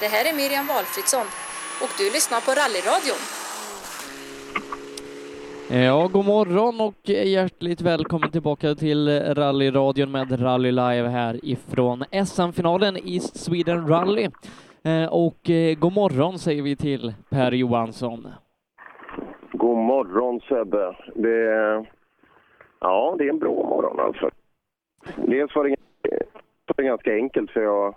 Det här är Miriam Valfridsson och du lyssnar på Rallyradion. Ja, god morgon och hjärtligt välkommen tillbaka till rallyradion med Rally Live här ifrån SM-finalen East Sweden Rally. Eh, och eh, god morgon säger vi till Per Johansson. God morgon Sebbe. Det är, ja, det är en bra morgon alltså. Dels var det, var det ganska enkelt för jag,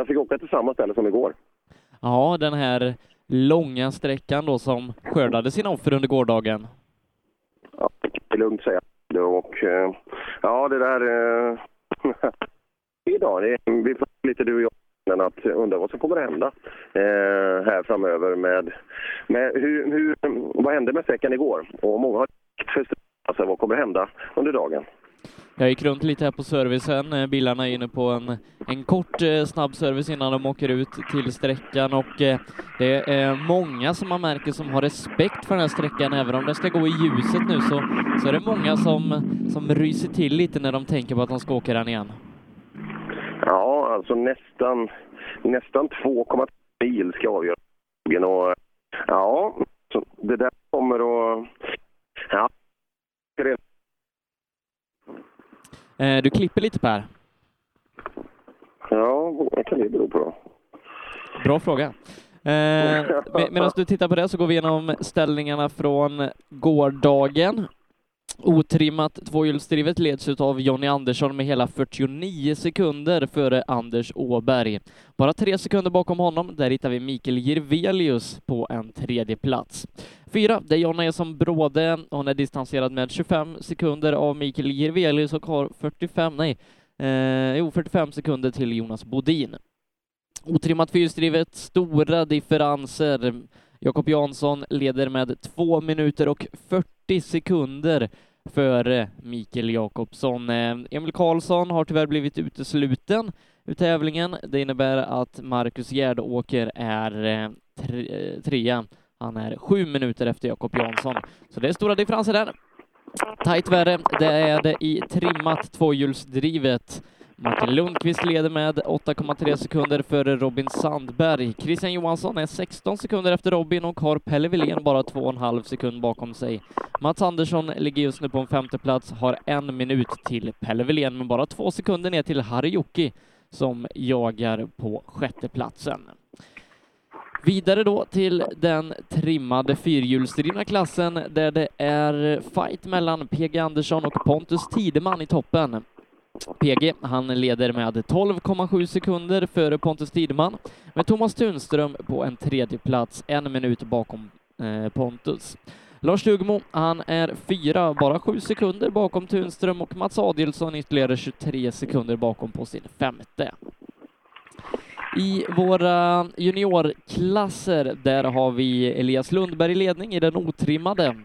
jag fick åka till samma ställe som igår. Ja, den här långa sträckan då som skördade sina offer under gårdagen. Ja, det jag lugnt säga. Och eh, ja, det där... Eh, idag, det, vi får lite du och jag men att undra vad som kommer att hända eh, här framöver med, med hur, hur, vad hände med sträckan igår? Och många har alltså, vad kommer att hända under dagen? Jag gick runt lite här på servicen. Eh, bilarna är inne på en, en kort eh, snabb service innan de åker ut till sträckan och eh, det är många som man märker som har respekt för den här sträckan. Även om den ska gå i ljuset nu så, så är det många som, som ryser till lite när de tänker på att de ska åka den igen. Ja, alltså nästan, nästan 2,3 mil ska avgöra. Och, ja, det där kommer att... Ja, du klipper lite Per. Ja, vad kan det bero på? Bra fråga. Eh, med, Medan du tittar på det så går vi igenom ställningarna från gårdagen. Otrimmat tvåhjulsdrivet leds av Jonny Andersson med hela 49 sekunder före Anders Åberg. Bara tre sekunder bakom honom, där hittar vi Mikael Jirvelius på en tredje plats. Fyra, Jonna är som Bråde. Hon är distanserad med 25 sekunder av Mikael Jirvelius och har 45, nej, eh, jo, 45 sekunder till Jonas Bodin. Otrimmat fyrhjulsdrivet, stora differenser. Jakob Jansson leder med 2 minuter och 40 sekunder före Mikael Jakobsson. Eh, Emil Karlsson har tyvärr blivit utesluten ur tävlingen. Det innebär att Marcus Gärdåker är eh, tre, eh, trea. Han är sju minuter efter Jakob Jansson, så det är stora differenser där. Tajt värre, det är det i trimmat tvåhjulsdrivet. Martin Lundqvist leder med 8,3 sekunder före Robin Sandberg. Christian Johansson är 16 sekunder efter Robin och har Pelle Wilén bara 2,5 sekund bakom sig. Mats Andersson ligger just nu på en femte plats, har en minut till Pelle Wilén, men bara två sekunder ner till Harry Jocke som jagar på sjätteplatsen. Vidare då till den trimmade fyrhjulsdrivna klassen där det är fight mellan PG Andersson och Pontus Tideman i toppen. PG, han leder med 12,7 sekunder före Pontus Tidman, med Thomas Tunström på en tredje plats, en minut bakom eh, Pontus. Lars Dugmo, han är fyra, bara sju sekunder bakom Tunström och Mats Adielsson ytterligare 23 sekunder bakom på sin femte. I våra juniorklasser, där har vi Elias Lundberg i ledning i den otrimmade.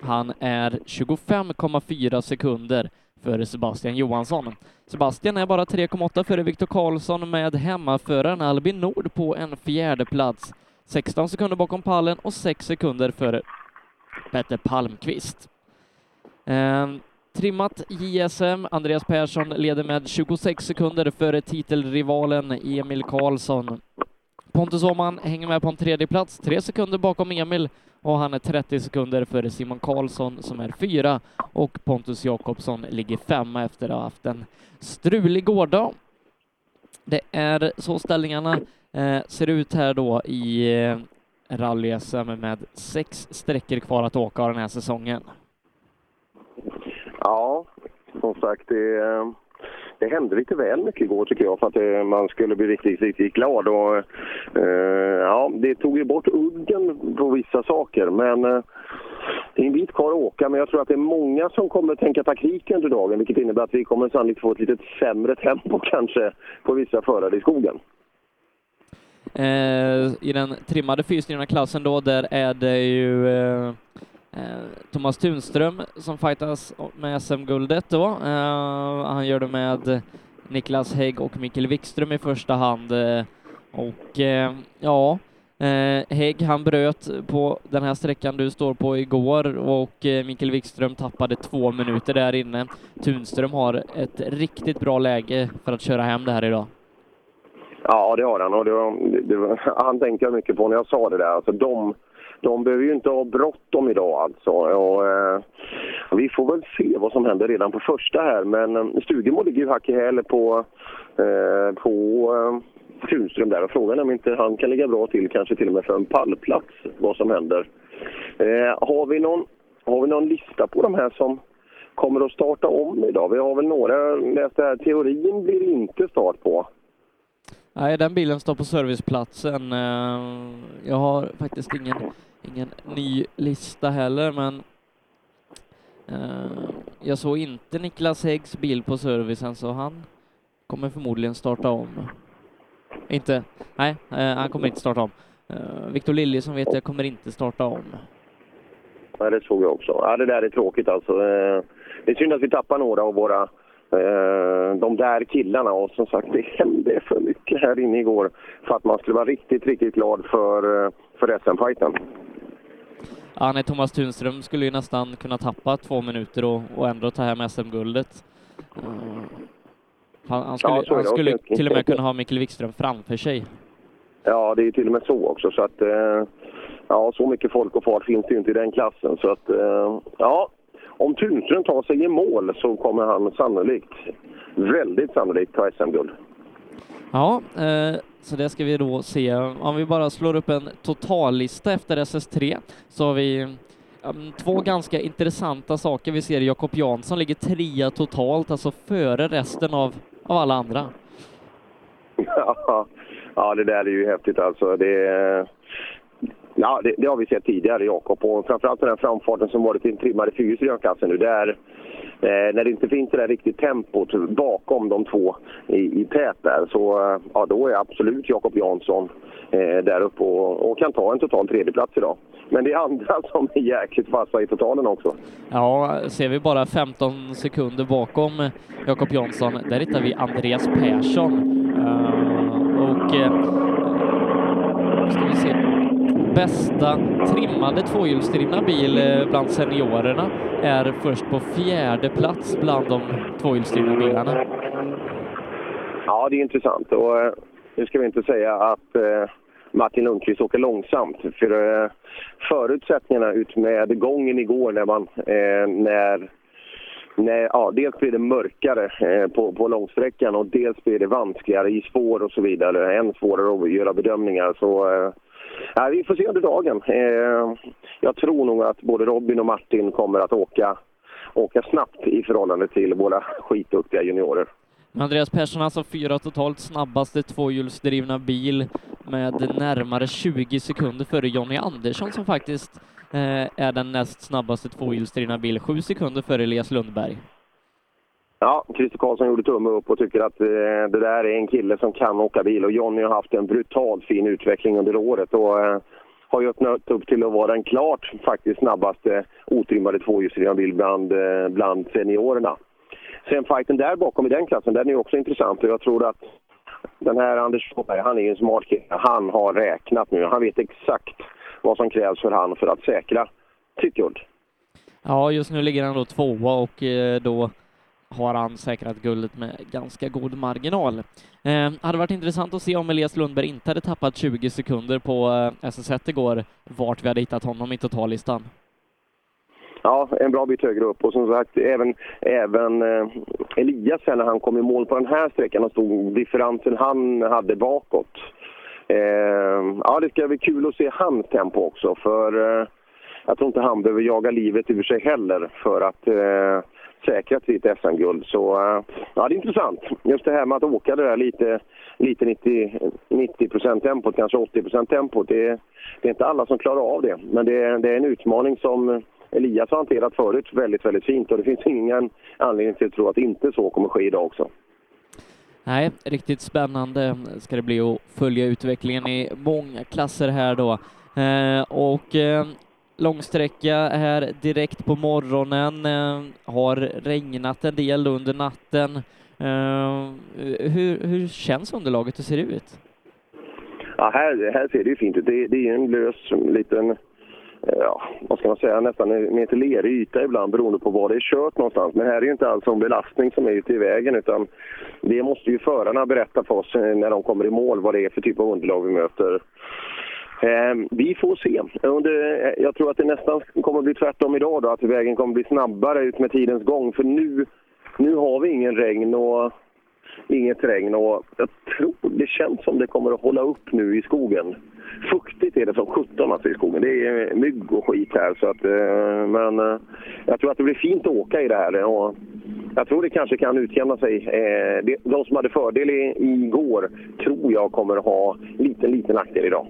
Han är 25,4 sekunder före Sebastian Johansson. Sebastian är bara 3,8 före Viktor Karlsson med hemmaföraren Albin Nord på en fjärde plats. 16 sekunder bakom pallen och 6 sekunder före Petter Palmqvist. Ehm, trimmat JSM, Andreas Persson leder med 26 sekunder före titelrivalen Emil Karlsson. Pontus Åhman hänger med på en tredje plats, tre sekunder bakom Emil och han är 30 sekunder före Simon Karlsson som är fyra och Pontus Jakobsson ligger femma efter att ha haft en strulig gårdag. Det är så ställningarna eh, ser ut här då i eh, rally-SM med sex sträckor kvar att åka den här säsongen. Ja, som sagt, det, eh, det hände lite väl mycket igår tycker jag för att eh, man skulle bli riktigt, riktigt glad. Och, eh, ja, det tog ju bort udden på vissa saker, men eh, det är en bit kvar att åka, men jag tror att det är många som kommer tänka taktik under dagen, vilket innebär att vi kommer sannolikt få ett lite sämre tempo kanske på vissa förare i skogen. Eh, I den trimmade fyrstyrna klassen då, där är det ju Eh, Eh, Thomas Tunström som fightas med SM-guldet då. Eh, han gör det med Niklas Hägg och Mikael Wikström i första hand. Eh, och ja, Hägg han bröt på den här sträckan du står på igår och Mikael Wikström tappade två minuter där inne. Tunström har ett riktigt bra läge för att köra hem det här idag. Ja, det har han. Och det, det, han tänkte jag mycket på när jag sa det där. Alltså, de, de behöver ju inte ha bråttom idag alltså. Och, eh, vi får väl se vad som händer redan på första här. Men eh, Stugemo ligger ju hack i häl på, eh, på eh, Tunström där. Och frågan är om inte han kan ligga bra till, kanske till och med för en pallplats, vad som händer. Eh, har, vi någon, har vi någon lista på de här som kommer att starta om idag? Vi har väl några, läste här, teorin blir inte start på. Nej, den bilen står på serviceplatsen. Eh, jag har faktiskt ingen, ingen ny lista heller, men eh, jag såg inte Niklas Häggs bil på servicen, så han kommer förmodligen starta om. Inte, nej, eh, han kommer inte starta om. Eh, Viktor Lilje som vet jag kommer inte starta om. Nej, det såg jag också. Ja, det där är tråkigt alltså. Eh, det är synd att vi tappar några av våra eh, de där killarna. Och som sagt, det hände för mycket här inne igår för att man skulle vara riktigt, riktigt glad för, för SM-fighten. Ja, nej, Thomas Tunström skulle ju nästan kunna tappa två minuter och, och ändå ta hem SM-guldet. Uh, han, han, skulle, ja, han skulle till och med kunna ha Mikael Wikström framför sig. Ja, det är till och med så också. Så att, uh, ja, så mycket folk och fart finns det ju inte i den klassen. Så att, uh, ja, om Tunström tar sig i mål så kommer han sannolikt, väldigt sannolikt, ta SM-guld. Ja, eh, så det ska vi då se. Om vi bara slår upp en totallista efter SS3 så har vi um, två ganska intressanta saker. Vi ser Jakob Jansson ligger trea totalt, alltså före resten av, av alla andra. Ja, det där är ju häftigt alltså. Det, Ja, det, det, har vi sett tidigare, Jakob. Och framförallt den här framfarten som varit i en trimmade fyrhjulsdrivarklassen nu. Där, eh, när det inte finns det där riktigt tempot bakom de två i, i tät där, så eh, ja, då är absolut Jakob Jansson eh, där uppe och, och, kan ta en total tredjeplats idag. Men det är andra som är jäkligt vassa i totalen också. Ja, ser vi bara 15 sekunder bakom Jakob Jansson, där hittar vi Andreas Persson. Uh, och eh, uh, ska vi se bästa trimmade tvåhjulsdrivna bil eh, bland seniorerna är först på fjärde plats bland de tvåhjulsdrivna bilarna. Ja, det är intressant. Och, eh, nu ska vi inte säga att eh, Martin Lundqvist åker långsamt. För eh, förutsättningarna utmed gången igår när man... Eh, när, när, ja, dels blir det mörkare eh, på, på långsträckan och dels blir det vanskligare i spår och så vidare. Än svårare att göra bedömningar. Så eh, Ja, vi får se under dagen. Eh, jag tror nog att både Robin och Martin kommer att åka, åka snabbt i förhållande till våra skitduktiga juniorer. Andreas Persson alltså fyra totalt snabbaste tvåhjulsdrivna bil med närmare 20 sekunder före Jonny Andersson som faktiskt eh, är den näst snabbaste tvåhjulsdrivna bil, sju sekunder före Elias Lundberg. Ja, Christer Karlsson gjorde tumme upp och tycker att eh, det där är en kille som kan åka bil. Och Jonny har haft en brutalt fin utveckling under året och eh, har ju öppnat upp till att vara den klart faktiskt snabbaste otrimmade tvåhjulsdrivna bil bland, eh, bland seniorerna. Sen fighten där bakom i den klassen, den är också intressant och jag tror att den här Anders Åberg, han är en smart kille. Han har räknat nu. Han vet exakt vad som krävs för han för att säkra sitt guld. Ja, just nu ligger han då tvåa och eh, då har han säkrat guldet med ganska god marginal. Eh, hade varit intressant att se om Elias Lundberg inte hade tappat 20 sekunder på eh, SS1 igår, vart vi hade hittat honom i totallistan. Ja, en bra bit högre upp. Och som sagt, även, även eh, Elias när han kom i mål på den här sträckan och stod differensen han hade bakåt. Eh, ja, det ska bli kul att se hans tempo också, för eh, jag tror inte han behöver jaga livet ur sig heller för att eh, säkrat sitt SM-guld. Så eh, ja, det är intressant. Just det här med att åka det där lite, lite 90, 90 tempot, kanske 80 tempot. Det, det är inte alla som klarar av det. Men det, det är en utmaning som Elias har hanterat förut väldigt, väldigt fint och det finns ingen anledning till att tro att inte så kommer ske idag också. Nej, riktigt spännande ska det bli att följa utvecklingen i många klasser här då. Eh, och eh, långsträcka här direkt på morgonen. Eh, har regnat en del under natten. Eh, hur, hur känns underlaget? Hur ser det ut? Ja, här, här ser det ju fint ut. Det, det är en lös liten eh, ja, vad ska man säga, nästan en meter lerig yta ibland beroende på var det är kört någonstans. Men här är det ju inte alls en belastning som är ute i vägen utan det måste ju förarna berätta för oss när de kommer i mål vad det är för typ av underlag vi möter. Eh, vi får se. Under, eh, jag tror att det nästan kommer att bli tvärtom idag då, att vägen kommer att bli snabbare ut med tidens gång. För nu, nu har vi ingen regn och inget regn och jag tror det känns som det kommer att hålla upp nu i skogen. Fuktigt är det som 17 alltså i skogen. Det är mygg och skit här. Så att, eh, men eh, jag tror att det blir fint att åka i det här. Och jag tror det kanske kan utjämna sig. Eh, de som hade fördel igår tror jag kommer att ha liten, liten nackdel idag.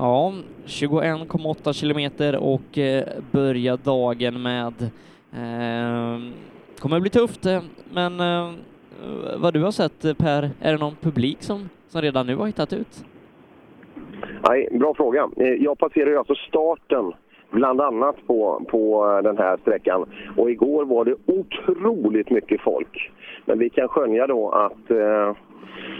Ja, 21,8 kilometer och eh, börja dagen med eh, kommer bli tufft, eh, men eh, vad du har sett Per, är det någon publik som, som redan nu har hittat ut? Nej, bra fråga. Jag passerar ju alltså starten bland annat på, på den här sträckan. Och igår var det otroligt mycket folk. Men vi kan skönja då att eh,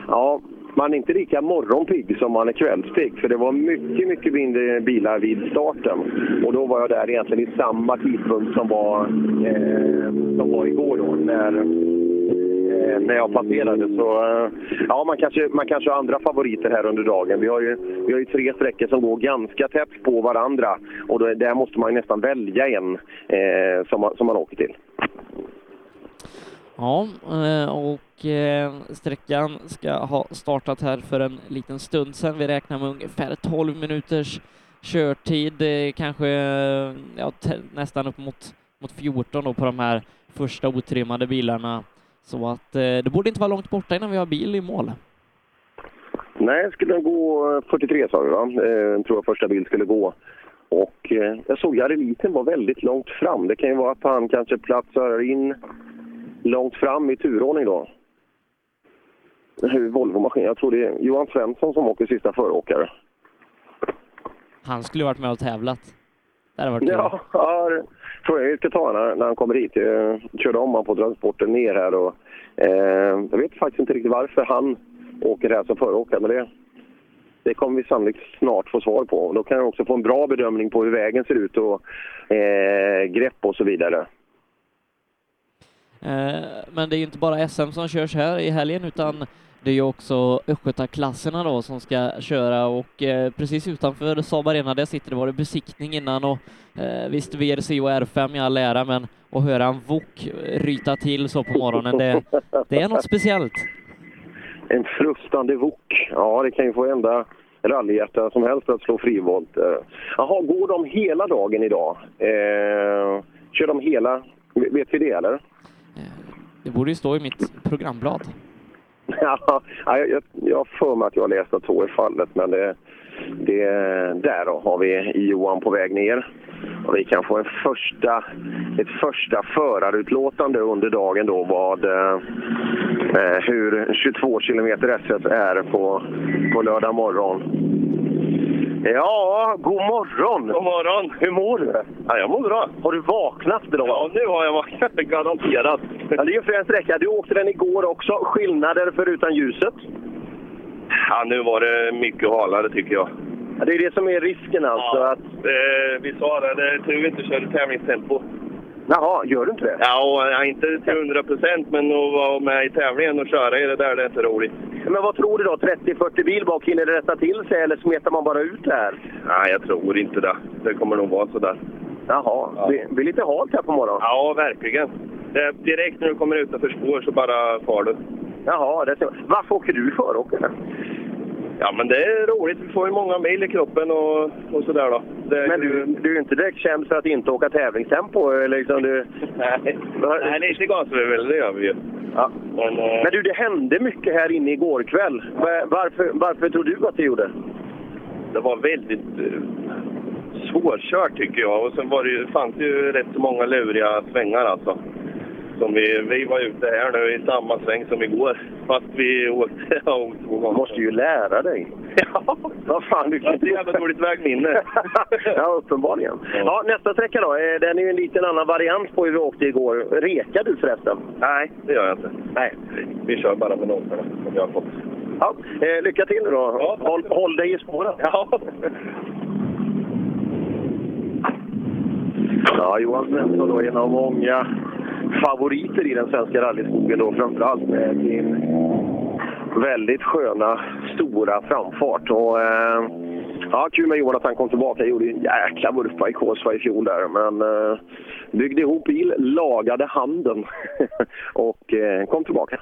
ja, man är inte lika morgonpigg som man är kvällspigg. För det var mycket, mycket mindre bilar vid starten. Och då var jag där egentligen i samma tidpunkt som var, eh, som var igår då. När, eh, när jag passerade. Så eh, ja, man kanske, man kanske har andra favoriter här under dagen. Vi har ju, vi har ju tre sträckor som går ganska tätt på varandra. Och då, där måste man nästan välja en eh, som, man, som man åker till. Ja, eh, och eh, sträckan ska ha startat här för en liten stund sedan. Vi räknar med ungefär 12 minuters körtid, kanske ja, nästan upp mot, mot 14 då på de här första otrimmade bilarna. Så att eh, det borde inte vara långt borta innan vi har bil i mål. Nej, skulle gå 43 sa du va? Eh, tror jag första bil skulle gå. Och eh, jag såg Jareliten var väldigt långt fram. Det kan ju vara att han kanske platsar in långt fram i turordning då. Volvo-maskin. Jag tror det är Johan Svensson som åker sista föråkare. Han skulle varit med och tävlat. Det hade varit ja, ja, det tror jag vi ska ta när, när han kommer hit. Jag körde om honom på transporten ner här och eh, jag vet faktiskt inte riktigt varför han åker här som föråkare, men det, det kommer vi sannolikt snart få svar på. Då kan jag också få en bra bedömning på hur vägen ser ut och eh, grepp och så vidare. Eh, men det är ju inte bara SM som körs här i helgen utan det är ju också östgötaklasserna då som ska köra och eh, precis utanför Saab Arena där sitter det var det besiktning innan och eh, visst VRC och R5 i all ära men att höra en VOK ryta till så på morgonen det, det är något speciellt. En frustande VOK, ja det kan ju få ända rallyhjärta som helst att slå frivolt. Eh, jaha, går de hela dagen idag? Eh, kör de hela, vet vi det eller? Eh, det borde ju stå i mitt programblad. Ja, jag, jag har för mig att jag har läst att så är fallet, men det, det, där då har vi Johan på väg ner. Och vi kan få en första, ett första förarutlåtande under dagen då vad, eh, eh hur 22 km SS är på, på lördag morgon. Ja, god morgon! God morgon! Hur mår du? Ja, jag mår bra. Har du vaknat idag? Ja, nu har jag vaknat. Garanterat. Ja, det är ju för en sträcka. Du åkte den igår också. Skillnader förutom ljuset? Ja, nu var det mycket halare tycker jag. Ja, det är det som är risken alltså? Ja, att... eh, vi sa det. Det är tur vi inte körde tävlingstempo. Jaha, gör du inte det? Ja, inte till 100 procent, men att vara med i tävlingen och köra i det där, det är inte roligt. Men vad tror du då? 30-40 bil bak, hinner det rätta till sig eller smetar man bara ut det här? Nej, jag tror inte det. Det kommer nog vara sådär. Jaha, ja. det blir lite halt här på morgonen. Ja, verkligen. Det, direkt när du kommer utanför spår så bara far du. Jaha, det är varför åker du föråkare? Ja, men det är roligt. Vi får ju många mil i kroppen och, och sådär då. Det, men du, du är ju inte direkt känd för att inte åka tävlingstempo? Liksom du... Nej. Nej, lite gasväl, det gör vi ju. Ja. Men, äh... men, du, det hände mycket här inne igår kväll. Varför, varför tror du att det gjorde? Det var väldigt uh, svårkört tycker jag. Och sen var det ju, fanns det ju rätt så många luriga svängar alltså som vi, vi var ute här nu i samma sväng som igår. Fast vi åkte två gånger. måste ju lära dig. Ja, vad fan. Du kan inte... jävla dåligt vägminne. ja, uppenbarligen. Ja. ja. nästa sträcka då. Eh, den är ju en liten annan variant på hur vi åkte igår. Rekar du förresten? Nej, det gör jag inte. Nej. Vi kör bara med nollorna som jag har fått. Ja, eh, lycka till nu då. Ja, håll, håll dig i spåren. Ja. Ja, Johan Svensson då en av många favoriter i den svenska rallyskogen då, framförallt med sin väldigt sköna, stora framfart. Och, eh, ja, kul med Johan att han kom tillbaka. Han gjorde en jäkla vurpa i Kolsva i fjol där, men eh, byggde ihop bil, lagade handen och eh, kom tillbaka.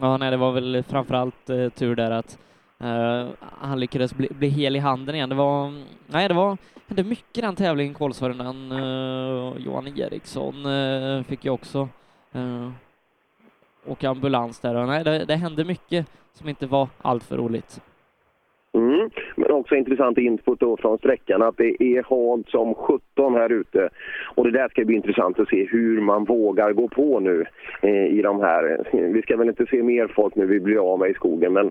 Ja, nej, det var väl framförallt eh, tur där att eh, han lyckades bli, bli hel i handen igen. Det var, nej, det var, hände mycket den tävlingen Kolsvarennan. Uh, eh, Johan Eriksson uh, fick ju också eh, uh, åka ambulans där. Och, nej, det, det hände mycket som inte var alltför roligt. Mm. Men också intressant input då från sträckan att det är halt som 17 här ute. Och det där ska bli intressant att se hur man vågar gå på nu eh, i de här. Vi ska väl inte se mer folk nu vi blir av med i skogen men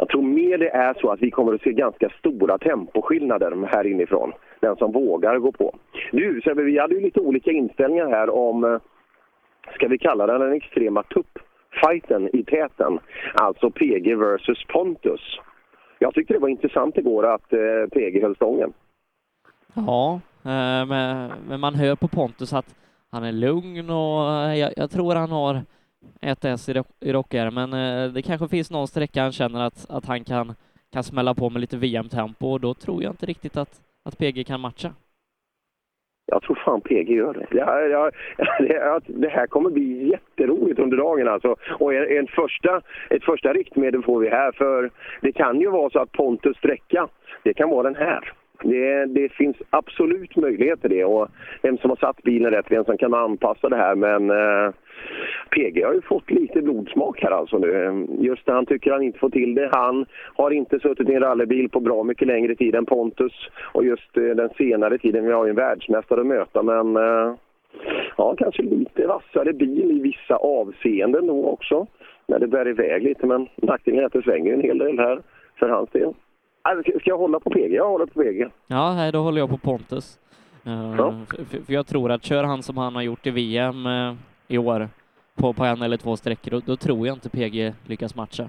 jag tror mer det är så att vi kommer att se ganska stora temposkillnader här inifrån. Den som vågar gå på. Nu, Sebbe, vi hade ju lite olika inställningar här om, eh, ska vi kalla den den extrema tuppfighten i täten. Alltså PG versus Pontus. Jag tyckte det var intressant igår att eh, PG höll stången. Ja, eh, men, men, man hör på Pontus att han är lugn och eh, jag, jag tror han har ett S i, i rockärmen. Eh, det kanske finns någon sträcka han känner att, att han kan, kan smälla på med lite VM-tempo och då tror jag inte riktigt att, att PG kan matcha. Jag tror fan PG gör det. Ja, jag, det, det här kommer bli jätteroligt under dagen alltså. Och en, en, första, ett första riktmedel får vi här för det kan ju vara så att Pontus sträcka, det kan vara den här. Det, det, finns absolut möjlighet till det och vem som har satt bilen rätt, vem som kan anpassa det här. Men eh, PG har ju fått lite blodsmak här alltså nu. Just när han tycker han inte får till det. Han har inte suttit i en rallybil på bra mycket längre tid än Pontus. Och just eh, den senare tiden, vi har ju en världsmästare att möta men eh, ja, kanske lite vassare bil i vissa avseenden nog också. När det bär iväg lite men nackdelen är att det svänger en hel del här för hans del. Alltså, ska jag hålla på PG? Jag håller på PG. Ja, då håller jag på Pontus. Uh, ja. för, jag tror att kör han som han har gjort i VM uh, i år på, på en eller två sträckor, då, då, tror jag inte PG lyckas matcha.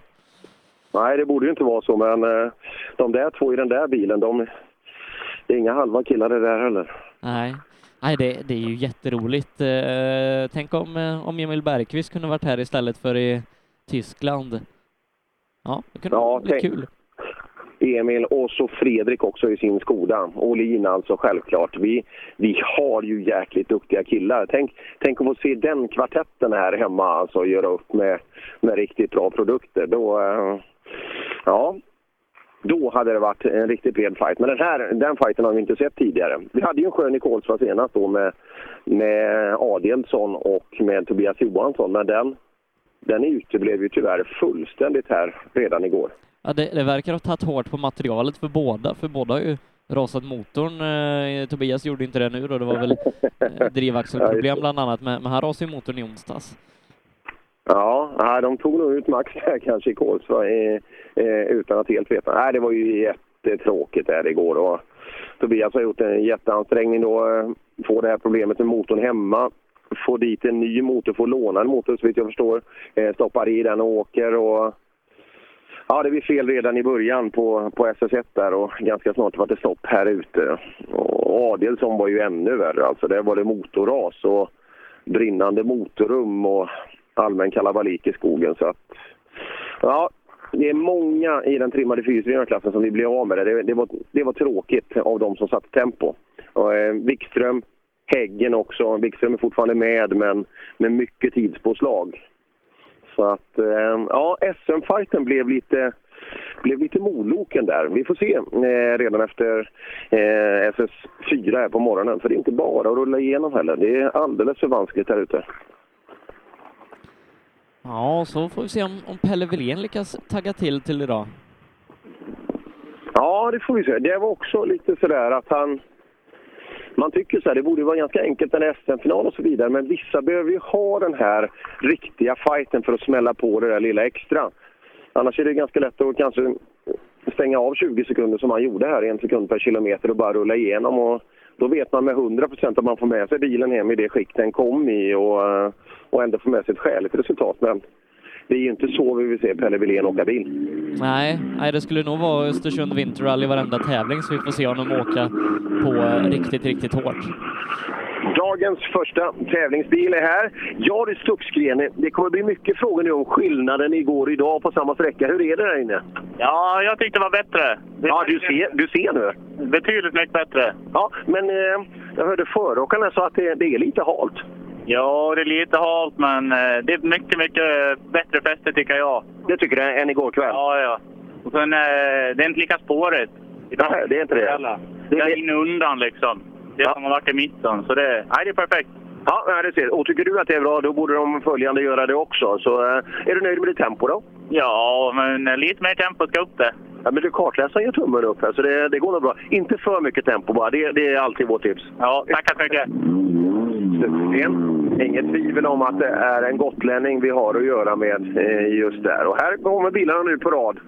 Nej, det borde ju inte vara så, men uh, de där två i den där bilen, de, det är inga halva killar det där heller. Nej, Nej det, det är ju jätteroligt. tänk om, om Emil Bergqvist kunde varit här istället för i Tyskland. Ja, det kunde ja, bli tänk, kul. Emil och så Fredrik också i sin Skoda. Olin alltså självklart. Vi, vi har ju jäkligt duktiga killar. Tänk, tänk att få se den kvartetten här hemma alltså göra upp med, med riktigt bra produkter. Då, eh, ja, då hade det varit en riktigt bred fight. Men den här den fighten har vi inte sett tidigare. Vi hade ju en skön i Kolsva senast då med, med Adelsson och med Tobias Johansson. Men den, den uteblev ju tyvärr fullständigt här redan igår. Ja, det, det verkar ha tagit hårt på materialet för båda, för båda har ju rasat motorn. Eh, Tobias gjorde inte det nu då, det var väl eh, drivaxelproblem bland annat, men, men han rasade ju motorn i onsdags. Ja, de tog nog ut max där kanske i Kolsva eh, utan att helt veta. Nej, det var ju jättetråkigt där igår och Tobias har gjort en jätteansträngning då, eh, få det här problemet med motorn hemma få dit en ny motor, få låna en motor så vitt jag förstår. Eh, stoppar i den och åker och Ja, det blev fel redan i början på, på SS1 där och ganska snart var det stopp här ute. Och Adelsson var ju ännu värre, alltså där var det motorras och brinnande motorrum och allmän kalabalik i skogen. Så att, ja, det är många i den trimmade fyrhjulsklassen som vi blev av med det. Det, det, var, det var tråkigt av de som satte tempo. Och, eh, Wikström, Häggen också. Wikström är fortfarande med, men med mycket tidspåslag. Så att, eh, ja, SM-fighten blev lite, blev lite moloken där. Vi får se eh, redan efter eh, SS4 här på morgonen. För det är inte bara att rulla igenom heller. Det är alldeles för vanskligt här ute. Ja, så får vi se om, om Pelle Wilén lyckas tagga till till idag. Ja, det får vi se. Det var också lite sådär att han man tycker så här, det borde vara ganska enkelt en SM-final och så vidare, men vissa behöver ju ha den här riktiga fighten för att smälla på det där lilla extra. Annars är det ganska lätt att kanske stänga av 20 sekunder som han gjorde här, en sekund per kilometer och bara rulla igenom. Och då vet man med 100 procent att man får med sig bilen hem i det skick den kom i och, och ändå får med sig ett skäligt resultat. Men det är ju inte så vi vill se Pelle Wilén åka bil. Nej, nej, det skulle nog vara Östersund Vinter Rally varenda tävling så vi får se honom åka på riktigt, riktigt hårt. Dagens första tävlingsbil är här. Jari Stuxgren, det kommer bli mycket frågor nu om skillnaden igår och idag på samma sträcka. Hur är det där inne? Ja, jag tyckte det var bättre. Det ja, du ser, du ser nu. Betydligt mycket bättre. Ja, men eh, jag hörde föråkarna sa att det, det är lite halt. Ja, det är lite halt, men eh, det är mycket, mycket bättre fäste tycker jag. Det tycker du än igår kväll? Ja, ja. Och sen, eh, det är inte lika spårigt. Nej, det är inte det. Det är in undan liksom. Det ja. som har varit i mitten. Så det, nej, det är perfekt. Ja, det ser. Och tycker du att det är bra, då borde de följande göra det också. Så är du nöjd med ditt tempo då? Ja, men lite mer tempo ska upp det. Ja, men du, kartläsaren ger tummen upp här, så det, det går nog bra. Inte för mycket tempo bara, det, det är alltid vårt tips. Ja, tackar så mycket. Slutligen, inget tvivel om att det är en gotlänning vi har att göra med just där. Och här kommer bilarna nu på rad.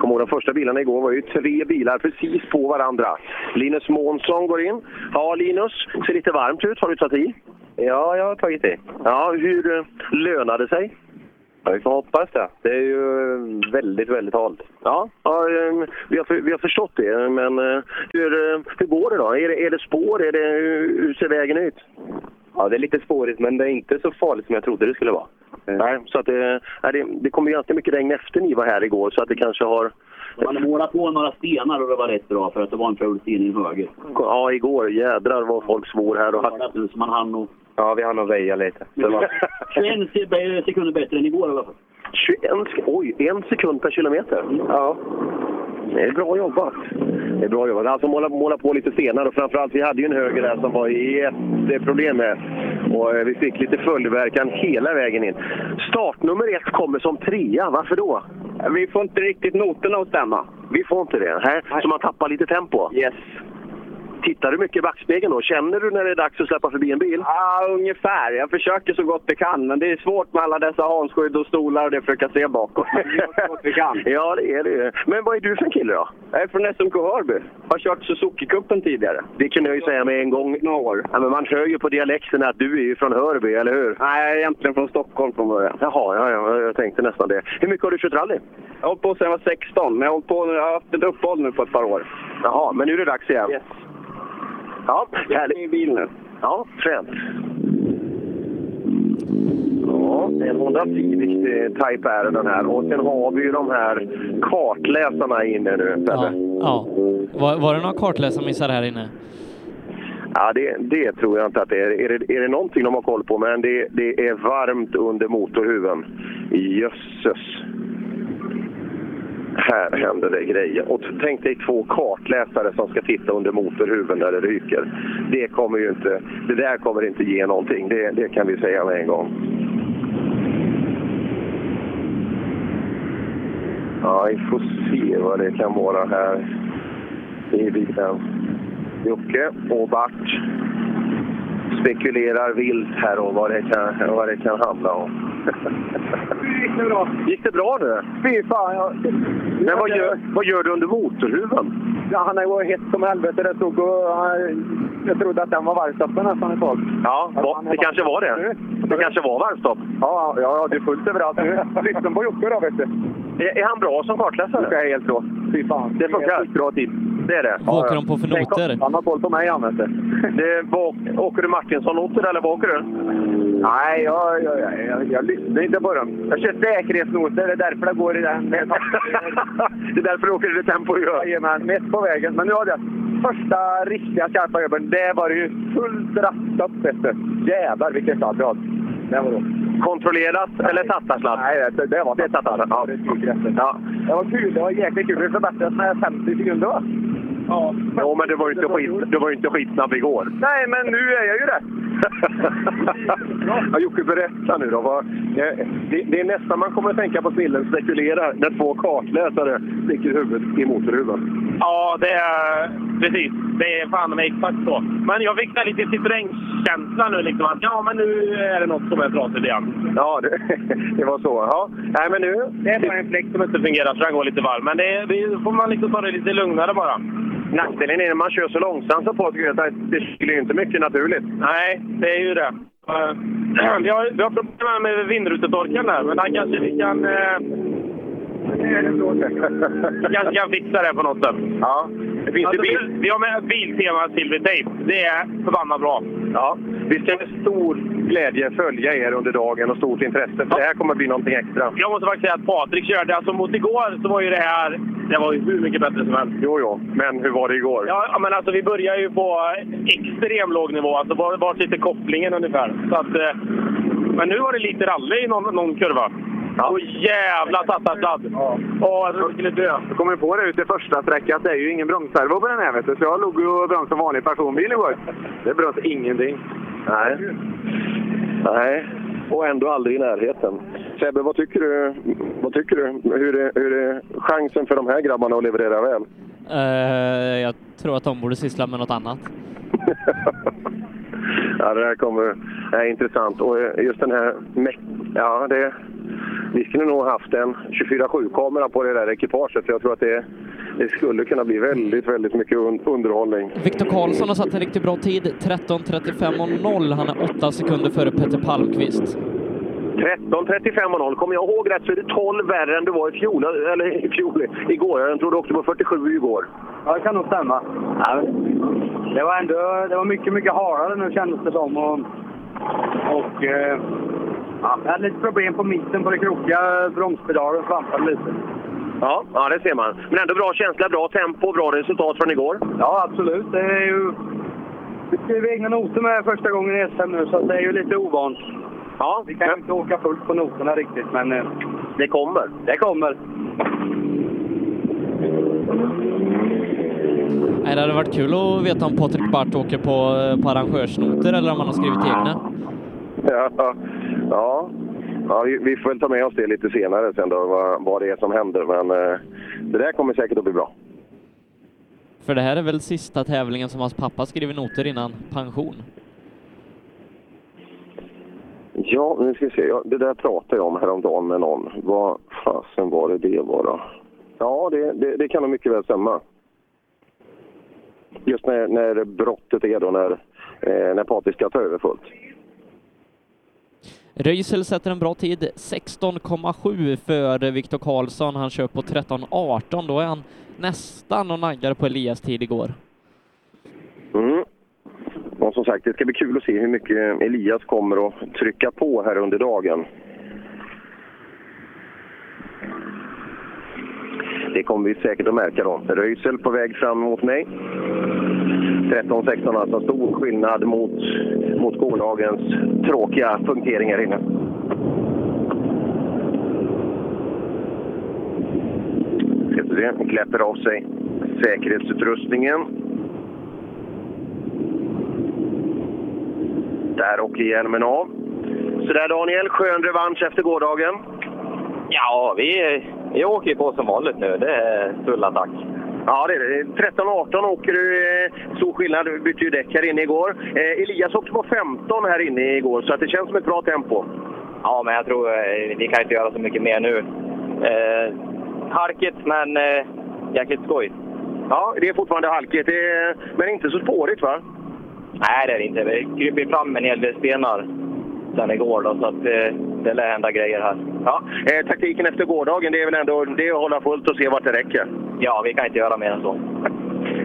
Kom ihåg, de första bilarna igår var ju tre bilar precis på varandra. Linus Månsson går in. Ja, Linus, ser lite varmt ut. Har du tagit i? Ja, jag har tagit i. Ja, hur lönar det sig? Ja, vi får hoppas det. Det är ju väldigt, väldigt halt. Ja, ja vi, har, vi har förstått det. Men hur, hur går det då? Är det, är det spår? Är det, hur ser vägen ut? Ja, det är lite spårigt, men det är inte så farligt som jag trodde det skulle vara. Nej, så att det, det, det kom ju ganska mycket regn efter ni var här igår, så att det kanske har... Man målat på några stenar och det var rätt bra, för att det var en ful sten höger. Ja, igår jädrar vad folk svor här. Och hade... Så man hann och... Ja, vi hann och väja lite. Det var... 21 sekunder bättre än igår i alla fall. 21, oj, en sekund per kilometer? Ja. Det är bra jobbat. Det är bra jobbat. Alltså måla, måla på lite senare och framförallt vi hade ju en höger där som var jätteproblem med. Och eh, vi fick lite följdverkan hela vägen in. Startnummer ett kommer som trea. Varför då? Vi får inte riktigt noterna att stämma. Vi får inte det? Här, så man tappar lite tempo? Yes. Tittar du mycket i backspegeln då? Känner du när det är dags att släppa förbi en bil? Ja, ungefär. Jag försöker så gott jag kan, men det är svårt med alla dessa hanskydd och stolar och det försöka se bakåt. så gott vi kan. Ja, det är det Men vad är du för en kille då? Jag är från SMK Hörby. Har kört Suzuki-cupen tidigare. Det kunde jag ju säga med en gång. Några år. Ja, men man hör ju på dialekten att du är ju från Hörby, eller hur? Nej, jag är egentligen från Stockholm från början. Jaha, ja, ja, jag tänkte nästan det. Hur mycket har du kört rally? Jag har hållit på sedan jag var 16, men jag har, på, jag har haft ett uppehåll nu på ett par år. Jaha, men nu är det dags igen? Yes. Ja, härligt. i bil nu. Ja, fränt. Ja, en Honda Civic Type R den här. Och sen har vi ju de här kartläsarna inne nu, Ja, ja. Var, var det några kartläsarmissar här inne? Ja, det, det, tror jag inte att det är. Är det, är det någonting de har koll på? Men det, det är varmt under motorhuven. Jösses! Här händer det grejer. Och tänk dig två kartläsare som ska titta under motorhuven när det ryker. Det kommer ju inte, det där kommer inte ge någonting, det, det kan vi säga med en gång. Ja, vi får se vad det kan vara här i bilen. Jocke och Bart spekulerar vilt här om vad det kan, vad det kan handla om. gick det bra. Gick det bra nu? Fy fan. Jag... Men vad gör, vad gör du under motorhuven? Ja, han var hett som helvete. Det stod och, jag trodde att den var varvstoppen nästan ett tag. Ja, det kanske var det. Det kanske var varvstopp. Ja, ja, det är fullt överallt nu. Lyssna på Jocke då, vet du. Är, är han bra som kartläsare? Jocke är helt bra. Fy fan. Det funkar? Det bra tid. Det är det? Vad åker de på för noter? Han har koll på mig, han vet du. Det, åker du Martinsson-noter eller vad åker du? Nej, jag, jag, jag, jag, lyssnar inte på dem. Jag kör säkerhetsnoter, det är därför det går i den. det är därför du åker i det tempo du gör? Jajamän, mitt på vägen. Men nu hade jag första riktiga skarpa jobben. Det var ju fullt rattstopp, vet du. Jävlar vilken sladd jag hade. Det var då. Kontrollerat eller tattarsladd? Nej, det, det var det tattar. Ja. Det, ja. det var kul. Det var jäkligt kul. Vi förbättrades med 50 sekunder, va? Ja, jo, men du var ju inte, skit, du var inte skitsnabb igår. Nej, men nu är jag ju det. ja, Jocke, berätta nu då. Det, det, är nästan man kommer att tänka på snillen spekulerar när två kartläsare sticker huvudet i motorhuven. Ja, det är precis. Det är fan med exakt så. Men jag fick lite Citroën-känsla nu. Liksom, att ja, men nu är det något som är trasigt igen. Ja, det, det, var så. Ja. Nej, men nu... Det är bara en fläkt som inte fungerar så den går lite varm. Men det, det får man liksom ta det lite lugnare bara. Nackdelen är när man kör så långsamt som Patrik att det kyler ju inte mycket naturligt. Nej, det är ju det. Eh, vi, har, vi har problem med vindrutetorkaren där, men den kanske vi kan... Eh, Eh, Vi kanske kan fixa det på något sätt. Ja. Det finns Alltså, bil... vi, har med Biltema silvertejp. Det är förbannat bra. Ja. Vi ska med stor glädje följa er under dagen och stort intresse. För det här kommer bli någonting extra. Jag måste faktiskt säga att Patrik körde, alltså mot igår så var ju det här, det var ju hur mycket bättre som helst. Jo, jo. Men hur var det igår? Ja, ja, men alltså vi börjar ju på extrem låg nivå. Alltså var, var lite kopplingen ungefär. Så att, eh, men nu var det lite rally i någon, någon kurva. Ja. Och jävla tattarsladd! Ja. Åh, jag trodde vi skulle dö. Jag kommer på det ut i första sträckan att det är ju ingen bromsservo på den här vet du. Så jag låg och bromsade som vanlig personbil igår. Det bröt ingenting. Nej. Nej. Och ändå aldrig i närheten. Sebbe, vad tycker du? Vad tycker du? Hur är, hur är chansen för de här grabbarna att leverera väl? Eh, jag tror att de borde syssla med något annat. ja, det där kommer... Det är intressant. Och eh, just den här... Ja, det... Vi skulle nog haft en 24-7-kamera på det där ekipaget. Jag tror att det, det skulle kunna bli väldigt, väldigt mycket un underhållning. Viktor Karlsson har satt en riktigt bra tid, 13.35.0. Han är åtta sekunder före Peter Palmqvist. 13.35 och 0. Kommer jag ihåg rätt så är det 12 värre än det var i fjol, eller i fjol, igår. Jag tror du åkte på 47 igår. Ja, det kan nog stämma. Ja, det var ändå det var mycket, mycket harare nu kändes det som. Och, och eh, ja, jag hade lite problem på mitten på det krokiga bromspedalen, svampade lite. Ja, ja, det ser man. Men ändå bra känsla, bra tempo, bra resultat från igår. Ja, absolut. Det är ju... Vi skriver egna noter med första gången i SM nu, så det är ju lite ovant. Ja, Vi kan inte åka fullt på noterna riktigt, men eh, det kommer. det kommer. Nej, det hade varit kul att veta om Patrik Bart åker på, på arrangörsnoter eller om han har skrivit egna. Ja, ja. ja vi, vi får väl ta med oss det lite senare sen då, vad, vad det är som händer. Men eh, det där kommer säkert att bli bra. För det här är väl sista tävlingen som hans pappa skriver noter innan pension? Ja, nu ska vi se. Ja, det där pratade jag om häromdagen med någon. Vad fasen var det det var då? Ja, det, det, det kan nog mycket väl stämma. Just när, när brottet är då, när, eh, när Patrik ska ta över fullt. Röisel sätter en bra tid, 16,7 för Viktor Karlsson. Han kör på 13,18. Då är han nästan och naggar på Elias tid igår. Mm. Och som sagt, det ska bli kul att se hur mycket Elias kommer att trycka på här under dagen. Det kommer vi säkert att märka då. Röisel på väg fram mot mig. 13-16 alltså, stor skillnad mot, mot gårdagens tråkiga punktering här inne. Ska vi se, kläpper av sig säkerhetsutrustningen. Där åker hjälmen av. Så där Daniel, skön revansch efter gårdagen. Ja, vi, vi åker på som vanligt nu. Det är full attack. Ja, det är det. 13-18 åker du. eh, Stor skillnad. Du bytte ju däck här inne igår. Eh, Elias åkte på 15 här inne igår, så att det känns som ett bra tempo. Ja, men jag tror eh, vi kan inte göra så mycket mer nu. Eh, harkigt, men eh, jäkligt skoj. Ja, det är fortfarande halkigt, men inte så spårigt va? Nej, det är det inte. Vi kryper fram en hel del stenar sen igår, då, så att, eh, det lär hända grejer här. Ja, eh, taktiken efter gårdagen, det är väl ändå det är att hålla fullt och se vart det räcker? Ja, vi kan inte göra mer än så.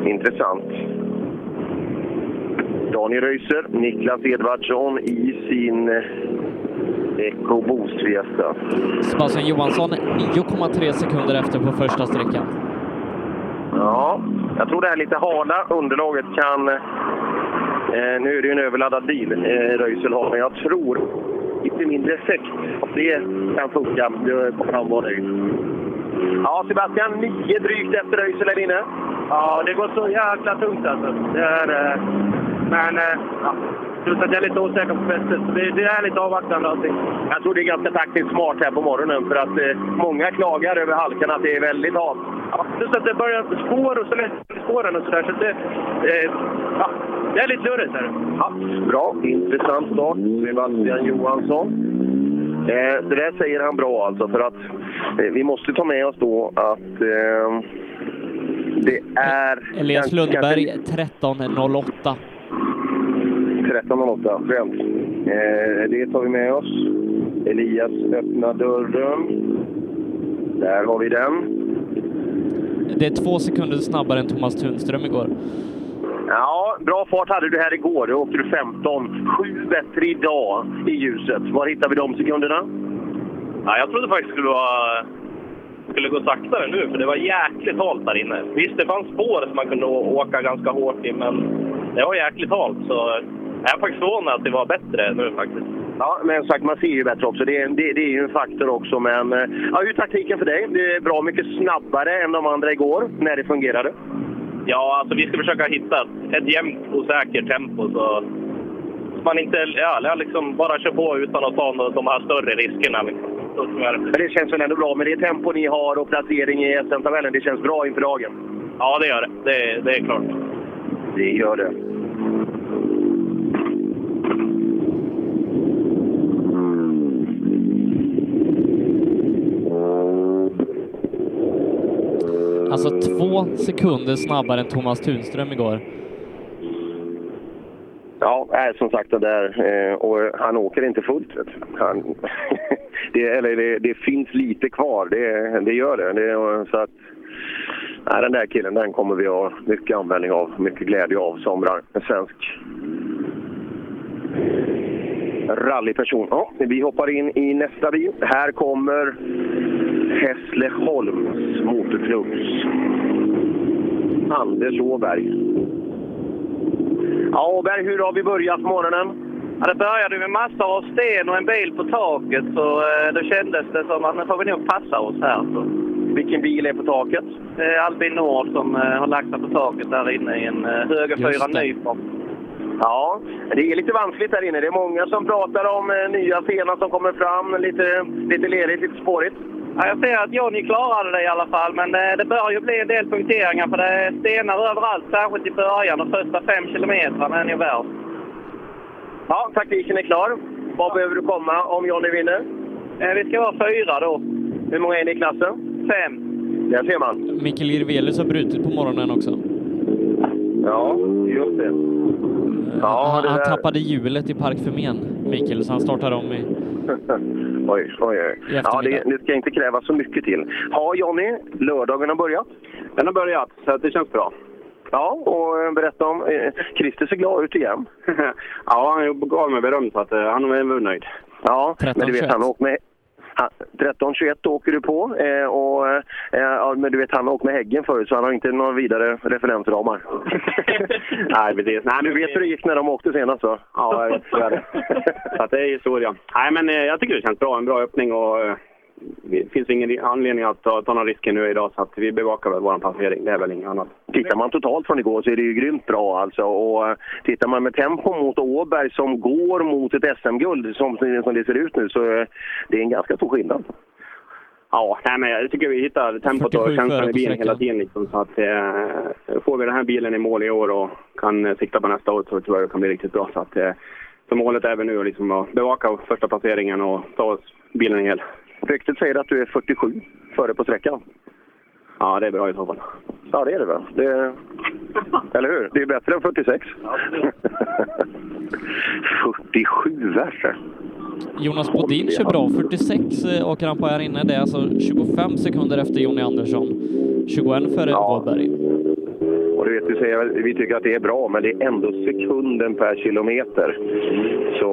Intressant. Daniel Röiser, Niklas Edvardsson i sin eh, Eco Boost Fiesta. Sebastian Johansson 9,3 sekunder efter på första sträckan. Ja, jag tror det här lite hala underlaget kan... Eh, nu är det ju en överladdad bil eh, Röisel har, men jag tror lite mindre effekt. Det kan funka. Vara nöjd. Ja, Sebastian, nio drygt efter Röisel här inne. Ja, det går så jäkla tungt alltså. Det är, eh, men eh, ja, plus att jag är lite osäker på fästet. Så det, det är lite avvaktande allting. Jag tror det är ganska taktiskt smart här på morgonen för att eh, många klagar över halkan att det är väldigt halt. Ja, plus att det börjar spår och så lätt spåren och sådär. Så det, eh, ja, det är lite lurigt här. Ja, bra, intressant start. Sebastian Johansson. Eh, det där säger han bra alltså, för att eh, vi måste ta med oss då att eh, det är... Elias Lundberg kanske 13.08. 13.08, skönt. Eh, det tar vi med oss. Elias öppnar dörren. Där har vi den. Det är två sekunder snabbare än Thomas Tunström igår. Ja, bra fart hade du här igår. Då åkte du 15. Sju bättre idag i ljuset. Var hittar vi de sekunderna? Ja, jag trodde faktiskt det skulle, vara, skulle gå saktare nu, för det var jäkligt halt där inne. Visst, det fanns spår som man kunde åka ganska hårt i, men det var jäkligt halt. Så jag är faktiskt förvånad att det var bättre nu faktiskt. Ja, men sagt, man ser ju bättre också. Det är, det, det är ju en faktor också. Men eh, ja, hur är taktiken för dig? Det är bra mycket snabbare än de andra igår, när det fungerade. Ja, alltså vi ska försöka hitta ett jämnt och säkert tempo så man inte ja, liksom bara kör på utan att ta de här större riskerna. Liksom. Men det känns väl ändå bra med det tempo ni har och placering i SM-tabellen. Det känns bra inför dagen. Ja, det gör det. Det, det är klart. Det gör det. Alltså två sekunder snabbare än Thomas Tunström igår. Ja, som sagt det där. Eh, och han åker inte fullt. Vet han, det, eller det, det finns lite kvar, det, det gör det. det så att, nej, den där killen den kommer vi ha mycket användning av, mycket glädje av som en svensk rallyperson. Ja, vi hoppar in i nästa bil. Här kommer Hässleholms Motorklubbs Anders Åberg. Ja, Åberg, hur har vi börjat morgonen? Ja, det började med massor av sten och en bil på taket, så eh, då kändes det som att nu får vi nog passa oss här. Så. Vilken bil är på taket? Det är Albin Nord som eh, har lagt sig på taket där inne i en eh, högerfyra. Nyform. Ja, det är lite vanskligt där inne. Det är många som pratar om eh, nya scener som kommer fram. Lite, lite lerigt, lite spårigt. Ja, jag ser att Johnny klarade det i alla fall, men eh, det bör ju bli en del punkteringar för det är stenar överallt, särskilt i början. De första fem kilometrarna är nog värst. Ja, taktiken är klar. Var behöver du komma om Johnny vinner? Eh, Vi ska vara fyra då. Hur många är ni i klassen? Fem. Där ser man. Mikael Jirvelius har brutit på morgonen också. Ja, just det. Ja, han, han tappade hjulet i Park Fermén, Mikael, så han startar om i... oj, oj, oj. Ja, det, det ska inte krävas så mycket till. Ja, Johnny, lördagen har börjat. Den har börjat, så det känns bra. Ja, och eh, berätta om... Eh, Christer ser glad ut igen. ja, han gav mig beröm så att eh, han är väl nöjd. Ja, 13, men du vet, 21. han har åkt med... 13-21 åker du på, eh, och, eh, men du vet han har åkt med Häggen förut så han har inte några vidare referensramar. Nej, precis. Nej, Du vet hur det gick när de åkte senast va? Ja, jag vet. Så är det. Så att det är historia. Nej, men eh, jag tycker det känns bra. En bra öppning och eh, det finns ingen anledning att ta, ta några risker nu idag så att vi bevakar väl vår placering. Det är väl inget annat. Tittar man totalt från igår så är det ju grymt bra alltså. Och eh, tittar man med tempo mot Åberg som går mot ett SM-guld som, som det ser ut nu så eh, det är en ganska stor skillnad. Ja, nej, men jag tycker vi hittar tempot 47 och känslan i bilen hela tiden. Liksom, så att, eh, får vi den här bilen i mål i år och kan eh, sikta på nästa år så tror jag det kan bli riktigt bra. Så, att, eh, så målet är väl nu liksom att bevaka första placeringen och ta oss bilen i hel. Ryktet säger att du är 47 före på sträckan. Ja, det är bra i så fall. Ja, det är det väl? Det... Eller hur? Det är bättre än 46. 47 verser. Jonas Bodin kör bra. 46 eh, åker han på här inne. Det är alltså 25 sekunder efter Jonny Andersson. 21 före Ja. Åberg. Och du vet, du säger, vi tycker att det är bra, men det är ändå sekunden per kilometer. Så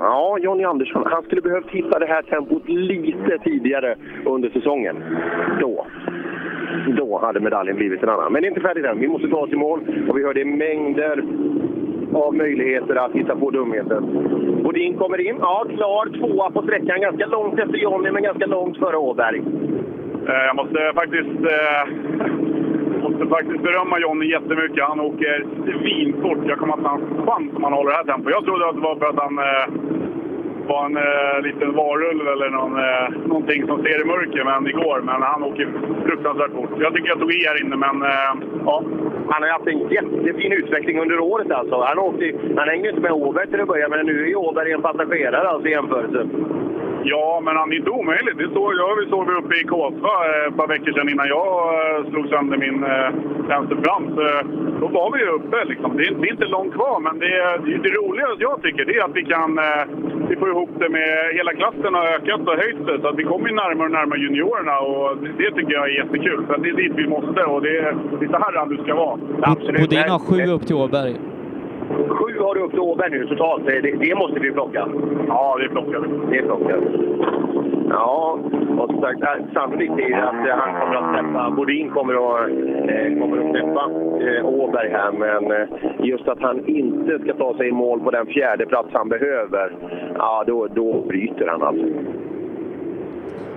ja, Jonny Andersson, han skulle behövt hitta det här tempot lite tidigare under säsongen. Då. Då hade medaljen blivit en annan. Men det är inte färdigt än. Vi måste ta oss i mål och vi hörde mängder av möjligheter att hitta på dumheter. Bodin kommer in. Ja, klar tvåa på sträckan. Ganska långt efter Jonny, men ganska långt före Åberg. Eh, jag måste faktiskt, eh, måste faktiskt berömma Johnny jättemycket. Han åker svinfort. Jag kommer att ha en chans om han håller det här tempot. Jag trodde att det var för att han eh, var en eh, liten varulv eller någon, eh, någonting som ser i mörker men igår. Men han åker fruktansvärt fort. Jag tycker jag tog i här inne, men eh, ja. Han har haft en jättefin utveckling under året alltså. Han, åkte, han hängde inte med Åberg till att börja med, men nu är ju Åberg en passagerare alltså i jämförelse. Ja, men han är inte omöjligt. Det såg, jag, vi såg vi uppe i Kåsva eh, ett par veckor sedan innan jag eh, slog sönder min eh, eh, då var vi ju uppe. Liksom. Det, är, det är inte långt kvar, men det, det, det roligaste jag tycker det är att vi kan vi får ihop det med hela klassen har ökat och höjt sig. Så att vi kommer närmare och närmare juniorerna och det, tycker jag är jättekul. För att det är dit vi måste och det, det är så här du ska vara. Bodin har sju upp till Åberg. Sju har du upp till Åberg nu totalt. Det, det måste vi plocka. Ja, det plockar vi. Det plockar. Ja, och som sagt, äh, sannolikt är att eh, han kommer att släppa, Bodin kommer att, eh, kommer att släppa eh, Åberg här, men eh, just att han inte ska ta sig i mål på den fjärde plats han behöver, ja då, då bryter han alltså.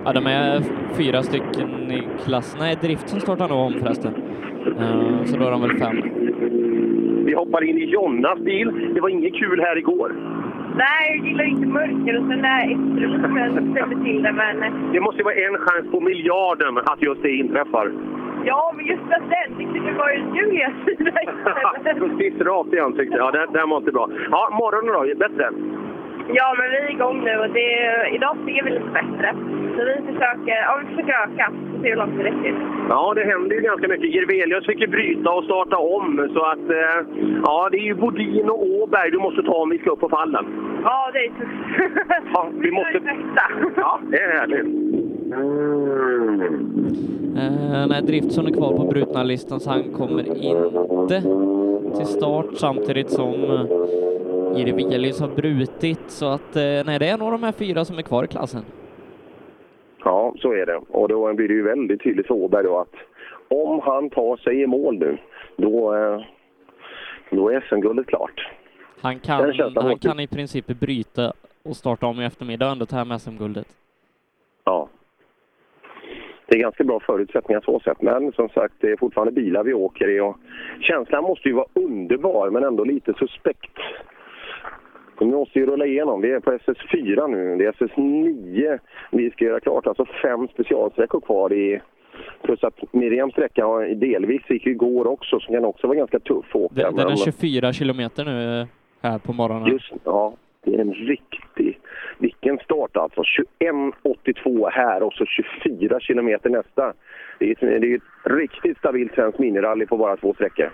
Ja, de är fyra stycken i klassen. Nej, Driften startar nog om förresten. Eh, Så då är de väl fem. Vi hoppar in i Jonnas bil. Det var inget kul här igår. Nej, jag gillar inte mörker och sen där efteråt ställde till det. Men Det måste vara en chans på miljarden att just det inträffar. ja, men just att den, det kunde vara Julias sida istället. Precis rakt i ansiktet. Ja, den, den var inte bra. Ja, morgonen då? Bättre? Ja, men vi är igång nu och det, idag ser vi lite bättre. Så vi försöker, ja, vi försöker öka och se hur långt det räcker. Ja, det händer ju ganska mycket. Jirvelius fick ju bryta och starta om. Så att, eh, ja, det är ju Bodin och Åberg du måste ta om vi ska upp på fallen. Ja, det är tufft. Ja, vi måste... Ja, det är härligt. Eh, nej, Driftsson är kvar på brutna listan så han kommer inte till start samtidigt som eh, Jirvelius har brutit. Så att eh, nej, det är av de här fyra som är kvar i klassen. Ja, så är det. Och då blir det ju väldigt tydligt för Åberg då att om han tar sig i mål nu, då, eh, då är SM-guldet klart. Han kan, han kan i princip bryta och starta om i eftermiddag och ändå ta hem SM-guldet. Ja. Det är ganska bra förutsättningar så sett, men som sagt, det är fortfarande bilar vi åker i och känslan måste ju vara underbar, men ändå lite suspekt. Vi måste ju rulla igenom. Vi är på SS4 nu. Det är SS9 vi ska göra klart. Alltså fem specialsträckor kvar i... Plus att Miriams sträcka delvis gick igår också, som kan också vara ganska tuff att åka. Den, den är Men- 24 kilometer nu eh, här på morgonen. Just ja, det är en riktig... Vilken start alltså. 21.82 här och så 24 kilometer nästa. Det är, ett- det är ett riktigt stabilt svenskt minirally på bara två sträckor.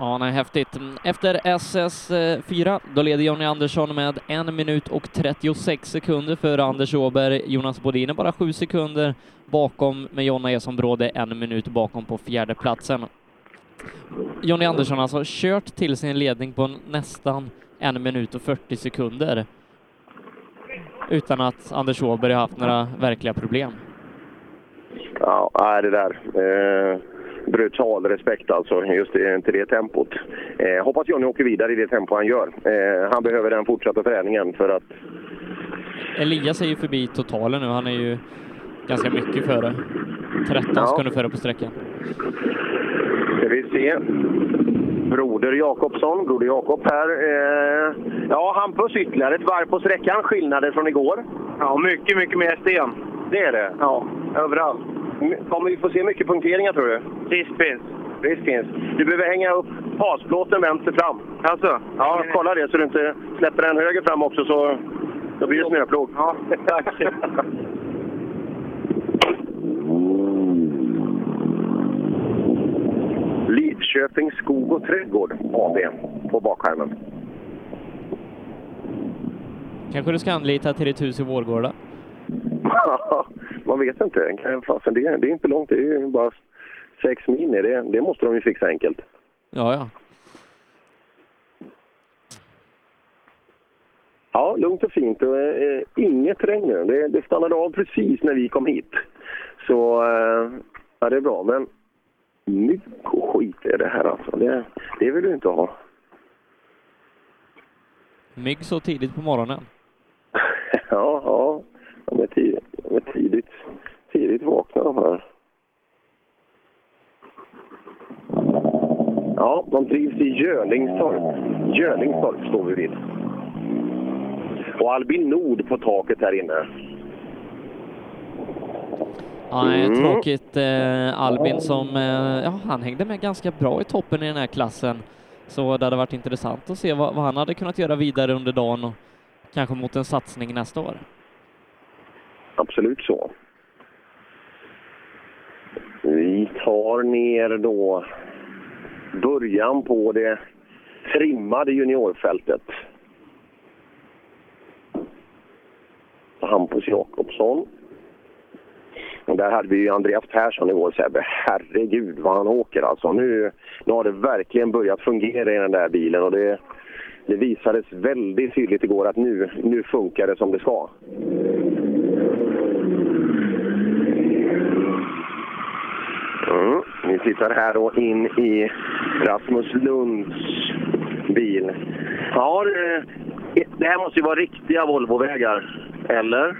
Ja, nej, häftigt. Efter SS4, då leder Jonny Andersson med en minut och 36 sekunder före Anders Åberg. Jonas Bodin är bara sju sekunder bakom, med Jonna E som bråde en minut bakom på fjärde platsen. Jonny Andersson har alltså kört till sin ledning på nästan en minut och 40 sekunder utan att Anders Åberg har haft några verkliga problem. Ja, det där. Eh, brutal respekt alltså, just i- till det tempot. Eh, hoppas Johnny åker vidare i det tempo han gör. Eh, han behöver den fortsatta träningen för att Elias är ju förbi totalen nu, han är ju ganska mycket före. 13 Ja. sekunder före på sträckan. Ska vi se. Broder Jakobsson, Broder Jakob här. Eh, ja, Hampus ytterligare ett varv på sträckan. Skillnader från igår. Ja, mycket, mycket mer sten. Det är det? Ja, överallt. Kommer vi få se mycket punkteringar tror du? Risk finns. Risk finns. Du behöver hänga upp hasplåten vänster fram. Alltså? Ja, kolla det så du inte släpper den höger fram också så då blir det snöplog. Ja, tack. Lidköping Skog och Trädgård AB på bakskärmen. Kanske du ska anlita till ditt hus i Vårgårda? Man vet inte. Fasen, det, är- det är inte långt. Det är bara sex mil ner. Det, det måste de ju fixa enkelt. Ja, ja. Ja, lugnt och fint. Och, eh, inget regn nu. Det, det stannade av precis när vi kom hit. Så eh, ja, det är bra. Men och skit är det här alltså. Det, det vill du inte ha. Mygg så tidigt på morgonen. ja, ja. De är, tidigt, är tidigt, tidigt vakna de här. Ja, de trivs i Gölingstorp. Gölingstorp står vi vid. Och Albin Nord på taket här inne. Ja, nej, Mm. tråkigt. Eh, Albin som, eh, ja, han hängde med ganska bra i toppen i den här klassen. Så det hade varit intressant att se vad, vad han hade kunnat göra vidare under dagen och kanske mot en satsning nästa år. Absolut så. Vi tar ner då början på det trimmade juniorfältet. Hampus Jakobsson. Och där hade vi ju Andreas Persson igår, Sebbe. Herregud vad han åker alltså. Nu, nu har det verkligen börjat fungera i den där bilen och det, det visades väldigt tydligt igår att nu, nu funkar det som det ska. Tittar här då in i Rasmus Lunds bil. Ja, det, det här måste ju vara riktiga Volvovägar, eller?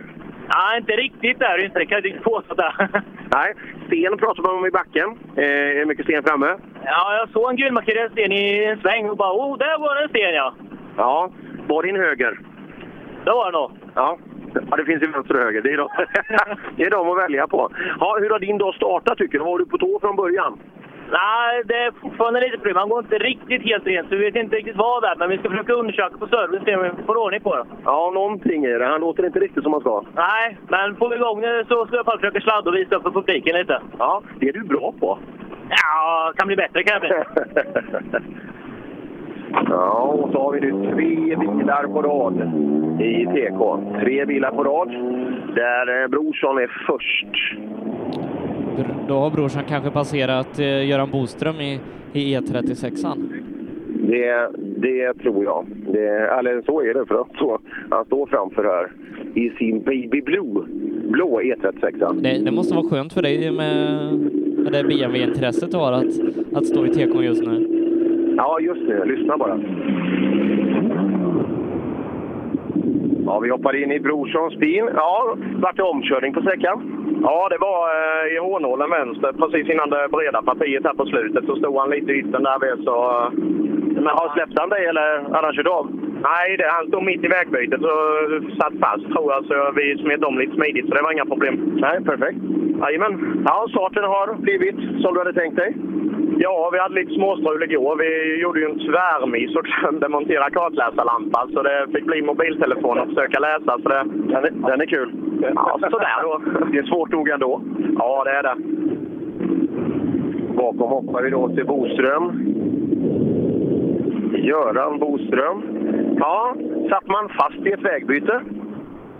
Nej, inte riktigt där inte. Det kan jag inte påstå. Där. Nej, sten pratar man om i backen. Eh, är det mycket sten framme? Ja, jag såg en gulmarkerad sten i en sväng och bara oh, där var det en sten ja. Ja, var din höger? Det var det nog. Ja. Ja, det finns ju vänster och höger. Det är, de, det är de att välja på. Ja, hur har din dag startat tycker du? Var du på tå från början? Nej, det är fortfarande lite problem. Man går inte riktigt helt rent, så vi vet inte riktigt vad det är. Men vi ska försöka undersöka på service se om vi får ordning på det. Ja, någonting är det. Han låter inte riktigt som han ska. Nej, men får vi igång det så ska jag bara försöka sladda och visa upp för publiken lite. Ja, det är du bra på. Ja, kan bli bättre kan jag bli. Ja, och så har vi nu tre bilar på rad i TK. Tre bilar på rad, där eh, Brorsson är först. Då har brorsan kanske passerat eh, Göran Boström i, i E36an. Det, det tror jag. Det, eller så är det, för att så, han står framför här i sin Baby Blue, blå E36. Det, det måste vara skönt för dig med, med det BMW-intresset du har att, att stå i TK just nu. Ja, just det. Lyssna bara. Ja, vi hoppar in i Brorssons bil. Ja, vart det omkörning på sträckan? Ja, det var eh, i hårnålen vänster, precis innan det breda partiet här på slutet. Så stod han lite i yttern där vid, så... Eh, men har släppt han dig eller hade han kört av? Nej, det, han stod mitt i vägbytet och satt fast tror jag, så vi smet om lite smidigt, så det var inga problem. Nej, perfekt. Jajamän. Ja, starten har blivit som du hade tänkt dig? Ja, vi hade lite småstrul igår. Vi gjorde ju en tvärmiss och glömde montera kartläsarlampan, så det fick bli mobiltelefon och försöka läsa. Så det... den, är, den är kul. Ja, sådär då. Det är svårt nog ändå. Ja, det är det. Bakom hoppar vi då till Boström. Göran Boström. Ja, satt man fast i ett vägbyte?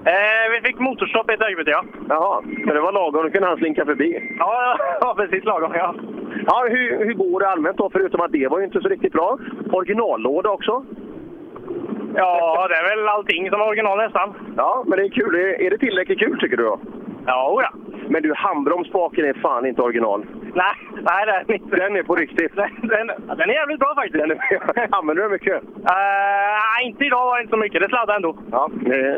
Eh, vi fick motorstopp i ett ögonblick, ja. Jaha, så det var lagom. Då kunde han slinka förbi. Ja, ja precis lagom, ja. Ja, hur, hur går det allmänt då? Förutom att det var ju inte så riktigt bra. Originallåda också. Ja, det är väl allting som är original nästan. Ja, men det är kul. Är det tillräckligt kul tycker du då? Ja, ja. Men du, handbromsspaken är fan inte original. Nej, nej det är den inte. Den är på riktigt. Den, den, den är jävligt bra faktiskt. Den är, använder du den mycket? Uh, nej, inte idag var det inte så mycket. Det sladdade ändå. Ja, eh,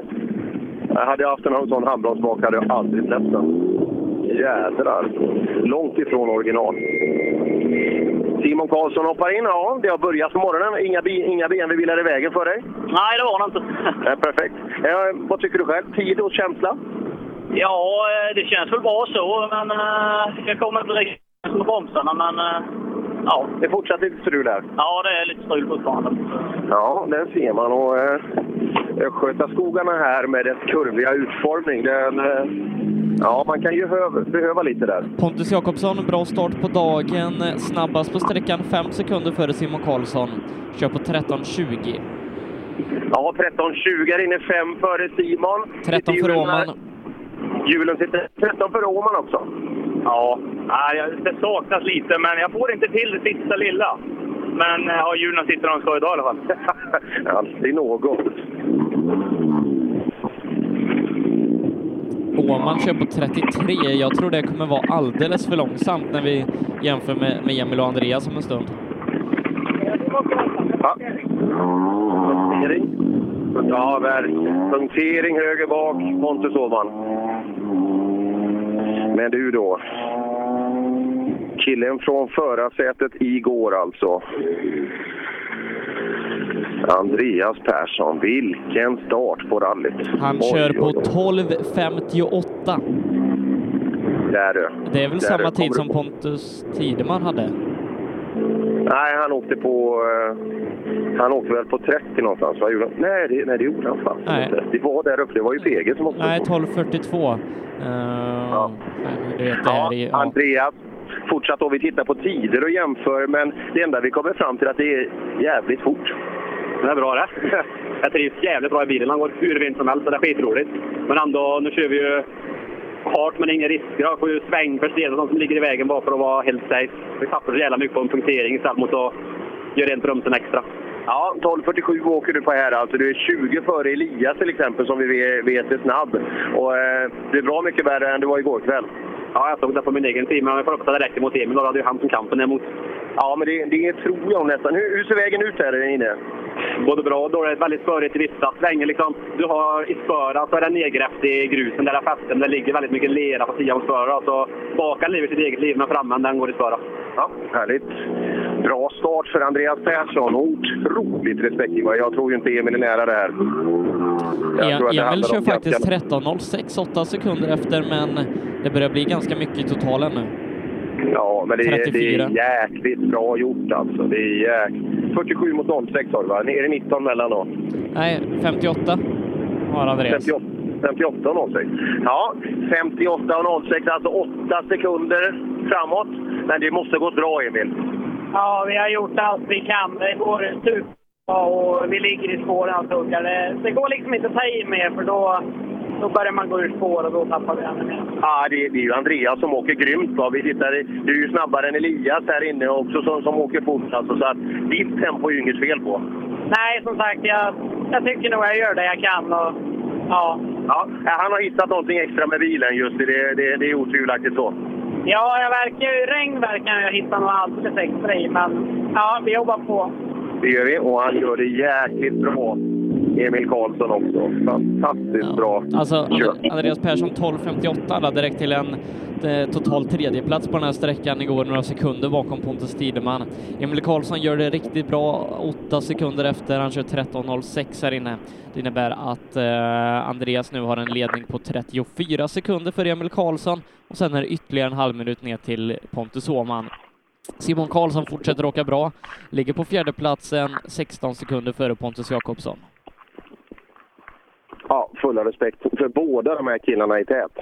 hade jag haft en sån handbromsspak hade jag aldrig släppt den. Jädrar. Långt ifrån original. Simon Karlsson hoppar in. Ja, det har börjat på morgonen. Inga, bi- inga BMW-bilar i vägen för dig? Nej, det var det inte. Ja, perfekt. Eh, vad tycker du själv? Tid och känsla? Ja, eh, det känns väl bra så, men uh, jag kommer inte riktigt på bromsarna. Men uh, ja. Det är fortsatt lite strul där. Ja, det är lite strul fortfarande. Ja, den ser man. Och eh, Östgötaskogarna här med dess kurviga utformning, den, eh, ja, man kan ju behöva, behöva lite där. Pontus Jakobsson, bra start på dagen. Snabbast på sträckan, fem sekunder före Simon Karlsson. Kör på 13.20. Ja, 13.20 är inne, fem före Simon. 13 för Åman. Hjulen sitter 13 för Åman också. Ja, nej, det saknas lite, men jag får inte till det sista lilla. Men eh, ja, hjulen sitter där de ska idag i alla fall. Alltid något. Åman kör på 33. Jag tror det kommer vara alldeles för långsamt när vi jämför med, med Emil och Andreas om en stund. Ja. Ja, verk. Punktering höger bak, Pontus Åhman. Men du då? Killen från förarsätet igår alltså. Andreas Persson, vilken start på rallyt. Han Oj, kör på oj, oj. 12.58. Där du. Det är väl Där samma tid som Pontus Tideman hade. Nej, han åkte på... eh, han åkte väl på 30 någonstans. Vad gjorde han? Nej, det, nej, det gjorde han fan Nej. inte. Det var där uppe. Det var ju PG som åkte Nej, på. 12.42. Uh, Du vet, det Ja, är i, ja. Andreas. Fortsatt då vi tittar på tider och jämför, men det enda vi kommer fram till är att det är jävligt fort. Det är bra det. Jag trivs jävligt bra i bilen. Han går hur fint som helst, så det är skitroligt. Men ändå, nu kör vi ju kart men inga risker. Jag får ju sväng för sånt som ligger i vägen bara för att vara helt safe. Vi tappar så jävla mycket på en punktering istället mot att göra rent bromsen extra. Ja, 12.47 åker du på här alltså. Du är 20 före Elias till exempel som vi ve- vet är snabb. Och eh, det är bra mycket värre än du var igår kväll. Ja, jag såg det på min egen tid, men jag får hoppas att det räcker mot Emil. Då hade ju han som kampen emot. Ja, men det, det tror jag nästan. Hur, hur ser vägen ut här inne? Både bra och dåligt. Väldigt spörigt i vissa svängar. Liksom, du har i spöra så är det nedgrävt i grusen där det fästen. Det ligger väldigt mycket lera på sidan av spöra. Så bakan lever sitt eget liv, men framme den går i spöra. Ja, härligt. Bra start för Andreas Persson. Otroligt respektingivande. Jag tror ju inte Emil är nära det här. Jag tror att det Emil kör om faktiskt ganska- 13.06, 8 sekunder efter, men det börjar bli ganska mycket i totalen nu. Ja, men det är, det 34. är jäkligt bra gjort alltså. Det är jäk... 47 mot 06 har du va? Är det 19 mellan då? Nej, 58 har Andreas. 58, 58 och 06. Ja, 58 och 06, alltså 8 sekunder framåt. Men det måste gå bra, Emil. Ja, vi har gjort allt vi kan. Det går superbra och vi ligger i spåren och tuggar. Det går liksom inte att ta i mer för då, då börjar man gå ur spår och då tappar vi ännu mer. Ja, det, det är ju Andreas som åker grymt. Va? Vi tittar, du är ju snabbare än Elias här inne också som, som åker fort. Alltså, så att ditt tempo är ju inget fel på. Nej, som sagt, jag, jag tycker nog jag gör det jag kan. Och, ja. Ja, han har hittat någonting extra med bilen just det. Det, det, det är otvivelaktigt så. Ja, jag verkar ju, regn verkar jag hitta något alldeles extra i, men ja, vi jobbar på. Det gör vi och han gör det jäkligt bra. Emil Karlsson också. Fantastiskt bra. Alltså, kört. Andreas Persson 12.58 alla direkt till en eh, total tredjeplats på den här sträckan igår, några sekunder bakom Pontus Tideman. Emil Karlsson gör det riktigt bra, åtta sekunder efter. Han kör 13.06 här inne. Det innebär att eh, Andreas nu har en ledning på 34 sekunder för Emil Karlsson och sen är det ytterligare en halv minut ner till Pontus Åhman. Simon Karlsson fortsätter åka bra, ligger på fjärdeplatsen 16 sekunder före Pontus Jakobsson. Ja, fulla respekt för båda de här killarna i tät.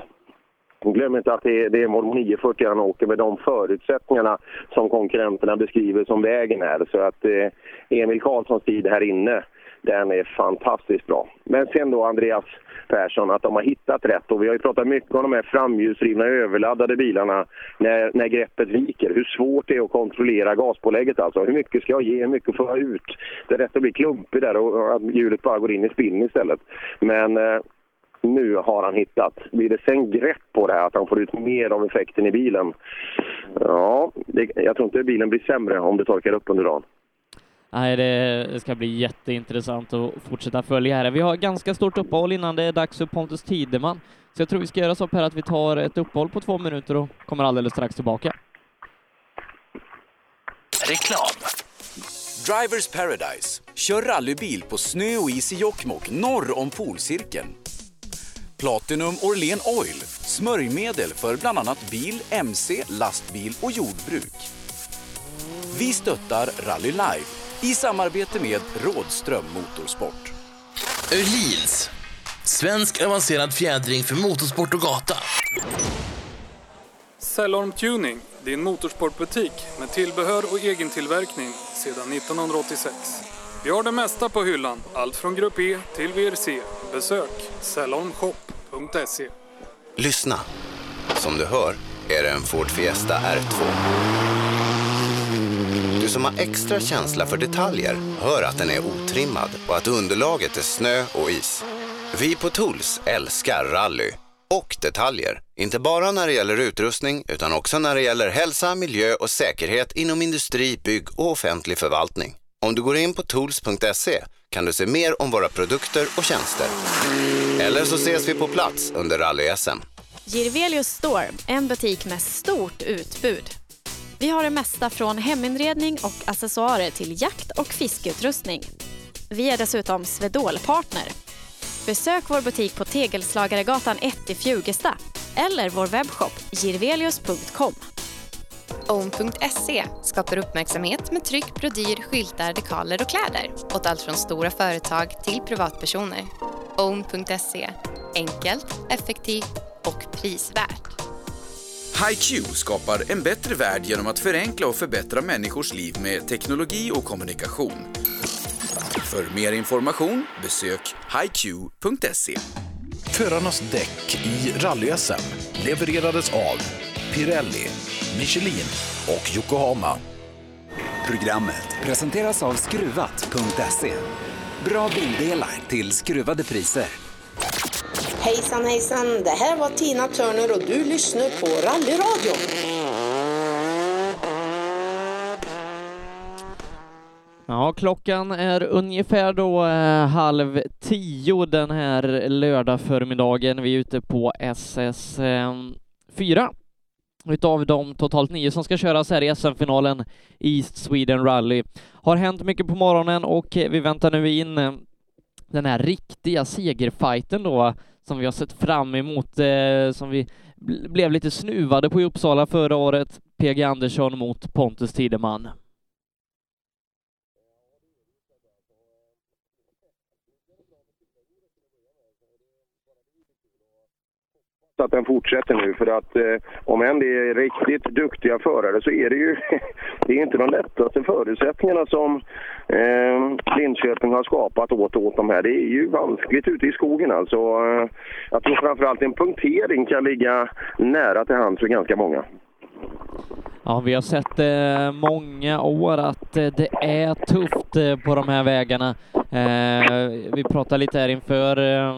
Glöm inte att det är, det är Volvo 940 han åker med de förutsättningarna som konkurrenterna beskriver som vägen är. Så att eh, Emil Karlssons tid här inne, den är fantastiskt bra. Men sen då Andreas Persson, att de har hittat rätt. Och vi har ju pratat mycket om de här framhjulsdrivna överladdade bilarna när, när greppet viker. Hur svårt det är att kontrollera gaspålägget alltså. Hur mycket ska jag ge, hur mycket får jag ut? Det är rätt att bli klumpig där och och att hjulet bara går in i spinn istället. Men eh, nu har han hittat. Blir det sen grepp på det här, att han får ut mer av effekten i bilen? Ja, det, jag tror inte bilen blir sämre om det torkar upp under dagen. Nej, det, ska bli jätteintressant att fortsätta följa här. Vi har ganska stort uppehåll innan det är dags för Pontus Tideman. Så jag tror vi ska göra så här att vi tar ett uppehåll på två minuter och kommer alldeles strax tillbaka. Reklam. Drivers Paradise. Kör rallybil på snö och is i Jokkmokk norr om polcirkeln. Platinum Orlen Oil. Smörjmedel för bland annat bil, mc, lastbil och jordbruk. Vi stöttar Rally Life i samarbete med Rådström Motorsport. Öhlins. Svensk avancerad fjädring för motorsport och gata. Cellorm Tuning, din motorsportbutik med tillbehör och egentillverkning sedan 1986. Vi har det mesta på hyllan, allt från Grupp E till VRC. Besök cellormshop.se. Lyssna. Som du hör är det en Ford Fiesta R2. Som har extra känsla för detaljer hör att den är otrimmad och att underlaget är snö och is. Vi på Tools älskar rally och detaljer. Inte bara när det gäller utrustning utan också när det gäller hälsa, miljö och säkerhet inom industri, bygg och offentlig förvaltning. Om du går in på tools.se kan du se mer om våra produkter och tjänster. Eller så ses vi på plats under rally-SM. Girvelius Store, en butik med stort utbud. Vi har det mesta från heminredning och accessoarer till jakt och fiskeutrustning. Vi är dessutom Swedol-partner. Besök vår butik på Tegelslagaregatan 1 i Fjugesta eller vår webbshop girvelius.com. Own.se skapar uppmärksamhet med tryck, brodyr, skyltar, dekaler och kläder åt allt från stora företag till privatpersoner. Own.se enkelt, effektivt och prisvärt. HiQ skapar en bättre värld genom att förenkla och förbättra människors liv med teknologi och kommunikation. För mer information besök hiq.se. Förarnas däck i rally-SM levererades av Pirelli, Michelin och Yokohama. Programmet presenteras av Skruvat.se. Bra bildelar till skruvade priser. Hejsan hejsan, det här var Tina Turner och du lyssnar på Rallyradion. Ja, klockan är ungefär då eh, halv tio den här lördag förmiddagen. Vi är ute på SS eh, 4 utav de totalt nio som ska köras här i SM-finalen East Sweden Rally. Har hänt mycket på morgonen och vi väntar nu in eh, den här riktiga segerfighten då som vi har sett fram emot, eh, som vi blev lite snuvade på i Uppsala förra året. PG Andersson mot Pontus Tideman. att den fortsätter nu för att eh, om än det är riktigt duktiga förare så är det ju det är inte de lättaste förutsättningarna som eh, Linköping har skapat åt, åt de här. Det är ju vanskligt ute i skogen alltså. Eh, jag tror framförallt en punktering kan ligga nära till hands för ganska många. Ja, vi har sett eh, många år att eh, det är tufft eh, på de här vägarna. Eh, vi pratade lite här inför eh,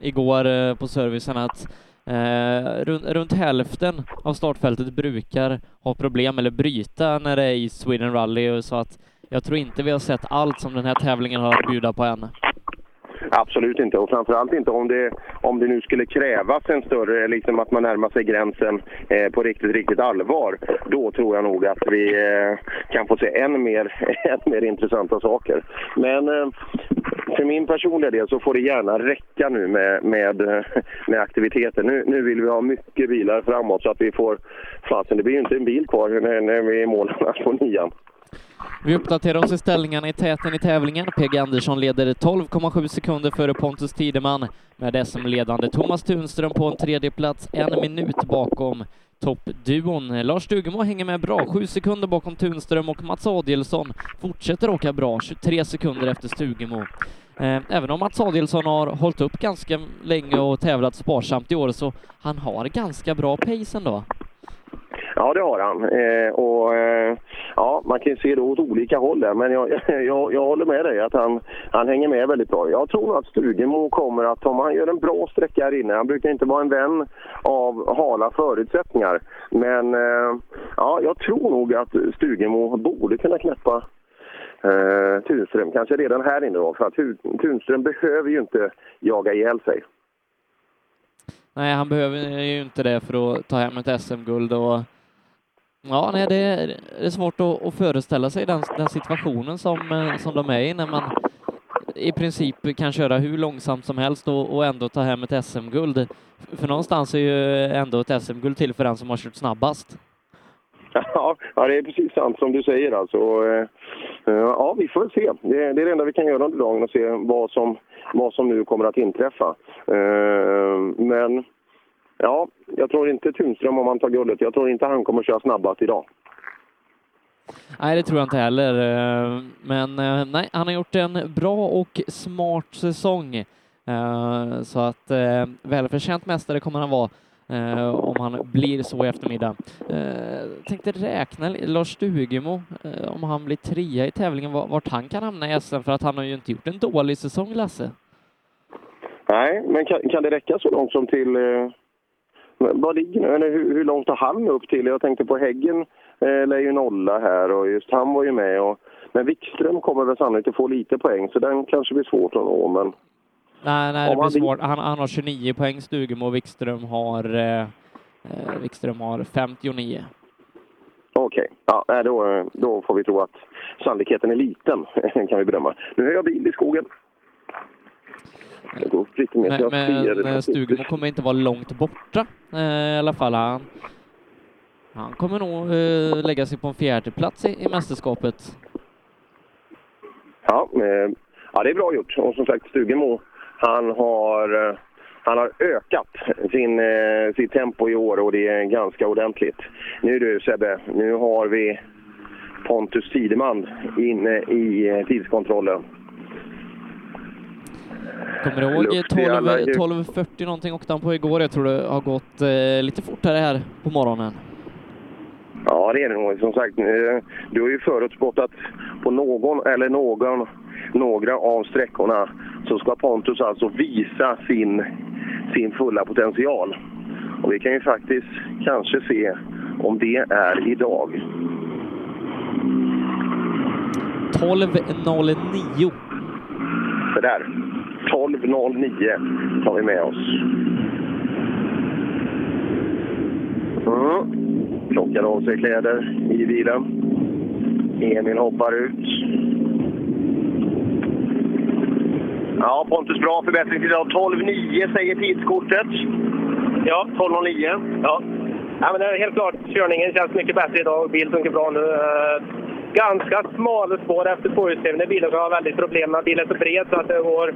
igår eh, på servicen att eh, runt, runt, hälften av startfältet brukar ha problem eller bryta när det är i Sweden Rally så att jag tror inte vi har sett allt som den här tävlingen har att bjuda på än. Absolut inte, och framförallt inte om det, om det nu skulle krävas en större, liksom att man närmar sig gränsen eh, på riktigt, riktigt allvar. Då tror jag nog att vi eh, kan få se än mer, än mer intressanta saker. Men eh, för min personliga del så får det gärna räcka nu med, med, eh, med aktiviteter. Nu, nu vill vi ha mycket bilar framåt så att vi får... Fasen, det blir ju inte en bil kvar när, när vi är i mål på nian. Vi uppdaterar oss i ställningarna i täten i tävlingen. PG Andersson leder 12,7 sekunder före Pontus Tideman med SM-ledande Thomas Tunström på en tredje plats, en minut bakom toppduon. Lars Stugemo hänger med bra, sju sekunder bakom Tunström och Mats Adielsson fortsätter åka bra, 23 sekunder efter Stugemo. Eh, även om Mats Adielsson har hållit upp ganska länge och tävlat sparsamt i år så han har ganska bra pace ändå. Ja, det har han. Eh, och, eh, ja, man kan se det åt olika håll där, men jag, jag, jag håller med dig att han, han hänger med väldigt bra. Jag tror nog att Stugemo kommer att, om han gör en bra sträcka här inne, han brukar inte vara en vän av hala förutsättningar, men eh, ja, jag tror nog att Stugemo borde kunna knäppa eh, Tunström, kanske redan här inne då, för att Tunström behöver ju inte jaga ihjäl sig. Nej, han behöver ju inte det för att ta hem ett SM-guld och Ja, nej, det är, det är svårt att, att, föreställa sig den, den, situationen som, eh, som de är i när man i princip kan köra hur långsamt som helst och, och ändå ta hem ett SM-guld. För någonstans är ju ändå ett SM-guld till för den som har kört snabbast. Ja, det är precis sant som du säger alltså. Eh, ja, vi får se. Det är det enda vi kan göra under dagen och se vad som, vad som nu kommer att inträffa. Eh, men ja, jag tror inte Tunström om han tar guldet. Jag tror inte han kommer köra snabbast idag. Nej, det tror jag inte heller. Ehm, men eh, nej, han har gjort en bra och smart säsong. Ehm, så att eh, välförtjänt mästare kommer han vara eh, om han blir så i eftermiddag. Eh, tänkte räkna Lars Stugemo, eh, om han blir trea i tävlingen, vart han kan hamna i SM, för att han har ju inte gjort en dålig säsong, Lasse. Nej, men kan, kan det räcka så långt som till... Eh, vad ligger eller hur, hur, långt har han upp till? Jag tänkte på Häggen eh, lär ju nolla här och just han var ju med. Och, men Wikström kommer väl sannolikt att få lite poäng, så den kanske blir svårt att nå. Men Nej, nej det blir svårt. Han, han har 29 poäng Stugemo och Wikström har, eh, eh Wikström har 59. Okej, okay. ja, då, då får vi tro att sannolikheten är liten, kan vi bedöma. Nu hör jag bil i skogen. Men, men Stugemo kommer inte vara långt borta eh, i alla fall. Han, Han kommer nog eh, lägga sig på en fjärde plats i, i mästerskapet. Ja, eh, ja, det är bra gjort. Och som sagt, Stugemo, han har, eh, han har ökat sin, eh, sitt tempo i år och det är ganska ordentligt. Nu du Sebbe, nu har vi Pontus Tideman inne i eh, tidskontrollen. Kommer du ihåg Luft i alla 12, ljus. 12.40 någonting åkte han på igår? Jag tror det har gått eh, lite fortare här på morgonen. Ja, det är det nog. Som sagt, du har ju förutspått att på någon eller någon, några av sträckorna så ska Pontus alltså visa sin, sin fulla potential. Och vi kan ju faktiskt kanske se om det är idag. 12.09. Så där. 12.09 tar vi med oss. Mm. Plockar av sig kläder i bilen. Emil hoppar ut. Ja, Pontus, bra förbättring till idag. 12.09 säger tidskortet. Ja. 12.09. Ja. ja men det är helt klart, körningen känns mycket bättre idag. Bilen funkar bra nu. Eh, ganska smala spår efter tvåhjulsdrivna bilar. Vi har väldigt problem med bilen är så bred så att det går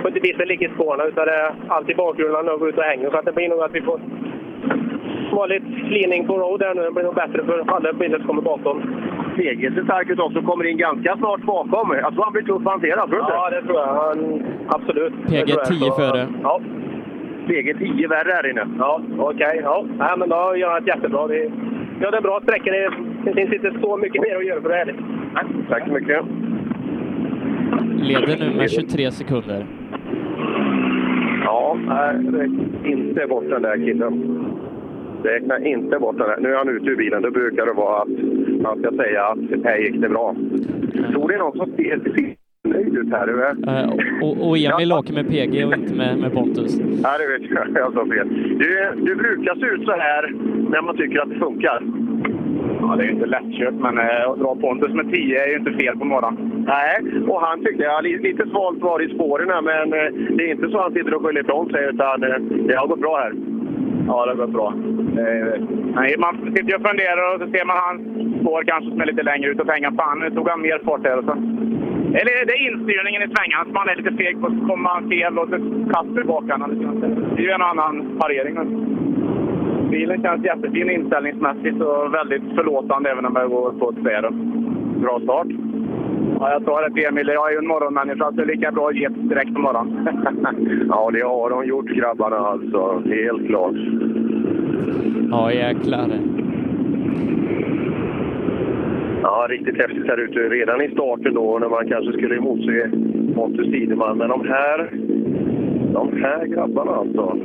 får inte bilen ligga i spåren utan det är alltid bakhjulen och går ut och hänger. Så att det blir nog att vi får vanligt cleaning på road där nu. Det blir nog bättre för alla bilar som kommer bakom. PG ser stark ut också. Kommer in ganska snart bakom. Jag tror han blir tuff att hantera. Tror du inte? Ja, det tror jag. Han, absolut. Det PG tror jag. 10 Så, före. Ja. PG 10 värre här inne. Ja, okej. Ja. Nej, men då gör han ett jättebra. Vi, ja, det är bra sträckor. Det, det finns inte så mycket mer att göra för det är härligt. Tack så mycket. Leder nu med 23 sekunder. Ja, nej, inte bort den där killen. Räkna inte bort den där. Nu är han ute ur bilen. Då brukar det vara att man ska säga att här gick det bra. Tror det är någon som ser ser nöjd ut här. Eh, och, och Emil åker med PG och inte med, med Pontus. Ja, det vet jag. Jag sa fel. Du, du brukar se ut så här när man tycker att det funkar. Ja, det är ju inte lättkört, men eh, att dra Pontus med 10 är ju inte fel på morgonen. Nej, och han tyckte jag li- lite svalt var i spåren här, men eh, det är inte så att han sitter och skyller ifrån sig, utan eh, det har gått bra här. Ja, det har gått bra. Eh, nej, man sitter ju och funderar och så ser man hans spår kanske som är lite längre ut och tänker fan, nu tog han mer fart här. Och så. Eller det är instyrningen i svängarna som man är lite feg på. Så kommer han fel och så kastar bak honom. Liksom. Det är ju en annan parering. Bilen känns jättefin inställningsmässigt och väldigt förlåtande även om jag går på ett Bra start. Ja, jag tar det till Emil. Jag är ju en morgonmänniska så det är lika bra att ge direkt på morgonen. ja, det har de gjort grabbarna alltså. Helt klart. Ja, jäklar. Ja, riktigt häftigt här ute. Redan i starten då när man kanske skulle emotse Pontus Tideman. Men de här, de här grabbarna alltså.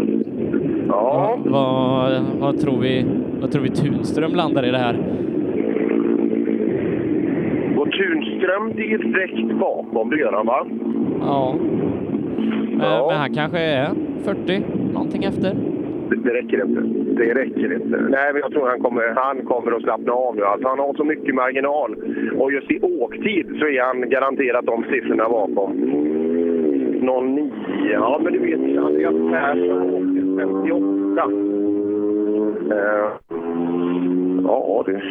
Ja, Vad, vad, tror vi, vad tror vi Tunström landar i det här? Och Tunström direkt bakom, det gör han va? Ja. Men, men han kanske är 40, någonting efter. Det, det räcker inte. Det räcker inte. Nej, men jag tror han kommer, han kommer att slappna av nu. Alltså, han har så mycket marginal. Och just i åktid så är han garanterat de siffrorna bakom. 09. Ja, men du vet, Andreas Persson åkte 58. Eh, ja, du.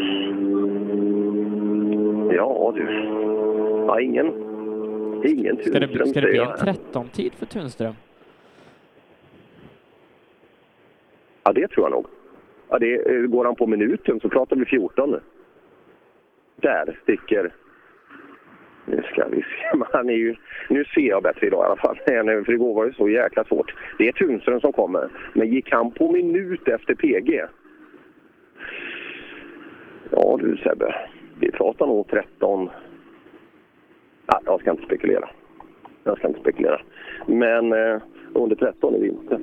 Ja, du. Ja, ingen. Ingen Ska det, bli- Tunström, ska det bli en jag. 13-tid för Tunström? Ja, det tror jag nog. Ja, det, eh, går han på minuten så pratar vi 14 nu. Där sticker... Nu ska vi se. Men Han är ju, nu ser jag bättre idag i alla fall. För igår var det så jäkla svårt. Det är Tunström som kommer. Men gick han på minut efter PG? Ja du Sebbe, vi pratar nog 13... Ja, jag ska inte spekulera. Jag ska inte spekulera. Men eh, under 13 är vi inte.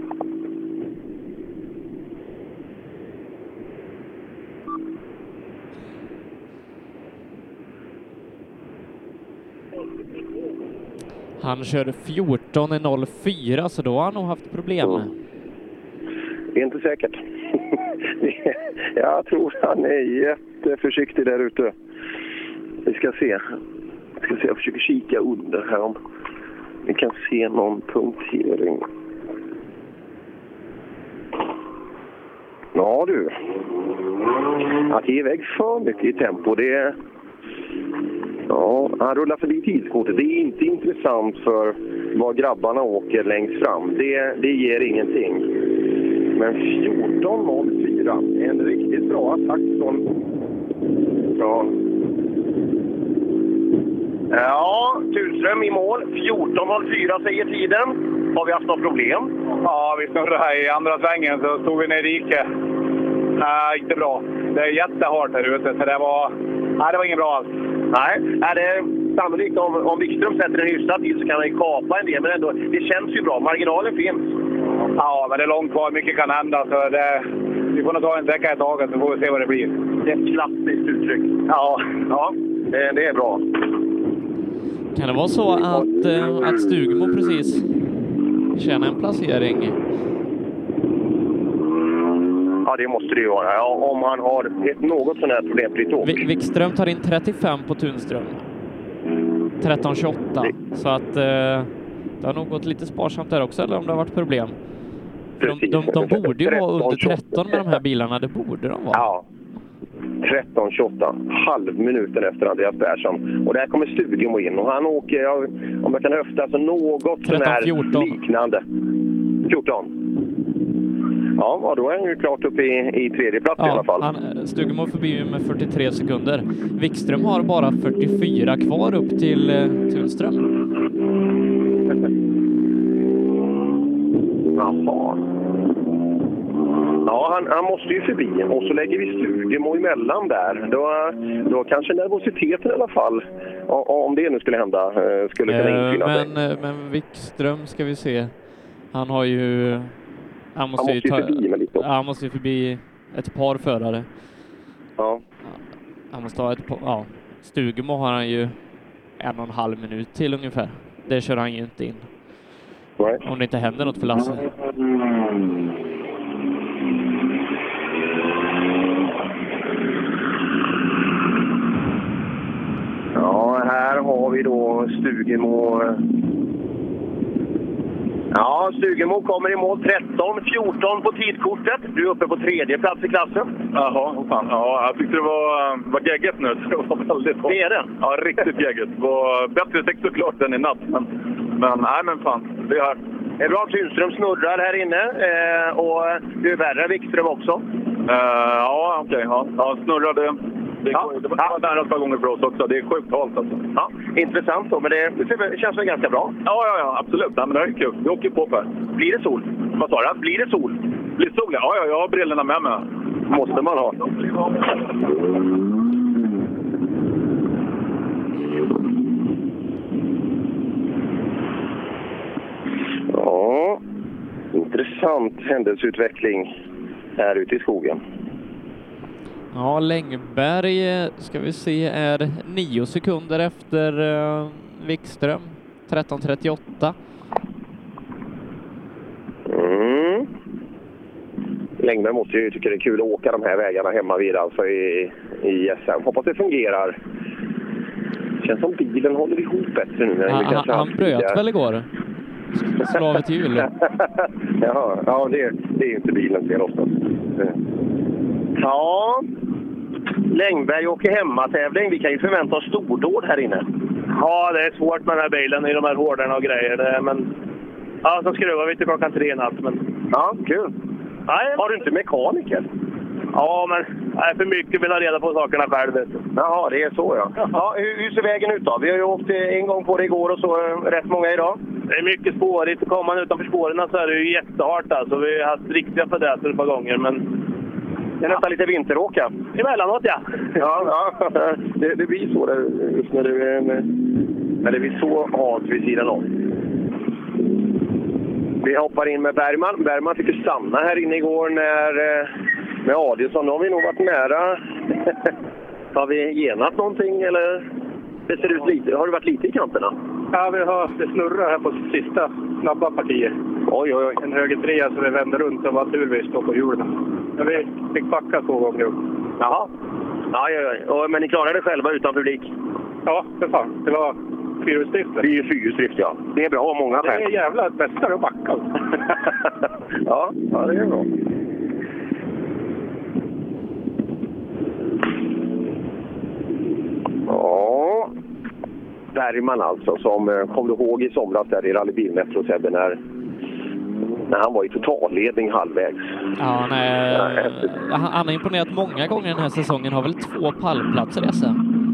Han körde 14.04 så då har han nog haft problem. Det är inte säkert. jag tror han är jätteförsiktig där ute. Vi ska se. Vi ska se. Jag försöker kika under här om vi kan se någon punktering. Ja du. att ge iväg för mycket i tempo, det... Ja, han rullar förbi tidskortet. Det är inte intressant för var grabbarna åker längst fram. Det, det ger ingenting. Men 14.04, en riktigt bra attack från... Ja, Ja, Tunström i mål. 14.04 säger tiden. Har vi haft något problem? Ja, vi snurrade här i andra svängen så stod vi ner i diket. Nej, inte bra. Det är jättehårt här ute, så det var, nej, det var inget bra alls. Nej, är det sannolikt om, om Wikström sätter en hyfsad tid så kan han ju kapa en del, men ändå, det känns ju bra. Marginalen finns. Ja, men det är långt kvar. Mycket kan hända. Så det, vi får nog ta en sträcka i taget så får vi se vad det blir. Det är ett klassiskt uttryck. Ja, ja det, det är bra. Kan det vara så att, eh, att Stugemo precis tjänar en placering? Ja, det måste det ju vara. Ja, om han har ett något sån här problemfritt åk. Wikström tar in 35 på Tunström. 13.28. Så att eh, det har nog gått lite sparsamt där också, eller om det har varit problem. De, de, de borde ju vara under 13 med de här bilarna, det borde de vara. Ja. 13.28, halvminuten efter Andreas Persson. Och där kommer Stugemo in och han åker, ja, om jag kan höfta, så något sån här 13-14. liknande. 14. Ja, ja, då är han ju klart uppe i, i tredje plats i alla fall. Han, eh, Stugemo förbi med 43 sekunder. Wikström har bara 44 kvar upp till eh, Tunström. Jaha. Ja, han, han måste ju förbi och så lägger vi Stugemo emellan där. Då, då kanske nervositeten i alla fall, om det nu skulle hända, eh, skulle kunna Eh, infinna sig. men, eh, men Wikström ska vi se. Han har ju... Han måste, måste ju ta, förbi med lite han måste ju förbi ett par förare. Ja. Han måste ha ett par, ja. Stugemo har han ju en och en halv minut till ungefär. Det kör han ju inte in. Om det inte händer något för Lasse. Ja, här har vi då Stugemo. Ja, Stugemo kommer i mål 13-14 på tidkortet. Du är uppe på tredje plats i klassen. Jaha, vad fan. Ja, jag tyckte det var, var geggigt nu. Det var väldigt hårt. Det är det? Ja, riktigt geggigt. Det var bättre sex såklart än i natt. Men, men nej, men fan. Det är här. Det är bra. Tunström snurrar här inne eh, och det är värre Wikström också. Eh, ja, okej. ja. ja, snurrade. Det, ja. det var nära ett par gånger för oss också. Det är sjukt halt alltså. Ja, intressant då, men det, det känns väl ganska bra? Ja, ja, ja absolut. Nej, men det här är kul. Vi åker på Per. Blir det sol? Vad sa du? Blir det sol? Blir sol? Ja, ja, jag har brillorna med mig. Måste man ha. Ja, intressant händelseutveckling här ute i skogen. Ja, Längberg eh, ska vi se är nio sekunder efter eh, Wikström. 13.38. Mm. Längberg måste ju tycka det är kul att åka de här vägarna hemma vid alltså i, i SM. Hoppas det fungerar. Känns som bilen håller ihop bättre nu. Han, vi han, han bröt väl igår? Slå av ett hjul. Jaha, ja det, det är ju inte bilens fel oftast. Ja, Längberg åker hemmatävling. Vi kan ju förvänta oss stordåd här inne. Ja, det är svårt med den här bilen i de här hårdarna och grejer. Det, men, ja, så skruvar vi till klockan tre i natt. Men, ja, kul. Nej, Har du inte mekaniker? Ja, men nej, för mycket vill ha reda på sakerna själv. Vet du. Jaha, det är så ja. ja hur, hur ser vägen ut då? Vi har ju åkt eh, en gång på det igår och så eh, rätt många idag. Det är mycket spårigt. Kommer man utanför spåren så är det ju jättehart. Alltså. Vi har haft riktiga fadäser ett par gånger. Men... Det är nästan lite vinteråka. Emellanåt, ja. Ja, ja det, det blir så där, just när det, är en- när det blir så halt vid sidan om. Vi hoppar in med Bergman. Bergman fick ju stanna här inne igår när, eh, med Adielsson. Nu har vi nog varit nära. har vi genat någonting eller? Det ser ut lite, har det varit lite i kanterna? Ja, vi har det snurrar här på sista snabba partiet. Oj, oj, oj. En höger trea så vi vände runt och var tur vi stod på hjulen. Men vi fick backa två gånger upp. Jaha. Ja, ja, ja. Men ni klarade det själva utan publik? Ja, för fan. Det var fyrhjulsdrift. Det är fyrhjulsdrift, ja. Det är bra av många Det är skäl. jävla bästa att backa. ja, ja, det är bra. Ja, Bergman alltså, som eh, kom du ihåg i somras där i rallybilmetro Sebbe när, när han var i totalledning halvvägs? Ja, nej, han, han har imponerat många gånger den här säsongen, har väl två pallplatser i SM?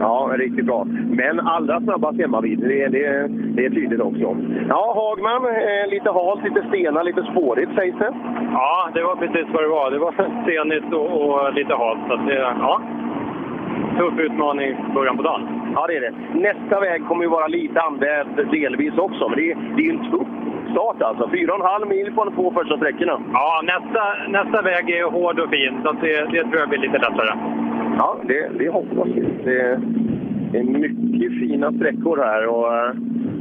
Ja, riktigt bra. Men allra snabbast hemmavid, det, det, det är tydligt också. Ja, Hagman, eh, lite halt, lite stenar, lite spårigt sägs det. Ja, det var precis vad det var. Det var stenigt och, och lite halt. Så det, ja. Tuff utmaning i början på dagen. Ja, det är det. Nästa väg kommer ju vara lite använd delvis också, men det är, det är en tuff start alltså. Fyra och en halv mil på de två första sträckorna. Ja, nästa, nästa väg är hård och fin, så det, det tror jag blir lite lättare. Ja, det, det hoppas vi. Det, det är mycket fina sträckor här och eh,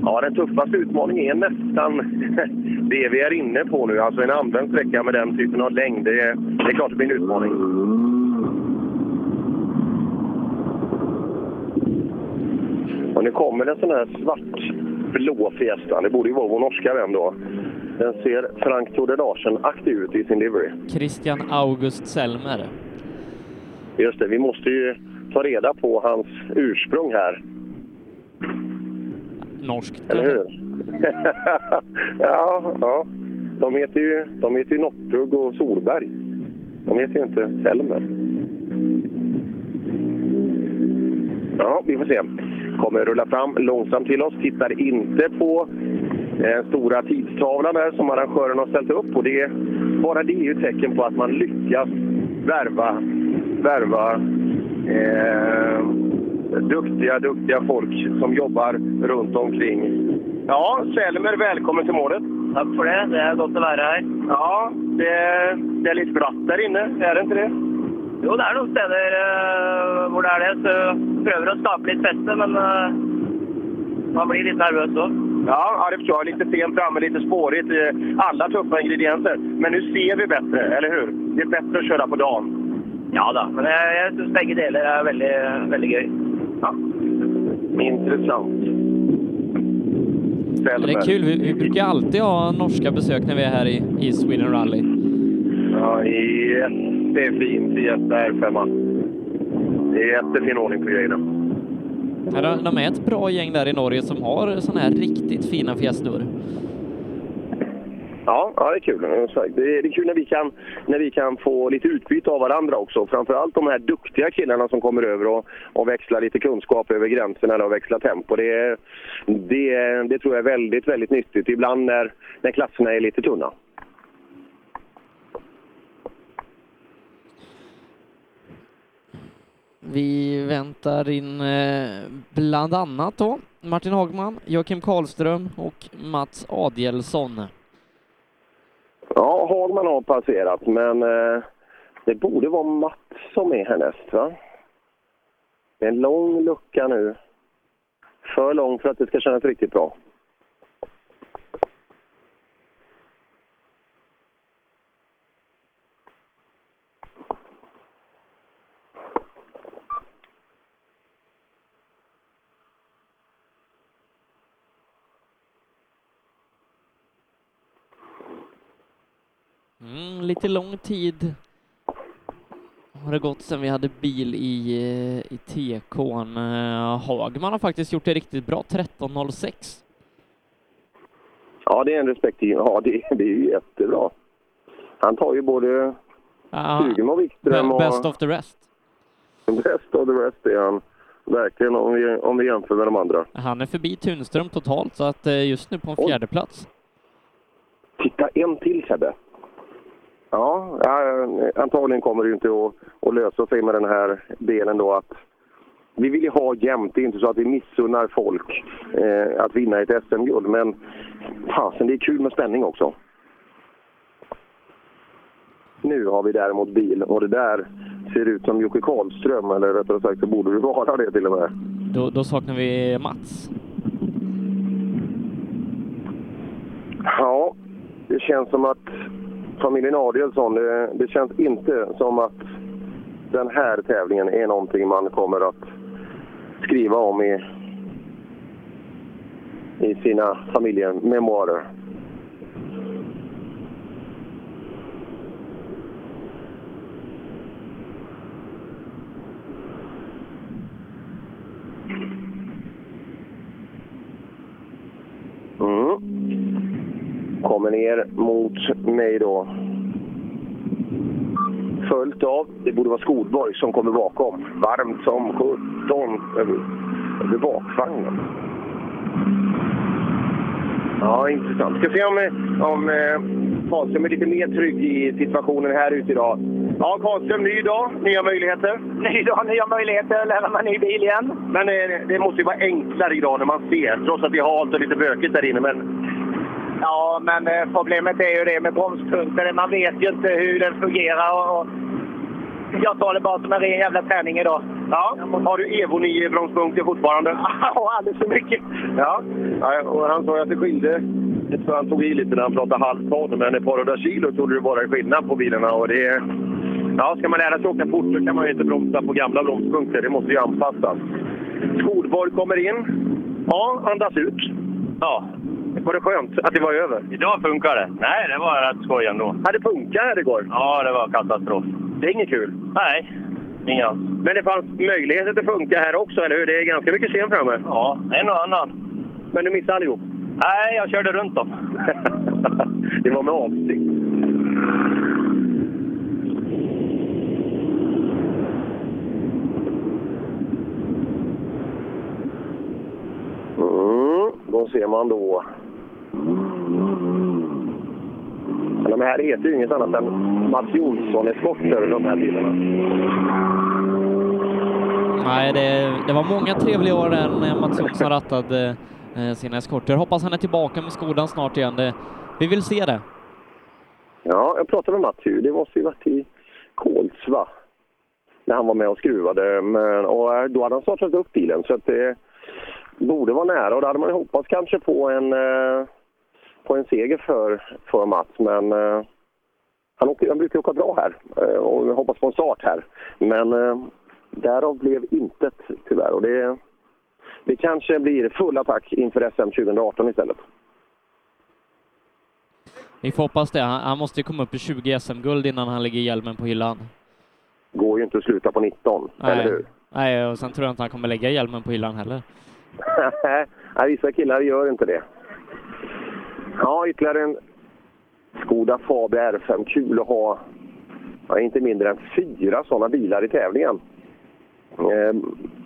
ja, den tuffaste utmaningen är nästan det vi är inne på nu. Alltså en använd sträcka med den typen av längd. Det, är- det är klart det blir en utmaning. Och nu kommer det en sån här svart-blå Fiesta. Det borde ju vara vår norska vän då. Den ser Frank Tode Larsen-aktig ut i sin livery. Christian August Selmer. Just det, vi måste ju ta reda på hans ursprung här. Norskt. Eller hur? ja, ja. De heter ju, de heter ju Northug och Solberg. De heter ju inte Selmer. Ja, vi får se. Kommer rulla fram långsamt till oss. Tittar inte på eh, stora tidstavlan där som arrangören har ställt upp. Och det, bara det är ju tecken på att man lyckas värva, värva eh, duktiga, duktiga folk som jobbar runt omkring. Ja, Selmer, välkommen till målet. Tack för det. Det är gott att vara här. Ja, det, det är lite glatt där inne, är det inte det? Jo, det er noen steder uh, hvor det er det. Så prøver å skape litt feste, men uh, man blir litt nervøs òg. Ja, ja, det förstår jag. Lite sent framme, lite spårigt. eh, Alla tuffa ingredienser. Men nu ser vi bättre, eller hur? Det är bättre att köra på dagen. Ja da, men jeg, jeg syns begge deler er veldig, veldig gøy. Ja. Intressant. Men det är kul, vi, vi brukar alltid ha norska besök när vi är här i, i Sweden Rally. Ja, jättefin Fiesta R5. Det är jättefin ordning på grejerna. Ja, de- är ett bra gäng där i Norge som har såna här riktigt fina fiestor. Ja, ja, det är kul. Det är, kul när vi, kan, när vi kan få lite utbyte av varandra också. Framförallt de här duktiga killarna som kommer över och, och växlar lite kunskap över gränserna och växlar tempo. Det, det, det tror jag är väldigt, väldigt nyttigt. Ibland när, när klasserna är lite tunna. Vi väntar in eh, bland annat då Martin Hagman, Joakim Karlström och Mats Adielsson. Ja, Hagman har passerat, men eh, det borde vara Mats som är härnäst, va? Det är en lång lucka nu. För lång för att det ska kännas riktigt bra. Mm, lite lång tid har det gått sedan vi hade bil i, eh, i TK'n. Eh, Hagman har faktiskt gjort det riktigt bra, 13.06. Ja, det är en respekt. Ja, det, det är ju jättebra. Han tar ju både Ja, Stugemo och Wikström och... Best of the rest. Best of the rest är han. Verkligen om vi, om vi jämför med de andra. Han är förbi Tunström totalt, så att eh, just nu på en fjärde plats. Titta, en till Sebbe. Ja, antagligen kommer det ju inte att, att lösa sig med den här delen då att vi vill ju ha jämnt. Det är inte så att vi missunnar folk eh, att vinna ett SM-guld, men fasen, det är kul med spänning också. Nu har vi däremot bil och det där ser ut som Jocke Karlström, eller rättare sagt så borde det vara det till och med. Då, då saknar vi Mats. Ja, det känns som att familjen Adielsson, det, det känns inte som att den här tävlingen är någonting man kommer att skriva om i, i sina familjememoarer. Kommer ner mot mig då. Följt av, det borde vara Skolborg som kommer bakom. Varmt som 17 över, över bakvagnen. Ja, intressant. Ska se om, om eh, Karlström är lite mer trygg i situationen här ute idag. Ja, Karlström, ny dag, nya möjligheter. Ny dag, nya möjligheter. Lära mig ny bil igen. Men eh, det måste ju vara enklare idag när man ser, trots att det är halt och lite bökigt där inne. Men Ja, men eh, problemet är ju det med bromspunkter. Man vet ju inte hur den fungerar. Och, jag tar det bara som en ren jävla träning idag. Ja, har du Evo 9 bromspunkter fortfarande? Ja, alldeles för mycket. Ja, och han sa att det skilde. Tror han tog i lite när han pratade halv ton, men ett par hundra kilo trodde det vara skillnad på bilarna. Och det, ja, ska man lära sig åka fort så kan man ju inte bromsa på gamla bromspunkter. Det måste ju anpassas. Skolborg kommer in. Ja, andas ut. Ja. Var det skönt att det var över? Idag funkar det. Nej, det var rätt skoj ändå. Ja, det funkar här igår? Ja, det var katastrof. Det är inget kul? Nej, inget alls. Men det fanns möjlighet att det funkar här också, eller hur? Det är ganska mycket sten framme. Ja, en och annan. Men du missade allihop? Nej, jag körde runt dem. det var med avsikt. Mm, då ser man då... De här heter ju inget annat än Mats Jonsson-eskorter, de här bilarna. Nej, det, det var många trevliga år när Mats Jonsson rattade eh, sina eskorter. Hoppas han är tillbaka med Skodan snart igen. Det, vi vill se det. Ja, jag pratade med Mats. Det måste ju varit i Kolsva när han var med och skruvade. Men, och då hade han startat upp bilen så att det borde vara nära och då hade man hoppats kanske på en, eh, på en seger för, för Mats. Men eh, han, åker, han brukar åka bra här eh, och jag hoppas på en start här. Men eh, därav blev intet tyvärr och det, det kanske blir full attack inför SM 2018 istället. Vi får hoppas det. Han, han måste ju komma upp i 20 SM-guld innan han lägger hjälmen på hyllan. Går ju inte att sluta på 19, Nej. eller hur? Nej, och sen tror jag inte han kommer lägga hjälmen på hyllan heller. Nej, vissa killar gör inte det. Ja, ytterligare en Skoda Fabia R5. Kul att ha ja, inte mindre än fyra sådana bilar i tävlingen. Eh,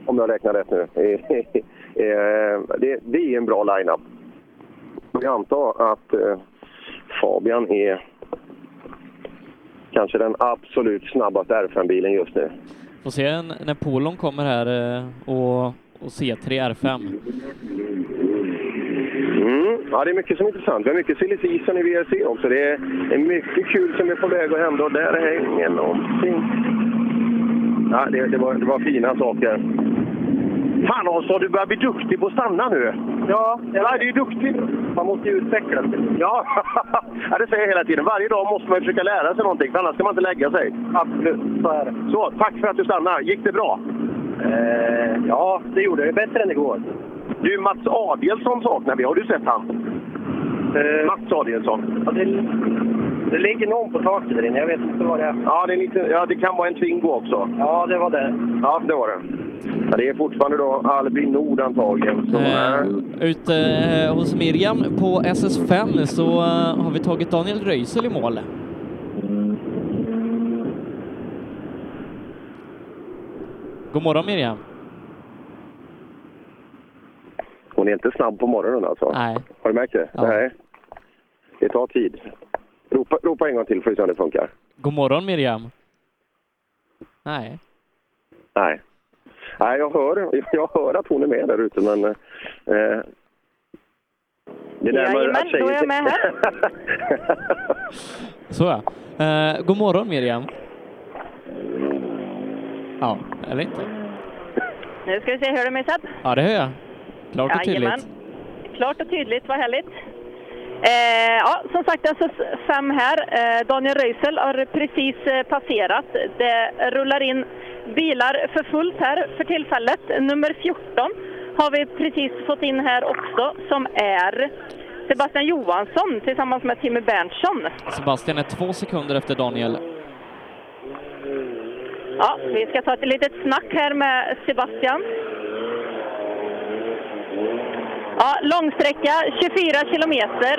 om jag räknar rätt nu. eh, det, det är en bra line-up. Jag antar att eh, Fabian är kanske den absolut snabbaste R5-bilen just nu. Får se när Polon kommer här eh, och, och C3 R5. Mm. Ja, det är mycket som är intressant. Vi har mycket silly season i VRC också. Det är, mycket kul som är på väg att hända och där hänger någonting. Ja, det, det, var, det var fina saker. Fan Hansson, du börjar bli duktig på att stanna nu. Ja, ja du är duktig. Man måste ju utveckla sig. Ja. ja, det säger jag hela tiden. Varje dag måste man försöka lära sig någonting, för annars ska man inte lägga sig. Absolut, så är det. Så, tack för att du stannade. Gick det bra? Eh, ja, det gjorde det. Bättre än igår. Du, Mats Adielsson saknar vi. Har du sett han? Eh, Mats Adielsson. Ja, det, det ligger någon på taket där inne. Jag vet inte vad det är. Ja, det, är lite, ja, det kan vara en Twingo också. Ja, det var det. Ja, det var det. Ja, det är fortfarande då Albin Nord antagligen. Så, Eh, ute eh, hos Miriam på SS5 så eh, har vi tagit Daniel Röisel i mål. God morgon Miriam. Hon är inte snabb på morgonen alltså. Nej. Har du märkt det? Ja. Nej. Det tar tid. Ropa, ropa en gång till för att se om det funkar. God morgon Miriam. Nej. Nej. Nej, jag hör, jag hör att hon är med där ute, men... Eh, det där med Jajamän, att tjejer- då är jag med här. Så ja. Eh, god morgon Miriam. Ja, eller inte? Nu ska vi se, hör du mig Seb? Ja, det hör jag. Klart och Jajamän. tydligt. Klart och tydligt, vad härligt. Eh, ja, som sagt, SS5 här. Eh, Daniel Röisel har precis eh, passerat. Det rullar in bilar för fullt här för tillfället. Nummer 14 har vi precis fått in här också, som är Sebastian Johansson tillsammans med Timmy Berntsson. Sebastian är två sekunder efter Daniel. Ja, vi ska ta ett litet snack här med Sebastian. Ja, långsträcka 24 kilometer.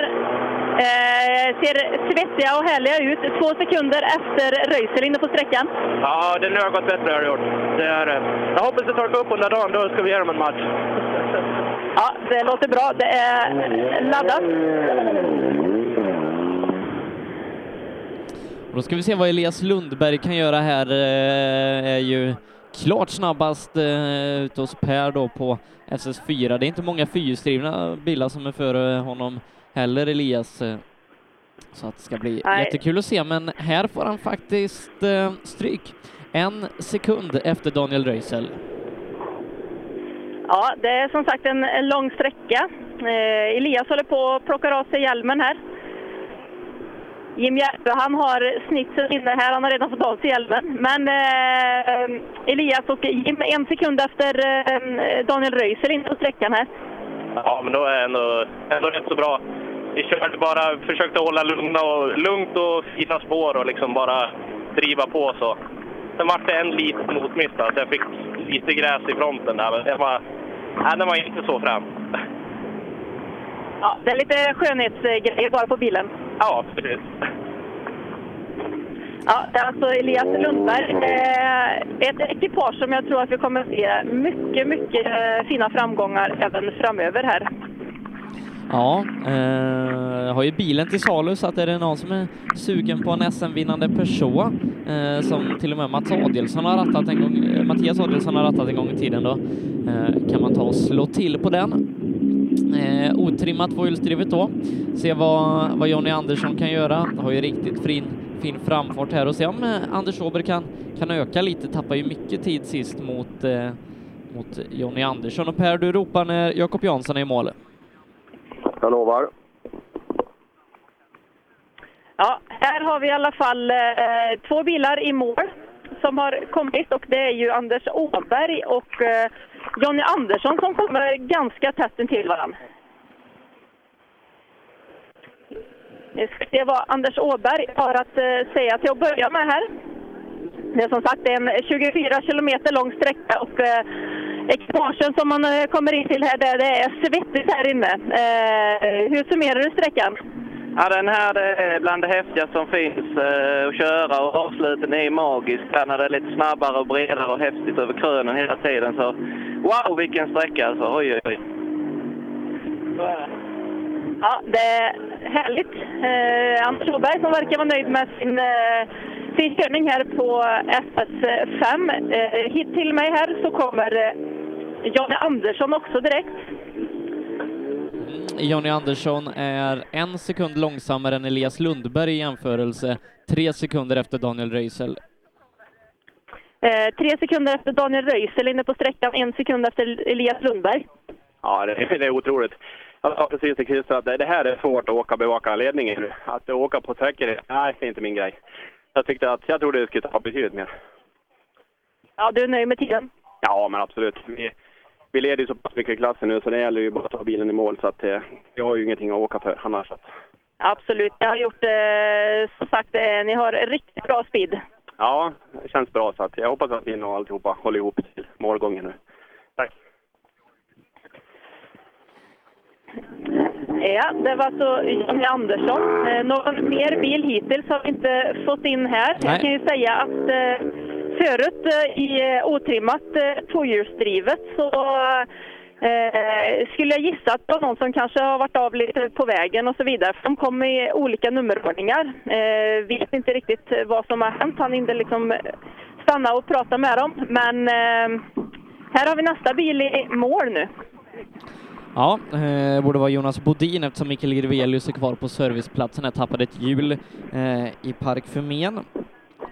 Eh, ser svettiga och härliga ut. Två sekunder efter Röisel inne på sträckan. Ja, det nu har gått bättre har det gjort. Det är, det. jag hoppas det torkar upp under dagen, då ska vi ge dem en match. Ja, det låter bra. Det är laddat. Och då ska vi se vad Elias Lundberg kan göra här. Eh, är ju klart snabbast eh, ute hos Per då på SS4. Det är inte många fyrhjulsdrivna bilar som är före honom heller, Elias. Eh, Så att det ska bli Nej. jättekul att se, men här får han faktiskt eh, stryk. En sekund efter Daniel Röisel. Ja, det är som sagt en, en lång sträcka. Eh, Elias håller på att plocka av sig hjälmen här. Jim Järpe, han har snitsen inne här. Han har redan fått av sig hjälmen. Men eh, Elias och Jim en sekund efter eh, Daniel Röisel in på sträckan här. Ja, men då är det ändå, ändå rätt så bra. Vi körde bara, försökte hålla lugna och, lugnt och fina spår och liksom bara driva på så. Sen var det en liten motmiss så jag fick lite gräs i fronten där. Men det var, nej, den var inte så fram. Ja, det är lite skönhetsgrejer bara på bilen. Ja, precis. Ja, det är alltså Elias Lundberg. Eh, ett ekipage som jag tror att vi kommer att se mycket, mycket eh, fina framgångar även framöver här. Ja, eh, har ju bilen till salu så att är det någon som är sugen på en SM-vinnande Peugeot eh, som till och med Mats Adielsson har rattat en gång, Mattias Adielsson har rattat en gång i tiden då, eh, kan man ta och slå till på den. Eh, otrimmat tvåhjulsdrivet då. Se vad, vad Jonny Andersson kan göra. Har ju riktigt fin, fin framfart här och se om eh, Anders Åberg kan, kan öka lite. Tappar ju mycket tid sist mot, eh, mot Jonny Andersson. Och Per, du ropar när Jakob Jansson är i mål. Jag lovar. Ja, här har vi i alla fall eh, två bilar i mål som har kommit och det är ju Anders Åberg och eh, Jonny Andersson som kommer ganska tätt intill varandra. Vi ska se vad Anders Åberg har att eh, säga till att börja med här. Det är som sagt en 24 kilometer lång sträcka och eh, ekipagen som man eh, kommer in till här, det, är svettigt här inne. Hur summerar du sträckan? Ja, den här är bland det häftigaste som finns eh, att köra och avsluten är magisk. Den när det är lite snabbare och bredare och häftigt över krönen hela tiden. Så wow, vilken sträcka alltså. Oj, oj, oj. Ja, det är härligt. Eh, Anders Åberg som verkar vara nöjd med sin, eh, sin körning här på SS5. Eh, hit till mig här så kommer eh, Janne Andersson också direkt. Jonny Andersson är en sekund långsammare än Elias Lundberg i jämförelse, tre sekunder efter Daniel Röisel. Eh, tre sekunder efter Daniel Röisel inne på sträckan, en sekund efter Elias Lundberg. Ja, det, det är otroligt. Jag sa precis till Christer att det, här är svårt att åka och bevaka ledningen. Att åka på säkerhet, nej, det är inte min grej. Jag tyckte att, jag trodde det skulle ta betydligt mer. Ja, du är nöjd med tiden? Ja, men absolut. Vi, vi leder ju så pass mycket i klassen nu så det gäller ju bara att ta bilen i mål så att eh, vi har ju ingenting att åka för annars. Att, Absolut. Jag har gjort, eh, som sagt, eh, ni har riktigt bra speed. ja, det känns bra så att jag hoppas att vi och alltihopa håller ihop till målgången nu. Tack! Ja, det var alltså Jonny Andersson. Eh, någon mer bil hittills har vi inte fått in här. Jag kan ju säga att eh, förut eh, i eh, otrimmat eh, tvåhjulsdrivet så eh, skulle jag gissa att det var någon som kanske har varit av lite på vägen och så vidare. För de kom i olika nummerordningar. Eh, vet inte riktigt vad som har hänt. Han inte liksom stanna och prata med dem. Men eh, här har vi nästa bil i mål nu. Ja, eh, borde vara Jonas Bodin eftersom Mikael Grevelius är kvar på serviceplatsen. här, tappade ett hjul eh, i Park Förmen.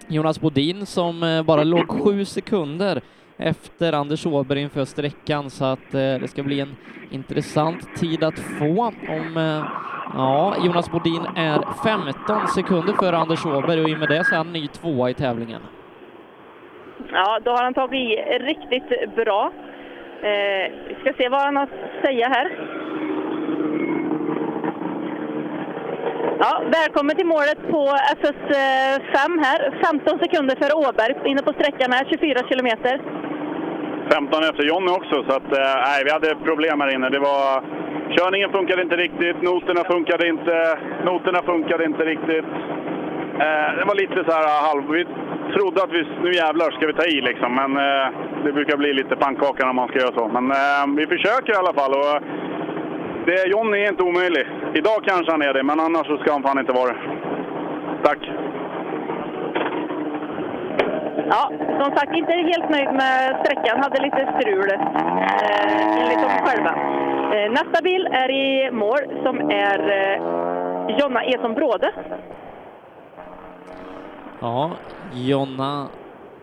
Jonas Bodin som eh, bara låg sju sekunder efter Anders Åberg inför sträckan så att eh, det ska bli en intressant tid att få om eh, Ja, Jonas Bodin är 15 sekunder före Anders Åberg och i och med det så är han ny tvåa i tävlingen. Ja, då har han tagit i riktigt bra. Eh, vi ska se vad han har att säga här. Ja, välkommen till målet på FS5 här. 15 sekunder före Åberg inne på sträckan här, 24 kilometer. 15 efter Jonny också, så att, eh, nej, vi hade problem här inne. Det var Körningen funkade inte riktigt, noterna funkade inte, noterna funkade inte riktigt. Eh, det var lite så här ah, halv... Vi trodde att vi, nu jävlar ska vi ta i liksom, men eh, det brukar bli lite pannkaka när man ska göra så. Men eh, vi försöker i alla fall. Och, det, Johnny är inte omöjlig. Idag kanske han är det, men annars så ska han fan inte vara det. Tack! Ja, som sagt, inte helt nöjd med sträckan. Hade lite strul, eh, enligt dem själva. Eh, nästa bil är i mål, som är eh, Jonna Eson Bråde. Ja, Jonna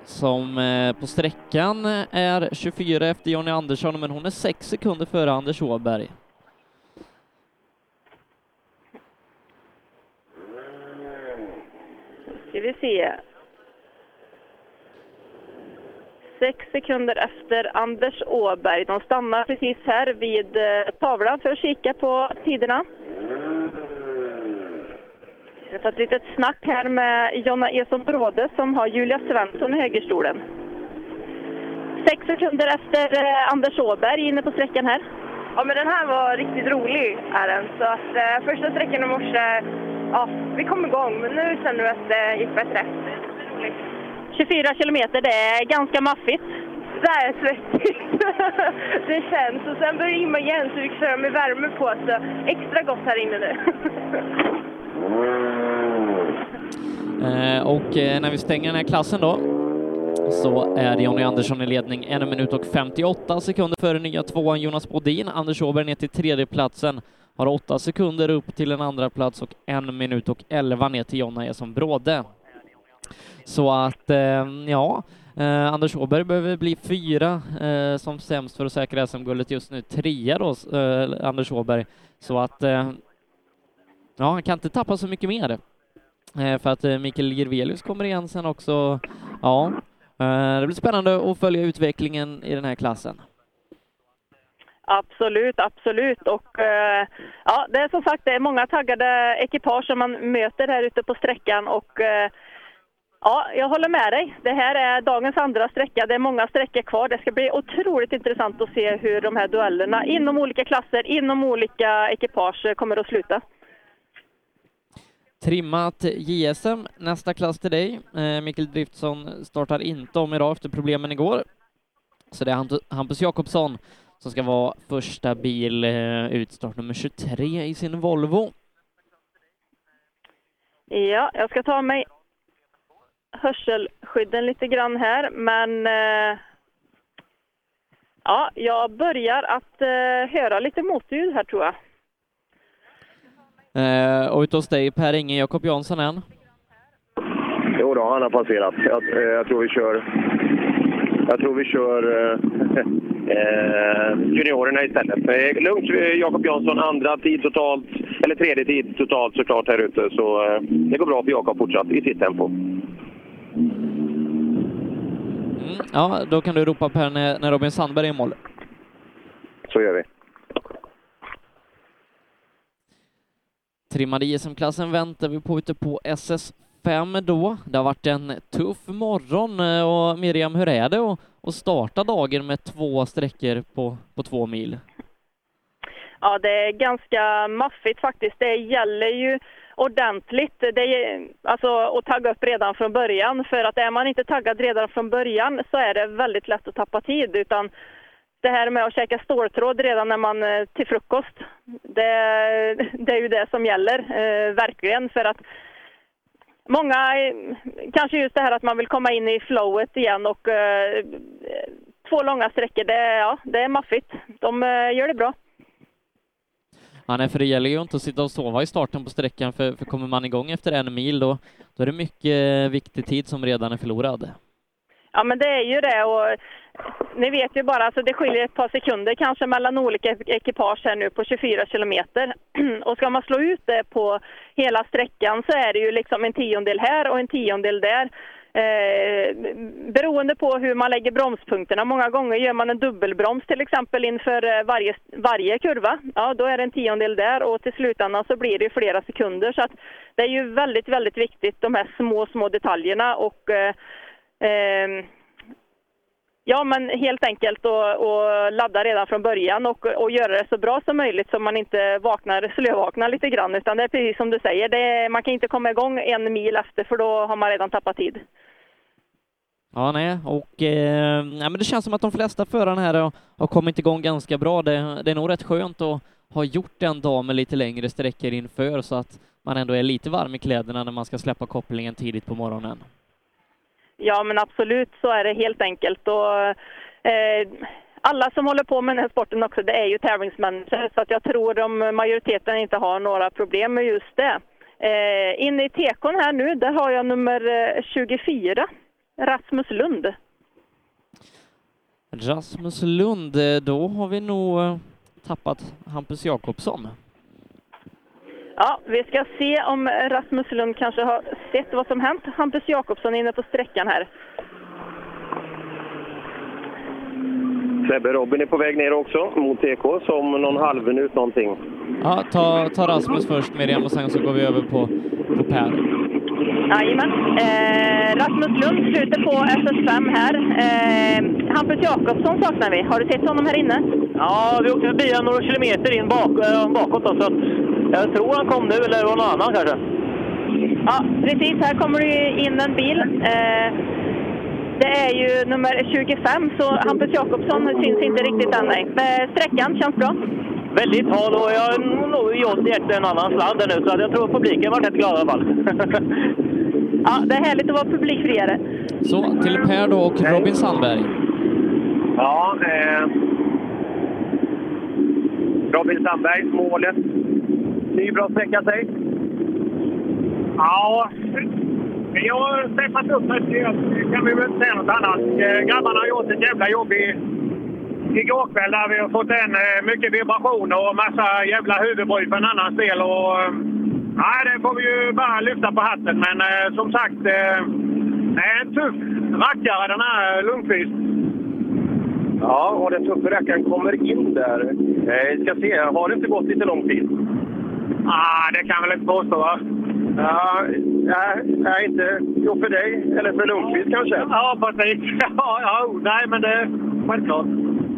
som eh, på sträckan är 24 efter Jonny Andersson, men hon är 6 sekunder före Anders Åberg. Ska vi se. Sex sekunder efter Anders Åberg. De stannar precis här vid eh, tavlan för att kika på tiderna. Jag har tagit ett litet snack här med Jonna Eson Bråde som har Julia Svensson i högerstolen. Sex sekunder efter eh, Anders Åberg inne på sträckan här. Ja, men den här var riktigt rolig, är den. Så att eh, första sträckan i morse, ja, vi kom igång, men nu känner vi att det gick bättre. 24 kilometer, det är ganska maffigt. Det är svettigt. det känns. Och sen börjar det imma igen så vi kör med värme på, så extra gott här inne nu. Eh, och eh, när vi stänger den här klassen då så är det Jonny Andersson i ledning, en minut och 58 sekunder före nya tvåan Jonas Bodin. Anders Åberg ner till tredjeplatsen, har åtta sekunder upp till en andra plats och en minut och 11 ner till Jonna Eson Bråde. Så att, eh, ja, eh, Anders Åberg behöver bli fyra eh, som sämst för att säkra SM-guldet just nu, trea då, eh, Anders Åberg. Så att, eh, ja, han kan inte tappa så mycket mer. Eh, för att eh, Mikael Jirvelius kommer igen sen också. Ja, Eh, det blir spännande att följa utvecklingen i den här klassen. Absolut, absolut. Och eh, ja, det är som sagt det är många taggade ekipage som man möter här ute på sträckan och eh, ja, jag håller med dig. Det här är dagens andra sträcka. Det är många sträckor kvar. Det ska bli otroligt intressant att se hur de här duellerna inom olika klasser, inom olika ekipage kommer att sluta. Trimmat JSM, nästa klass till dig. Eh, Mikael Driftsson startar inte om idag efter problemen igår. Så det är Hampus Jakobsson som ska vara första bil eh, ut start nummer 23 i sin Volvo. Ja, jag ska ta mig hörselskydden lite grann här, men eh, ja, jag börjar att eh, höra lite motljud här tror jag. Eh, och hos dig Per Inge Jakob Jansson än. Jo då, han har passerat. Jag, eh, jag tror vi kör... Jag tror vi kör eh, eh, juniorerna istället. Eh, lugnt, Jakob Jansson. Andra tid totalt, eller tredje tid totalt såklart här ute. Så eh, det går bra för Jakob fortsatt i sitt tempo. Mm, ja, då kan du ropa Per när, när Robin Sandberg är i mål. Så gör vi. Trimmade ISM-klassen väntar vi på ute på SS5 då. Det har varit en tuff morgon eh, och Miriam, hur är det att, att starta dagen med två sträckor på, på två mil? Ja, det är ganska maffigt faktiskt. Det gäller ju ordentligt. Det är, alltså att tagga upp redan från början. För att är man inte taggad redan från början så är det väldigt lätt att tappa tid. Utan det här med att käka ståltråd redan när man eh, till frukost, det, det är ju det som gäller, eh, verkligen. För att många, eh, kanske just det här att man vill komma in i flowet igen och eh, två långa sträckor, det, ja, det är maffigt. De eh, gör det bra. Ja, nej, för det gäller ju inte att sitta och sova i starten på sträckan, för, för kommer man igång efter en mil då, då är det mycket viktig tid som redan är förlorad. Ja, men det är ju det. Och ni vet ju bara, alltså det skiljer ett par sekunder kanske mellan olika ekipage här nu på 24 kilometer. Och ska man slå ut det på hela sträckan så är det ju liksom en tiondel här och en tiondel där. Eh, beroende på hur man lägger bromspunkterna. Många gånger gör man en dubbelbroms till exempel inför eh, varje, varje kurva. Ja, då är det en tiondel där och till slutändan så blir det ju flera sekunder. Så att det är ju väldigt, väldigt viktigt de här små, små detaljerna och eh, eh, Ja, men helt enkelt och, och ladda redan från början och, och göra det så bra som möjligt så man inte vaknar, slövaknar lite grann. Utan det är precis som du säger, det, man kan inte komma igång en mil efter för då har man redan tappat tid. Ja, nej, och eh, nej, men det känns som att de flesta förarna här har, har kommit igång ganska bra. Det, det är nog rätt skönt att ha gjort en dag med lite längre sträckor inför så att man ändå är lite varm i kläderna när man ska släppa kopplingen tidigt på morgonen. Ja, men absolut så är det helt enkelt. Och, eh, alla som håller på med den här sporten också, det är ju tävlingsmänniskor, så att jag tror att majoriteten inte har några problem med just det. Eh, inne i tekon här nu, där har jag nummer eh, 24, Rasmus Lund. Rasmus Lund, eh, då har vi nog eh, tappat Hampus Jakobsson. Ja, vi ska se om Rasmus Lund kanske har sett vad som hänt. Hampus Jakobsson är inne på sträckan här. Sebbe Robin är på väg ner också mot TK som någon halv minut någonting. Ja, ta, ta Rasmus först Miriam och sen så går vi över på, på Per. Jajamän. Eh, Rasmus Lund sluter på SS5 här. Eh, Hampus Jakobsson saknar vi. Har du sett honom här inne? Ja, vi åkte förbi honom några kilometer in bak, äh, bakåt. Då, så att jag tror han kom nu, eller det var någon annan kanske. Ja, precis. Här kommer det in en bil. Eh, det är ju nummer 25, så Hampus Jakobsson syns inte riktigt än. Nej. Sträckan känns bra. Väldigt hal och jag har nog gjort gett en annan sladd nu, så jag tror publiken var rätt glad i alla fall. ja, det är härligt att vara publikfriare. Så, till Per då och Robin Sandberg. Ja, eh, Robin Sandberg, målet. Ny bra sträcka, säg. Ja, jag har steppat upp till kan vi väl inte säga något annat. Eh, Grabbarna har gjort ett jävla jobb i, igår kväll där vi har fått en eh, mycket vibrationer och massa jävla huvudbry för en annan del. Och, eh, nej, det får vi ju bara lyfta på hatten. Men som sagt, det är en tuff rackare den här Lundqvist. Ja, och den tuffe rackaren kommer in där. Vi ska se, har det inte gått lite lång tid? Ah, det kan jag väl inte påstå, va? Ja, nej, nej, inte jo, för dig eller för Lundqvist kanske? Ja, precis. Ja, ja, nej, men det självklart.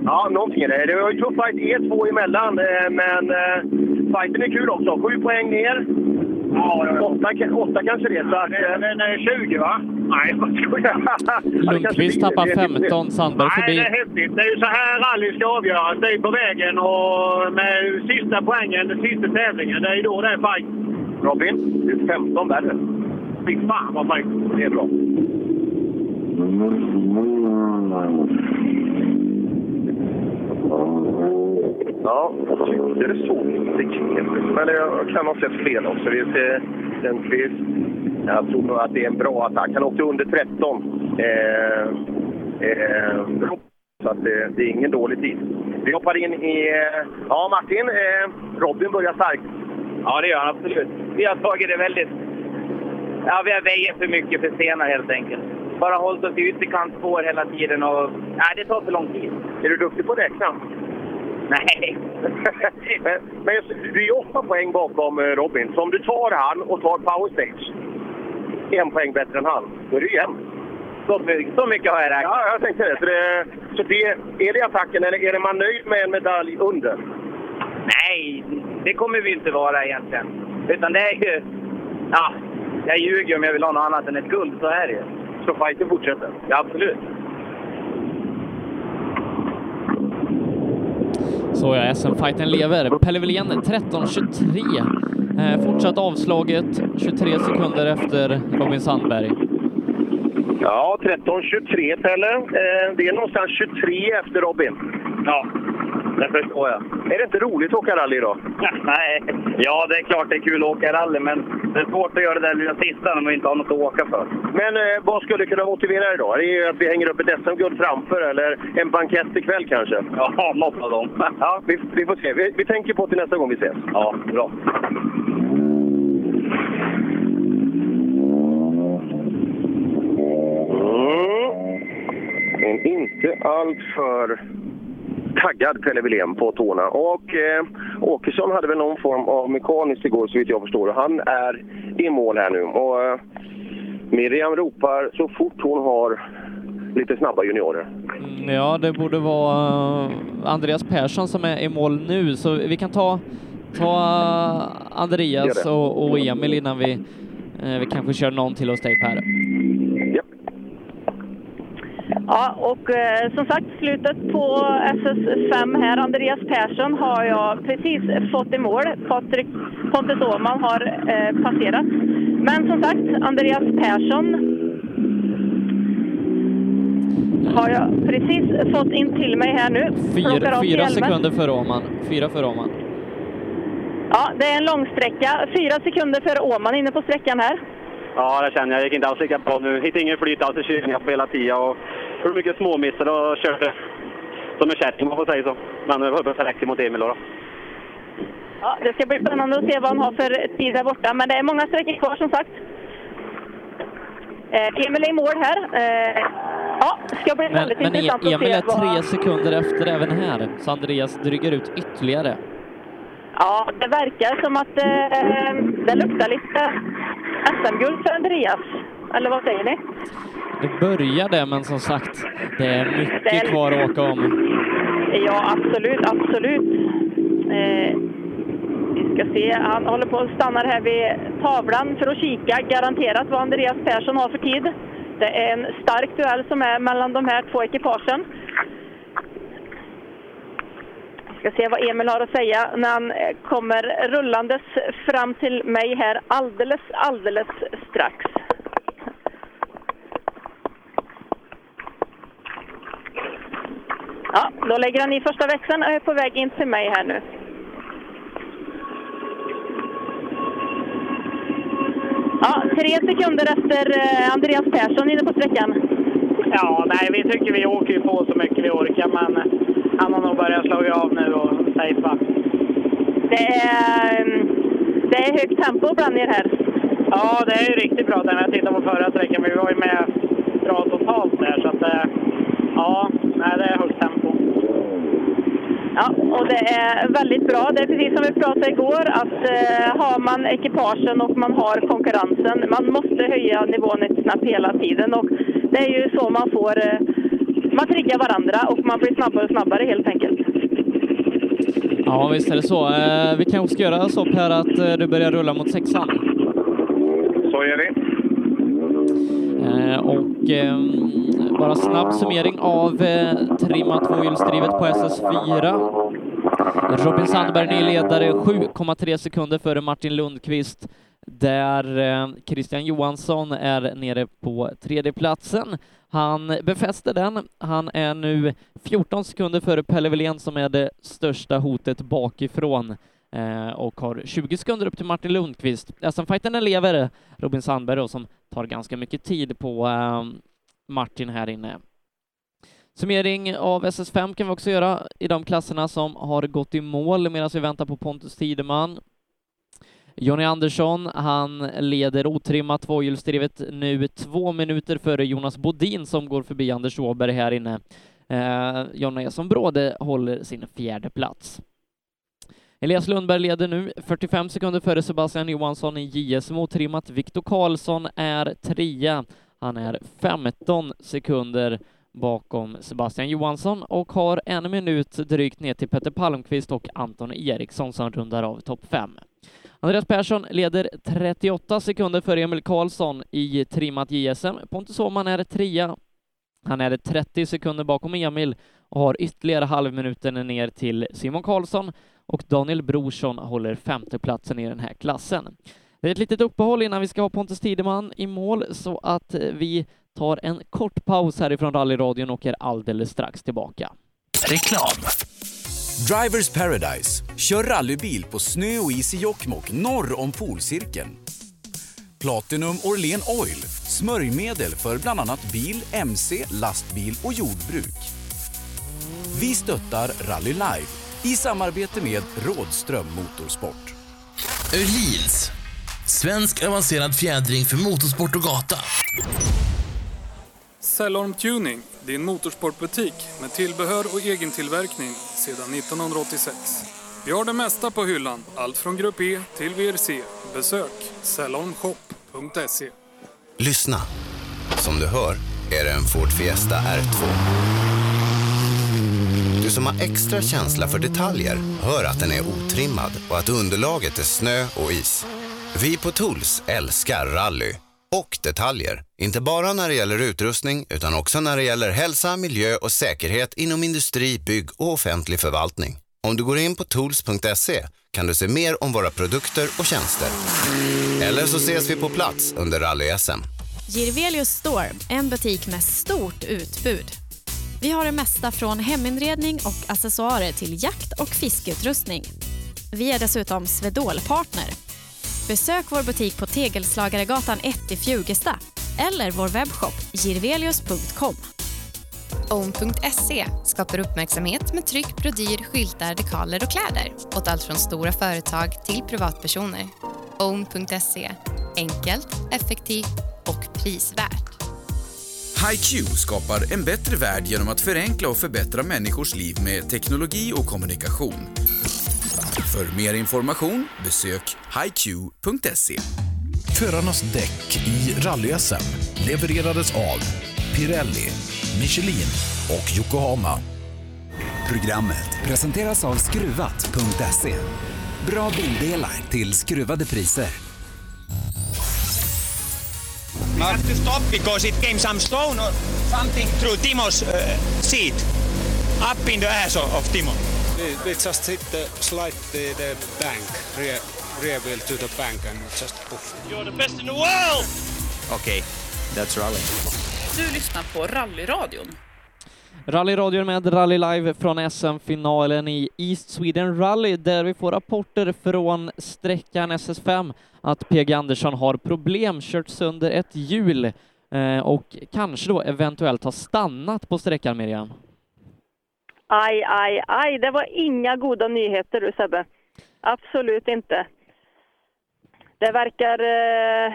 Ja, någonting är det. Det var ju tuff fight E2 emellan, eh, men eh, fighten är kul också. Sju poäng ner. Ja, åtta, åtta kanske det. Så att, den är 20 va? Nej, vad skojar Lundqvist tappar 15, Sandberg förbi. Nej, det är häftigt. Det är ju så här rally ska avgöras. Det är på vägen och med sista poängen, den sista tävlingen, det är då det är fight. Robin, du är 15 värre. Fy fan vad fight. Det är bra. Ja, jag tyckte det såg lite knepigt Men jag kan ha sett fel också. Det är Lundqvist. Jag tror nog att det är en bra attack. Han åkte under 13. Eh, eh, så att det, det, är ingen dålig tid. Vi hoppar in i... Eh, ja, Martin. Eh, Robin börjar starkt. Ja, det gör han absolut. Vi har tagit det väldigt... Ja, vi har väjat för mycket för sena helt enkelt. Bara hållit oss i ytterkantsspår hela tiden och... Nej, det tar för lång tid. Är du duktig på att räkna? Nej. men, men du är åtta poäng bakom eh, Robin. Så om du tar han och tar power stage, en poäng bättre än han, då är du jämn. Så, så mycket har jag räknat. Ja, jag tänkte det. Så, det, så det, är det attacken eller är det man nöjd med en medalj under? Nej, det kommer vi inte vara egentligen. Utan det är ju... Ja, jag ljuger om jag vill ha något annat än ett guld, så är det ju. Så fighten fortsätter? Ja, absolut. Så ja, SM-fighten lever. Pelle Wilén 13.23. Eh, fortsatt avslaget 23 sekunder efter Robin Sandberg. Ja, 13.23 Pelle. Eh, det är någonstans 23 efter Robin. Ja, det förstår jag. Är det inte roligt att åka rally idag? Nej, ja det är klart det är kul att åka rally, men det är svårt att göra det där lilla sista när man inte har något att åka för. Men eh, vad skulle kunna motivera idag? Det är att vi hänger upp ett SM-guld framför, eller en bankett ikväll kanske? Ja, något av dem. ja, vi, vi, får se. Vi, vi tänker på till nästa gång vi ses. Ja, bra. Mm. En inte alltför taggad Pelle Wilén på tårna. Och eh, Åkesson hade väl någon form av mekaniskt igår så vitt jag förstår. Han är i mål här nu. Och eh, Miriam ropar så fort hon har lite snabba juniorer. Mm, Ja, det borde vara eh, Andreas Persson som är i mål nu, så vi kan ta, ta eh, Andreas och, och Emil innan vi, eh, vi kanske kör någon till hos dig Per. Ja, och eh, som sagt, slutet på SS5 här. Andreas Persson har jag precis fått i mål. Patrik Pontus Åhman har eh, passerat. Men som sagt, Andreas Persson har jag precis fått in till mig här nu. Fyra, fyra sekunder före Åman. Fyra före Åman. Ja, det är en långsträcka. Fyra sekunder före Åhman inne på sträckan här. Ja, det känner jag. Jag gick inte alls lika bra nu. Hittade ingen flyt alls i kylningen på hela tiden. Och hur mycket småmissar och körde som en kärring, om man får säga så. Men det var uppe direkt mot Emil då. då. Ja, det ska bli spännande att se vad han har för tid där borta. Men det är många sträckor kvar som sagt. Eh, Emil är i mål här. Eh, ja, det ska bli Men, väldigt men intressant E- att Emil se är vad... tre sekunder efter även här, så Andreas dryger ut ytterligare. Ja, det verkar som att eh, det luktar lite SM-guld för Andreas. Eller vad säger ni? Det börjar det, men som sagt, det är mycket Det är- kvar att åka om. Ja, absolut, absolut. Eh, vi ska se, han håller på att stanna här vid tavlan för att kika garanterat vad Andreas Persson har för tid. Det är en stark duell som är mellan de här två ekipagen. Vi ska se vad Emil har att säga när han eh, kommer rullandes fram till mig här alldeles, alldeles strax. Ja, då lägger han i första växeln och är på väg in till mig här nu. Ja, tre sekunder efter eh, Andreas Persson inne på sträckan. Ja, nej, vi tycker vi åker på så mycket vi orkar, men han har nog börjat slå av nu och safea. Det är, mm, det är högt tempo bland er här. Ja, det är ju riktigt bra när jag tittar på förra sträckan, men vi var ju med bra totalt där, så att eh, ja, nej, det är högt tempo. Ja, och det är väldigt bra. Det är precis som vi pratade igår, att eh, har man ekipagen och man har konkurrensen, man måste höja nivån ett snabbt hela tiden. Och det är ju så man får, eh, man triggar varandra och man blir snabbare och snabbare helt enkelt. Ja, visst är det så. Eh, Vi kanske ska göra så Per att eh, du börjar rulla mot sexan. Så är det. Eh, och ehm, bara snabb summering av eh, trimma tvåhjulsdrivet på SS4. Robin Sandberg ny ledare, 7,3 sekunder före Martin Lundqvist. Där eh, Christian Johansson är nere på tredjeplatsen. Han befäster den. Han är nu 14 sekunder före Pelle Wilén som är det största hotet bakifrån eh, Eh, och har 20 sekunder upp till Martin Lundqvist. SM-fighten lever, Robin Sandberg då, som tar ganska mycket tid på eh, Martin här inne. Summering av SS5 kan vi också göra i de klasserna som har gått i mål medan vi väntar på Pontus Tideman. Jonny Andersson, han leder otrimmat tvåhjulsdrivet nu två minuter före Jonas Bodin som går förbi Anders Åberg här inne. Eh, Jonna Esson Bråde håller sin fjärde plats. Elias Lundberg leder nu 45 sekunder före Sebastian Johansson i JSM otrimmat. Viktor Karlsson är trea. Han är 15 sekunder bakom Sebastian Johansson och har en minut drygt ner till Petter Palmqvist och Anton Eriksson som rundar av topp 5. Andreas Persson leder 38 sekunder före Emil Karlsson i trimmat JSM. Pontus Åhman är trea. Han är 30 sekunder bakom Emil och har ytterligare halvminuten ner till Simon Karlsson och Daniel Brorsson håller femteplatsen i den här klassen. Det är ett litet uppehåll innan vi ska ha Pontus Tideman i mål så att eh, vi tar en kort paus härifrån rallyradion och är alldeles strax tillbaka. Reklam. Drivers Paradise. Kör rallybil på snö och is i Jokkmokk norr om polcirkeln. Platinum Orlen Oil. Smörjmedel för bland annat bil, mc, lastbil och jordbruk. Vi stöttar Rally Life i samarbete med Rådström Motorsport. Öhlins. Svensk avancerad fjädring för motorsport och gata. Cellorm Tuning, din motorsportbutik med tillbehör och egen tillverkning sedan 1986. Vi har det mesta på hyllan, allt från Grupp E till VRC. Besök cellormshop.se. Lyssna. Som du hör är det en Ford Fiesta R2. Du som har extra känsla för detaljer hör att den är otrimmad och att underlaget är snö och is. Vi på Tools älskar rally och detaljer. Inte bara när det gäller utrustning utan också när det gäller hälsa, miljö och säkerhet inom industri, bygg och offentlig förvaltning. Om du går in på tools.se kan du se mer om våra produkter och tjänster. Eller så ses vi på plats under rally-SM. Girvelius Store, en butik med stort utbud. Vi har det mesta från heminredning och accessoarer till jakt och fiskeutrustning. Vi är dessutom Swedol-partner. Besök vår butik på Tegelslagaregatan 1 i Fjugesta eller vår webbshop girvelius.com. Own.se skapar uppmärksamhet med tryck, brodyr, skyltar, dekaler och kläder åt allt från stora företag till privatpersoner. Own.se enkelt, effektivt och prisvärt. HiQ skapar en bättre värld genom att förenkla och förbättra människors liv med teknologi och kommunikation. För mer information besök hiq.se. Förarnas däck i rally levererades av Pirelli, Michelin och Yokohama. Programmet presenteras av Skruvat.se. Bra bildelar till skruvade priser. We had to stop because it came some stone or something through Timo's uh, seat, up in the ass of, of Timo. We, we just hit the slide the, the bank, rear, rear wheel to the bank and just poof. You're the best in the world! Okay, that's rally. Du lyssnar på Rallyradion. Rallyradion med Rally Live från SM-finalen i East Sweden Rally där vi får rapporter från sträckan SS5 att PG Andersson har problem, kört sönder ett hjul eh, och kanske då eventuellt har stannat på sträckan, Miriam. Aj, aj, aj, det var inga goda nyheter du Sebbe. Absolut inte. Det verkar... Eh,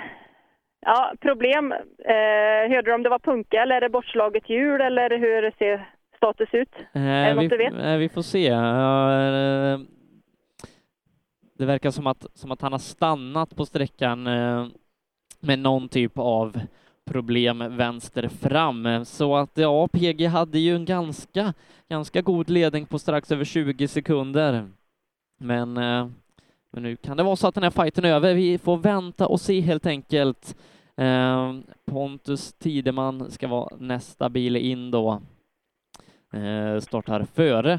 ja, problem. Eh, hörde du om det var punka eller är det bortslaget hjul eller hur ser status ut? Eh, är det vi, du vet? eh, vi får se. Eh, det verkar som att, som att han har stannat på sträckan eh, med någon typ av problem vänster fram. Så att ja, PG hade ju en ganska, ganska god ledning på strax över 20 sekunder. Men, eh, men nu kan det vara så att den här fighten är över. Vi får vänta och se helt enkelt. Eh, Pontus Tideman ska vara nästa bil in då. Eh, startar före,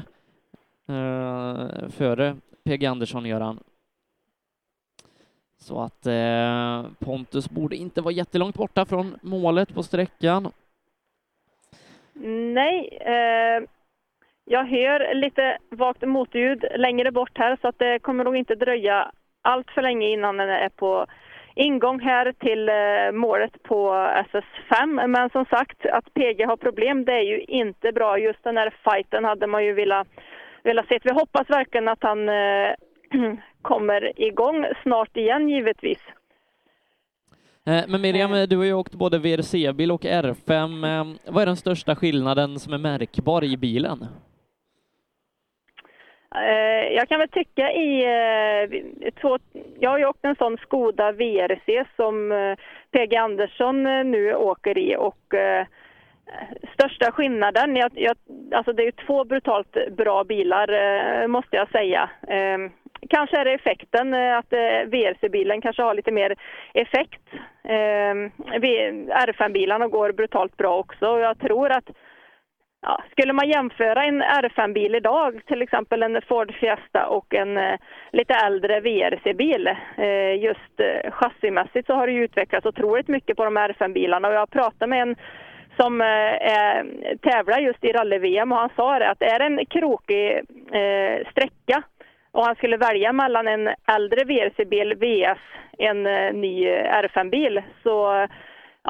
eh, före PG Andersson gör han. Så att eh, Pontus borde inte vara jättelångt borta från målet på sträckan. Nej, eh, jag hör lite vagt motorljud längre bort här så att det kommer nog inte dröja allt för länge innan den är på ingång här till eh, målet på SS5. Men som sagt, att PG har problem, det är ju inte bra. Just den här fighten hade man ju velat, velat se. Vi hoppas verkligen att han eh, kommer igång snart igen givetvis. Eh, Men Miriam, du har ju åkt både VRC-bil och R5. Eh, Vad är den största skillnaden som är märkbar i bilen? Eh, Jag kan väl tycka i eh, två, jag har ju åkt en sån Skoda VRC som eh, PG Andersson eh, nu åker i och eh, största skillnaden, jag, jag, alltså det är ju två brutalt bra bilar eh, måste jag säga. Eh, Kanske är det effekten, eh, att eh, VRC-bilen kanske har lite mer effekt. Eh, R5-bilarna går brutalt bra också och jag tror att Ja, skulle man jämföra en R5-bil idag, till exempel en Ford Fiesta och en eh, lite äldre VRC-bil, eh, just eh, chassimässigt så har det ju utvecklats otroligt mycket på de här R5-bilarna och jag har pratat med en som eh, tävlar just i rally-VM och han sa det att är det en krokig eh, sträcka och han skulle välja mellan en äldre VRC-bil vs en eh, ny eh, R5-bil så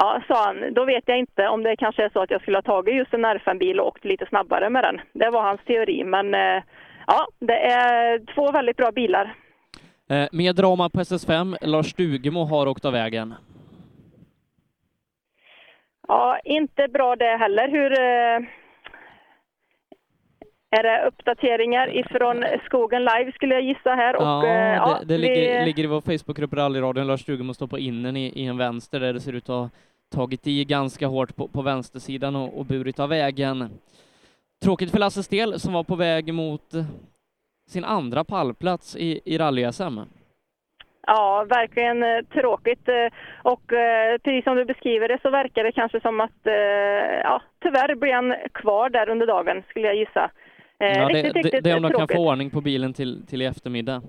Ja, sa han, då vet jag inte om det kanske är så att jag skulle ha tagit just en R5-bil och åkt lite snabbare med den. Det var hans teori, men eh, ja, det är två väldigt bra bilar. Eh, Mer drama på SS5. Lars Stugemo har åkt av vägen. Ja, inte bra det heller. Hur... Eh, är det uppdateringar ifrån Skogen Live skulle jag gissa här? Och, Ja, eh, ja, det, det vi- ligger, ligger i vår Facebookgrupp Rallyradion. Lars Stugemo står på innen i, i en vänster där det ser ut att tagit i ganska hårt på, på vänstersidan och, och burit av vägen. Tråkigt för Lasses del som var på väg mot eh, sin andra pallplats i, i rally-SM. Ja, verkligen eh, tråkigt. Eh, Och precis som du beskriver det så verkar det kanske som att, ja, tyvärr blir han kvar där under dagen skulle jag gissa. Ja, det, riktigt, det, riktigt det är om de kan få ordning på bilen till, till i eftermiddag.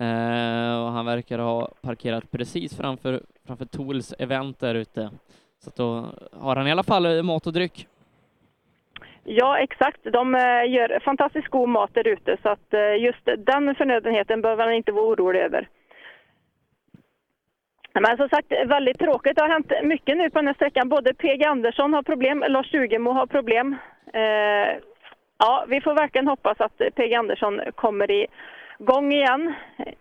Eh, och han verkar ha parkerat precis framför, framför Tools event där ute. Så att då har han i alla fall eh, mat och dryck. Ja, exakt. De eh, gör fantastiskt god mat där ute så att eh, just den förnödenheten behöver han inte vara orolig över. Men som sagt, väldigt tråkigt. Det har hänt mycket nu på den här sträckan. Både PG Andersson har problem, Lars Ugemo har problem. Eh, ja, vi får verkligen hoppas att PG Andersson kommer i igång igen.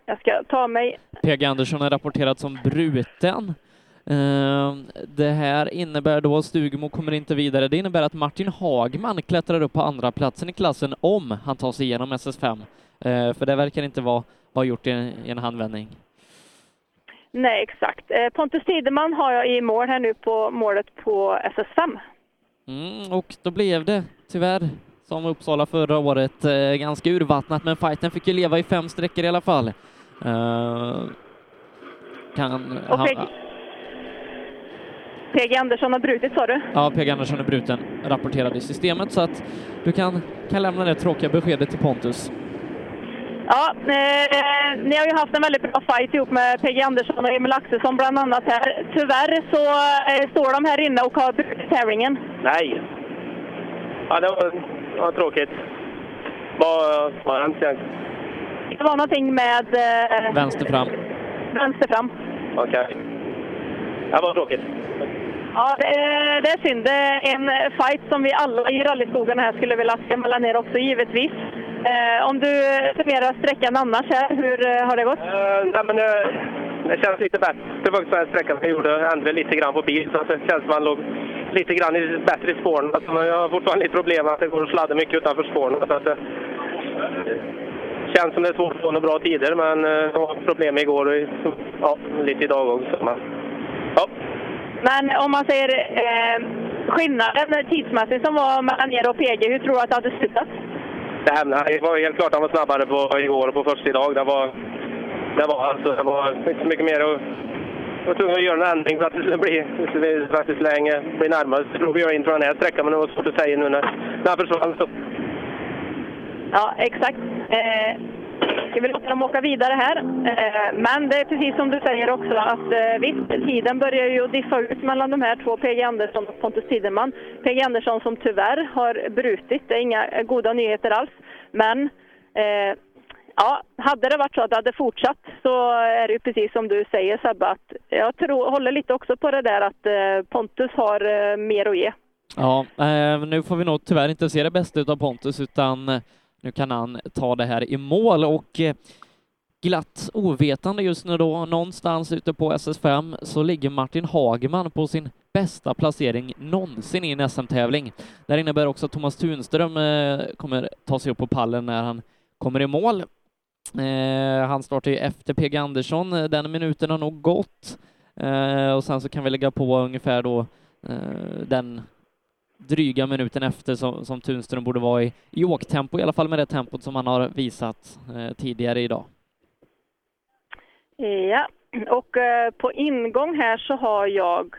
Jag ska ta mig PG Andersson är rapporterad som bruten. Eh, Det här innebär då att Stugemo kommer inte vidare. Det innebär att Martin Hagman klättrar upp på andra platsen i klassen om han tar sig igenom SS5. Eh, För det verkar inte vara, vara gjort i en, i en handvändning. Nej, exakt. Eh, Pontus Tideman har jag i mål här nu på målet på SS5. Mm, och då blev det tyvärr som Uppsala förra året eh, ganska urvattnat, men fighten fick ju leva i fem sträckor i alla fall. Eh, kan, Och han, PG, Andersson har brutit sa du? ja, PG Andersson är bruten, rapporterad i systemet, så att du kan, kan lämna det tråkiga beskedet till Pontus. Ja, eh, ni har ju haft en väldigt bra fight ihop med PG Andersson och Emil Axelsson bland annat här. Tyvärr så eh, står de här inne och har brutit tävlingen. Nej. Ja, det var, var tråkigt. Vad vad har hänt egentligen? Det var någonting med eh, Vänster fram. vänster fram. Okej. Det var tråkigt. Ja, det är, det är synd. Det är en fight som vi alla i rallyskogarna här skulle vilja se mellan er också givetvis. Eh, om du summerar sträckan annars här, hur eh, har det gått? Uh, nej, men, eh, det känns lite bättre faktiskt den här sträckan som jag gjorde. Jag ändrade lite grann på bil så att det känns som man låg lite grann i, bättre i spåren. Alltså, men jag har fortfarande lite problem att det går att sladda mycket utanför spåren. Så att, det känns som det är svårt att få några bra tider, men eh, jag har problem igår och i- ja, lite idag också. Men, Men om man säger eh, skillnaden tidsmässigt som var mellan er och PG, hur tror du att det hade slutat? det, var helt klart att han var snabbare på igår och på första idag. Det var, det var, alltså, det var inte så mycket mer att var tvungen att göra en ändring för att det skulle bli, det skulle faktiskt bli närmare. Så drog jag in från den här sträckan, men det var svårt att säga nu när, när han försvann. Så. Ja, exakt. Eh, ska vi låta dem åka vidare här. Eh, men det är precis som du säger också att eh, visst, tiden börjar ju diffa ut mellan de här två, PG Andersson och Pontus Tideman. PG Andersson som tyvärr har brutit, det är inga eh, goda nyheter alls. Men eh, ja, hade det varit så att det hade fortsatt så är det ju precis som du säger Sebbe, att jag tror, håller lite också på det där att eh, Pontus har eh, mer att ge. Ja, eh, nu får vi nog tyvärr inte se det bästa utav Pontus, utan nu kan han ta det här i mål och glatt ovetande just nu då, någonstans ute på SS5 så ligger Martin Hagman på sin bästa placering någonsin i en SM-tävling. Det innebär också att Thomas Tunström kommer ta sig upp på pallen när han kommer i mål. Eh, han startar ju efter PG Andersson, eh, den minuten har nog gått eh, och sen så kan vi lägga på ungefär då eh, den dryga minuten efter som, som Tunström borde vara i, i åktempo, i alla fall med det tempot som han har visat eh, tidigare idag. Ja, och eh, på ingång här så har jag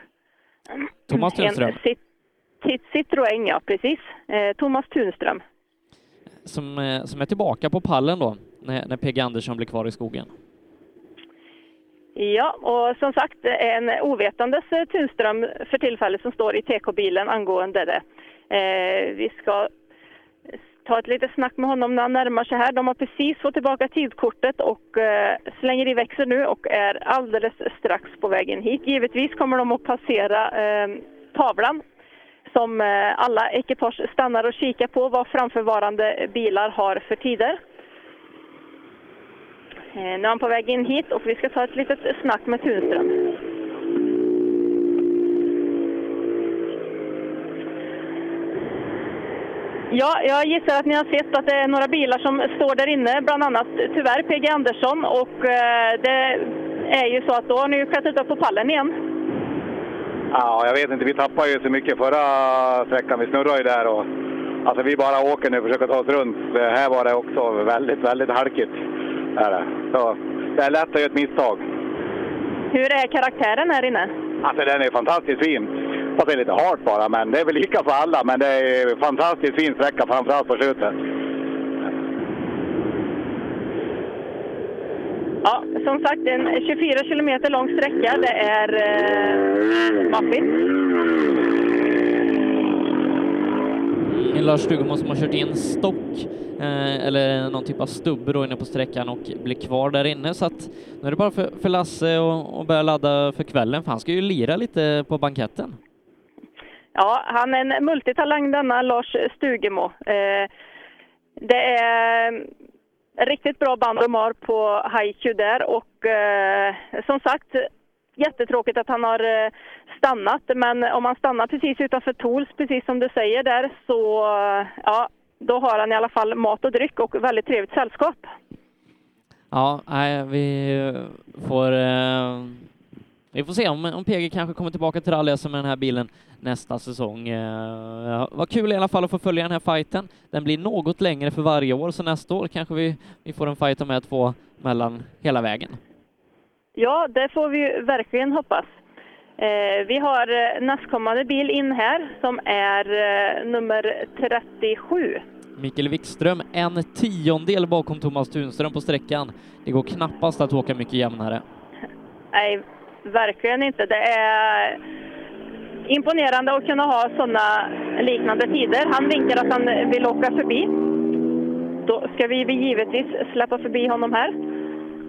Thomas Tunström. en Cit- Cit- Citroën, ja precis. Thomas Tunström. som, som är tillbaka på pallen då, när, när PG Andersson blir kvar i skogen. Ja, och som sagt det är en ovetandes Tunström för tillfället som står i TK-bilen angående det. Eh, vi ska ta ett litet snack med honom när han närmar sig här. De har precis fått tillbaka tidkortet och eh, slänger i växeln nu och är alldeles strax på vägen hit. Givetvis kommer de att passera eh, tavlan som eh, alla ekipage stannar och kikar på vad framförvarande bilar har för tider. Eh, nu är han på väg in hit och vi ska ta ett litet snack med Tunström. Ja, jag gissar att ni har sett att det är några bilar som står där inne, bland annat tyvärr PG Andersson och eh, det är ju så att då har ni ju klättrat upp på pallen igen. Ja, jag vet inte. Vi tappade ju så mycket förra sträckan. Vi snurrade ju där och alltså vi bara åker nu och försöker ta oss runt. Det här var det också väldigt, väldigt halkigt. Är det. Så det är lätt att göra ett misstag. Hur är karaktären här inne? Alltså den är fantastiskt fin. Fast det är lite hårt bara, men det är väl lika för alla. Men det är fantastiskt fin sträcka, framförallt på slutet. Ja, som sagt, en 24 kilometer lång sträcka. Det är eh, maffigt. Lars Stugemo som har kört in stock eh, eller någon typ av stubbe då inne på sträckan och blir kvar där inne så att nu är det bara för, för Lasse att börja ladda för kvällen för han ska ju lira lite på banketten. Ja, han är en multitalang denna Lars Stugemo. Eh, det är eh, riktigt bra band de har på Haiku där och eh, som sagt jättetråkigt att han har eh, stannat men om han stannar precis utanför Tools, precis som du säger där, så ja, då har han i alla fall mat och dryck och väldigt trevligt sällskap. Ja, nej, vi får eh, vi får se om, om PG kanske kommer tillbaka till rally med den här bilen nästa säsong. Eh, vad kul i alla fall att få följa den här fighten. Den blir något längre för varje år, så nästa år kanske vi, vi får en fight här två mellan hela vägen. Ja, det får vi verkligen hoppas. Eh, vi har eh, nästkommande bil in här som är eh, nummer 37. Mikael Wikström en tiondel bakom Thomas Tunström på sträckan. Det går knappast att åka mycket jämnare. Nej, verkligen inte. Det är imponerande att kunna ha sådana liknande tider. Han vinkar att han vill åka förbi. Då ska vi givetvis släppa förbi honom här.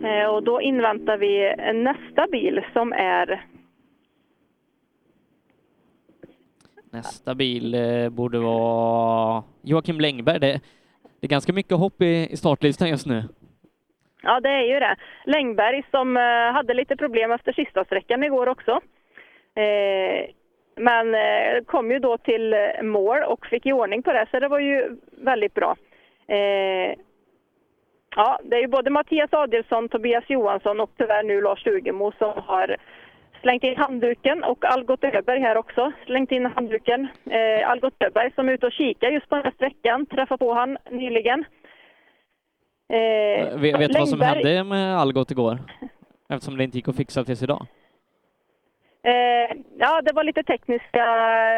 Eh, Och då inväntar vi nästa bil som är Nästa bil eh, borde vara Joakim Längberg. Det, det är ganska mycket hopp i, i startlistan just nu. Ja, det är ju det. Längberg som eh, hade lite problem efter sista sträckan igår också. Men kom ju då till mål och fick i ordning på det, så det var ju väldigt bra. Eh, ja, det är ju både Mattias Adelsson, Tobias Johansson och tyvärr nu Lars Stugemo som har slängt in handduken och Algot Öberg här också slängt in handduken. Eh, Algot Öberg som är ute och kikar just på den här sträckan, träffade på han nyligen. Eh, Vet, vet du vad som hände med Algot igår? Eftersom det inte gick att fixa tills idag. Eh, ja, det var lite tekniska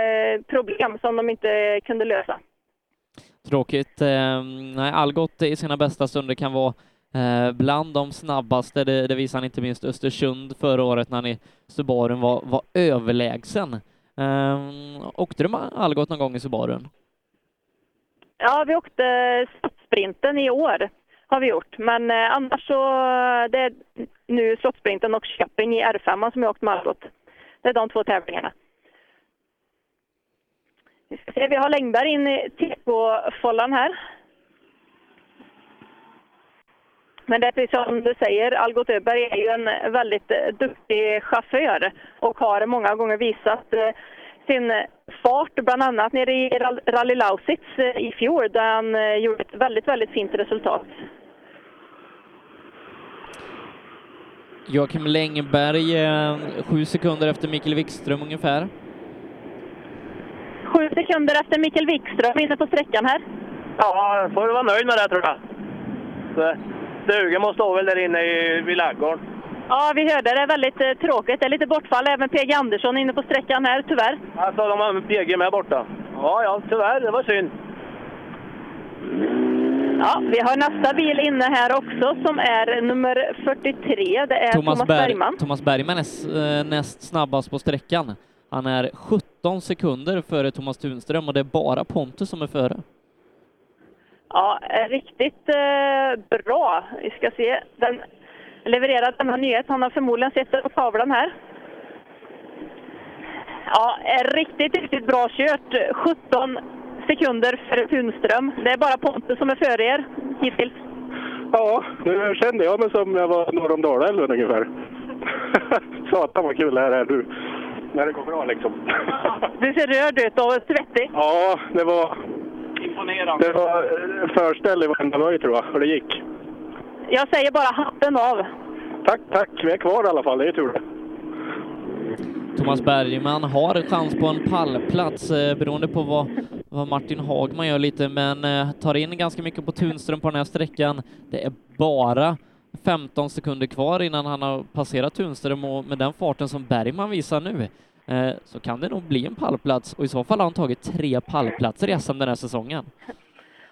eh, problem som de inte kunde lösa. Tråkigt. Eh, nej, Algot i sina bästa stunder kan vara eh, bland de snabbaste. Det, det han inte minst Östersund förra året när han i Subarun var, var överlägsen. Eh, åkte du med Algot någon gång i Subarun? Ja, vi åkte sprinten i år har vi gjort, men eh, annars så det är nu slottsprinten och Köping i R5 som jag åkt med Algot. Det är de två tävlingarna. Vi ska se, vi har Längberg in i TK-follan här. Men det är precis som du säger, Algot Öberg är ju en väldigt eh, duktig chaufför och har många gånger visat eh, sin fart, bland annat nere i Rally Lausitz eh, i fjol där han gjorde ett väldigt, väldigt fint resultat. Joakim Längberg, sju sekunder efter Mikael Wikström ungefär. Sju sekunder efter Mikael Wikström inne på sträckan här. Ja, får du vara nöjd med det tror jag. Så, Stugemo står väl där inne i, vid ladugården. Ja, vi hörde det. är väldigt eh, tråkigt. Det är lite bortfall. Även PG Andersson inne på sträckan här, tyvärr. Alltså, de har PG med borta. Ja, ja, tyvärr. Det var synd. Ja, vi har nästa bil inne här också som är nummer 43. Det är Thomas, Berg- Bergman. Thomas Bergman är eh, näst snabbast på sträckan. Han är 17 sekunder före Thomas Tunström och det är bara Pontus som är före. Ja, eh, riktigt eh, bra. Vi ska se. Den levererar denna nyhet. Han har förmodligen sett den på tavlan här. Ja, eh, riktigt, riktigt bra kört. 17 sekunder för Tunström. Det är bara Pontus som är före er hittills. Ja, nu kände jag mig som jag var norr om Dalälven ungefär. Satan vad kul det här är nu. När det går bra liksom. Du ser röd ut och svettig. Ja, det var, Imponerande. det var eh, förställ i varenda böj tror jag, och det gick. Jag säger bara hatten av. Tack, tack. Vi är kvar i alla fall, det är tur det. Thomas Bergman har chans på en pallplats eh, beroende på vad, vad Martin Hagman gör lite, men eh, tar in ganska mycket på Tunström på den här sträckan. Det är bara 15 sekunder kvar innan han har passerat Tunström och med den farten som Bergman visar nu eh, så kan det nog bli en pallplats och i så fall har han tagit tre pallplatser i SM den här säsongen.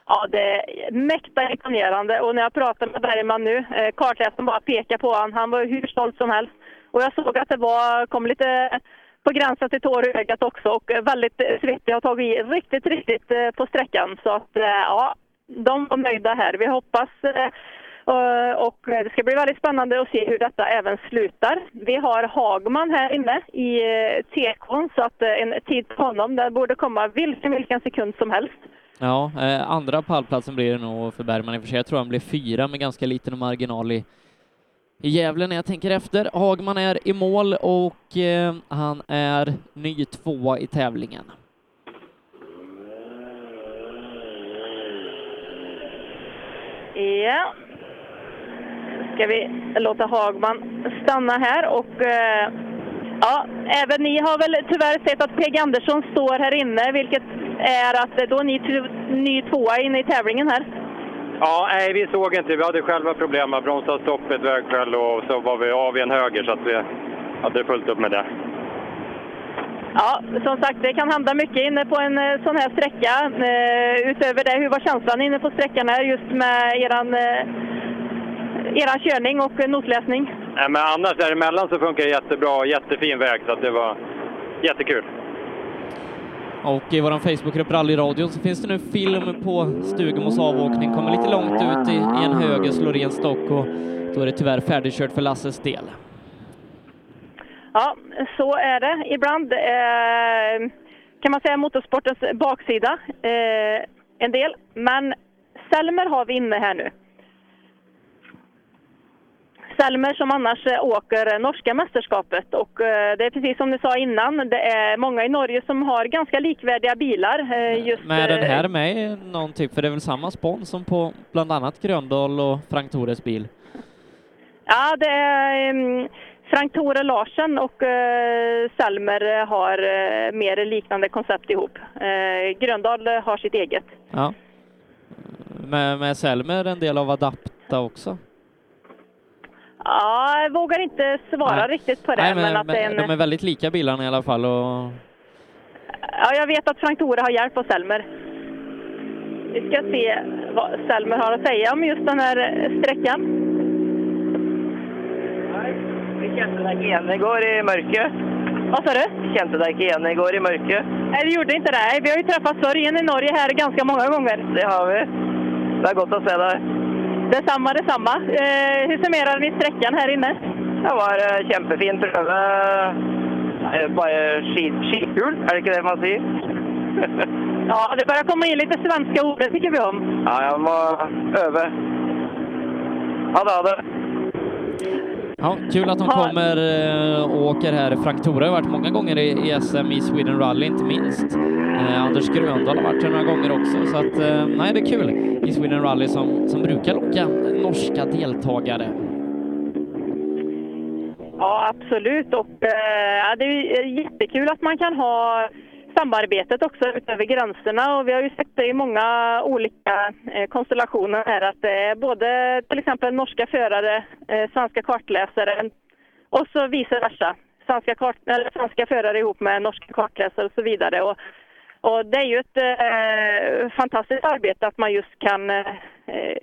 Ja, det är mäkta imponerande och när jag pratar med Bergman nu, eh, kartläsaren bara pekar på honom, han var hur stolt som helst. Och jag såg att det var, kom lite på gränsen till tår i ögat också och eh, väldigt eh, svettig och tagit i riktigt, riktigt eh, på sträckan. Så att ja, de var nöjda här. Vi hoppas och det ska bli väldigt spännande att se hur detta även slutar. Vi har Hagman här inne i TK så att en tid på honom, den borde komma vilken, vilken sekund som helst. Ja, eh, andra pallplatsen blir det nog för Bergman i och för sig. Jag tror han blir fyra med ganska liten marginal i, i Gävle när jag tänker efter. Hagman är i mål och eh, han är ny tvåa i tävlingen. Ja. Ska vi låta Hagman stanna här och eh, ja, även ni har väl tyvärr sett att Peg Andersson står här inne, vilket är att då är ni ny tvåa inne i tävlingen här. Ja, nej, vi såg inte. Vi hade själva problem med bromsa stopp ett vägskäl och så var vi av i en höger så att vi hade fullt upp med det. Ja, som sagt, det kan hända mycket inne på en eh, sån här sträcka. Utöver det, hur var känslan inne på sträckan här just med eran, eran körning och notläsning? Nej, men annars däremellan så funkar det jättebra. Jättefin väg, så det var jättekul. Och i vår Facebookgrupp Rallyradion så finns det nu film på Stugemos avåkning. Kommer lite långt ut i, i en höger, slår i en stock och då är det tyvärr färdigkört för Lasses del. Ja, så är det. Ibland eh, kan man säga motorsportens baksida eh, en del. Men Selmer har vi inne här nu. Selmer som annars eh, åker norska mästerskapet och eh, det är precis som du sa innan, det är många i Norge som har ganska likvärdiga bilar. Eh, just, Men är den här med någon typ, för det är väl samma spons som på bland annat Gröndal och Frank Tores bil? Ja, det är um, Frank Tore Larsen och Selmer har mer liknande koncept ihop. Gröndal har sitt eget. Ja. Med, med Selmer en del av Adapta också? Ja, jag vågar inte svara Nej. riktigt på det. Nej, men, men att men en... de är väldigt lika bilarna i alla fall. Och... Ja, jag vet att Frank Tore har hjälp på Selmer. Vi ska se vad Selmer har att säga om just den här sträckan. Vi kände deg ikke igjen igår i mørket. Vad sa du? Vi kände deg ikke igjen igår i mørket. Nej, det gjorde inte det. Vi har ju träffats förr igen i Norge här ganska många gånger. Det har vi. Det är gott att se dig. Detsamma, detsamma. Eh, hur summerar ni sträckan här inne? Det var eh, kjempefin prøve. Eh, skit, skitkul, er det ikke det man sier? Ja, det börjar komma in lite svenska ord, det tycker vi om. ja, jeg må øve. Ha det, ha det. Ja, kul att de kommer eh, och åker här. Frank Tore har varit många gånger i, SM i Sweden Rally, inte minst. Eh, Anders Gröndal har varit här några gånger också, så att eh, nej, det är kul i Sweden Rally som, som brukar locka norska deltagare. Ja, absolut. Och, eh, det är ju jättekul att man kan ha samarbetet också utöver gränserna. Och vi har ju sett det i många olika eh, konstellationer här att det är både till exempel norska förare, eh, svenska kartläsare och så vice versa. Svenska, kart, eller svenska förare ihop med norska kartläsare och så vidare. Och, och det är ju ett eh, fantastiskt arbete att man just kan eh, eh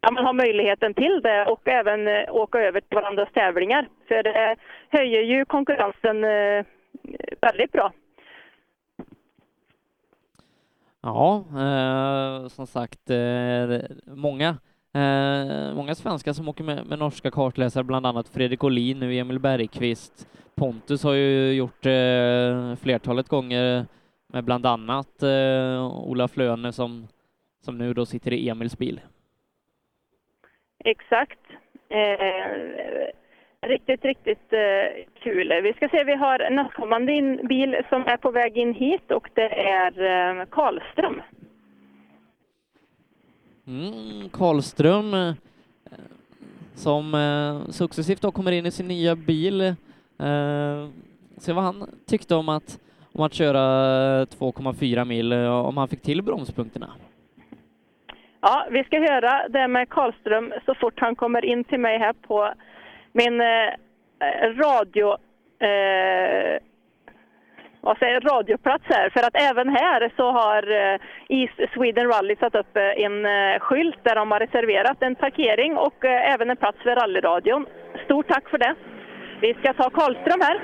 ja, man har möjligheten till det och även eh, åka över till varandras tävlingar. För det höjer ju konkurrensen eh, väldigt bra. Ja, eh, som sagt, eh, många, eh, många svenskar som åker med, med norska kartläsare, bland annat Fredrik Olin, nu Emil Bergqvist. Pontus har ju gjort eh, flertalet gånger med bland annat eh, Ola Flöne som, som nu då sitter i Emils bil. Exakt. Eh, Riktigt, riktigt eh, kul. Vi ska se, vi har nästkommande in, bil som är på väg in hit och det är eh, Karlström. Mm, Karlström eh, som eh, successivt då kommer in i sin nya bil. Eh, se vad han tyckte om att, om att köra 2,4 mil, eh, om han fick till bromspunkterna. Ja, vi ska höra det med Karlström så fort han kommer in till mig här på min eh, eh, radio... Eh, vad säger radioplats här. För att även här så har eh, East Sweden Rally satt upp eh, en eh, skylt där de har reserverat en parkering och eh, även en plats för rallyradion. Stort tack för det. Vi ska ta Karlström här.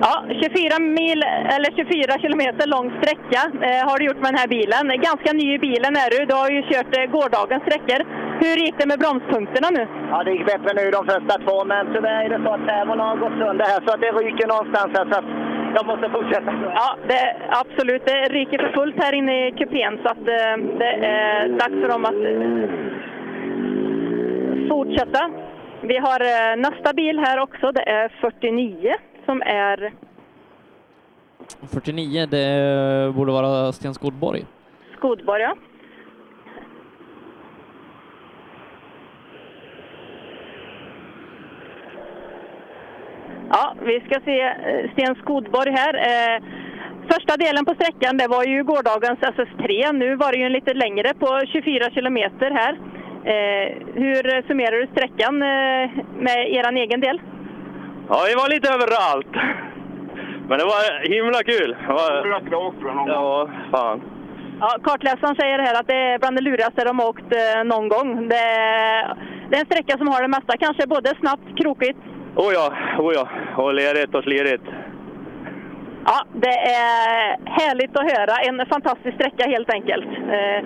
Ja, 24 mil, eller 24 kilometer lång sträcka eh, har du gjort med den här bilen. Ganska ny i bilen är du. Du har ju kört eh, gårdagens sträckor. Hur gick det med bromspunkterna nu? Ja, det gick bättre nu de första två, men tyvärr är det så att servon har gått sönder här så att det ryker någonstans här. Så att jag måste fortsätta. Ja, det, absolut. Det ryker för fullt här inne i kupén så att eh, det är dags för dem att eh, fortsätta. Vi har eh, nästa bil här också. Det är 49 som är 49, det borde vara Sten Skodborg. Skodborg. Ja. Ja, vi ska se eh, Sten Skodborg här. Eh, Första delen på sträckan det var ju gårdagens SS3. Nu var det ju en lite längre på 24 kilometer här. Eh, hur summerar du sträckan eh, med er egen del? Ja, vi var lite överallt. Men det var himla kul. Det var... Ja, fan. Ja, kartläsaren säger här att det är bland det lurigaste de har åkt eh, någon gång. Det, det är en sträcka som har det mesta, kanske både snabbt, krokigt. Oh ja, oh ja. Och lerigt och slirigt. Ja, det är härligt att höra. En fantastisk sträcka helt enkelt. Eh,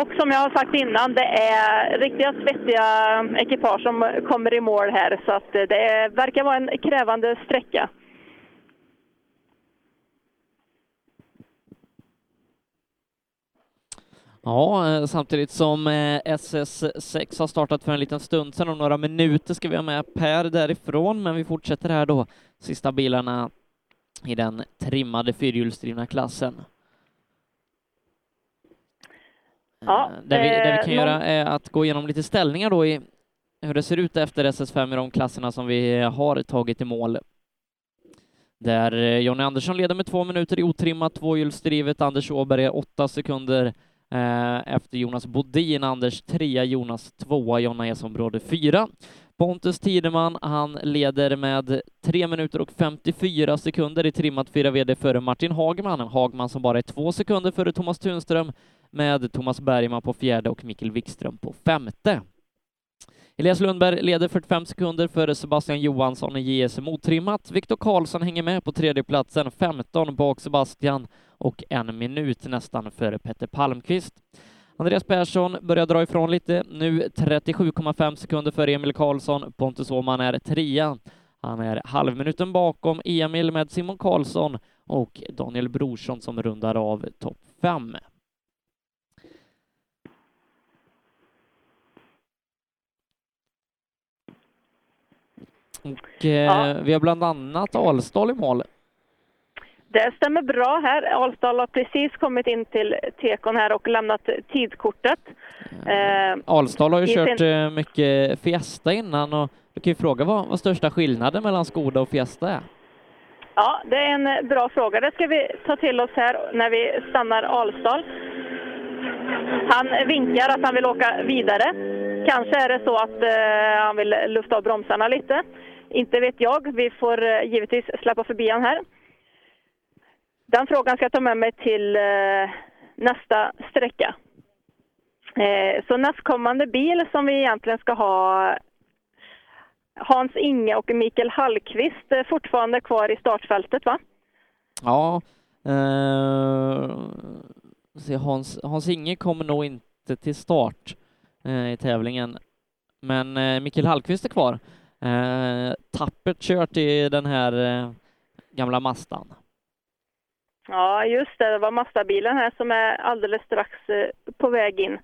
och som jag har sagt innan, det är riktiga svettiga ekipage som kommer i mål här. Så att eh, det verkar vara en krävande sträcka. Ja, eh, samtidigt som SS6 har startat för en liten stund sedan. Om några minuter ska vi ha med Per därifrån, men vi fortsätter här då. Sista bilarna i den trimmade fyrhjulsdrivna klassen. Ja, Det vi, det vi kan eh, göra någon- är att gå igenom lite ställningar då i hur det ser ut efter SS5 i de klasserna som vi har tagit i mål. Där eh, Jonny Andersson leder med två minuter i otrimmat tvåhjulsdrivet, Anders Åberg är åtta sekunder eh, efter Jonas Bodin, Anders trea, Jonas tvåa, Jonna Esområde fyra. Pontus Tideman, han leder med tre minuter och 54 sekunder i trimmat 4 VD före Martin Hagman. Hagman som bara är två sekunder före Thomas Tunström med Thomas Bergman på fjärde och Mikkel Wikström på femte. Elias Lundberg leder 45 sekunder före Sebastian Johansson i JSM otrimmat. Viktor Karlsson hänger med på tredjeplatsen, 15 bak Sebastian och en minut nästan före Petter Palmqvist. Andreas Persson börjar dra ifrån lite, nu 37,5 sekunder före Emil Karlsson. Pontus Åhman är trea. Han är halvminuten bakom Emil med Simon Karlsson och Daniel Brorsson som rundar av topp fem. Och eh, Ja. vi har bland annat Alsdal i mål. Det stämmer bra här. Alsdal har precis kommit in till tekon här och lämnat tidkortet. Eh, Alsdal har ju kört sin- eh, mycket Fiesta innan och du kan ju fråga vad, vad största skillnaden mellan Skoda och Fiesta är. Ja, det är en eh, bra fråga. Det ska vi ta till oss här när vi stannar Alsdal. Han vinkar att han vill åka vidare. Kanske är det så att eh, han vill lufta av bromsarna lite. Inte vet jag. Vi får eh, givetvis släppa förbi han här. Den frågan ska jag ta med mig till eh, nästa sträcka. Eh, så nästkommande bil som vi egentligen ska ha Hans Inge och Mikael Hallqvist är fortfarande kvar i startfältet va? Ja, eh, Hans, Hans Inge kommer nog inte till start eh, i tävlingen, men eh, Mikael Hallqvist är kvar. Eh, tappert kört i den här eh, gamla Mastan. Ja, just det. Det var Mazda-bilen här som är alldeles strax eh, på väg in.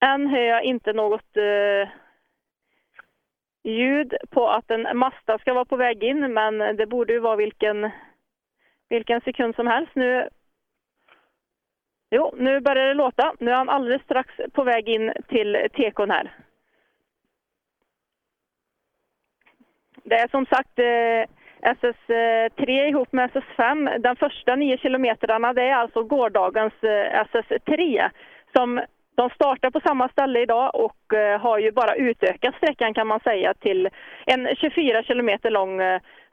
Än hör jag inte något eh, ljud på att en Mazda ska vara på väg in, men det borde ju vara vilken, vilken sekund som helst. Nu, jo, nu börjar det låta. Nu är han alldeles strax på väg in till tekon här. Det är som sagt eh, SS3 eh, ihop med SS5. Den första nio kilometrarna det är alltså gårdagens eh, SS3 som de startar på samma ställe idag och eh, har ju bara utökat sträckan kan man säga till en 24 kilometer lång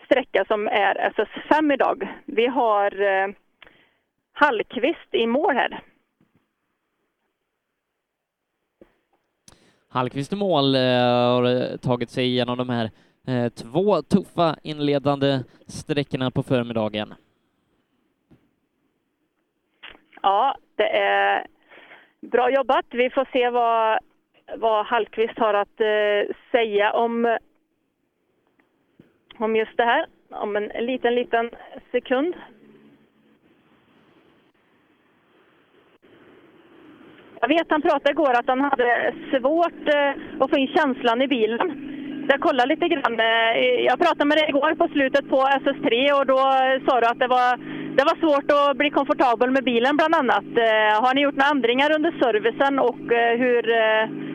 sträcka som är SS5 idag. Vi har Hallqvist i mål här. Hallqvist i mål har tagit sig igenom de här Eh, två tuffa inledande sträckorna på förmiddagen. Ja, det är bra jobbat. Vi får se vad, vad Hallqvist har att eh, säga om, om just det här om en liten, liten sekund. Jag vet han pratade igår att han hade svårt eh, att få in känslan i bilen. Jag kollade lite grann. Eh, jag pratade med dig igår på slutet på SS3 och då eh, sa du att det var, det var svårt att bli komfortabel med bilen bland annat. Eh, har ni gjort några ändringar under servicen och hur,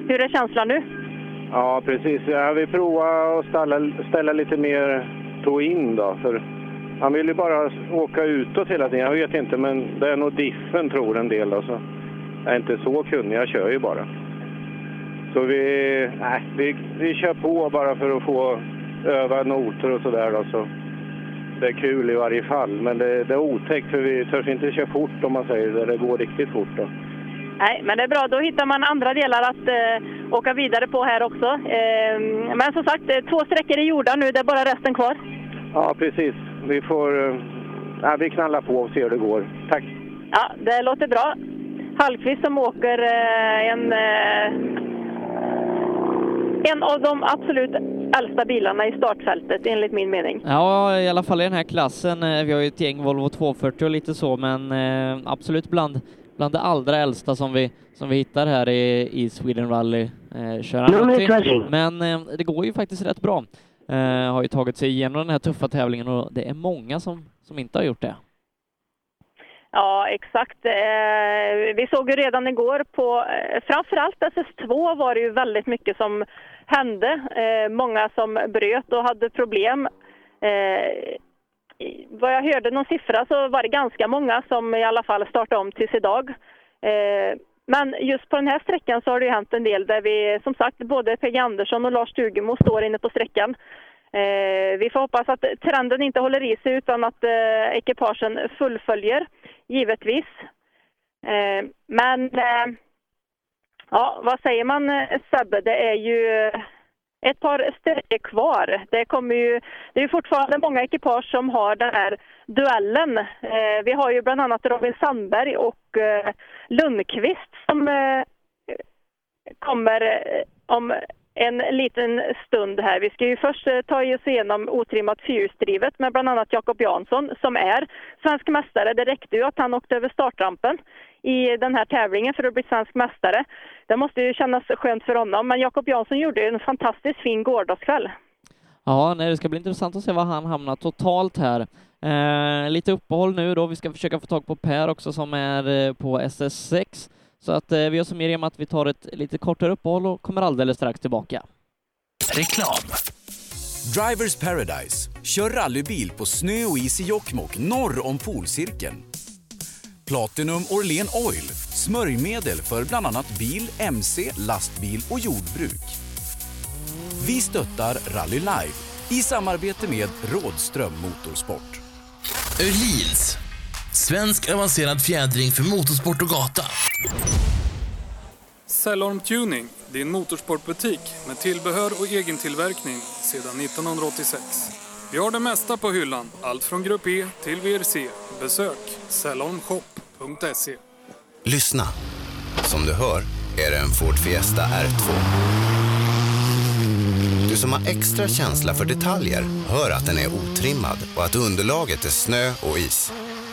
hur är känslan nu? Ja, precis. Ja, vi provar att ställa, ställa lite mer toe-in då. För han vill ju bara åka utåt hela tiden. Jag vet inte, men det är nog diffen tror en del. Alltså. Jag är inte så kunnig, jag kör ju bara. Så vi, nej, vi, vi kör på bara för att få öva noter och sådär. Då, så. Det är kul i varje fall, men det, det är otäckt för vi törs inte köra fort om man säger det. Det går riktigt fort. Då. Nej, men det är bra. Då hittar man andra delar att eh, åka vidare på här också. Eh, men som sagt, eh, två sträckor är gjorda nu. Det är bara resten kvar. Ja, precis. Vi får... eh, vi knallar på och ser hur det går. Tack! Ja, det låter bra. Hallqvist som åker eh, en, eh, en av de absolut äldsta bilarna i startfältet enligt min mening. Ja, i alla fall i den här klassen. Eh, Vi har ju ett gäng Volvo 240 och lite så, men eh, absolut bland, bland det allra äldsta som vi, som vi hittar här i, i Sweden Rally eh, kör han Nummer alltid. 20. Men eh, det går ju faktiskt rätt bra. Har ju tagit sig igenom den här tuffa tävlingen och det är många som, som inte har gjort det. Ja, exakt. Eh, vi såg ju redan igår på, eh, framförallt SS2 var det ju väldigt mycket som hände. Eh, många som bröt och hade problem. Eh, vad jag hörde någon siffra så var det ganska många som i alla fall startade om tills idag. Eh, men just på den här sträckan så har det ju hänt en del där vi som sagt både PG Andersson och Lars Stugemo står inne på sträckan. Eh, vi får hoppas att trenden inte håller i sig utan att eh, ekipagen fullföljer, givetvis. Eh, men eh, ja, vad säger man eh, Sebbe? Det är ju eh, ett par sträckor kvar. Det, kommer ju, det är ju fortfarande många ekipage som har den här duellen. Eh, vi har ju bland annat Robin Sandberg och eh, Lundqvist som eh, kommer eh, om en liten stund här. Vi ska ju först eh, ta oss igenom otrimmat fyrhjulsdrivet med bland annat Jakob Jansson som är svensk mästare. Det räckte ju att han åkte över startrampen i den här tävlingen för att bli svensk mästare. Det måste ju kännas skönt för honom, men Jakob Jansson gjorde ju en fantastiskt fin gårdagskväll. Ja, nej, det ska bli intressant att se var han hamnar totalt här. Eh, lite uppehåll nu då. Vi ska försöka få tag på Per också som är eh, på SS6. Så att eh, vi gör som Miriam att vi tar ett lite kortare uppehåll och kommer alldeles strax tillbaka. Reklam. Drivers Paradise. Kör rallybil på snö och is i Jokkmokk norr om polcirkeln. Platinum Orlen Oil. Smörjmedel för bland annat bil, mc, lastbil och jordbruk. Vi stöttar Rally Life i samarbete med Rådström Motorsport. Öhlins. Svensk avancerad fjädring för motorsport och gata. Cellorm Tuning, din motorsportbutik med tillbehör och egen tillverkning sedan 1986. Vi har det mesta på hyllan, allt från Grupp E till VRC. Besök cellormshop.se. Lyssna. Som du hör är det en Ford Fiesta R2. Du som har extra känsla för detaljer hör att den är otrimmad och att underlaget är snö och is.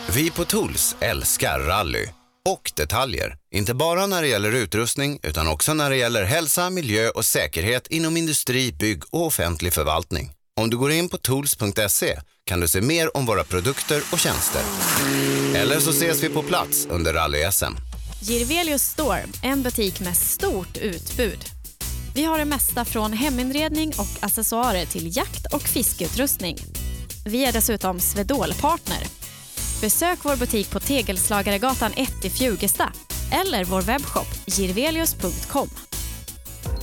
Vi på Tools älskar rally och detaljer. Inte bara när det gäller utrustning utan också när det gäller hälsa, miljö och säkerhet inom industri, bygg och offentlig förvaltning. Om du går in på tools.se kan du se mer om våra produkter och tjänster. Eller så ses vi på plats under rally-SM. Girvelius Store, en butik med stort utbud. Vi har det mesta från heminredning och accessoarer till jakt och fiskeutrustning. Vi är dessutom Swedol-partner. Besök vår butik på Tegelslagaregatan 1 i Fjugesta eller vår webbshop girvelius.com.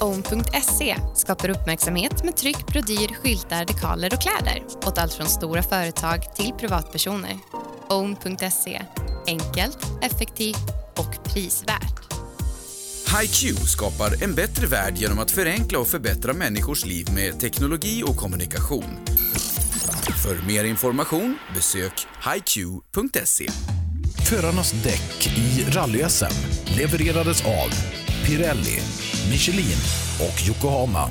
Own.se skapar uppmärksamhet med tryck, brodyr, skyltar, dekaler och kläder åt allt från stora företag till privatpersoner. Own.se enkelt, effektivt och prisvärt. HiQ skapar en bättre värld genom att förenkla och förbättra människors liv med teknologi och kommunikation. För mer information besök hiq.se. Förarnas däck i rally-SM levererades av Pirelli, Michelin och Yokohama.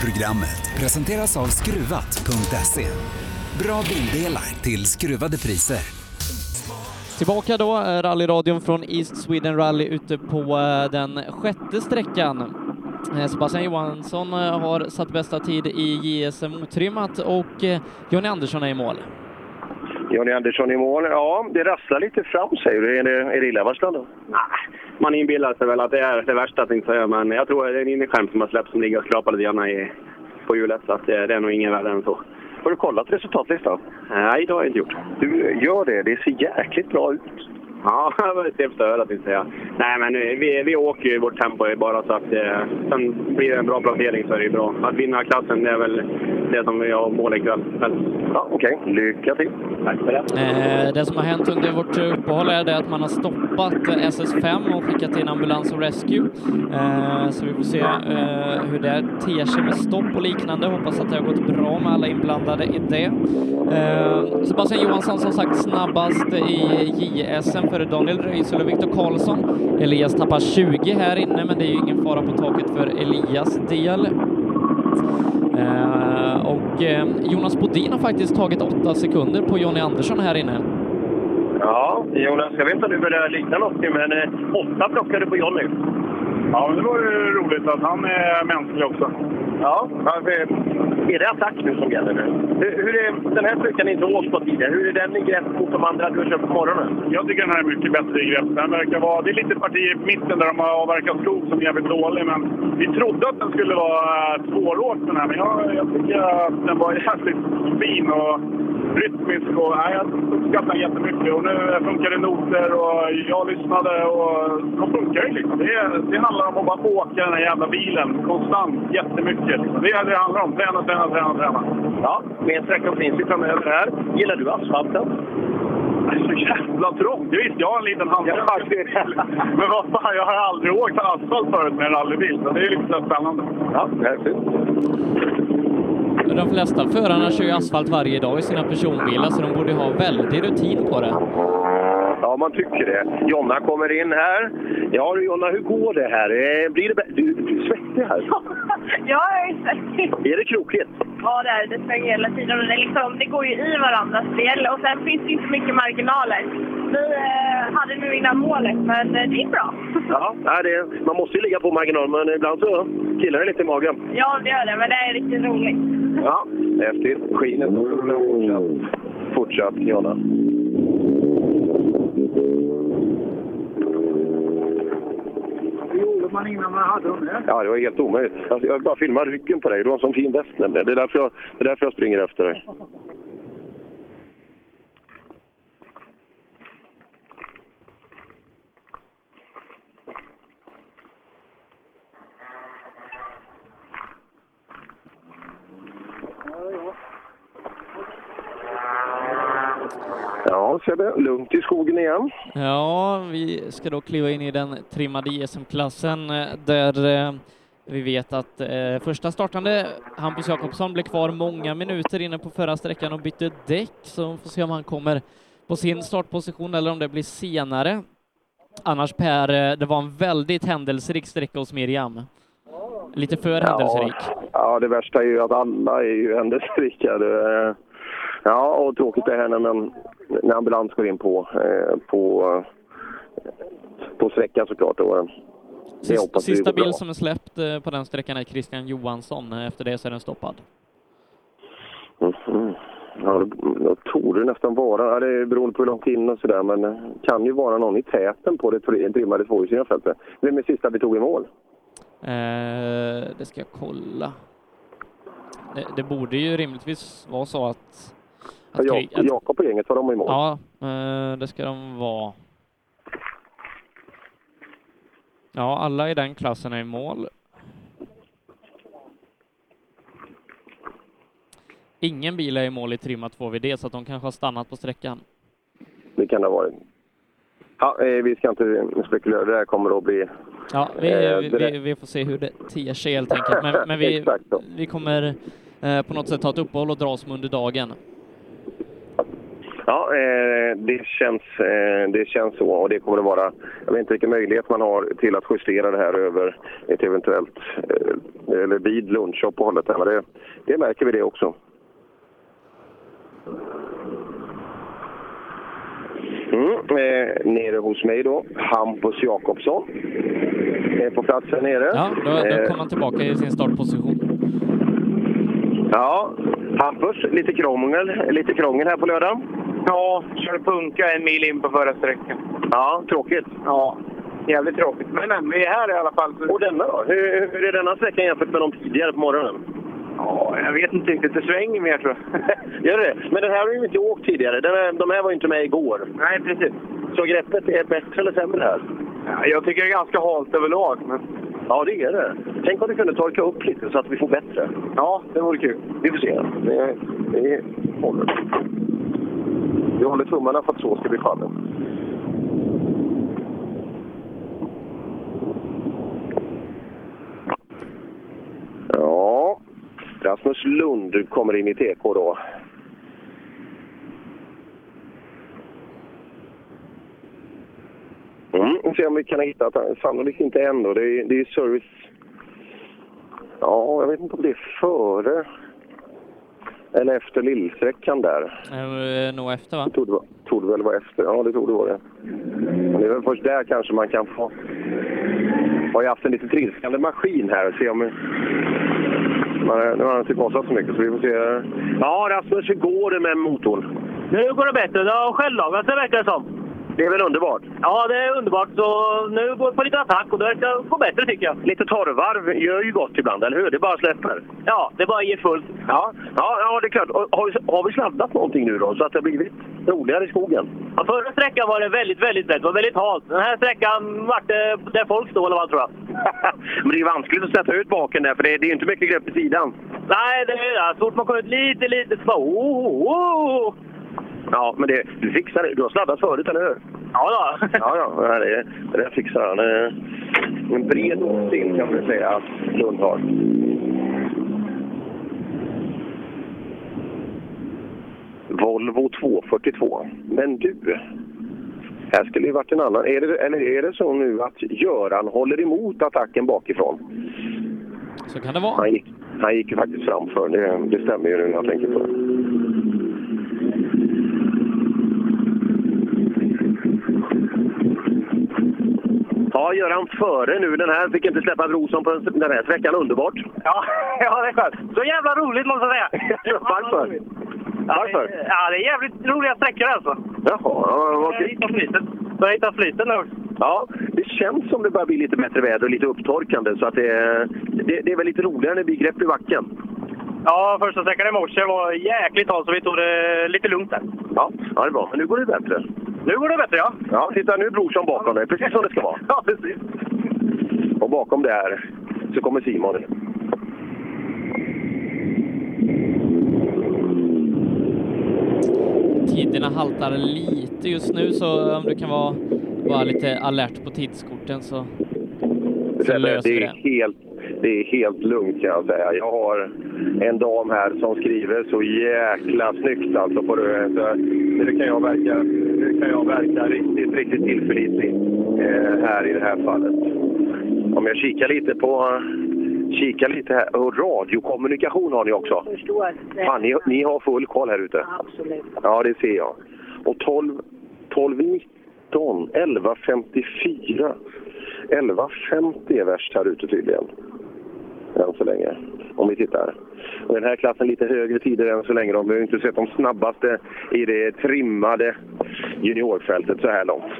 Programmet presenteras av Skruvat.se. Bra bildelar till skruvade priser. Tillbaka då, eh, rallyradion från East Sweden Rally ute på eh, den sjätte sträckan. Eh, Sebastian Johansson eh, har satt bästa tid i JSM otrimmat och eh, Jonny Andersson är i mål. Jonny Andersson i mål. Ja, det rasslar lite fram säger du. Är det, är det illavarslande? Man inbillar sig väl att det är det värsta tänkte jag men jag tror att det är en innerskärm som har släppts som ligger och skrapar lite grann i, på hjulet. Så att det, det är nog ingen värre än så. Har du kollat resultatlistan? Nej, det har jag inte gjort. Du, gör det. Det ser jäkligt bra ut. Ja, det var trevligt att höra tänkte jag. Nej, men vi, vi åker ju vårt tempo bara så att eh, sen blir det en bra placering så är det ju bra. Att vinna klassen det är väl det som vi har mål ikväll. Ja, Okej, lycka till. Tack för det. Eh, det som har hänt under vårt uppehåll är det att man har stoppat eh, SS5 och skickat in ambulans och rescue. Eh, så vi får se eh, hur det ter sig med stopp och liknande. Hoppas att det har gått bra med alla inblandade i det. Eh, Sebastian Johansson som sagt snabbast i JSM före Daniel Röisel och Viktor Karlsson. Elias tappar 20 här inne, men det är ju ingen fara på taket för Elias del. Eh, och eh, Jonas Bodin har faktiskt tagit åtta sekunder på Jonny Andersson här inne. Ja, Jonas, jag vet inte om du börjar likna något men eh, åtta plockade på Jonny. Ja, men det var ju roligt att han är mänsklig också. Ja, är är det attack nu som gäller nu? Hur, hur är, den här sträckan är inte åkt på tidigare. Hur är den i grepp mot de andra du har kört på morgonen? Jag tycker den här är mycket bättre i grepp. Den verkar vara, det är lite parti i mitten där de har avverkat skog som är jävligt dålig. Men vi trodde att den skulle vara eh, svåråkt den här. Men jag, jag tycker att den var jävligt fin och rytmisk. Och, nej, jag uppskattar den jättemycket. Och nu funkar det noter och jag lyssnade och de funkar ju liksom. Det, det handlar om att bara åka den här jävla bilen konstant jättemycket. Liksom. Det är det det handlar om. Träna, träna, träna, träna. Ja, mer sträckor finns ju framöver här. Gillar du asfalten? Det är så jävla trångt. Visst, jag har en liten handbromsbil. Men vad fan, jag har aldrig åkt asfalt förut med en rallybil. Så det är lite så spännande. Ja, häftigt. De flesta förarna kör ju asfalt varje dag i sina personbilar, så de borde ha väldig rutin på det. Ja, man tycker det. Jonna kommer in här. Ja du Jonna, hur går det här? Eh, Blir det du, du är svettig här. Ja, jag är svettig. Är det krokigt? Ja, det är det. Svänger hela tiden. Och det, är liksom, det går ju i varandras spel och sen finns det inte så mycket marginaler. Vi eh, hade nu innan målet, men eh, det gick bra. Ja, det, man måste ju ligga på marginal, men ibland så killar det lite i magen. Ja, det gör det, men det är riktigt roligt. Ja, häftigt. Skinet. Fortsatt, Jonna. Gjorde man innan man hade dem. Ja, det var helt omöjligt. Alltså, jag bara filmar ryggen på dig. Du har en sån fin väst nämligen. Det är därför jag, det är därför jag springer efter dig. Ja, Sebbe. Lugnt i skogen igen. Ja, vi ska då kliva in i den trimmade JSM-klassen eh, där eh, vi vet att eh, första startande Hampus Jakobsson blev kvar många minuter inne på förra sträckan och bytte däck, så vi får se om han kommer på sin startposition eller om det blir senare. Annars Per, det var en väldigt händelserik sträcka hos Miriam. Lite för händelserik. Ja, det värsta är ju att alla är ju händelserika. Det- Ja, och tråkigt det här när, man, när ambulans går in på, eh, på, på sträckan såklart. Det Sist, sista bil som är släppt eh, på den sträckan är Christian Johansson. Eh, Efter det så är den stoppad. Mhm. Ja, då, då torde det nästan vara, ja, det beroende på hur långt in och sådär, men det kan ju vara någon i täten på det tri- trimmade tvåhjulsdrivna fältet. Vem är sista vi tog i mål? Eh, det ska jag kolla. Det, det borde ju rimligtvis vara så att... Ja, krig- Jak- Jakob och gänget var de i mål. Ja, eh, det ska de vara. Ja, alla i den klassen är i mål. Ingen bil är i mål i trimmat 2VD, så att de kanske har stannat på sträckan. Det kan det ha varit. Ja, eh, vi ska inte spekulera. Det här kommer att bli... Ja, vi, Eh, vi, vi, får se hur det ter sig helt enkelt. Men, men vi, vi kommer eh, på något sätt ta ett uppehåll och dra oss under dagen. Ja, eh, det, känns, eh, det känns så. Och det kommer att vara... Jag vet inte vilken möjlighet man har till att justera det här över ett eventuellt... Eh, eller vid lunchuppehållet. Men det, det märker vi det också. Mm, eh, nere hos mig då, Hampus Jakobsson. Är på plats här nere. Ja, då, då kommer han tillbaka i sin startposition. Ja, Hampus, lite krångel, lite krångel här på lördagen. Ja, körde punka en mil in på förra sträckan. Ja, tråkigt. Ja, jävligt tråkigt. Men, men vi är här i alla fall. Och denna då? Hur, hur är denna sträckan jämfört med de tidigare på morgonen? Ja, jag vet inte riktigt. Det svänger mer tror jag. Gör det? Men den här har ju inte åkt tidigare. Den här, de här var ju inte med igår. Nej, precis. Så greppet är bättre eller sämre här? Ja, jag tycker det är ganska halt överlag. Men... Ja, det är det. Tänk om du kunde torka upp lite så att vi får bättre. Ja, det vore kul. Vi får se. Det, det håller. Vi håller tummarna för att så ska bli fallet. Ja, Rasmus Lund kommer in i TK då. Mm, vi får se om vi kan hitta honom. Sannolikt inte än då. Det är, det är service... Ja, jag vet inte om det är före eller efter lillsträckan där. Eh, nog efter va? Det vara- torde väl vara efter. Ja, det torde vara det. Men det är väl först där kanske man kan få... Har ju haft en lite trilskande maskin här. Se om... Man, nu har han inte gasat så mycket så vi får se. Ja, Rasmus, hur går det med motorn? Nu går det bättre. Det har självlagat sig verkar det som. Det är väl underbart? Ja, det är underbart. Så nu går det på lite attack och det verkar gå bättre tycker jag. Lite torrvarv gör ju gott ibland, eller hur? Det bara släpper. Ja, det bara ger fullt. Ja, ja, ja det är klart. Har vi, har vi sladdat någonting nu då, så att det har blivit roligare i skogen? Ja, förra sträckan var det väldigt, väldigt lätt. Det var väldigt halt. Den här sträckan vart det där folk står eller vad tror jag. Men det är vanskligt att sätta ut baken där, för det, det är inte mycket grepp i sidan. Nej, det är det. Så fort man kommer ut lite, lite så bara... Oh, oh, oh. Ja, men det, du fixar det. Du har sladdat förut, eller hur? Ja, då. Ja, ja. det, det där fixar han. Eh, En bred stil kan man säga att Lund har. Volvo 242. Men du, här skulle ju varit en annan. Är det, eller är det så nu att Göran håller emot attacken bakifrån? Så kan det vara. Han gick, han gick ju faktiskt framför. Det, det stämmer ju nu när jag tänker på det. Ja, gör han före nu. Den här fick inte släppa Brorsson på den här sträckan. Underbart. Ja, ja, det är skönt. Så jävla roligt måste jag säga. Varför? Varför? Ja, det är jävligt roliga sträckor alltså. Jaha, ja, vad Jag kul. hittar flyten. Börjar hitta flyten nu. Ja, det känns som det börjar bli lite bättre väder och lite upptorkande. Så att det, det, det är väl lite roligare när det blir grepp i backen. Ja, första sträckan i morse var jäkligt halt så vi tog det lite lugnt där. Ja, ja det är bra. Men nu går det bättre. Nu går det bättre, ja. Ja, titta nu är Brorsson bakom dig. Precis som det ska vara. Ja, precis. Och bakom där så kommer Simon. Tiderna haltar lite just nu, så om du kan vara, vara lite alert på tidskorten så, så löser vi det är helt, det är helt lugnt kan jag säga. Jag har en dam här som skriver så jäkla snyggt alltså på det. Så nu kan jag verka, kan jag verka riktigt, riktigt tillförlitlig eh, här i det här fallet. Om jag kikar lite på Kika lite här. Och radiokommunikation har ni också. förstår. Fan, ni, ni har full koll här ute. Absolut. Ja, det ser jag. Och 12, 12 19, 11 54. 11 50 är värst här ute tydligen. Än så länge. Om vi tittar. Och den här klassen lite högre tider än så länge. De har ju inte sett de snabbaste i det trimmade juniorfältet så här långt.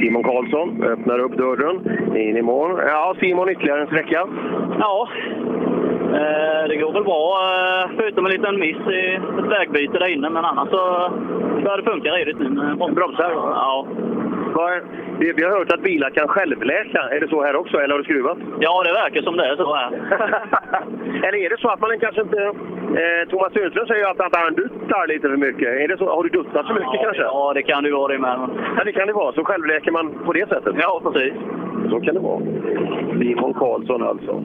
Simon Karlsson öppnar upp dörren in i mål. Ja, Simon ytterligare en sträcka. Ja, eh, det går väl bra. eh, Förutom en liten miss i ett vägbyte där inne, men annars så börjar det funka redigt nu. med Bromsar? Ja. Vi, vi har hört att bilar kan självläka. Är det så här också, eller har du skruvat? Ja, det verkar som det är så här. eller är det så att man kanske inte... Eh, Thomas Sundström säger ju att, att han duttar lite för mycket. Är det så? Har du duttat för mycket Ja, kanske? Ja, det kan ju vara det med. Ja, det kan det vara. Så självläker man på det sättet? Ja, precis. Så kan det vara. Simon Karlsson alltså.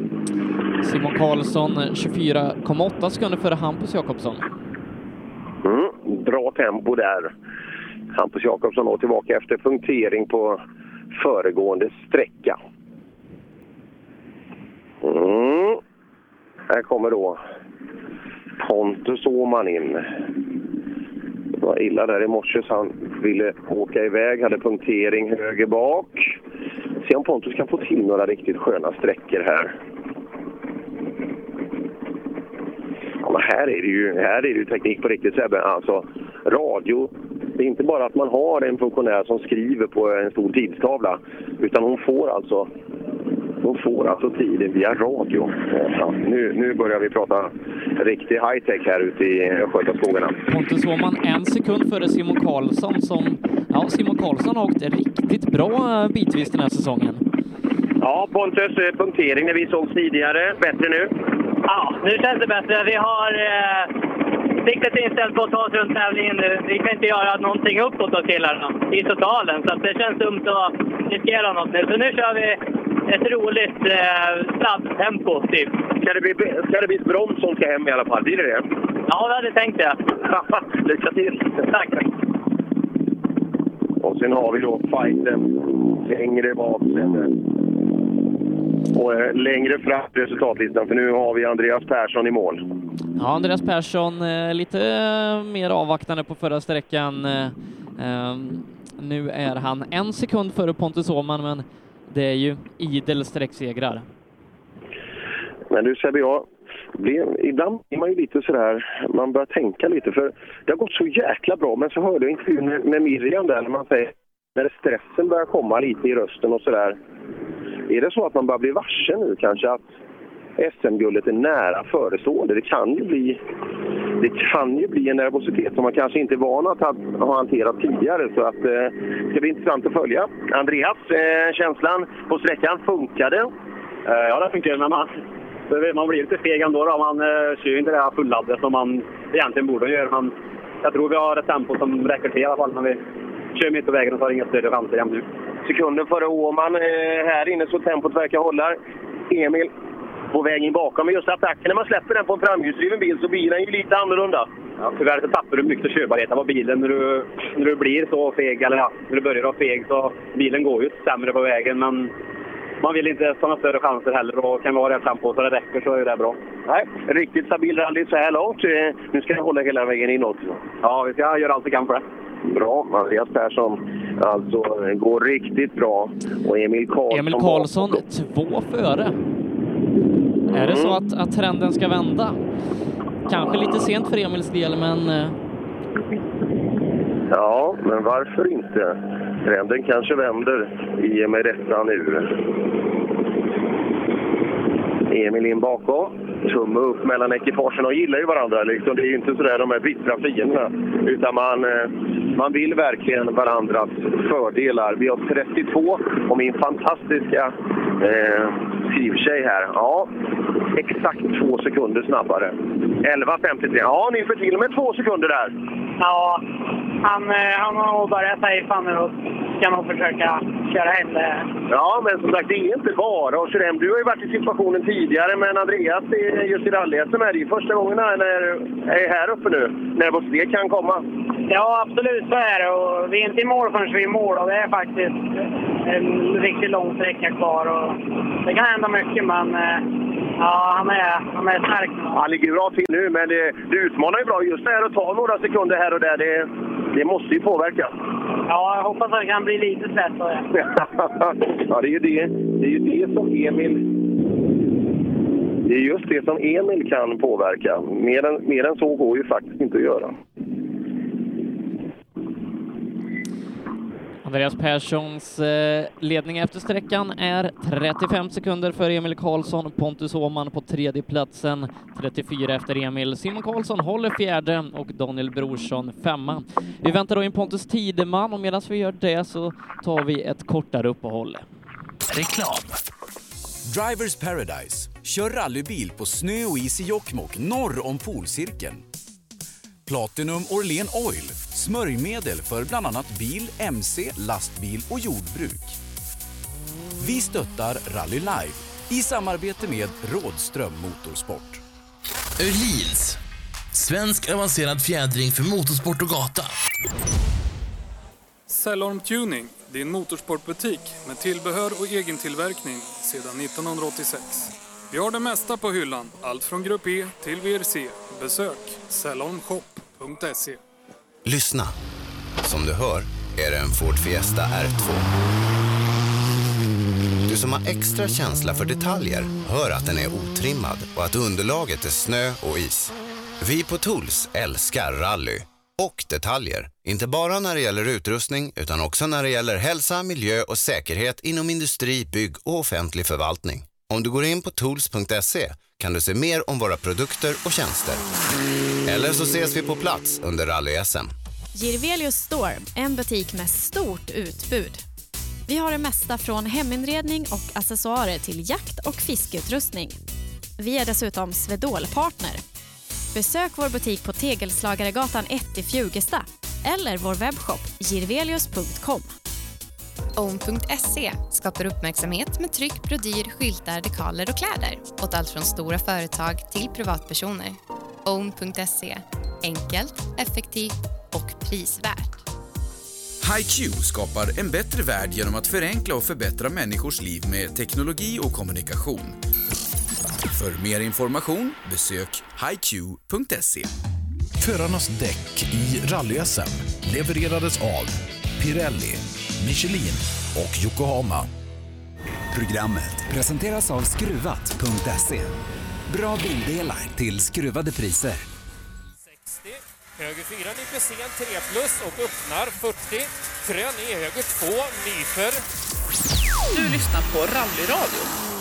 Simon Karlsson 24,8 sekunder före Hampus Jakobsson. Mm, bra tempo där. Hampus Jakobsson då tillbaka efter punktering på föregående sträcka. Mm. Här kommer då Pontus Åhman in. Det var illa där i morse så han ville åka iväg, hade punktering höger bak. Se om Pontus kan få till några riktigt sköna sträckor här. Ja, men här är det ju, här är det ju teknik på riktigt Sebbe. Alltså, radio, det är inte bara att man har en funktionär som skriver på en stor tidstavla. Utan hon får alltså, hon får alltså tiden via radio. Ja, nu, nu börjar vi prata riktig high-tech här ute i Östgötaskogarna. Pontus Åhman en sekund före Simon Karlsson som... Ja, Simon Karlsson har åkt riktigt bra eh, bitvis den här säsongen. Ja, Pontus, eh, punktering när vi såg tidigare. Bättre nu? Ja, nu känns det bättre. Vi har eh, siktet inställt på att ta oss runt tävlingen nu. Vi kan inte göra någonting uppåt då killarna i totalen, så att det känns dumt att riskera något nu. Så nu kör vi ett roligt eh, snabbtempo, typ. Ska det, bli, ska det bli broms som ska hem i alla fall? Blir det det? Ja, vi hade tänkt det. Lycka till! Tack! Och sen har vi då fighten längre bak. Och eh, längre fram i resultatlistan, för nu har vi Andreas Persson i mål. Ja, Andreas Persson eh, lite eh, mer avvaktande på förra sträckan. Eh, ehm, nu är han en sekund före Pontus Åhman, men det är ju idel sträcksegrar. Men du Sebbe, jag blir, ibland är man ju lite sådär, man börjar tänka lite för det har gått så jäkla bra men så hörde jag intervjun med Miriam där när man säger när stressen börjar komma lite i rösten och sådär. Är det så att man börjar bli varse nu kanske att SM-guldet är nära förestående? Det kan ju bli det kan ju bli en nervositet som man kanske inte är van att ha, ha hanterat tidigare. Så att, eh, det ska bli intressant att följa. Andreas, eh, känslan på sträckan, funkade? Eh, Ja, det funkar. Men man, man blir lite feg ändå. Då. Man eh, kör ju inte det här fulladdet som man egentligen borde göra. Men jag tror vi har ett tempo som räcker till i alla fall. Men vi kör mitt på vägen och tar inga större chanser jämt nu. Sekunden före Åman eh, här inne så tempot verkar hålla. Emil på väg in bakom. Men just attacken, när man släpper den på en framhjulsdriven bil så blir den ju lite annorlunda. Ja, tyvärr så tappar du mycket körbarhet av bilen när du, när du blir så feg, eller ja, när du börjar vara feg. Så bilen går ju sämre på vägen, men man vill inte ta några större chanser heller. Och kan vi ha rätt tempo så det räcker så är det bra. Nej, riktigt stabil rally så här långt. Eh, Nu ska jag hålla hela vägen inåt. Ja, vi ska göra allt vi kan för det. Bra, Andreas Persson. Alltså, går riktigt bra. Och Emil Karlsson... Emil Karlsson två före. Är det så att, att trenden ska vända? Kanske lite sent för Emils del, men eh, Ja, men varför inte? Trenden kanske vänder i och med detta nu. Emil in bakom. Tumme upp mellan ekipagen och gillar ju varandra. Liksom. Det är ju inte sådär de är bittra fienderna. Utan man, eh, man vill verkligen varandras fördelar. Vi har 32 och min fantastiska eh, skrivtjej här. Ja, exakt två sekunder snabbare. 11.53. Ja, ni får till med två sekunder där. Ja, han, eh, han har nog börjat ta i fan nu och ska nog försöka köra hem det. Ja, men som sagt, det är inte bara att köra hem. Du har ju varit i situationen tidigare, men Andreas, är just i rally som är det ju första gången han är, är här uppe nu. Nervositet kan komma. Ja, absolut så är det. Och vi är inte i mål förrän vi är i mål och det är faktiskt en riktigt lång sträcka kvar. Och det kan hända mycket, men eh, ja, han, är, han är stark. Han ligger bra till nu, men det, det utmanar ju bra. Just det här att ta några sekunder här och där, det, det måste ju påverka. Ja, jag hoppas att det kan bli lite stressare. ja, det är ju det, det, är ju det som Emil... Det är just det som Emil kan påverka. Mer än, mer än så går ju faktiskt inte att göra. Andreas Perssons eh, ledning efter sträckan är 35 sekunder för Emil Karlsson, Pontus Åhman på tredje platsen, 34 efter Emil. Simon Karlsson håller fjärde och Daniel Brorsson femma. Vi väntar då in Pontus Tideman och medan vi gör det så tar vi ett kortare uppehåll. Reklam. Drivers Paradise. Kör rallybil på snö och is i Jokkmokk norr om polcirkeln. Platinum Orlen Oil. Smörjmedel för bland annat bil, mc, lastbil och jordbruk. Vi stöttar Rally Life i samarbete med Rådström Motorsport. Öhlins. Svensk avancerad fjädring för motorsport och gata. Cellorm Tuning, din motorsportbutik med tillbehör och egen tillverkning sedan 1986. Vi har det mesta på hyllan, allt från Grupp E till VRC. Besök salonshop.se. Lyssna. Som du hör är det en Ford Fiesta R2. Du som har extra känsla för detaljer hör att den är otrimmad och att underlaget är snö och is. Vi på Tools älskar rally och detaljer. Inte bara när det gäller utrustning utan också när det gäller hälsa, miljö och säkerhet inom industri, bygg och offentlig förvaltning. Om du går in på tools.se kan du se mer om våra produkter och tjänster. Eller så ses vi på plats under rally-SM. Girvelius Store, en butik med stort utbud. Vi har det mesta från heminredning och accessoarer till jakt och fiskeutrustning. Vi är dessutom Swedol-partner. Besök vår butik på Tegelslagaregatan 1 i Fjugesta eller vår webbshop girvelius.com. Own.se skapar uppmärksamhet med tryck, brodyr, skyltar, dekaler och kläder åt allt från stora företag till privatpersoner. Own.se enkelt, effektivt och prisvärt. HiQ skapar en bättre värld genom att förenkla och förbättra människors liv med teknologi och kommunikation. För mer information besök hiq.se. Förarnas däck i rally-SM levererades av Pirelli, Michelin och Yokohama. Programmet presenteras av Skruvat.se. Bra bildelar till skruvade priser. Höger 4 nyper sen 3 plus och öppnar 40. Krön i höger 2 nyper. Du lyssnar på Rallyradion.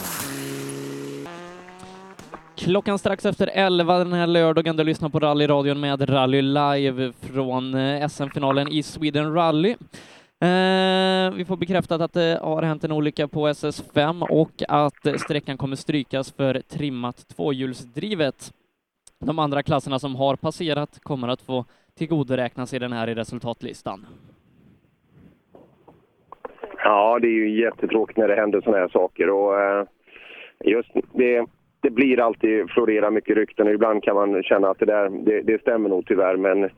Klockan strax efter 11 den här lördagen, du lyssnar på rallyradion med Rally Live från eh, SM-finalen i Sweden Rally. Eh, vi får bekräftat att det har hänt en olycka på SS5 och att sträckan kommer strykas för trimmat tvåhjulsdrivet. De andra klasserna som har passerat kommer att få tillgodoräkna sig den här i resultatlistan. Ja, det är ju jättetråkigt när det händer sådana här saker. Och, eh, just det, det blir alltid florera mycket rykten och ibland kan man känna att det där det, det stämmer nog tyvärr. Men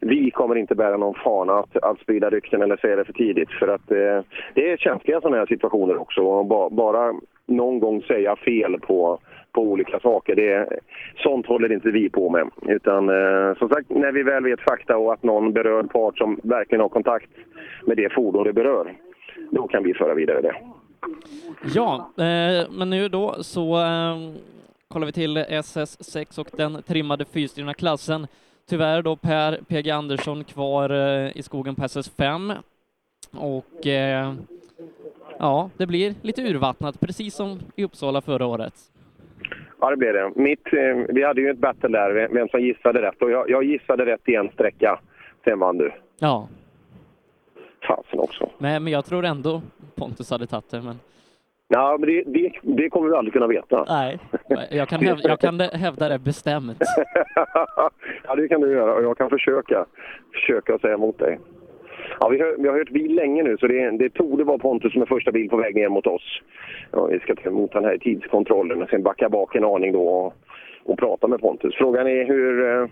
vi kommer inte bära någon fana att, att sprida rykten eller säga det för tidigt. För att eh, det är känsliga sådana här situationer också. Och ba, bara någon gång säga fel på, på olika saker, det, sånt håller inte vi på med. Utan eh, som sagt, när vi väl vet fakta och att någon berörd part som verkligen har kontakt med det fordon det berör, då kan vi föra vidare det. Ja, eh, men nu då så eh, kollar vi till SS6 och den trimmade fyrstyrna klassen. Tyvärr då Per PG Andersson kvar eh, i skogen på SS5 och eh, ja, det blir lite urvattnat, precis som i Uppsala förra året. Ja, det blev det. Mitt, eh, vi hade ju ett battle där, vem som gissade rätt. Och jag, jag gissade rätt i en sträcka. Sen vann du. Ja. Fasen också. Men, men jag tror ändå Pontus hade tagit det, men Ja, men det, det, det kommer vi aldrig kunna veta. nej, jag kan, hävda, jag kan hävda det bestämt. ja, det kan du göra och jag kan försöka, försöka säga emot dig. Ja, vi, hör, vi har hört bil länge nu, så det, det torde vara Pontus som är första bil på väg ner mot oss. Ja, vi ska ta emot den här i tidskontrollen och sen backa bak en aning då och, och prata med Pontus. Frågan är hur...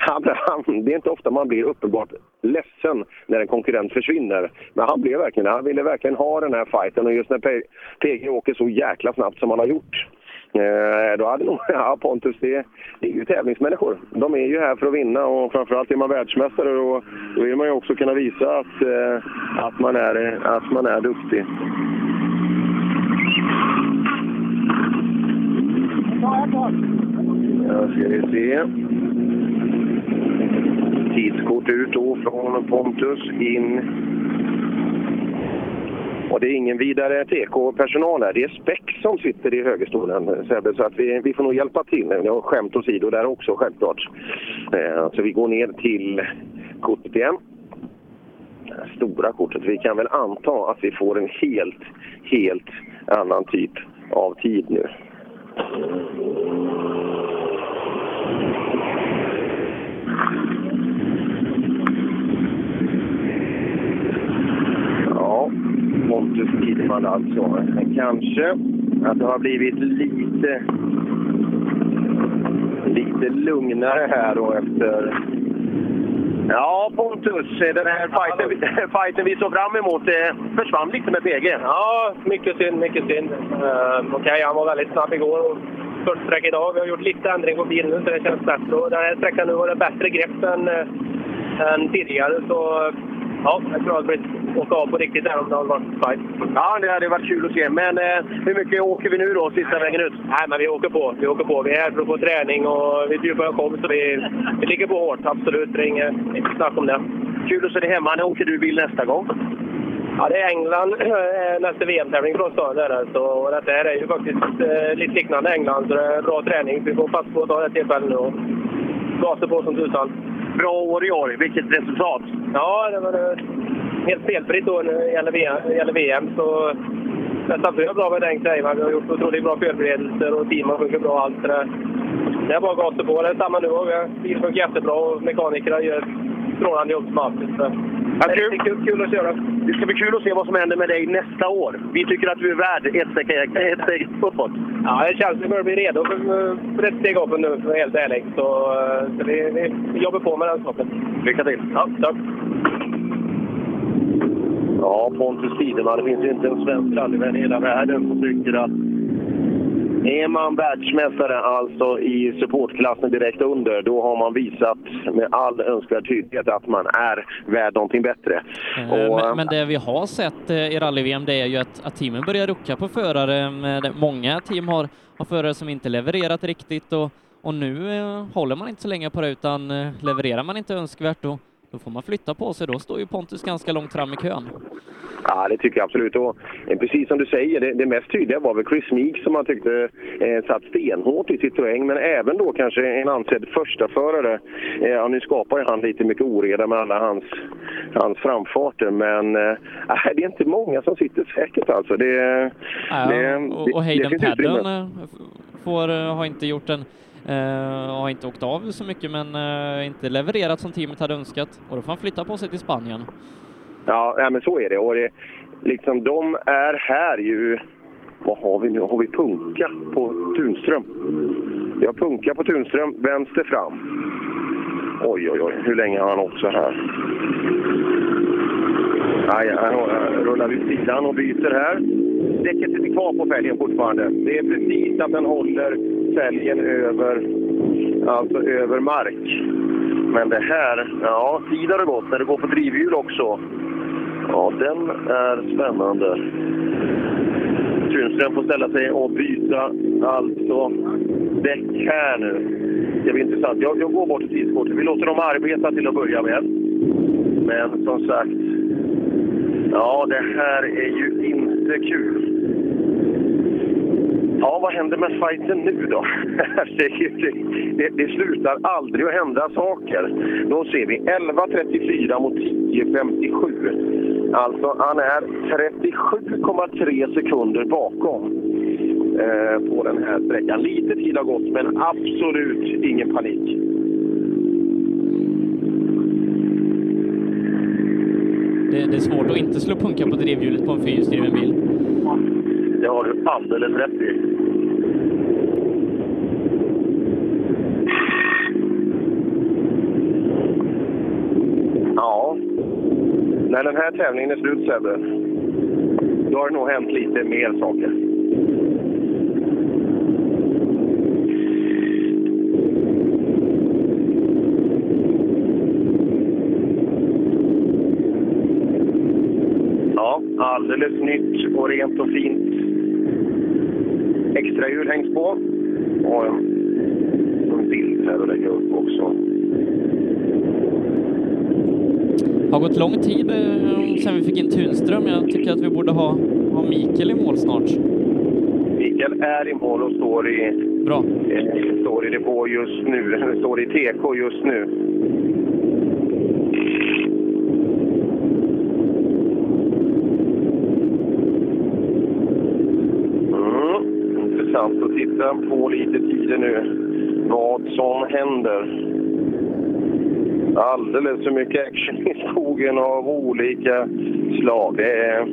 Han, han, det är inte ofta man blir uppenbart ledsen när en konkurrent försvinner. Men han blev verkligen Han ville verkligen ha den här fighten och just när PG åker så jäkla snabbt som han har gjort. Eh, då hade nog, ja Pontus, det, det är ju tävlingsmänniskor. De är ju här för att vinna och framförallt är man världsmästare och då vill man ju också kunna visa att, eh, att, man, är, att man är duktig. Ja, ska vi se. Tidskort ut då från Pontus in Och det är ingen vidare TK-personal här. Det är Speck som sitter i högerstolen, Sebbe. Så att vi, vi får nog hjälpa till. Nu har skämt åsido där också, självklart. Eh, så vi går ner till kortet igen. Det stora kortet. Vi kan väl anta att vi får en helt, helt annan typ av tid nu. Mm. Pontus Tidman alltså. Men kanske att det har blivit lite, lite lugnare här då efter... Ja, Pontus, den här fighten, fighten vi såg fram emot det försvann lite med PG. Ja, mycket synd, mycket synd. Uh, Okej, han var väldigt snabb igår och fullt sträck idag. Vi har gjort lite ändring på bilen nu så det känns bättre. Och den här sträckan nu har det bättre grepp än, uh, än tidigare. Så ja, jag tror att det åka av på riktigt där om det hade varit fight. Ja, det hade varit kul att se. Men eh, hur mycket åker vi nu då, sista vägen ut? Nej, men vi åker på. Vi åker på. Vi är här för att få träning och vi bjuder på kom så vi, vi ligger på hårt. Absolut, det är inget, snack om det. Kul att se dig hemma. När åker du bil nästa gång? Ja, det är England eh, nästa VM-tävling för oss då. Det är det. Så detta är ju faktiskt eh, lite liknande England, så det är bra träning. Vi får passa på att ta det tillfället nu och gasa på som tusan. Bra år i år. Vilket resultat! Ja, det var det. helt felfritt år när det gäller VM. Gäller VM så nästan för bra med den grejen. Vi har gjort otroligt bra förberedelser och teamen funkar bra. Allt det, där. det är bara att gasa på. Det är samma nu. Bilen funkar jättebra och mekanikerna gör ett strålande jobb som alltid. Så. Ja, Det kul. är kul, kul att köra. Det ska bli kul att se vad som händer med dig nästa år. Vi tycker att du är värd ett steg, ett steg uppåt. Ja, det känns vi börjar bli redo för, ett steg upp nu, för helt ärlig. Så, eh, så vi, vi, vi jobbar på med den saken. Lycka till! Ja, tack. Ja, Pontus Tideman. Det finns ju inte en svensk rallyvän i hela världen som tycker att är man världsmästare alltså i supportklassen direkt under, då har man visat med all önskvärd tydlighet att man är värd någonting bättre. Eh, Och, Men, men det vi har sett eh, i rally-VM det är ju att, att teamen börjar rucka på förare. Många team har, har förare som inte levererat riktigt och, och nu eh, håller man inte så länge på det utan eh, levererar man inte önskvärt då, då får man flytta på sig. Då står ju Pontus ganska långt fram i kön. Ja, det tycker jag absolut. Och eh, precis som du säger, det, det mest tydliga var väl Chris Meek som man tyckte eh, satt stenhårt i Citroën, men även då kanske en ansedd första förare. Eh, ja, nu skapar ju han lite mycket oreda med alla hans, hans framfarter, men eh, det är inte många som sitter säkert alltså. Det, Ja, det, och, och Hayden. Padden eh, får, eh, har inte gjort en Eh, har inte åkt av så mycket men eh, inte levererat som teamet hade önskat och då får han flytta på sig till Spanien. Ja, ja men så är det. Och det, liksom, de är här ju... Vad har vi nu? Har vi Punka på Tunström? Vi har Punka på Tunström, vänster fram. Oj, oj, oj. Hur länge har han åkt så här? Aj, han han rullar vid sidan och byter här. Däcket sitter kvar på fälgen fortfarande. Det är precis att den håller fälgen över, alltså över mark. Men det här, ja, tid har det gått när det går på drivhjul också. Ja, den är spännande. Tunström får ställa sig och byta alltså däck här nu. Det blir intressant. Jag, jag går bort till tidskortet. Vi låter dem arbeta till att börja med. Men som sagt, ja det här är ju inte kul. Ja, vad händer med fighten nu då? det, det, det slutar aldrig att hända saker. Då ser vi 11.34 mot 10.57. Alltså, han är 37,3 sekunder bakom eh, på den här sträckan. Lite tid har gått, men absolut ingen panik. Det, det är svårt att inte slå punka på drivhjulet på en fyrhjulsdriven bil. Det har du alldeles rätt i. Ja, när den här tävlingen är slut Sebbe, då har det nog hänt lite mer saker. Ja, alldeles nytt och rent och fint. Extra hjul hängs på. Och en bild här att lägga upp också. har gått lång tid eh, sedan vi fick in Tunström. Jag tycker att vi borde ha, ha Mikael i mål snart. Mikael är i mål och står i, Bra. eh, står i depå just nu. Eller står i TK just nu. Mm, intressant att titta på lite tider nu. Vad som händer. Alldeles för mycket action i skogen av olika slag. Det är,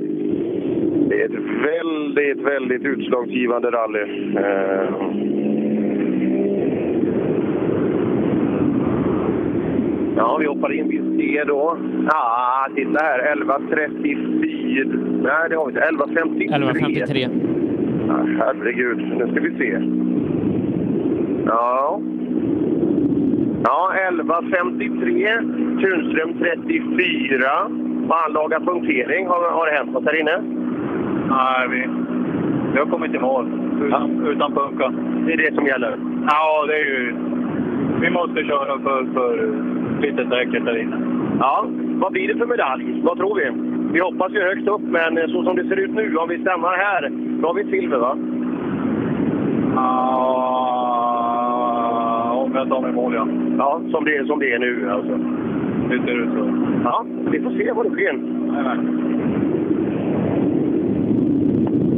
det är ett väldigt, väldigt utslagsgivande rally. Eh. Ja, vi hoppar in. vid C då... Ja, titta här. 11.34. Nej, det har vi inte. 11.53. 11.53. Ja, herregud, nu ska vi se. Ja. Ja, 11.53. Tunström 34. Anlaga punktering. Har, har det hänt något här inne? Nej, vi, vi har kommit i mål utan, utan punka. Det är det som gäller? Ja, det är ju... Vi måste köra för, för lite säkert där inne. Ja, vad blir det för medalj? Vad tror vi? Vi hoppas ju högst upp, men så som det ser ut nu, om vi stämmer här, då har vi silver va? Ja, om jag tar mig mål ja. Ja, som det, som det är nu alltså. Det ser ut så. Ja, vi får se vad det sker.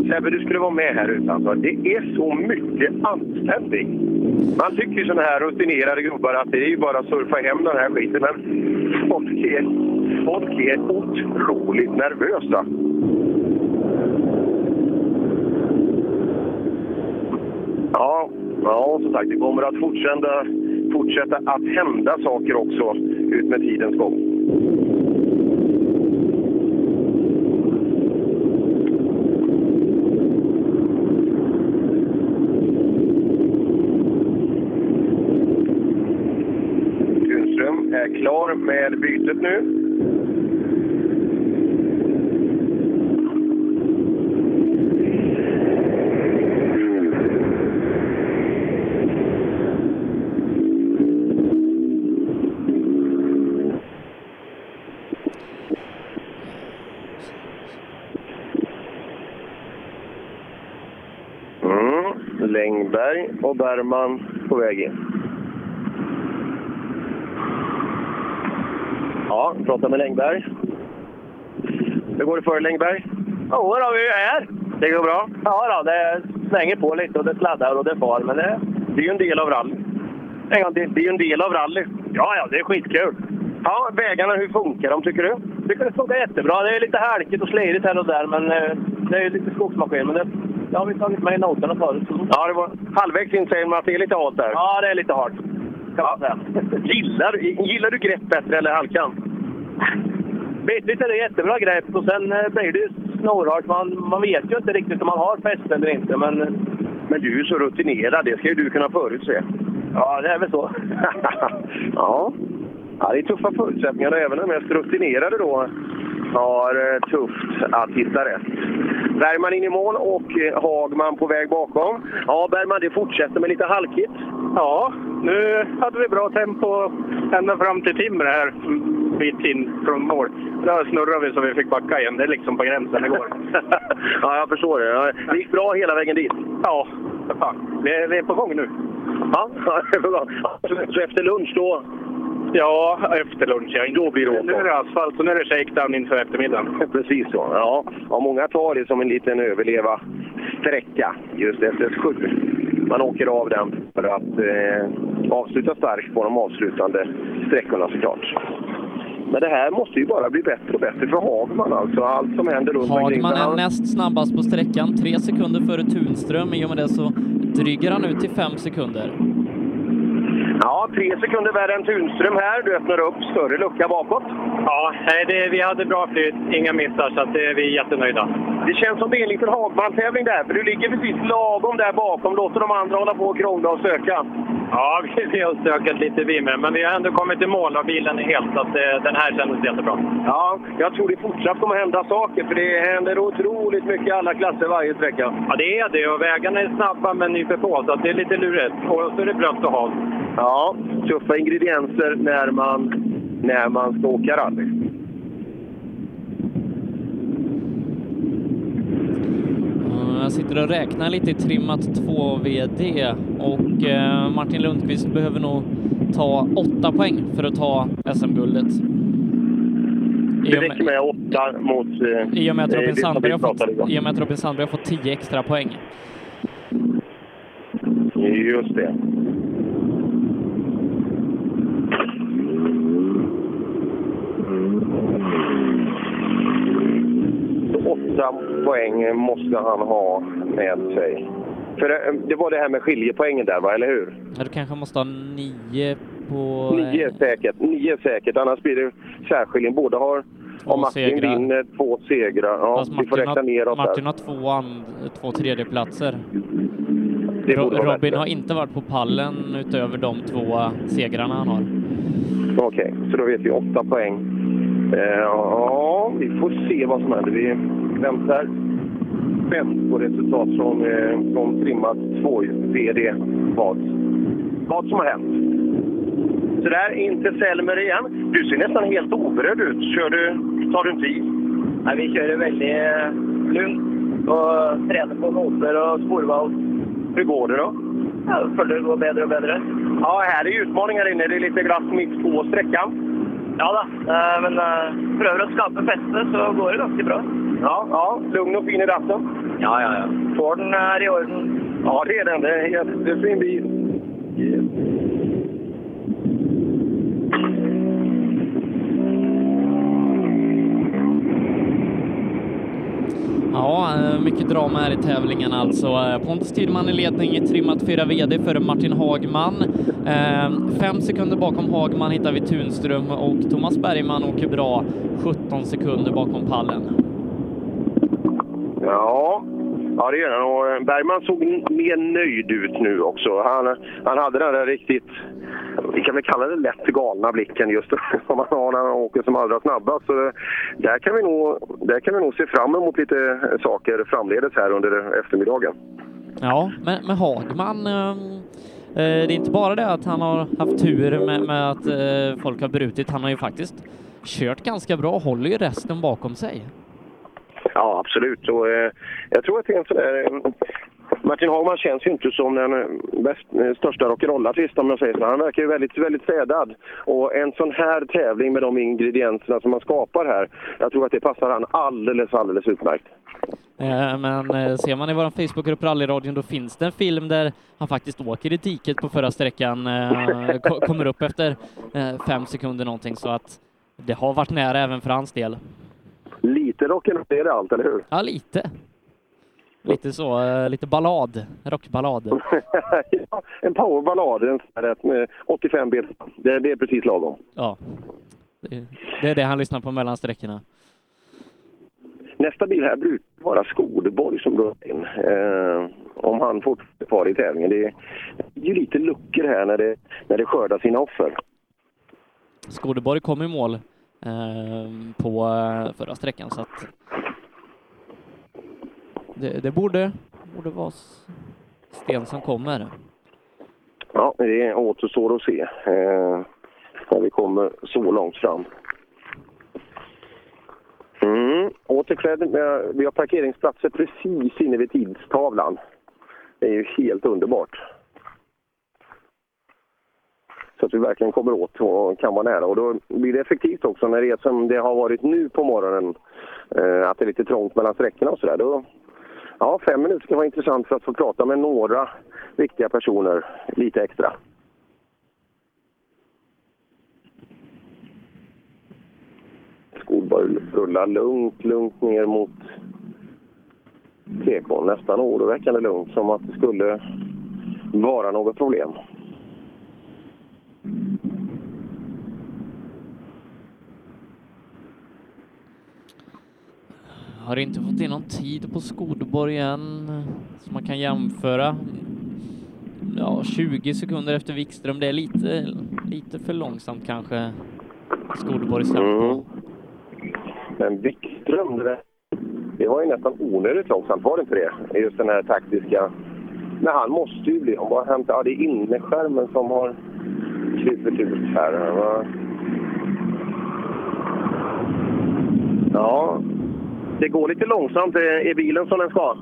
Sebbe, du skulle vara med här utanför. Det är så mycket anständigt. Man tycker ju sådana här rutinerade gubbar att det är ju bara att surfa hem den här skiten, men folk är, folk är otroligt nervösa. Ja, ja, som sagt, det kommer att fortsätta, fortsätta att hända saker också ut med tidens gång. Tunström är klar med bytet nu. Mm. Längberg och Bergman på väg in. Ja, prata med Längberg. Hur går det för Längberg? Jo då, vi är här. Det går bra? Ja då, det svänger på lite och det sladdar och det far, men det, Det är ju en del av rally. En gång till. Det är ju en del av rally. Ja, ja, det är skitkul. Ja, vägarna, hur funkar de tycker du? tycker det funkar jättebra. Det är lite halkigt och slidigt här och där, men eh, det är ju lite skogsmaskin. Men det, det har vi tagit med i noterna förut. Ja, det var halvvägs in säger man att det är lite halt där. Ja, det är lite halt. Säga. Gillar, gillar du grepp bättre eller halkan? Bitvis är det jättebra grepp och sen eh, blir det ju snorhalt. Man, man vet ju inte riktigt om man har fäste eller inte, men... Men du är ju så rutinerad, det ska ju du kunna förutse. Ja, det är väl så. ja. ja, det är tuffa förutsättningar även de mest rutinerade då har eh, tufft att hitta rätt. Bergman in i mål och eh, Hagman på väg bakom. Ja, Bergman, det fortsätter med lite halkigt. Ja, nu hade vi bra tempo ända fram till Timmer här, bit in från mål. Där snurrade vi så vi fick backa igen. Det är liksom på gränsen igår. ja, jag förstår det. Det gick bra hela vägen dit. Ja, för fan. Vi är, vi är på gång nu. Ja, det är på gång. Så- efter lunch då? Ja, efter lunch. Ja. Då blir det Nu är det asfalt och nu är det shakedown inför eftermiddagen. Precis så. Ja. ja, många tar det som en liten överleva-sträcka just efter sju. Man åker av den för att eh, avsluta starkt på de avslutande sträckorna såklart. Men det här måste ju bara bli bättre och bättre för Hagman alltså. Allt som händer runt omkring. Hagman är näst snabbast på sträckan, tre sekunder före Tunström. I och med det så dryger han ut till fem sekunder. Ja, tre sekunder värre än Tunström här. Du öppnar upp större lucka bakåt. Ja, det, vi hade bra flyt, inga missar, så att det, vi är jättenöjda. Det känns som det är en liten Hagman-tävling där, för du ligger precis lagom där bakom. Låter de andra hålla på och krångla och söka. Ja, vi, har stökat lite vi med, men vi har ändå kommit i mål och bilen är helt, så att det, den här kändes jättebra. Ja, jag tror det fortsatt kommer hända saker, för det händer otroligt mycket i alla klasser varje sträcka. Ja, det är det och vägarna är snabba men nyper på, så att det är lite lurigt. Och så är det blött och halt. Ja, tuffa ingredienser när man, när man ska åka rally. Sitter och räknar lite i trimmat 2 VD och eh, Martin Lundqvist behöver nog ta åtta poäng för att ta SM-guldet. Det räcker med åtta mot... eh, I och med att eh, Robin Sandberg har fått, i och med att Robin Sandberg har fått 10 extra poäng. Just det. Åtta poäng måste han ha med sig. För det, det var det här med skiljepoängen där, va? eller hur? Ja, du kanske måste ha nio på... Nio säkert. Nio säkert, annars blir det särskiljning. Båda har... Om Martin segrar. vinner två segrar. Ja, Fast vi får Martin, räkna har, neråt Martin där. har två, and, två tredjeplatser. Ro, Robin bättre. har inte varit på pallen utöver de två segrarna han har. Okej, så då vet vi åtta poäng. Eh, ja, vi får se vad som händer. Vi väntar spänt på resultat från, eh, från trimmat 2-VD. Vad, vad som har hänt. Så där, inte Selmer igen. Du ser nästan helt oberörd ut. Kör du, tar du en tid? Nei, vi kjører veldig eh, lugnt og trener på noter og sporvalg. Hur går det då? Føler det går bedre og bedre. Ja, här är utmaning här inne. Det är lite glass mitt på sträckan. Ja da, eh, men eh, prøver å skape feste, så går det ganske bra. Ja, ja, lugn och fin i ratten. Ja, ja, ja. Forden er i orden. Ja, det är den. Det är en jättefin bil. Ja, eh, mycket drama här i tävlingen alltså. Eh, Pontus Tidman i ledning i trimmat 4 VD före Martin Hagman. Eh, fem sekunder bakom Hagman hittar vi Tunström och Thomas Bergman åker bra 17 sekunder bakom pallen. Ja, ja det gör han. Och eh, Bergman såg mer nöjd ut nu också. Han, han hade den där riktigt, vi kan väl kalla det lätt galna blicken just som han har när han åker som allra snabbast. Så det- där kan, vi nog, där kan vi nog se fram emot lite eh, saker framledes här under eftermiddagen. Ja, men, men Hagman, eh, eh, det är inte bara det att han har haft tur med, med att eh, folk har brutit. Han har ju faktiskt kört ganska bra och håller ju resten bakom sig. Ja, absolut. Och, eh, jag tror att det är en sån där... eh, Martin Hagman känns ju inte som den eh, bäst, eh, största rock'n'roll-artisten om jag säger så. Han verkar ju väldigt, väldigt städad. Och en sån här tävling med de ingredienserna som man skapar här, jag tror att det passar han alldeles, alldeles utmärkt. Eh, Men eh, ser man i vår Facebookgrupp Rallyradion då finns det en film där han faktiskt åker i diket på förra sträckan, eh, kommer upp efter eh, fem sekunder någonting så att det har varit nära även för hans del. Lite rock'n'roll är det allt, eller hur? Ja, lite. Lite så, eh, lite ballad, rockballad. ja, en powerballad, en här med 85 bet. Det, det är precis lagom. Ja. Det, är det han lyssnar på mellan sträckorna. Nästa bil här brukar vara Skodeborg som drar in. Eh, om han fortfarande är kvar i tävlingen. Det är ju lite luckor här när det, när det skördar sina offer. Skodeborg kom i mål Ehm, på eh, förra sträckan så att det, det borde, borde vara Sten som kommer. Ja, det återstår att se eh, när vi kommer så långt fram. Mm. Återklädd, eh, vi har parkeringsplatser precis inne vid tidstavlan. Det är ju helt underbart. Så att vi verkligen kommer åt och kan vara nära. Och då blir det effektivt också när det är som det har varit nu på morgonen. Eh, att det är lite trångt mellan sträckorna och sådär. Ja, fem minuter kan vara intressant för att få prata med några viktiga personer lite extra. Skolborg rullar lugnt, lugnt ner mot TK. Nästan oroväckande lugnt, som att det skulle vara något problem. Har inte fått in någon tid på Skodeborg än som man kan jämföra. Ja, 20 sekunder efter Wikström. Det är lite, lite för långsamt kanske. Skodborgs tempo. Mm. Men Wikström, det, där, det var ju nästan onödigt långsamt, var det inte det? Just den här taktiska... Men han måste ju bli... Om vad hänt? Ja, det är innerskärmen som har klippt ut här. va? Ja, det går lite långsamt. Är är bilen som den ska?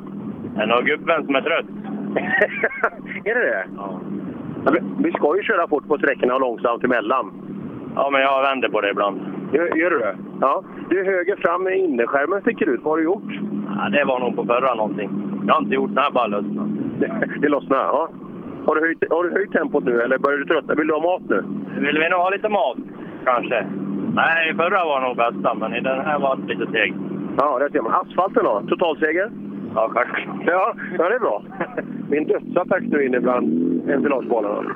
Är nog gubben som är trött. är det det? Ja. Vi ska ju köra fort på sträckorna och långsamt emellan. Ja, men jag vänder på det ibland. Gör, gör du det? Ja. Du, höger fram med innerskärmen sticker ut. Vad har du gjort? Ja, det var nog på förra någonting. Jag har inte gjort det här bara lossnat. Det, det lossnar, ja. Har du, höjt, har du höjt tempot nu eller börjar du tröttna? Vill du ha mat nu? Vill vi nog ha lite mat, kanske? Nej, förra var nog bästa, men i den här var det lite seg. Ja, det ser man. Asfalten då? Totalseger? Ja, självklart. Ja, ja, det är bra. En dödsattack nu inne bland ventilagebanorna.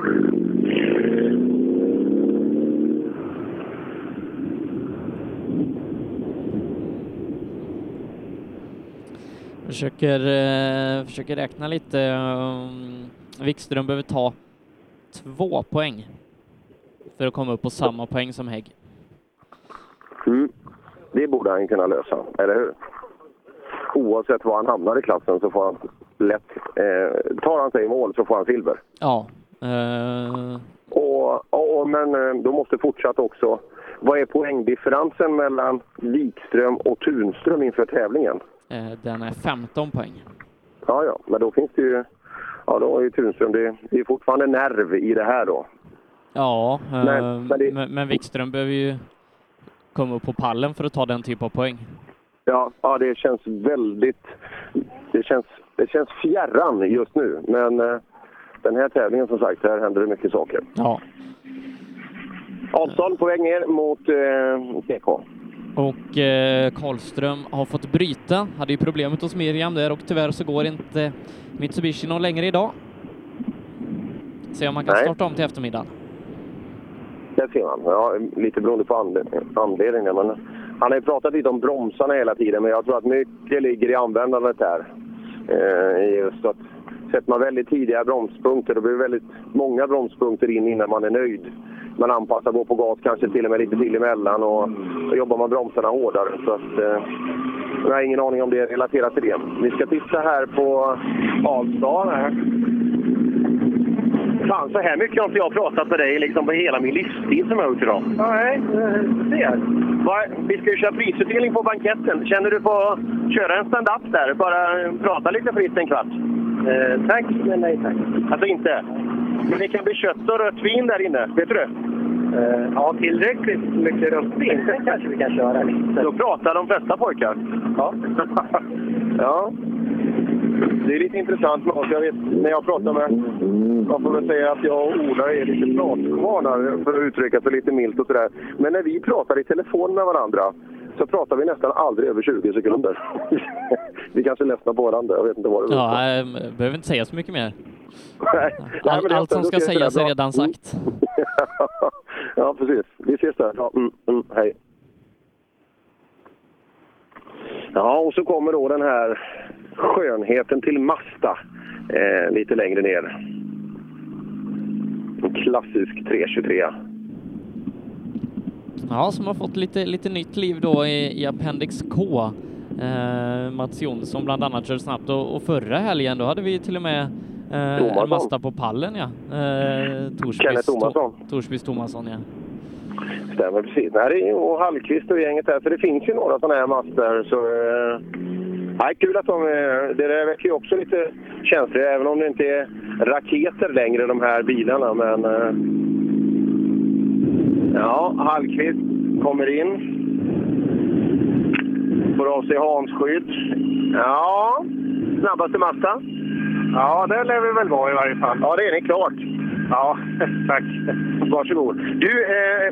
Försöker, eh, försöker räkna lite. Um, Wikström behöver ta två poäng för att komma upp på samma poäng som Hägg. Mm. Det borde han kunna lösa, eller hur? Oavsett var han hamnar i klassen så får han lätt... Eh, tar han sig i mål så får han silver. Ja. Eh, Och, och, men eh, då måste fortsatt också... Vad är poängdifferensen mellan Wikström och Tunström inför tävlingen? eh, den är 15 poäng. Ja, ja, men då finns det ju... Ja, då är ju Tunström... Det, det är fortfarande nerv i det här då. Ja, eh, Men- men det- men, men Wikström behöver ju komma upp på pallen för att ta den typ av poäng. Ja, ja det känns väldigt... Det känns, det känns fjärran just nu, men eh, den här tävlingen som sagt, här händer det mycket saker. Ja. Avstånd på väg ner mot eh, TK. Och eh, Karlström har fått bryta, hade ju problemet hos Miriam där och tyvärr så går inte Mitsubishi någon längre idag. Se om man kan Nej. starta om till eftermiddagen. Där ser man. Ja, lite beroende på anledningen. Men han har ju pratat lite om bromsarna hela tiden, men jag tror att mycket ligger i användandet där. Eh, just att sätter man väldigt tidiga bromspunkter, då blir det väldigt många bromspunkter in innan man är nöjd. Man anpassar, går på gas kanske till och med lite till emellan och och jobbar man bromsarna hårdare. Så att, eh, jag har ingen aning om det är relaterat till det. Vi ska titta här på Karlstad. Fan, så här mycket har inte jag pratat med dig liksom på hela min livstid som jag har gjort idag. Nej, ser. Vi ska ju köra prisutdelning på banketten. Känner du på att köra en stand-up där? Bara prata lite fritt en kvart? Eh, tack, men nej tack. Alltså inte? Men det kan bli kött och rött vin där inne. Vet du det? ja, tillräckligt mycket rött vin. Kanske vi kan köra lite. Då pratar de flesta pojkar. Ja. ja. Det är lite intressant med oss. Jag vet, när jag pratar med... Man får väl säga att jag och Ola är lite pratkvarnar för att uttrycka sig lite milt och sådär. Men när vi pratar i telefon med varandra så pratar vi nästan aldrig över 20 sekunder. vi kanske ledsnar på varandra. Jag vet inte vad det på. Ja, eh, behöver inte säga så mycket mer. Nej, All, allt som ska sägas är redan sagt. ja, precis. Vi ses där. Ja, mm, mm, hej. Ja, och så kommer då den här skönheten till Mazda eh, lite längre ner. En klassisk 323. Ja, som har fått lite, lite nytt liv då i, i Appendix K. Eh, Mats Jonsson bland annat kör snabbt och, och förra helgen då hade vi till och med eh, en Mazda på pallen ja. Eh, Torsbys, Kenneth Tomasson. To- Torsbys Tomasson ja. Stämmer precis. Nej, det är, och Hallqvist och gänget där. Så det finns ju några sådana här Mazdor. Så, eh, nej, kul att de är... Det där väcker ju också lite känslor, även om det inte är raketer längre, de här bilarna. Men... Eh, ja, Hallqvist kommer in. Får av sig hansskydd. Ja, snabbaste Mazda. Ja, det lär vi väl vara i varje fall. Ja, det är ni klart. Ja, tack. Varsågod. Du, eh,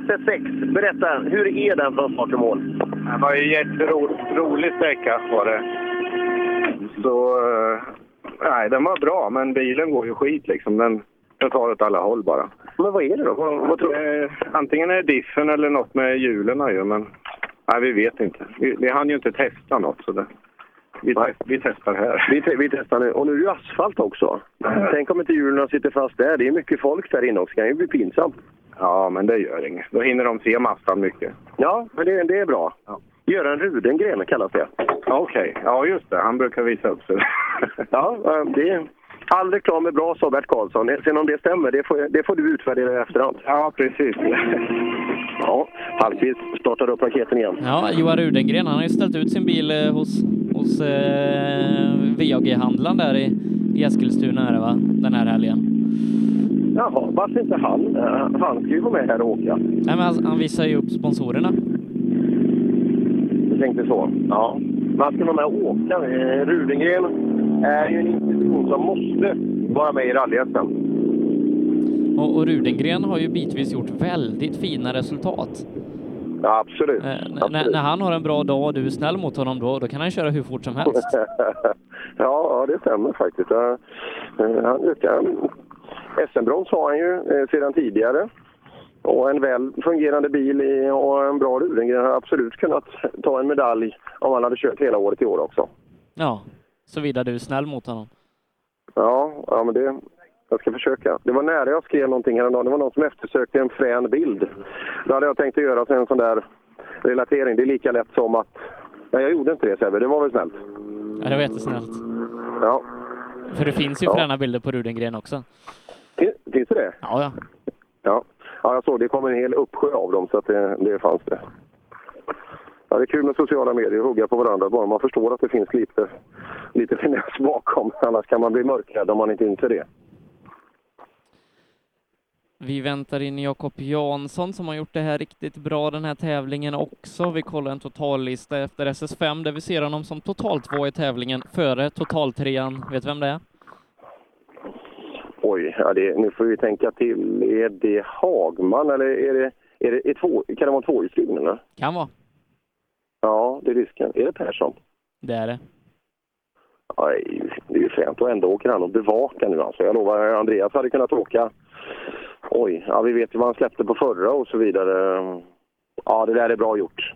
SS6, berätta, hur är den från start till mål? Det var ju en jätterolig sträcka var det. Så, eh, nej den var bra men bilen går ju skit liksom. Den, den tar åt alla håll bara. Men vad är det då? Vad, vad tror eh, antingen är det diffen eller något med hjulen ju men nej vi vet inte. Vi, vi hann ju inte testa något så det, vi, vi testar här. Vi, te- vi testar nu. Och nu är det ju asfalt också. Tänk om inte hjulen sitter fast där. Det är mycket folk där inne också. Det kan ju bli pinsamt. Ja, men det gör inget. Då hinner de se massan mycket. Ja, men det, det är bra. Göran Rudengren kallas det. Okej, ja just det. Han brukar visa upp sig. Ja, eh, det är... All reklam är bra, sa Bert Karlsson. Sen om det stämmer, det får, det får du utvärdera i efterhand. Ja, precis. Ja, Hallqvist startar upp raketen igen. Ja, Johan Rudengren, han har ju ställt ut sin bil eh, hos hos eh, VAG-handlaren där i, i Eskilstuna är det va? Den här helgen. Jaha, varför inte han? Eh, Han ska ju vara med här och åka. Nej, men han, han visar ju upp sponsorerna. Jag tänkte så. Ja. Man ska vara med och åka. Eh, Rudengren är ju en institution som måste vara med i rally Och, och Rudengren har ju bitvis gjort väldigt fina resultat. Ja, absolut. Eh, n- när, han har en bra dag och du är snäll mot honom då, då kan han köra hur fort som helst. ja, det stämmer faktiskt. Eh, Han ökar. SM-brons har han ju eh, sedan tidigare. Och en väl fungerande bil och en bra Rudengren hade absolut kunnat ta en medalj om han hade kört hela året i år också. Ja, såvida du är snäll mot honom. Ja, ja men det, jag ska försöka. Det var nära jag skrev någonting häromdagen. Det var någon som eftersökte en frän bild. Då hade jag tänkt att göra en sån där relatering. Det är lika lätt som att... Nej, jag gjorde inte det Sebbe. Det var väl snällt? Ja, det var jättesnällt. Ja. För det finns ju Ja. fräna bilder på Rudengren också. Fin- Finns det det? Ja, ja. Ja, ja jag såg det kom en hel uppsjö av dem så att det, det fanns det. Ja, det är kul med sociala medier, hugga på varandra, bara man förstår att det finns lite, lite finess bakom. Annars kan man bli mörkrädd om man inte inser det. Vi väntar in Jakob Jansson som har gjort det här riktigt bra den här tävlingen också. Vi kollar en totallista efter SS5 där vi ser honom som total två i tävlingen före totaltrean. Vet du vem det är? Oj, ja, det, nu får vi tänka till. Är det Hagman eller är det, är det är två, kan det vara en tvåhjulsdriven eller? Kan vara. Ja, det är risken. Är det Persson? Det är det. Ja, det är ju- det är ju fränt och ändå åker han och bevakar nu alltså. Jag lovar, Andreas hade kunnat åka. Oj, ja vi vet ju vad han släppte på förra och så vidare. Ja, det där är bra gjort.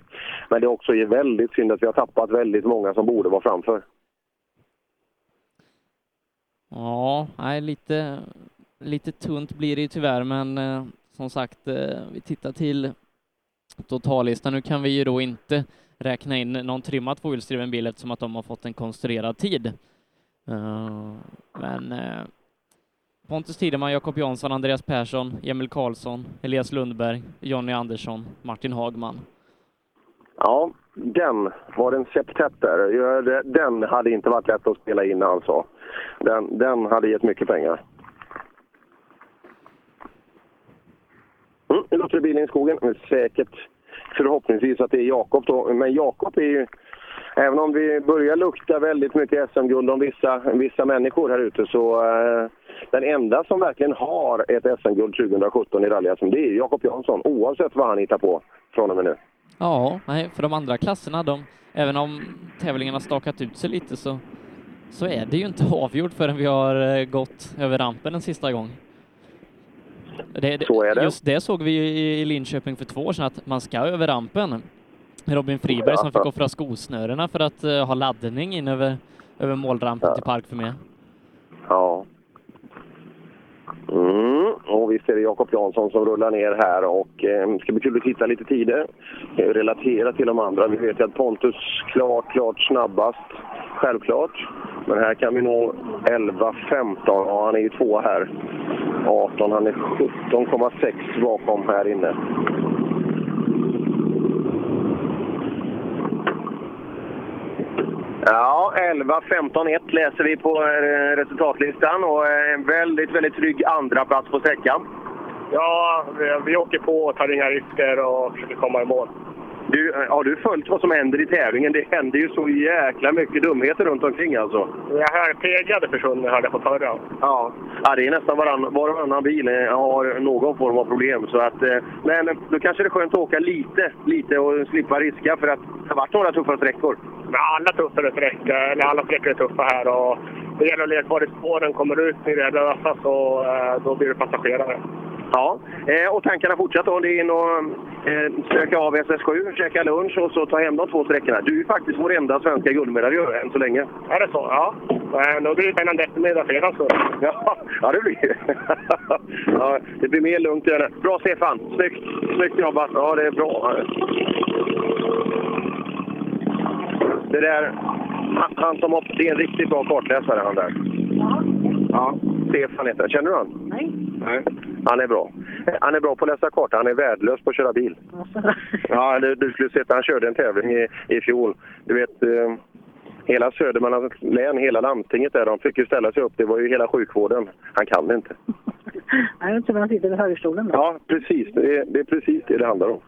Men det är också väldigt synd att vi har tappat väldigt många som borde vara framför. Ja, nej, lite, lite tunt blir det ju tyvärr, men eh, som sagt, eh, vi tittar till totallistan. Nu kan vi ju då inte räkna in någon trimmad tvåhjulsdriven bil eftersom att de har fått en konstruerad tid. Uh, men eh, Pontus Tideman, Jakob Jansson, Andreas Persson, Emil Karlsson, Elias Lundberg, Jonny Andersson, Martin Hagman. Ja, den var en septett där. Den hade inte varit lätt att spela in alltså. Den, den hade gett mycket pengar. Mm, nu låter det bilen i skogen. Säkert förhoppningsvis att det är Jakob då. Men Jakob är ju... Även om vi börjar lukta väldigt mycket SM-guld om vissa, vissa människor här ute så eh, den enda som verkligen har ett SM-guld 2017 i rally det är Jakob Jansson oavsett vad han hittar på från och med nu. Ja, nej, för de andra klasserna, de, även om tävlingen har stakat ut sig lite så, så är det ju inte avgjort förrän vi har eh, gått över rampen en sista gång. Det, det, Så är det. Just det såg vi i Linköping för två år sedan, att man ska över rampen. Robin Friberg som fick offra skosnörena för att eh, ha laddning in över, över målrampen till Park för mig. Ja. Mm. Och visst är det Jakob Jansson som rullar ner här och eh, ska bli kul att titta lite tider. Eh, Relatera till de andra. Vi vet ju att Pontus klart, klart snabbast. Självklart. Men här kan vi nå 11-15. Ja, han är ju två här. 18, han är 17,6 bakom här inne. Ja, 11.15,1 läser vi på eh, resultatlistan och eh, en väldigt, väldigt trygg andra plats på sträckan. Ja, vi, vi åker på och tar inga risker och försöker komma i mål. Du, har du följt vad som händer i tävlingen? Det händer ju så jäkla mycket dumheter runt omkring alltså. Jag hör PG försvunnit hörde jag på förra. Ja, ja det är nästan varann, var och varannan bil eh, har någon form av problem. Så att, eh, men då kanske det är skönt att åka lite, lite och slippa riska för att det har varit några tuffa sträckor. Men alla tuffare sträckor, eller alla sträckor är tuffa här och det gäller att leka kvar i spåren. Kommer ut i det lösa så eh, då blir det passagerare. Ja, eh, och tankarna fortsätter är in och eh, söka av SS7, käka lunch och så ta hem de två sträckorna. Du är faktiskt vår enda svenska guldmedaljör än så länge. Är det så? Ja. Men då blir det spännande eftermiddag er skull. Ja, ja, det blir det. ja, det blir mer lugnt. Bra Stefan! Snyggt, Snyggt jobbat! Ja, det är bra. Det där, han, som hopp, det är en riktigt bra kartläsare han där. Ja, Stefan heter han. Känner du han? Nej. Nej. Han är bra. Han är bra på att läsa karta. Han är värdelös på att köra bil. Ja, du, du skulle sett han körde en tävling i, i fjol. Du vet, eh, hela Södermanlands län, hela landstinget där, de fick ju ställa sig upp. Det var ju hela sjukvården. Han kan det inte. Nej, jag tror han sitter vid högerstolen. då. Ja, precis. Det är, det är precis det det handlar om.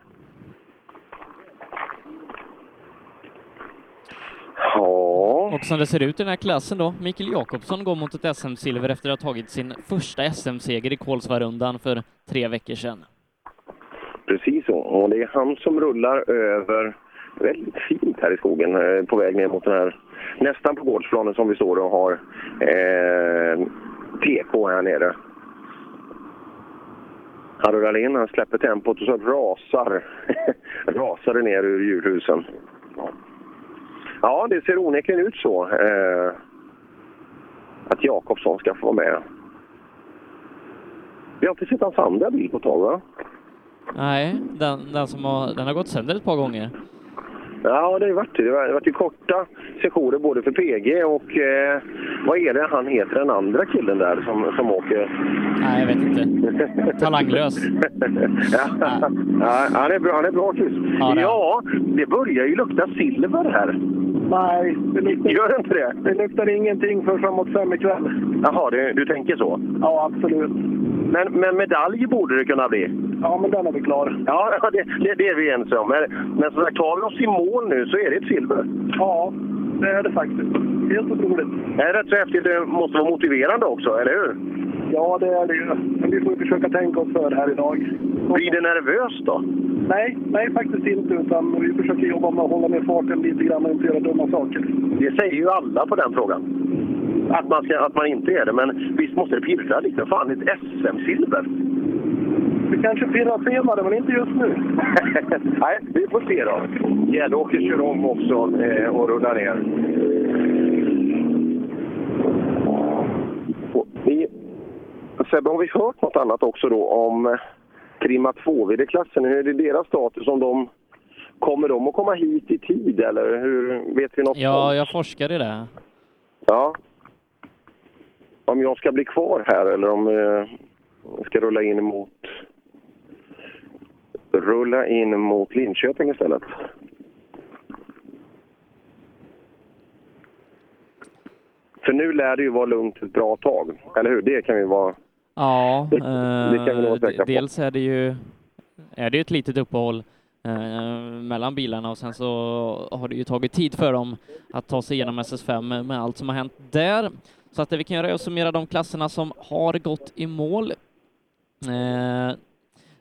Ja, Och som det ser ut i den här klassen då, Mikael Jakobsson går mot ett SM-silver efter att ha tagit sin första SM-seger i Kolsvarundan för tre veckor sedan. precis så. Och det är han som rullar över väldigt fint här i skogen eh, på väg ner mot den här, nästan på gårdsplanen som vi står och har eh, TK här nere. Han rullar in, han släpper tempot och så rasar, rasar det ner ur djurhusen. Ja. Ja, det ser onekligen ut så. Eh, att Jakobsson ska få vara med. Vi har inte sett hans andra bil på tag, va? Nej, den, den, som har, den har gått sönder ett par gånger. Ja, det har varit det. Det har varit ju korta sessioner både för PG och eh, vad är det han heter, den andra killen där som, som åker? Nej, jag vet inte. Talanglös. ja, ja, han är bra, han är bra tyst. Ja, det Ja, det börjar ju lukta silver här. Nej, det luktar, Gör inte det? det luktar ingenting för framåt fem ikväll. Jaha, det, du tänker så? Ja, absolut. Men, men medalj borde det kunna bli? Ja, men den är vi klar. Ja, det, det, det är vi ense om. Men, men som sagt, tar vi oss i mål nu så är det ett silver. Ja, det är det faktiskt. Helt otroligt. Det är rätt så häftigt. Det måste vara motiverande också, eller hur? Ja, det är det ju. Men vi får försöka tänka oss för här idag. Blir det nervöst då? Nej, nej faktiskt inte. Utan vi försöker jobba med att hålla ner farten lite grann och inte göra dumma saker. Det säger ju alla på den frågan. Att man, ska, att man inte är det, men visst måste det pirra lite. Fan, ett SM-silver! Vi kanske pirrar senare, men inte just nu. Nej, vi får se då. Gärdåker kör om också eh, och rullar ner. Och Vi, Sebbe, har vi hört något annat också då om eh, trimma 2-klassen? Hur är det deras status? Om de, kommer de att komma hit i tid eller hur, vet vi något? Ja, jag forskar i det. Ja. Om jag ska bli kvar här eller om eh, jag ska rulla in mot rulla in mot Linköping istället. För nu lär det ju vara lugnt ett bra tag, eller hur? Det kan vi vara... Ja, Det- det eh, dels är det ju är det ett litet uppehåll eh, mellan bilarna och sen så har det ju tagit tid för dem att ta sig igenom SS5 med allt som har hänt där. Så att det vi kan göra är att summera de klasserna som har gått i mål. Eh,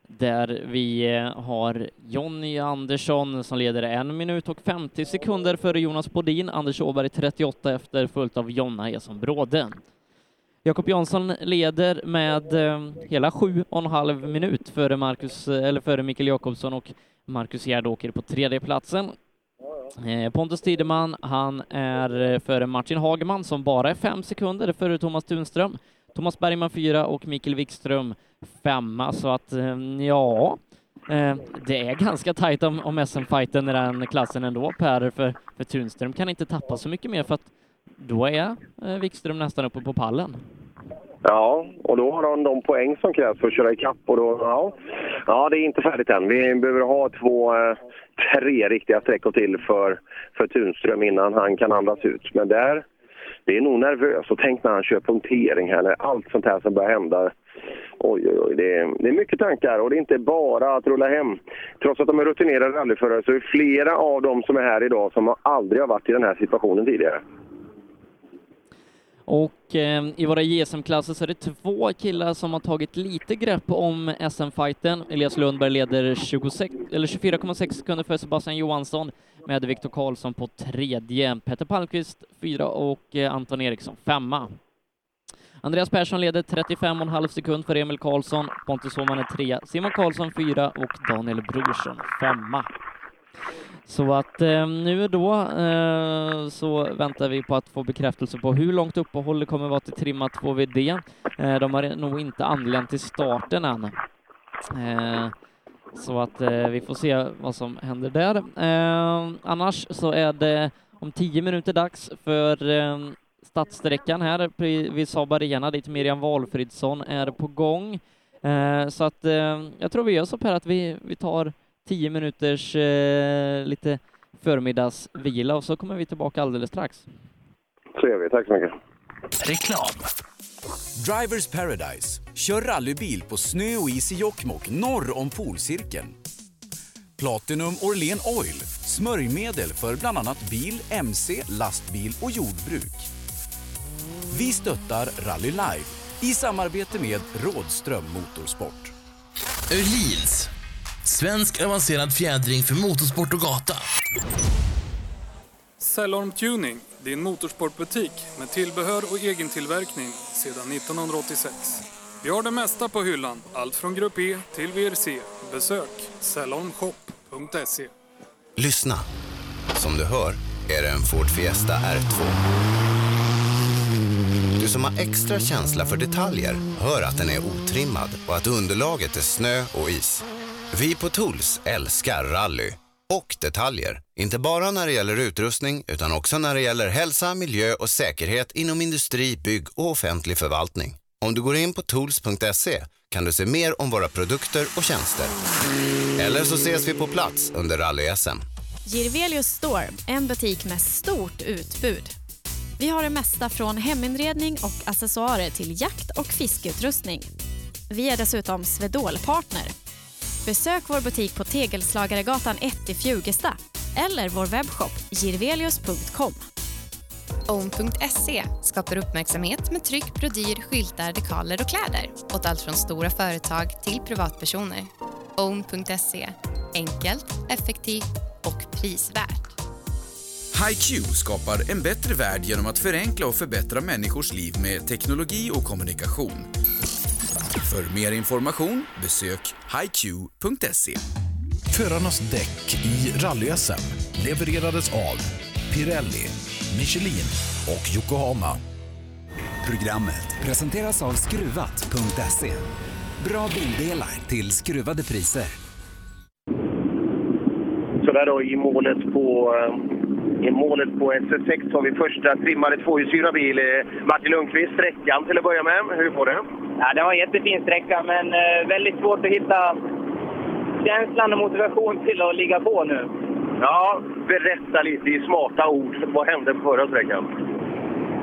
där vi eh, har Jonny Andersson som leder en minut och 50 sekunder före Jonas Bodin, Anders Åberg 38 efter, följt av Jonna Eson Bråde. Jakob Jansson leder med eh, hela sju och en halv minut före, Marcus, eh, eller före Mikael Jakobsson och Marcus Gärdåker på tredje platsen. Eh, Pontus Tideman, han är eh, före Martin Hagman som bara är fem sekunder före Thomas Tunström. Thomas Bergman fyra och Mikael Wikström femma, så att eh, ja, ehm, det är ganska tajt om, om SM-fighten i den klassen ändå, Per, för, för Tunström kan inte tappa så mycket mer för att då är eh, Wikström nästan uppe på pallen. Ja, och då har han de poäng som krävs för att köra ikapp. Och då, ja, ja, det är inte färdigt än. Vi behöver ha två, eh, tre riktiga sträckor till för, för Tunström innan han kan andas ut. Men där, det är nog nervöst. Och tänk när han kör punktering här, när allt sånt här som börjar hända. Oj, oj, oj. Det är, det är mycket tankar och det är inte bara att rulla hem. Trots att de är rutinerade rallyförare så är det flera av dem som är här idag som aldrig har varit i den här situationen tidigare. Och eh, i våra JSM-klasser så är det två killar som har tagit lite grepp om SM-fighten. Elias Lundberg leder 24,6 sekunder för Sebastian Johansson med Viktor Karlsson på tredje, Peter Palmqvist fyra och eh, Anton Eriksson femma. Andreas Persson leder 35,5 sekund för Emil Karlsson, Pontus Åhman är trea, Simon Karlsson fyra och Daniel Brorsson femma. Så att eh, nu då eh, så väntar vi på att få bekräftelse på hur långt uppehåll det kommer vara till trimma 2VD. Eh, de har nog inte anlänt till starten än. Eh, så att eh, vi får se vad som händer där. Eh, annars så är det om tio minuter dags för eh, stadssträckan här vid Saab Arena dit Miriam Valfridsson är på gång. Eh, så att eh, jag tror vi gör så Per att vi, vi tar tio minuters eh, lite förmiddagsvila och så kommer vi tillbaka alldeles strax. Trevligt, tack så mycket. Reklam. Drivers Paradise. Kör rallybil på snö och is i Jokkmokk norr om polcirkeln. Platinum Orlen Oil. Smörjmedel för bland annat bil, mc, lastbil och jordbruk. Vi stöttar Rally Live i samarbete med Rådström Motorsport. Öhlins. Svensk avancerad fjädring för motorsport och gata. Cellorm Tuning, din motorsportbutik med tillbehör och egen tillverkning sedan 1986. Vi har det mesta på hyllan, allt från Grupp E till VRC. Besök cellormshop.se. Lyssna. Som du hör är det en Ford Fiesta R2. Du som har extra känsla för detaljer hör att den är otrimmad och att underlaget är snö och is. Vi på Tools älskar rally och detaljer. Inte bara när det gäller utrustning utan också när det gäller hälsa, miljö och säkerhet inom industri, bygg och offentlig förvaltning. Om du går in på tools.se kan du se mer om våra produkter och tjänster. Eller så ses vi på plats under rally-SM. Girvelius Store, en butik med stort utbud. Vi har det mesta från heminredning och accessoarer till jakt och fiskeutrustning. Vi är dessutom Swedol-partner. Besök vår butik på Tegelslagaregatan 1 i Fjugesta eller vår webbshop girvelius.com. Own.se skapar uppmärksamhet med tryck, brodyr, skyltar, dekaler och kläder åt allt från stora företag till privatpersoner. Own.se enkelt, effektivt och prisvärt. HiQ skapar en bättre värld genom att förenkla och förbättra människors liv med teknologi och kommunikation. För mer information besök hiq.se. Förarnas däck i rally levererades av Pirelli, Michelin och Yokohama. Programmet presenteras av Skruvat.se. Bra bildelar till skruvade priser. Så där då i målet på, eh, i målet på SS6 har vi första trimmade tvåhjulsdrivna bil. Eh, Martin Lundqvist, sträckan till att börja med. Hur går det? Ja, det var en jättefin sträcka, men eh, väldigt svårt att hitta känslan och motivation till att ligga på nu. Ja, berätta lite i smarta ord. Vad hände på förra sträckan?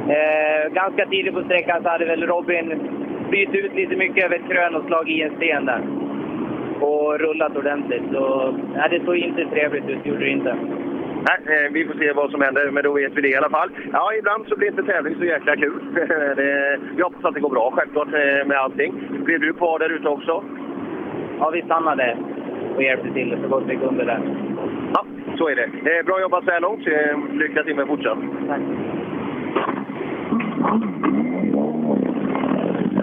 Eh, ganska tidigt på sträckan så hade väl Robin bytt ut lite mycket över ett krön och slagit i en sten där. Och rullat ordentligt. Så, ja, det såg inte trevligt ut, gjorde det inte. Nej, eh, vi får se vad som händer, men då vet vi det i alla fall. Ja, ibland så blir inte tävling så jäkla kul. det, vi hoppas att det går bra självklart eh, med allting. Blev du kvar där ute också? Ja, vi stannade och hjälpte till så gott vi kunde där. Ja, så är det. Eh, bra jobbat så här långt. Lycka till med fortsatt. Tack.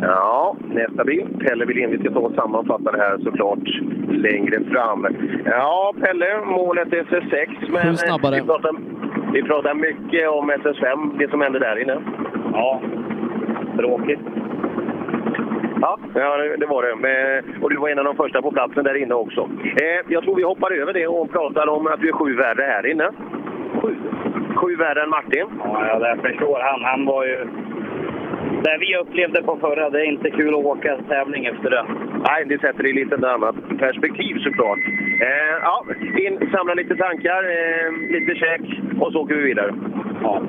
Ja, nästa bil. Pelle Wilén. Vi ska ta och sammanfatta det här såklart längre fram. Ja, Pelle, målet är SS6. Men Sju snabbare. Vi pratar, vi pratar mycket om SS5, det som hände där inne. Ja, tråkigt. Ja, ja det, var det. Men, och du var en av de första på platsen där inne också. Eh, jag tror vi hoppar över det och pratar om att vi är sju värre här inne. Sju? Sju värre än Martin. Ja, ja, det förstår han. Han var ju... Det vi upplevde på förra, det är inte kul att åka tävling efter det. Nej, det sätter det i lite annat perspektiv såklart. Eh, ja, in, samla lite tankar, eh, lite käk och så åker vi vidare. Ja.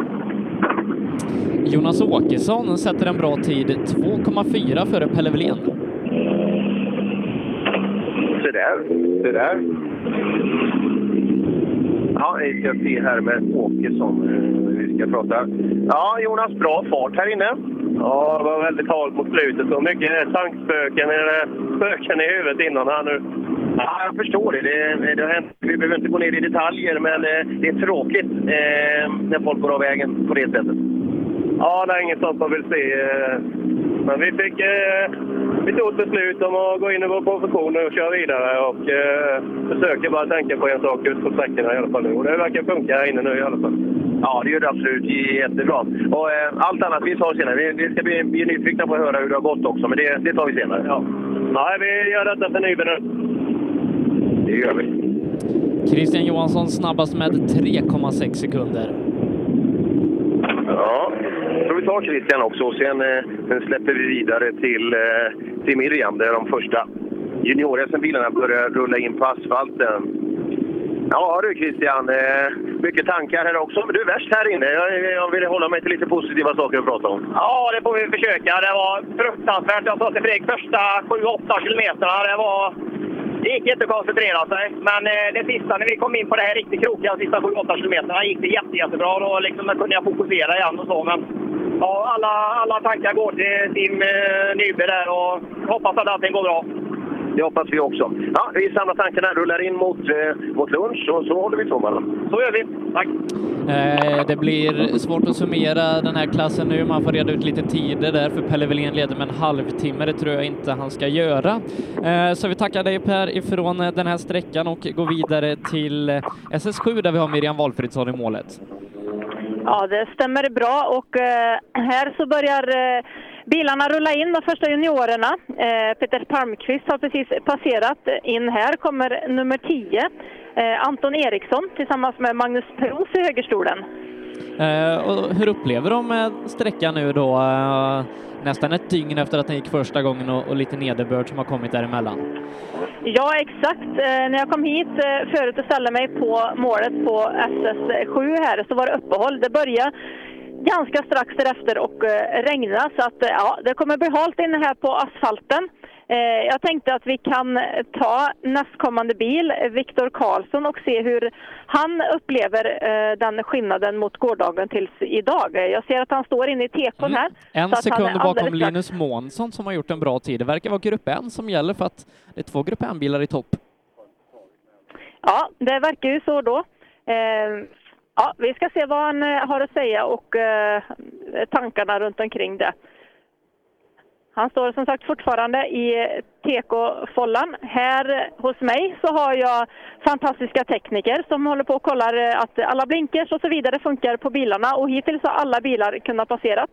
Jonas Åkesson sätter en bra tid, 2,4 före Pelle Wilén. Se där, se där. Ja, vi ska se här med Åkesson. eh, Vi ska prata. Ja, Jonas, bra fart här inne. Ja, det var väldigt halt mot slutet och mycket tankspöken, eller spöken i huvudet innan här nu. Ja, jag förstår det. det, det har hänt. Vi behöver inte gå ner i detaljer, men eh, det är tråkigt eh, när folk går av vägen på det sättet. Ja, det är inget sånt man vill se. Men vi fick... eh, Vi tog ett beslut om att gå in i vår position och köra vidare och eh, försöker bara tänka på en sak ut på sträckorna i alla fall nu. Och det verkar funka här inne nu i alla fall. Ja, det gör det absolut jättebra. Och eh, allt annat vi tar senare. Vi, vi ska bli, bli nyfikna på att höra hur det har gått också, men det, det tar vi senare. Ja. Nej, vi gör detta för Nyby nu. Det gör vi. Christian Johansson snabbast med 3,6 sekunder. Ja, så vi tar Christian också och sen, eh, sen släpper vi vidare till, eh, till Miriam där de första junior-SM-bilarna börjar rulla in på asfalten. Ja du Christian, eh, mycket tankar här också. Men du är värst här inne. Jag, eh, jag vill hålla mig till lite positiva saker att prata om. Ja, det får vi försöka. Det var fruktansvärt. Jag sa till Fredrik första 7-8 kilometerna. Det var... Det gick inte att koncentrera sig. Men eh, det sista, när vi kom in på det här riktigt krokiga, de sista 7-8 kilometerna, gick det jätte, jättebra. Då liksom, kunde jag fokusera igen och så. Men ja, alla, alla tankar går till Tim eh, Nyberg där och hoppas att allting går bra. Det hoppas vi också. Ja, vi samlar tankarna, rullar in mot, eh, mot lunch och så håller vi tummarna. Så gör vi. Tack! Eh, det blir svårt att summera den här klassen nu. Man får reda ut lite tider där, för Pelle Wilén leder med en halvtimme. Det tror jag inte han ska göra. Eh, så vi tackar dig Per ifrån eh, den här sträckan och går vidare till eh, SS7 där vi har Miriam Valfridsson i målet. Ja, det stämmer bra och eh, här så börjar eh, bilarna rulla in, de första juniorerna. Eh, Peter Palmqvist har precis passerat in här, kommer nummer 10. Eh, Anton Eriksson tillsammans med Magnus Pros i högerstolen. Eh, och hur upplever de eh, sträckan nu då? Eh, nästan ett dygn efter att den gick första gången och, och lite nederbörd som har kommit däremellan. Ja, exakt. Eh, när jag kom hit förut och ställde mig på målet på SS7 här så var det uppehåll. Det började ganska strax därefter och eh, regna så att eh, ja, det kommer bli halt inne här på asfalten. Eh, jag tänkte att vi kan ta nästkommande bil, Viktor Karlsson, och se hur han upplever den skillnaden mot gårdagen tills idag. Jag ser att han står inne i tekon här. En så att han sekund bakom Linus Månsson som har gjort en bra tid. Det verkar vara grupp N som gäller för att det är två grupp N-bilar i topp. Ja, det verkar ju så då. Ja, vi ska se vad han eh, har att säga och eh, tankarna runt omkring det. Han står som sagt fortfarande i TK-follan. Här hos mig så har jag fantastiska tekniker som håller på och kollar eh, att alla blinkers och så vidare funkar på bilarna och hittills har alla bilar kunnat passerat.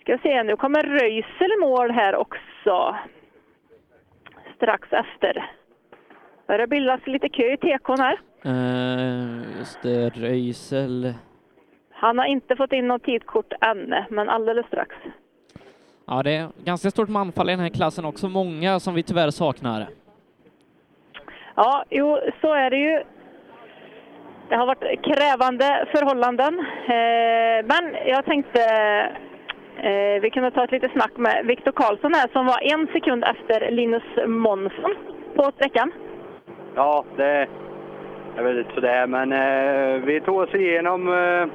Ska se, nu kommer Röisel i mål här också. Strax efter. Börjar bildas lite kö i TK'n här. Eh, just det, Röisel. Han har inte fått in något tidkort än, men alldeles strax. Ja, det är ganska stort manfall i den här klassen också. Många som vi tyvärr saknar. Ja, jo, så är det ju. Det har varit krävande förhållanden. Eh, men jag tänkte eh, vi kunde ta ett litet snack med Viktor Karlsson här som var en sekund efter Linus Månsson på sträckan. Ja, det är väl lite sådär, men eh, vi tog oss igenom eh,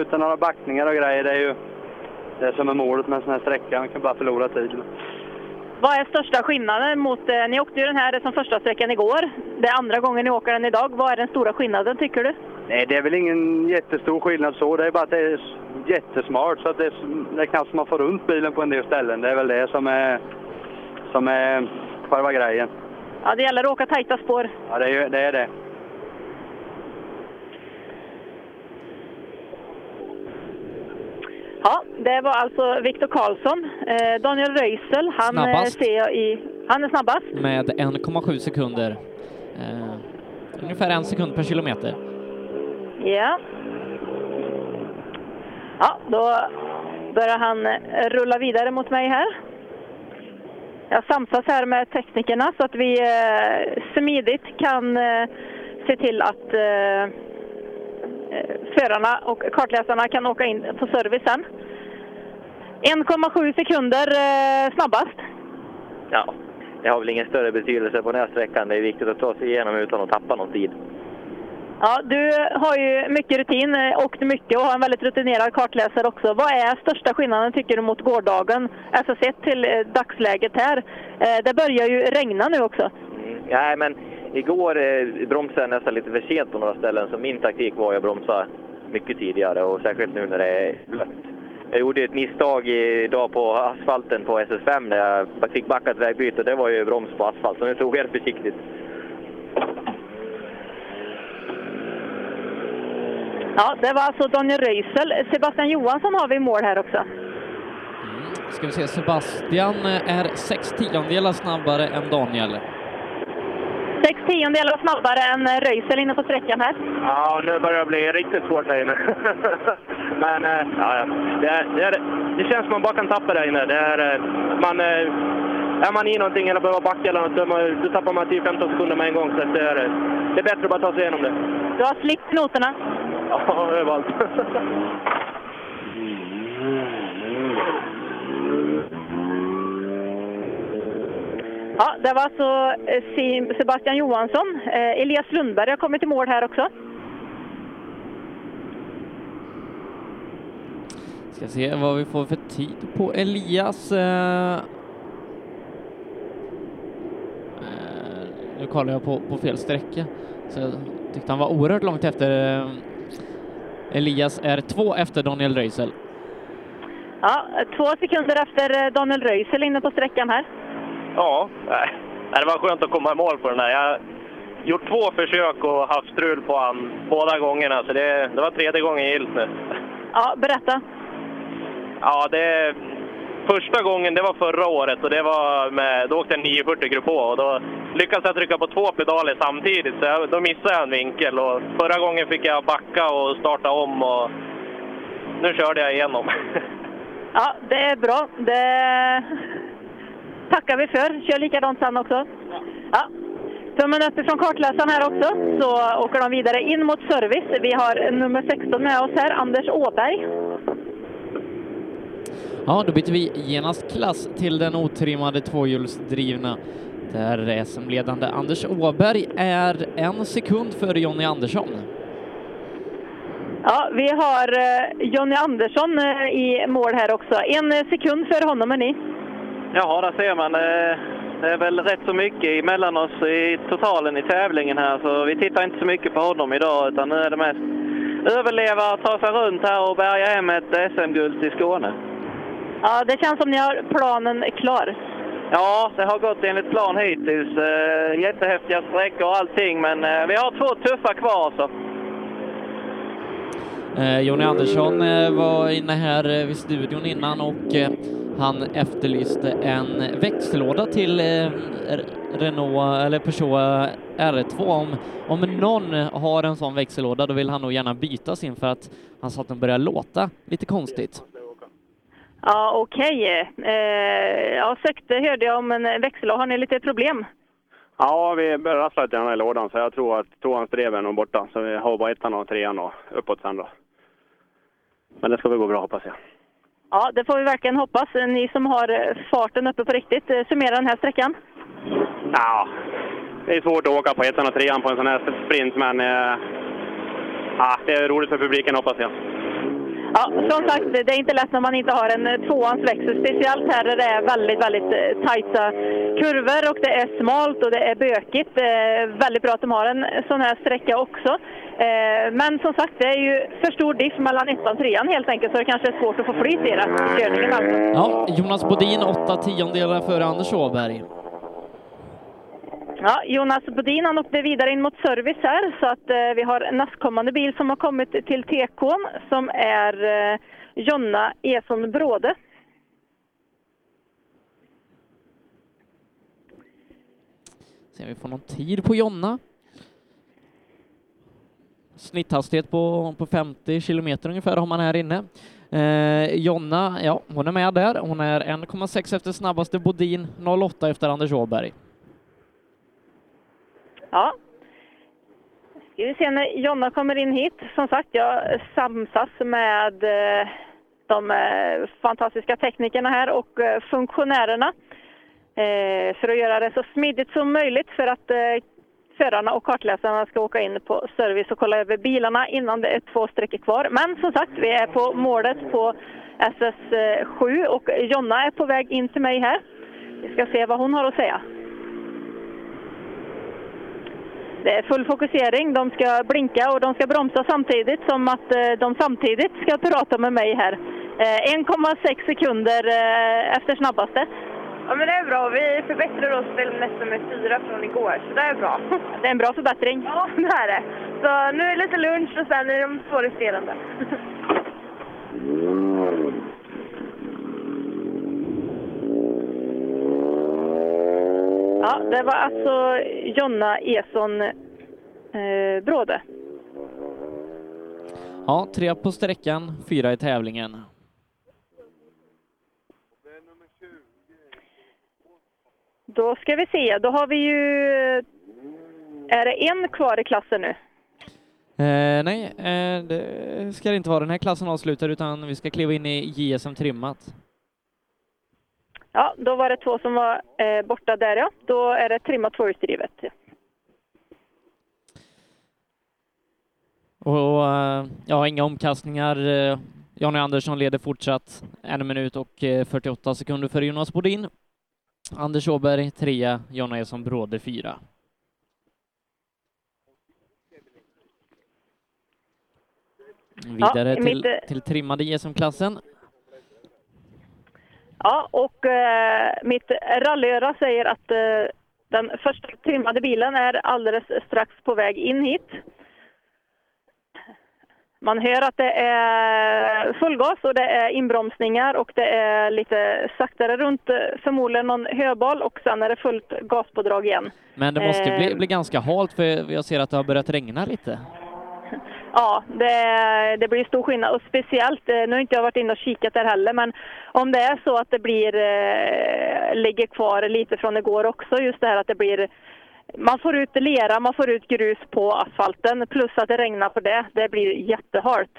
utan några backningar och grejer. Det är ju det som är målet med en sån här sträcka. Man kan bara förlora tid. Vad är största skillnaden mot, eh, ni åkte ju den här som första sträckan igår. Det är andra gången ni åker den idag. Vad är den stora skillnaden tycker du? Nej, det är väl ingen jättestor skillnad så. Det är bara att det är jättesmart så att det är, det är knappt som man får runt bilen på en del ställen. Det är väl det som är, som är själva grejen. Ja, det gäller att åka tajta spår. Ja, det är det. Är det. Ja, det var alltså Viktor Karlsson. Eh, Daniel Röisel, han eh, Snabbast. ser jag i... Han är snabbast. med 1,7 sekunder. Eh, ungefär en sekund per kilometer. Ja. Ja, då börjar han eh, rulla vidare mot mig här. Jag samsas här med teknikerna så att vi eh, smidigt kan eh, se till att eh, förarna och kartläsarna kan åka in på servicen. 1,7 sekunder eh, snabbast. Ja, det har väl ingen större betydelse på den här sträckan. Det är viktigt att ta sig igenom utan att tappa någon tid. Ja, du har ju mycket rutin, eh, åkt mycket och har en väldigt rutinerad kartläsare också. Vad är största skillnaden tycker du mot gårdagen? Alltså sett till eh, dagsläget här. Eh, Det börjar ju regna nu också. Nej, men igår eh, bromsade jag nästan lite för sent på några ställen, så min taktik var att bromsa mycket tidigare och särskilt nu när det är blött. Jag gjorde ett misstag idag på asfalten på SS5 när jag fick backa ett vägbyte. Det var ju broms på asfalt, så nu tog jag det försiktigt. Ja, det var alltså Daniel Röisel. Sebastian Johansson har vi i mål här också. Ska vi se, Sebastian är sex tiondelar snabbare än Daniel. Sex tiondelar snabbare än eh, Röisel inne på sträckan här. Ja, nu börjar det bli riktigt svårt här inne. Men eh, ja. Det, är- det, är, det känns som man bara kan tappa där inne. Det är, eh, man, är man i någonting eller behöver backa eller något, då, då tappar man 10-15 sekunder med en gång. Så att det, är, det är bättre att bara ta sig igenom det. Du har slippt noterna. Ja, överallt. Ja, det var alltså Sebastian Johansson. Eh, Elias Lundberg har kommit i mål här också. Ska se vad vi får för tid på Elias. eh. Nu kollar jag på, på fel sträcka. Så jag tyckte han var oerhört långt efter. Elias är två efter Daniel Röisel. Ja, två sekunder efter Daniel Röisel inne på sträckan här. Ja, nej. Det var skönt att komma i mål på den där. Jag har gjort två försök och haft strul på han båda gångerna, så det, det var tredje gången gillt nu. Ja, berätta. Ja, det... Första gången, det var förra året och det var med, då åkte jag 940 grupp H och då lyckades jag trycka på två pedaler samtidigt så jag, då missade jag en vinkel och förra gången fick jag backa och starta om och nu körde jag igenom. Ja, det är bra. Det tackar vi för. Kör likadant sen också. Ja. Tummen upp ifrån kartläsaren här också, så åker de vidare in mot service. Vi har nummer 16 med oss här, Anders Åberg. Ja, då byter vi genast klass till den otrimmade tvåhjulsdrivna där SM-ledande Anders Åberg är en sekund före Jonny Andersson. Ja, vi har eh, Jonny Andersson eh, i mål här också. En eh, sekund före honom är ni. Ja, där ser man. eh, Det är väl rätt så mycket emellan oss i totalen i tävlingen här, så vi tittar inte så mycket på honom idag, utan nu är det mest överleva, ta sig runt här och bärga hem ett SM-guld till Skåne. Ja, det känns som ni har planen klar. Ja, det har gått enligt plan hittills. Eh, jättehäftiga sträckor och allting, men eh, vi har två tuffa kvar. Eh, Jonny Andersson var inne här vid studion innan och han efterlyste en växellåda till eh, Renault eller Peugeot R2. Om, om någon har en sån växellåda då vill han nog gärna byta sin för att han sa att den börjar låta lite konstigt. Ja, okej. Eh, ja, sökte hörde jag om en växellåda. Har ni lite problem? Ja, vi börjar rassla lite grann i lådan så jag tror att tvåans drev är nog borta. Så vi har bara ettan och trean och uppåt sen då. Men det ska väl gå bra hoppas jag. Ja, det får vi verkligen hoppas. Ni som har eh, farten uppe på riktigt, eh, summera den här sträckan. Ja, det är svårt att åka på ettan och trean på en sån här sprint men eh, ja, det är roligt för publiken hoppas jag. Ja, som sagt, det är inte lätt när man inte har en tvåans växel. Speciellt här där det är väldigt, väldigt tajta kurvor och det är smalt och det är bökigt. Eh, väldigt bra att de har en sån här sträcka också. Eh, men som sagt, det är ju för stor diff mellan ettan och trean helt enkelt, så det kanske är svårt att få flyt i det, i körningen alltså. Ja, Jonas Bodin åtta tiondelar före Anders Åberg. Ja, Jonas Bodin han åkte vidare in mot service här så att eh, vi har nästkommande bil som har kommit till TK som är eh, Jonna Eson Bråde. Se om vi får någon tid på Jonna. Snitthastighet på, på 50 kilometer ungefär har man här inne. Eh, Jonna, ja, hon är med där. Hon är 1,6 efter snabbaste Bodin, 0,8 efter Anders Åberg. Ja. Ska vi se när Jonna kommer in hit. Som sagt, jag samsas med eh, de eh, fantastiska teknikerna här och eh, funktionärerna för att göra det så smidigt som möjligt för att förarna och kartläsarna ska åka in på service och kolla över bilarna innan det är två sträckor kvar. Men som sagt, vi är på målet på SS7 och Jonna är på väg in till mig här. Vi ska se vad hon har att säga. Det är full fokusering. De ska blinka och de ska bromsa samtidigt som att eh, de samtidigt ska prata med mig här. Eh, 1,6 sekunder eh, efter snabbaste. Ja, men det är bra. Vi förbättrar oss till nästan med fyra från igår, så det är bra. Det är en bra förbättring. Ja, det är det. Så nu är det lite lunch och sen är de två resterande. Ja, det var alltså Jonna Eson eh, Bråde. Ja, tre på sträckan, fyra i tävlingen. Då ska vi se, då har vi ju... Är det en kvar i klassen nu? Eh, nej, eh, det ska det inte vara. Den här klassen avslutar utan vi ska kliva in i JSM trimmat. Ja, då var det två som var eh, borta där ja. Då är det trimmat tvåhjulsdrivet. Och eh, ja, inga omkastningar. Eh, Jonny Andersson leder fortsatt en minut och eh, 48 sekunder för Jonas Bodin. Anders Åberg trea, Jonna Eson Bråde fyra. Vidare Ja, till, mitt- till trimmade JSM-klassen. Ja, och eh, mitt rallyöra säger att eh, den första trimmade bilen är alldeles strax på väg in hit. Man hör att det är full gas och det är inbromsningar och det är lite saktare runt, eh, förmodligen någon höbal och sen är det fullt gaspådrag igen. Men det måste bli, Eh, bli ganska halt för jag ser att det har börjat regna lite. Ja, det, det blir stor skillnad och speciellt, eh, nu har inte jag varit inne och kikat där heller, men om det är så att det blir, eh, ligger kvar lite från igår också, just det här att det blir, man får ut lera, man får ut grus på asfalten, plus att det regnar på det, det blir jättehalt.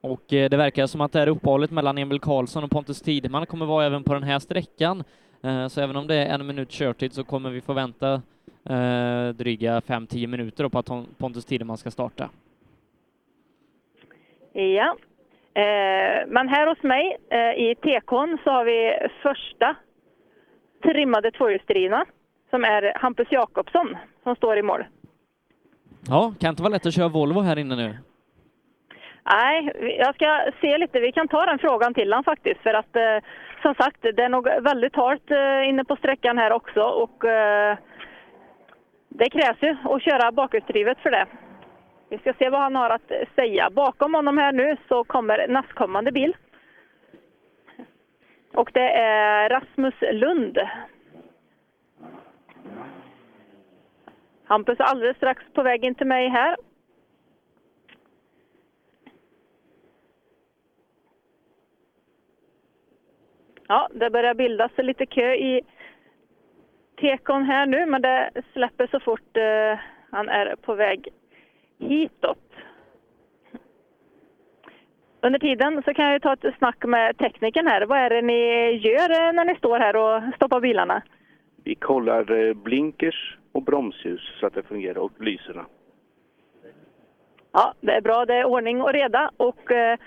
Och eh, det verkar som att det här uppehållet mellan Emil Karlsson och Pontus Tideman kommer vara även på den här sträckan. Eh, Så även om det är en minut körtid så kommer vi få vänta eh, dryga 5-10 minuter på att Pontus Tideman ska starta. Ja. Men här hos mig i TKn så har vi första trimmade tvåhjulsdrivna som är Hampus Jakobsson som står i mål. Ja, kan inte vara lätt att köra Volvo här inne nu. Nej, jag ska se lite. Vi kan ta den frågan till honom faktiskt. För att eh, som sagt, det är nog väldigt halt eh, inne på sträckan här också. Och eh, det krävs ju att köra bakhjulsdrivet för det. Vi ska se vad han har att säga. Bakom honom här nu så kommer nästkommande bil. Och det är Rasmus Lund. Hampus är alldeles strax på väg in till mig här. Ja, det börjar bildas lite kö i tekon här nu, men det släpper så fort eh, han är på väg hitåt. Under tiden så kan jag ta ett snack med teknikern här. Vad är det ni gör eh, när ni står här och stoppar bilarna? Vi kollar eh, blinkers och bromsljus så att det fungerar och lyserna. Ja, det är bra. Det är ordning och reda. Och eh,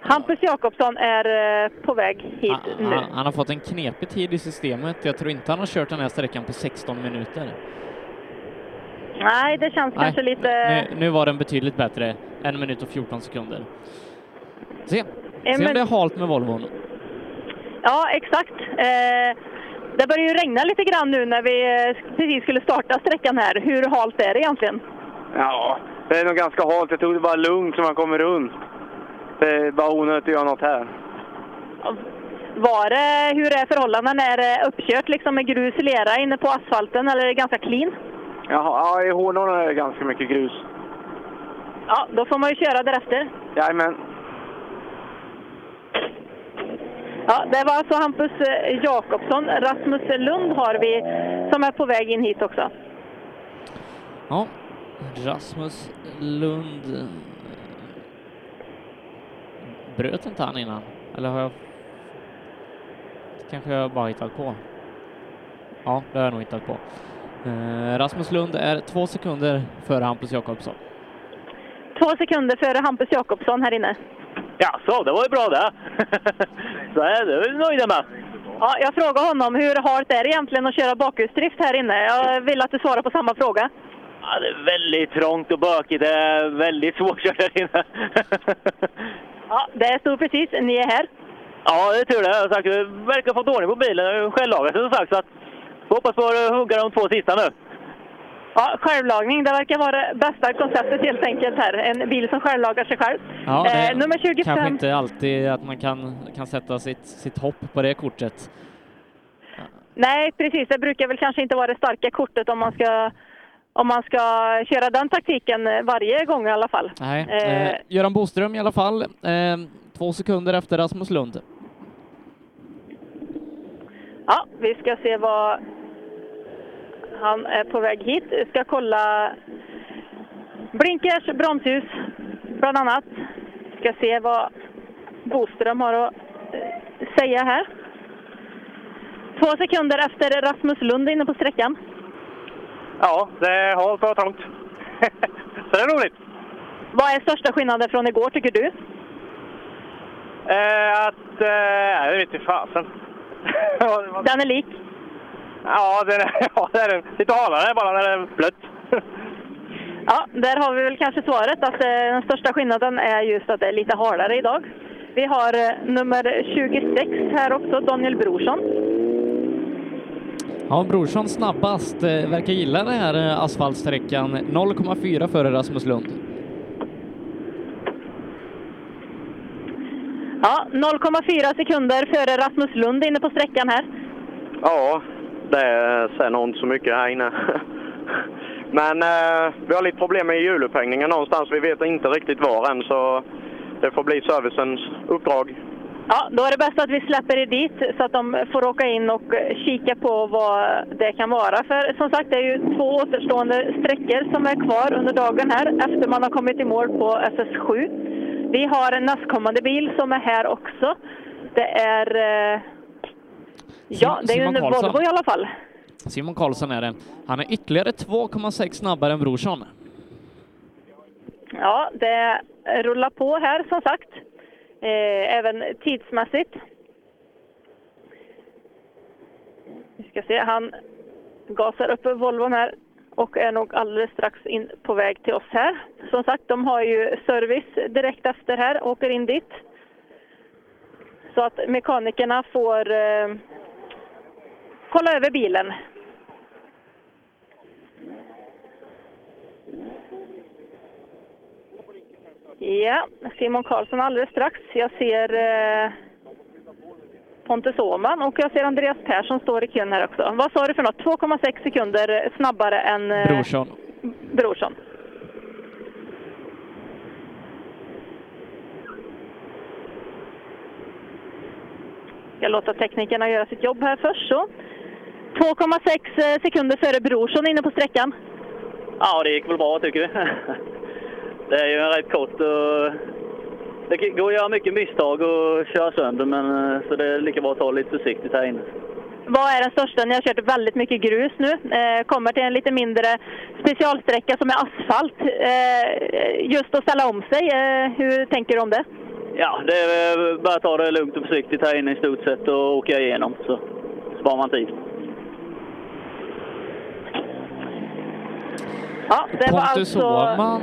Hampus Jakobsson är eh, på väg hit nu. Han, han har fått en knepig tid i systemet. Jag tror inte han har kört den här sträckan på 16 minuter. Nej, det känns kanske lite... Nu, nu var den betydligt bättre. En minut och 14 sekunder. Se, se om det är halt med Volvon. Ja, exakt. Eh, det börjar ju regna lite grann nu när vi eh, precis skulle starta sträckan här. Hur halt är det egentligen? Ja, det är nog ganska halt. Jag tog det bara lugnt så man kommer runt. Det är bara onödigt att göra något här. Var det, hur är förhållandena? Är det uppkört liksom med grus, lera inne på asfalten eller är det ganska clean? Jaha, ja, i Hårdnorna är det ganska mycket grus. Ja, då får man ju köra därefter. Jajamän. Ja, det var alltså Hampus eh, Jakobsson. Rasmus Lund har vi som är på väg in hit också. Ja, Rasmus Lund. eh, Bröt inte han innan? Eller har jag... Kanske jag bara hittat på. Ja, det har jag nog hittat på. Eh, Rasmus Lund är två sekunder före Hampus Jakobsson. Två sekunder före Hampus Jakobsson här inne. Ja, så det var ju bra det. så är det är vi nöjda med. Ja, jag frågade honom hur halt är det egentligen att köra bakhjulsdrift här inne. Jag vill att du svarar på samma fråga. Ja, det är väldigt trångt och bökigt. Det är väldigt svårkört här inne. Ja, det stod precis. Ni är här. ja, det är tur det. Jag har sagt, vi verkar ha fått ordning på bilen. Självlagat som sagt. Så att, vi hoppas på att hugga de två sista nu. Ja, självlagning, det verkar vara det bästa konceptet helt enkelt här. En bil som självlagar sig själv. Ja, är eh, nummer 25. kanske inte alltid att man kan, kan sätta sitt, sitt hopp på det kortet. Nej, precis. Det brukar väl kanske inte vara det starka kortet om man ska, om man ska köra den taktiken varje gång i alla fall. Nej. Eh, Eh, Göran Boström i alla fall, eh, två sekunder efter Rasmus Lund. Ja, vi ska se vad... Han är på väg hit. Vi ska kolla blinkers, bromsljus bland annat. Ska se vad Boström har att eh, säga här. Två sekunder efter Rasmus Lund inne på sträckan. Ja, det halt och trångt. Så det är roligt. Vad är största skillnaden från igår tycker du? Eh, att... Eh, jag vet inte fasen. Den är lik? Ja, den är, ja, det är den. Lite halare bara när det är blött. Ja, där har vi väl kanske svaret att eh, den största skillnaden är just att det är lite halare idag. Vi har eh, nummer 26 här också, Daniel Brorsson. Ja, Brorsson snabbast. Eh, verkar gilla den här asfaltsträckan. 0,4 före Rasmus Lund. Ja, 0,4 sekunder före Rasmus Lund inne på sträckan här. Ja, det säger nog inte så mycket här inne. Men eh, vi har lite problem med hjulupphängningen någonstans. Vi vet inte riktigt var än, så det får bli servicens uppdrag. Ja, då är det bäst att vi släpper er dit så att de får åka in och kika på vad det kan vara. För som sagt, det är ju två återstående sträckor som är kvar under dagen här efter man har kommit i mål på SS7. Vi har en nästkommande bil som är här också. Det är... eh, Ja, det är ju en. Volvo i alla fall. Simon Karlsson är det. Han är ytterligare 2,6 snabbare än Brorsson. Ja, det rullar på här som sagt. Eh, även tidsmässigt. Vi ska se, han gasar upp Volvon här och är nog alldeles strax in på väg till oss här. Som sagt, de har ju service direkt efter här, åker in dit. Så att mekanikerna får eh, kolla över bilen. Ja, Simon Karlsson alldeles strax. Jag ser eh, Pontus Åhman och jag ser Andreas Persson står i kön här också. Vad sa du för något? 2,6 sekunder snabbare än eh, Brorsson. Brorsson. Jag låter teknikerna göra sitt jobb här först. Så. 2,6 sekunder före Brorsson inne på sträckan. Ja, det gick väl bra tycker vi. Det är ju en rätt kort och det går att göra mycket misstag och köra sönder, men eh, så det är lika bra att ta lite försiktigt här inne. Vad är den största? Ni har kört väldigt mycket grus nu. Eh, kommer till en lite mindre specialsträcka som är asfalt. Eh, just att ställa om sig. Eh, hur tänker du om det? Ja, det är eh, bara att ta det lugnt och försiktigt här inne i stort sett och åka igenom så sparar man tid. Ja, det var Pontus alltså... Åhman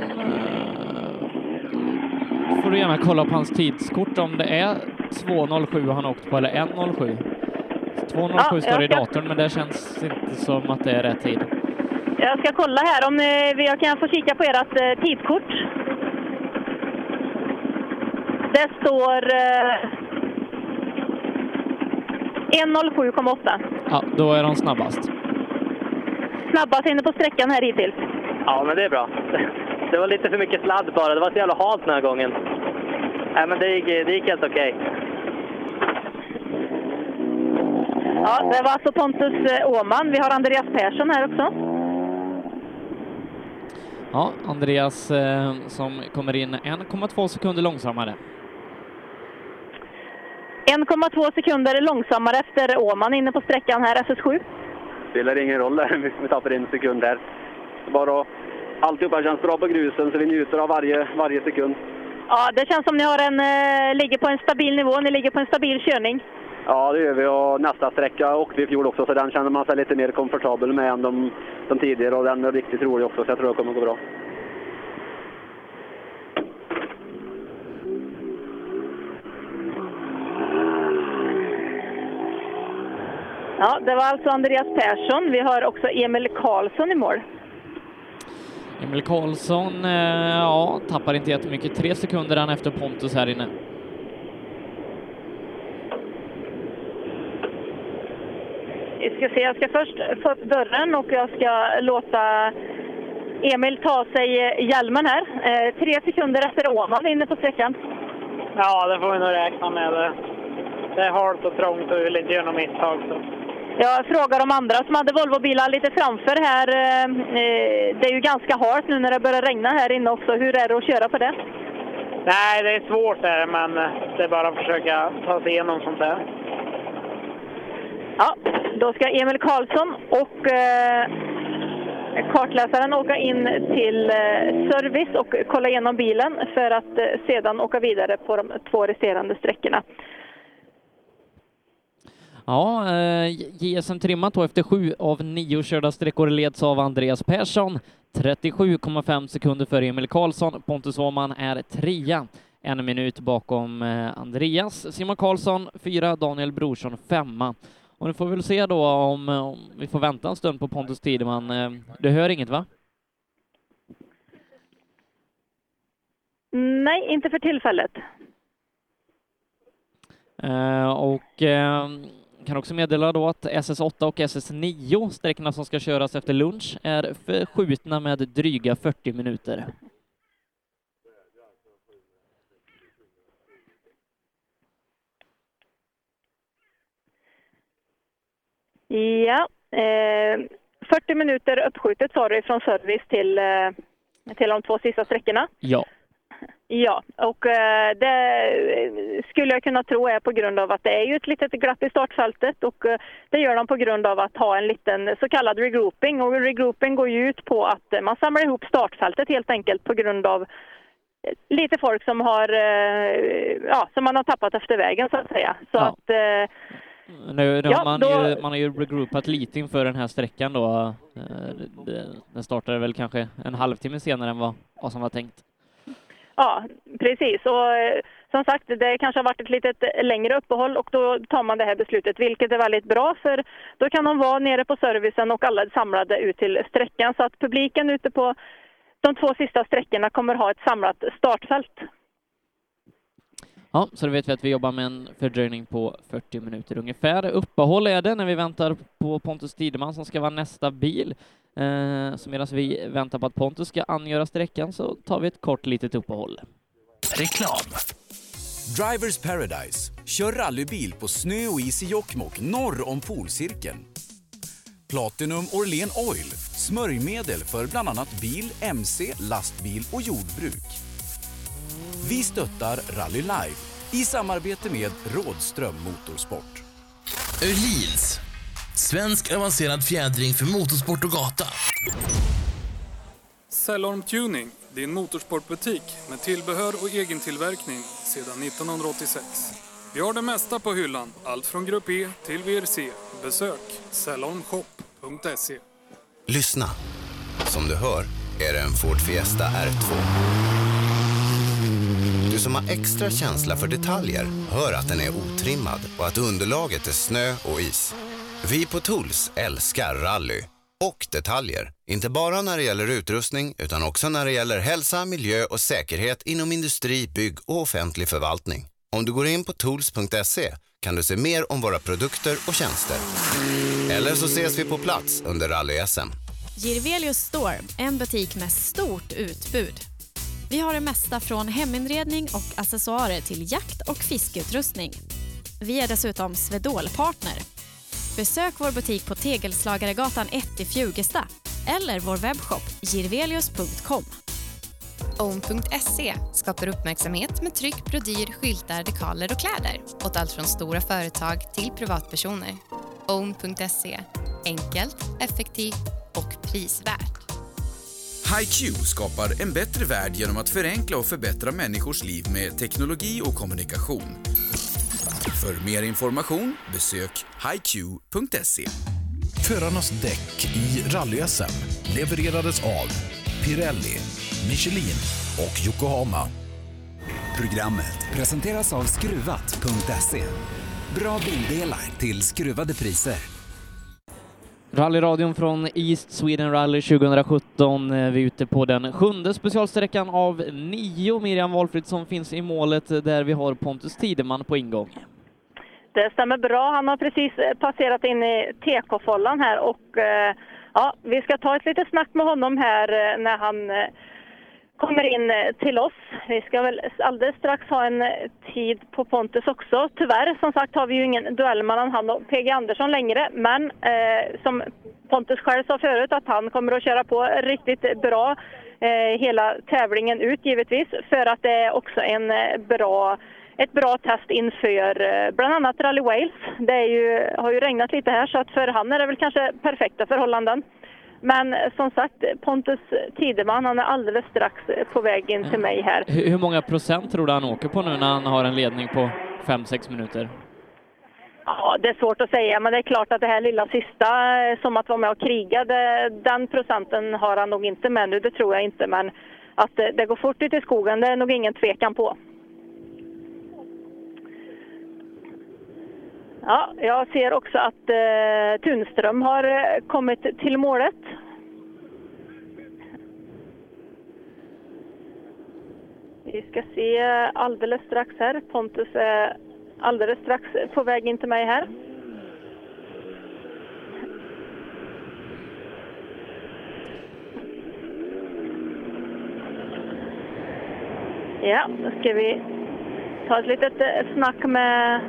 får du gärna kolla på hans tidskort om det är 2.07 han åkt på eller 1.07. 2.07 Ja, står det i datorn, men det känns inte som att det är rätt tid. Jag ska kolla här om ni, jag kan få kika på ert eh, tidskort. Det står eh, 1.07,8. Ja, då är de snabbast. Snabbast inne på sträckan här hittills. Ja, men det är bra. Det var lite för mycket sladd bara. Det var så jävla halt den här gången. Nej, men det gick, det gick helt okej. Ja, det var alltså Pontus eh, Åhman. Vi har Andreas Persson här också. Ja, Andreas eh, som kommer in 1,2 sekunder långsammare. 1,2 sekunder långsammare efter Åhman inne på sträckan här, SS7. Spelar ingen roll där vi tappar en sekund där. Bara alltihopa känns bra på grusen så vi njuter av varje, varje sekund. Ja, det känns som ni har en, eh, ligger på en stabil nivå. Ni ligger på en stabil körning. Ja, det gör vi och nästa sträcka åkte vi i fjol också så den känner man sig lite mer komfortabel med än de, de tidigare och den är riktigt rolig också så jag tror det kommer gå bra. Ja, det var alltså Andreas Persson. Vi har också Emil Karlsson i mål. Emil Karlsson, eh, ja, tappar inte jättemycket. Tre sekunder han efter Pontus här inne. Vi ska se, jag ska först få upp dörren och jag ska låta Emil ta sig hjälmen här. Eh, tre sekunder efter Åhman inne på sträckan. Ja, det får vi nog räkna med. Det, det är halt och trångt och vi vill inte göra något misstag. Så. Jag frågar de andra som hade Volvobilar lite framför här. Eh, eh, Det är ju ganska halt nu när det börjar regna här inne också. Hur är det att köra på det? Nej, det är svårt är det, men det är bara att försöka ta sig igenom sånt där. Ja, då ska Emil Karlsson och eh, kartläsaren åka in till eh, service och kolla igenom bilen för att eh, sedan åka vidare på de två resterande sträckorna. Ja, eh, JSM trimmat då efter sju av nio körda sträckor leds av Andreas Persson. 37,5 sekunder före Emil Karlsson. Pontus Åhman är trea, en minut bakom eh, Andreas. Simon Karlsson fyra, Daniel Brorsson femma. Och nu får vi väl se då om, om vi får vänta en stund på Pontus Tideman. Eh, Du hör inget va? Nej, inte för tillfället. Eh, och eh, kan också meddela då att SS8 och SS9, sträckorna som ska köras efter lunch, är förskjutna med dryga 40 minuter. Ja, eh, 40 minuter uppskjutet sa du från service till, eh, till de två sista sträckorna. Ja. Ja, och eh, det skulle jag kunna tro är på grund av att det är ju ett litet glapp i startfältet och eh, det gör de på grund av att ha en liten så kallad regrouping och regrouping går ju ut på att eh, man samlar ihop startfältet helt enkelt på grund av lite folk som har, ja, som man har tappat efter vägen så att säga. Så att eh, Nu, nu Ja, har man, då- ju, man har ju regroupat lite inför den här sträckan då. Den startade väl kanske en halvtimme senare än vad, vad som var tänkt. Ja, precis. Och eh, som sagt, det kanske har varit ett litet längre uppehåll och då tar man det här beslutet, vilket är väldigt bra för då kan de vara nere på servicen och alla är samlade ut till sträckan så att publiken ute på de två sista sträckorna kommer ha ett samlat startfält. Ja, så då vet vi att vi jobbar med en fördröjning på 40 minuter ungefär. Uppehåll är det när vi väntar på Pontus Tideman som ska vara nästa bil. Eh, så medan vi väntar på att Pontus ska angöra sträckan så tar vi ett kort litet uppehåll. Reklam. Drivers Paradise. Kör rallybil på snö och is i Jokkmokk norr om polcirkeln. Platinum Orlen Oil. Smörjmedel för bland annat bil, mc, lastbil och jordbruk. Vi stöttar Rally Live i samarbete med Rådström Motorsport. Öhlins. Svensk avancerad fjädring för motorsport och gata. Cellorm Tuning, din motorsportbutik med tillbehör och egen tillverkning sedan 1986. Vi har det mesta på hyllan, allt från Grupp E till VRC. Besök cellormshop.se. Lyssna. Som du hör är det en Ford Fiesta R2. Du som har extra känsla för detaljer hör att den är otrimmad och att underlaget är snö och is. Vi på Tools älskar rally och detaljer. Inte bara när det gäller utrustning utan också när det gäller hälsa, miljö och säkerhet inom industri, bygg och offentlig förvaltning. Om du går in på tools.se kan du se mer om våra produkter och tjänster. Eller så ses vi på plats under rally-SM. Girvelius Store, en butik med stort utbud. Vi har det mesta från heminredning och accessoarer till jakt och fiskeutrustning. Vi är dessutom Swedol-partner. Besök vår butik på Tegelslagaregatan 1 i Fjugesta eller vår webbshop girvelius.com. Own.se skapar uppmärksamhet med tryck, brodyr, skyltar, dekaler och kläder åt allt från stora företag till privatpersoner. Own.se enkelt, effektivt och prisvärt. HiQ skapar en bättre värld genom att förenkla och förbättra människors liv med teknologi och kommunikation. För mer information besök hiq.se. Förarnas däck i rally-SM levererades av Pirelli, Michelin och Yokohama. Programmet presenteras av Skruvat.se. Bra bildelar till skruvade priser. Rallyradion från East Sweden Rally 2017. Eh, vi är ute på den sjunde specialsträckan av nio. Miriam Walfridsson finns i målet eh, där vi har Pontus Tideman på ingång. Det stämmer bra. Han har precis eh, passerat in i TK-follan här och ja, vi ska ta ett litet snack med honom här när han kommer in eh, till oss. Vi ska väl alldeles strax ha en eh, tid på Pontus också. Tyvärr, som sagt, har vi ju ingen duell mellan han och PG Andersson längre. Men eh, som Pontus själv sa förut, att han kommer att köra på riktigt bra eh, hela tävlingen ut givetvis. För att det är också en eh, bra ett bra test inför eh, bland annat Rally Wales. Det är ju, har ju regnat lite här så att för han är det väl kanske perfekta förhållanden. Men eh, som sagt, Pontus Tideman, han är alldeles strax på väg in till mig här. Hur många procent tror du han åker på nu när han har en ledning på 5-6 minuter? Ja, det är svårt att säga, men det är klart att det här lilla sista, eh, som att vara med och kriga, det, den procenten har han nog inte med nu, det tror jag inte. Men att det, det går fort ut i skogen, det är nog ingen tvekan på. Ja, jag ser också att eh, Tunström har eh, kommit till målet. Vi ska se alldeles strax här. Pontus är alldeles strax på väg in till mig här. Ja, då ska vi ta ett litet eh, snack med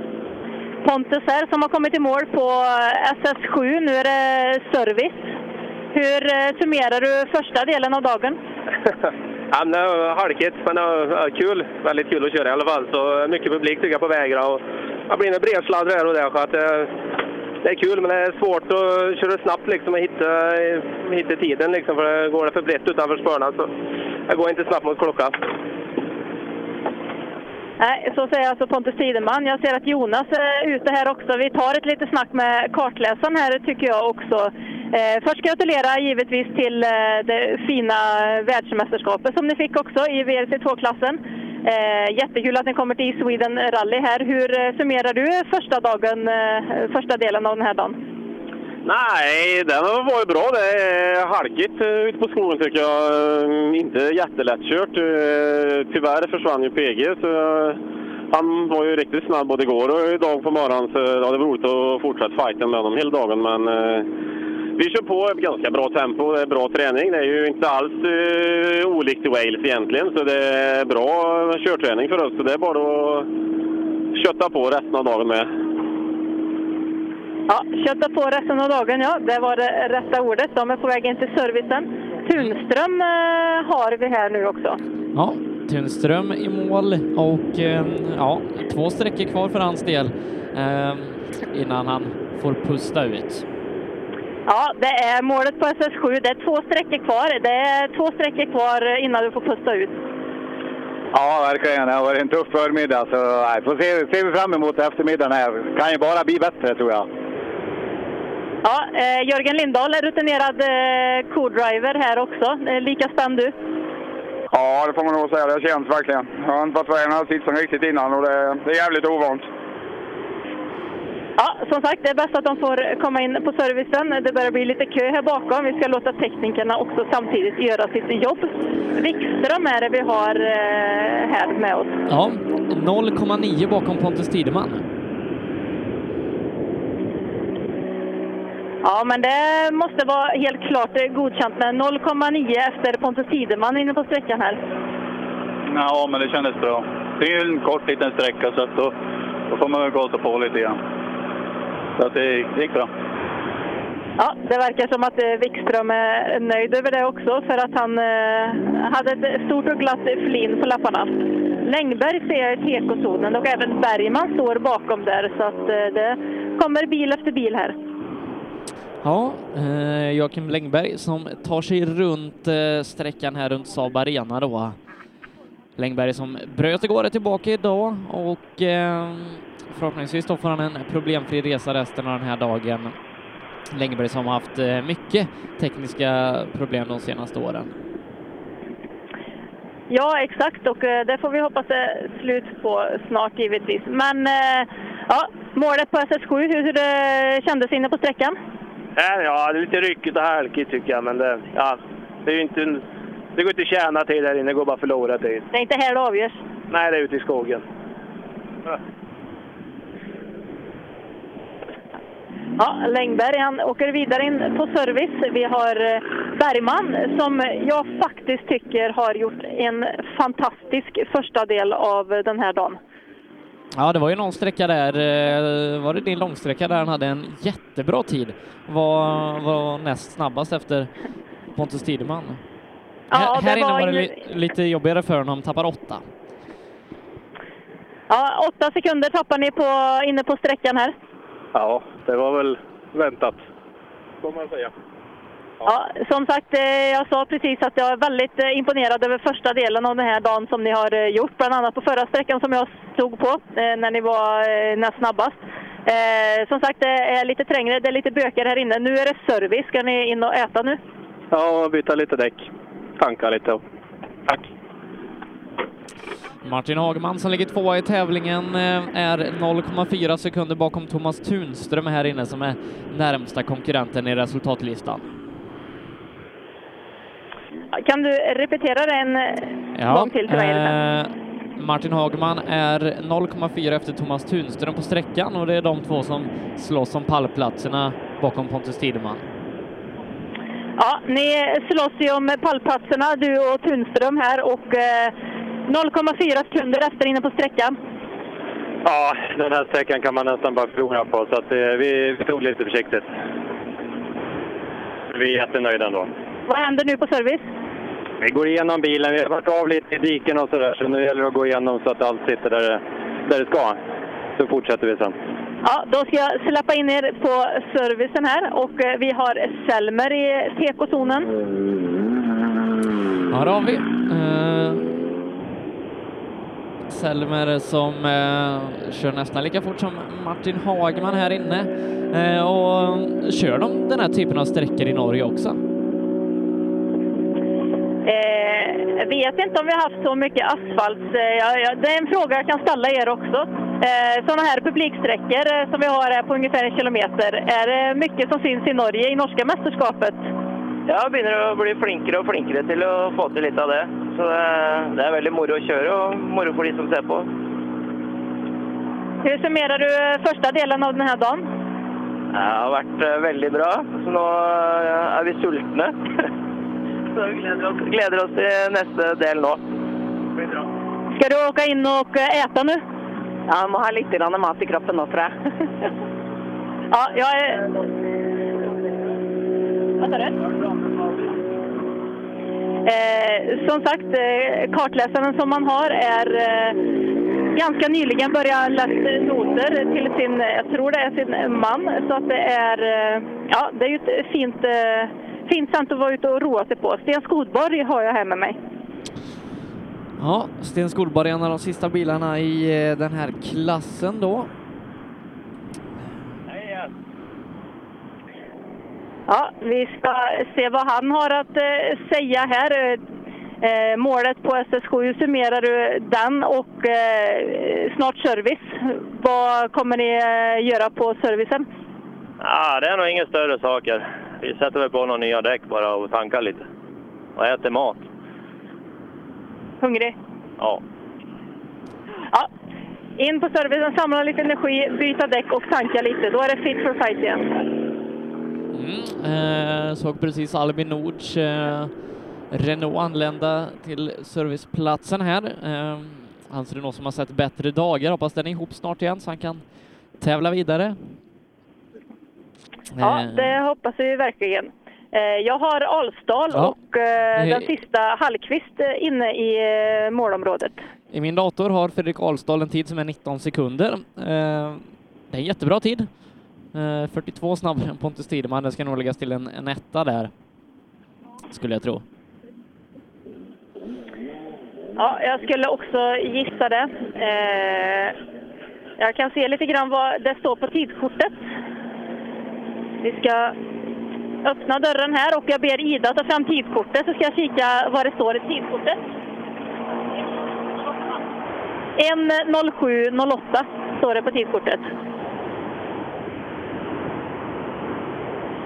Pontus här som har kommit i mål på eh, SS7. Nu är det service. Hur eh, summerar du första delen av dagen? Ja, men det var halkigt, men det var eh, kul. Väldigt kul att köra i alla fall. Så mycket publik tycker jag på vägarna. Och det blir en bredsladd här och där. Så att det, det är kul, men det är svårt att köra snabbt liksom, och hitta, hitta tiden. Liksom, för det går det för brett utanför spåren Så det går inte snabbt mot klockan. Nej, så säger alltså Pontus Tideman. Jag ser att Jonas är ute här också. Vi tar ett litet snack med kartläsaren här tycker jag också. Eh, först gratulera givetvis till eh, det fina världsmästerskapet som ni fick också i VRC2-klassen. Eh, jättekul att ni kommer till Sweden Rally här. Hur eh, summerar du första dagen, eh, första delen av den här dagen? Nej, den var ju bra. Det är halkigt eh, ute på skogen tycker jag. Eh, inte jättelättkört. Eh, tyvärr försvann ju PG. Så han var ju riktigt snabb både igår och idag på morgonen. Så ja, det var roligt att fortsätta fighten med honom hela dagen. Men vi kör på ett ganska bra tempo. Det är bra träning. Det är ju inte alls eh, olikt i Wales egentligen. Så det är bra körträning för oss. Så det är bara att kötta på resten av dagen med. Ja, kötta på resten av dagen, ja. Det var det rätta ordet. De är på väg in till servicen. Tunström eh, har vi här nu också. Ja, Tunström i mål och eh, ja, två sträckor kvar för hans del eh, innan han får pusta ut. Ja, det är målet på SS7. Det är två sträckor kvar. Det är två sträckor kvar innan du får pusta ut. Ja, verkligen. Det har varit en tuff förmiddag. Så nej, får se, ser vi fram emot eftermiddagen här. Kan ju bara bli bättre tror jag. Ja, eh, Jörgen Lindahl är rutinerad eh, co-driver här också. Eh, lika spänd du? Ja, det får man nog säga. Det känns verkligen. Jag har inte varit med i den här sitsen riktigt innan och det, det är jävligt ovant. Ja, som sagt, det är bäst att de får komma in på servicen. Det börjar bli lite kö här bakom. Vi ska låta teknikerna också samtidigt göra sitt jobb. Wikström är det vi har eh, här med oss. Ja, 0,9 bakom Pontus Tideman. Ja, men det måste vara helt klart eh, godkänt med 0,9 efter Pontus Tideman inne på sträckan här. Ja, men det kändes bra. Det är ju en kort liten sträcka så att då, då får man väl gasa på lite grann. Så att det, det gick bra. Ja, det verkar som att eh, Wikström är nöjd över det också för att han eh, hade ett stort och glatt flin på lapparna. Längberg ser jag i tekozonen och även Bergman står bakom där så att det kommer bil efter bil här. Ja, eh, Joakim Längberg som tar sig runt eh, sträckan här runt Saab Arena då. Längberg som bröt igår är tillbaka idag och eh, förhoppningsvis då får han en problemfri resa resten av den här dagen. Längberg som har haft eh, mycket tekniska problem de senaste åren. Ja, exakt och eh, det får vi hoppas är slut på snart givetvis. Men eh, ja, målet på SS7, hur, hur det kändes inne på sträckan? Äh, Ja, det är lite ryckigt och halkigt tycker jag, men det, ja, det, är inte, det går inte att tjäna tid här inne, det går bara att förlora tid. Det är inte här det avgörs. Nej, det är ute i skogen. Ja, Längberg han åker vidare in på service. Vi har eh, Bergman som jag faktiskt tycker har gjort en fantastisk första del av den här dagen. Ja, det var ju någon sträcka där, eh, var det din långsträcka där han hade en jättebra tid? Var, var näst snabbast efter Pontus Tideman. Ja, här här inne var var det li, lite jobbigare för honom, tappar åtta. Ja, åtta sekunder tappar ni på, inne på sträckan här. Ja, det var väl väntat. Får man säga. Ja, som sagt, eh, jag sa precis att jag är väldigt eh, imponerad över första delen av den här dagen som ni har eh, gjort. Bland annat på förra sträckan som jag stod på när ni var näst snabbast. Som sagt, det är lite trängre, det är lite bökigare här inne. Nu är det service. Ska ni in och äta nu? Ja, byta lite däck. Tanka lite. Tack. Martin Hagman som ligger tvåa i tävlingen är 0,4 sekunder bakom Thomas Tunström här inne som är närmsta konkurrenten i resultatlistan. Kan du repetera det en eh, gång till för mig? eh, Martin Hagman är 0,4 efter Thomas Tunström på sträckan och det är de två som slåss om pallplatserna bakom Pontus Tideman. Ja, ni slåss ju om pallplatserna, du och Tunström här och eh, 0,4 sekunder efter inne på sträckan. Ja, den här sträckan kan man nästan bara förlora på, så att, eh, vi, vi tog lite försiktigt. Vi är jättenöjda ändå. Vad händer nu på service? Vi går igenom bilen, vi har varit av lite i diken och sådär, så nu gäller det att gå igenom så att allt sitter där det, där det ska. Så fortsätter vi sen. Ja, då ska jag släppa in er på servicen här och eh, vi har Selmer i tekozonen. Ja, det har vi. Eh, Selmer som eh, kör nästan lika fort som Martin Hagman här inne eh, och kör de den här typen av sträckor i Norge också? Eh, jag vet inte om vi har haft så mycket asfalt. Eh, det är en fråga jag kan ställa er också. Eh, sådana här publiksträckor eh, som vi har här på ungefär en kilometer, är det mycket som syns i Norge i norska mästerskapet? Ja, begynner å bli flinkere og flinkere til å få til litt av det. Så det, er veldig moro å kjøre, og moro for de som ser på. Hur summerar du eh, första delen av den här dagen? Det har vært eh, veldig bra, så eh, er vi sultne. Så vi gleder oss, gleder oss til neste del nå. Ska du åka in och eh, äta nu? Ja, jeg må ha grann mat i kroppen nå, tror jeg. Ja, jag är... Vad sa du? Eh, som sagt, eh, kartläsaren som man har är eh, ganska nyligen börjat läsa noter till sin, jag tror det är sin man. Så att det är, eh, ja, det är ju ett fint, eh, fint sätt att vara ute och roa sig på. Sten Skodborg har jag här med mig. Ja, Sten Skolborg är en av de sista bilarna i eh, den här klassen då. Ja, vi ska se vad han har att eh, säga här. Eh, målet på SS7 summerar du den och eh, snart service. Vad kommer ni eh, göra på servicen? Ja, det är nog inga större saker. Vi sätter väl på några nya däck bara och tankar lite. Och äter mat. Hungrig? Ja. Ja, in på servicen, samla lite energi, byta däck och tanka lite. Då är det fit for fight igen. Eh, såg precis Albin Nords eh, Renault anlända till serviceplatsen här. Eh, hans Renault som har sett bättre dagar. Hoppas den är ihop snart igen så han kan tävla vidare. Ja, Eh, det hoppas vi verkligen. Eh, Jag har Alsdal Ja. och eh, den sista Hallqvist inne i målområdet. I min dator har Fredrik Ahlstad en tid som är 19 sekunder. Det är en jättebra tid. Eh, 42 snabbare än Pontus Tideman. Det ska nog läggas till en, en etta där, skulle jag tro. Ja, jag skulle också gissa det. Jag kan se lite grann vad det står på tidskortet. Vi ska öppna dörren här och jag ber Ida ta fram tidskortet så ska jag kika vad det står i tidskortet. 1.07.08 står det på tidskortet.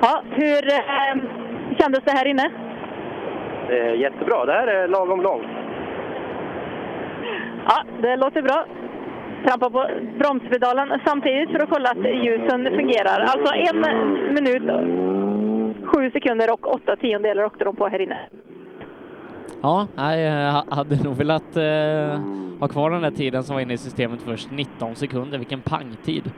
Ja, hur eh, kändes det här inne? Är jättebra. Det här är lagom långt. Ja, det låter bra. Trampa på bromspedalen samtidigt för att kolla att ljusen fungerar. Alltså en minut, sju sekunder och åtta tiondelar åkte de på här inne. Ja, jag hade nog velat eh, ha kvar den där tiden som var inne i systemet först, 19 sekunder. Vilken pangtid!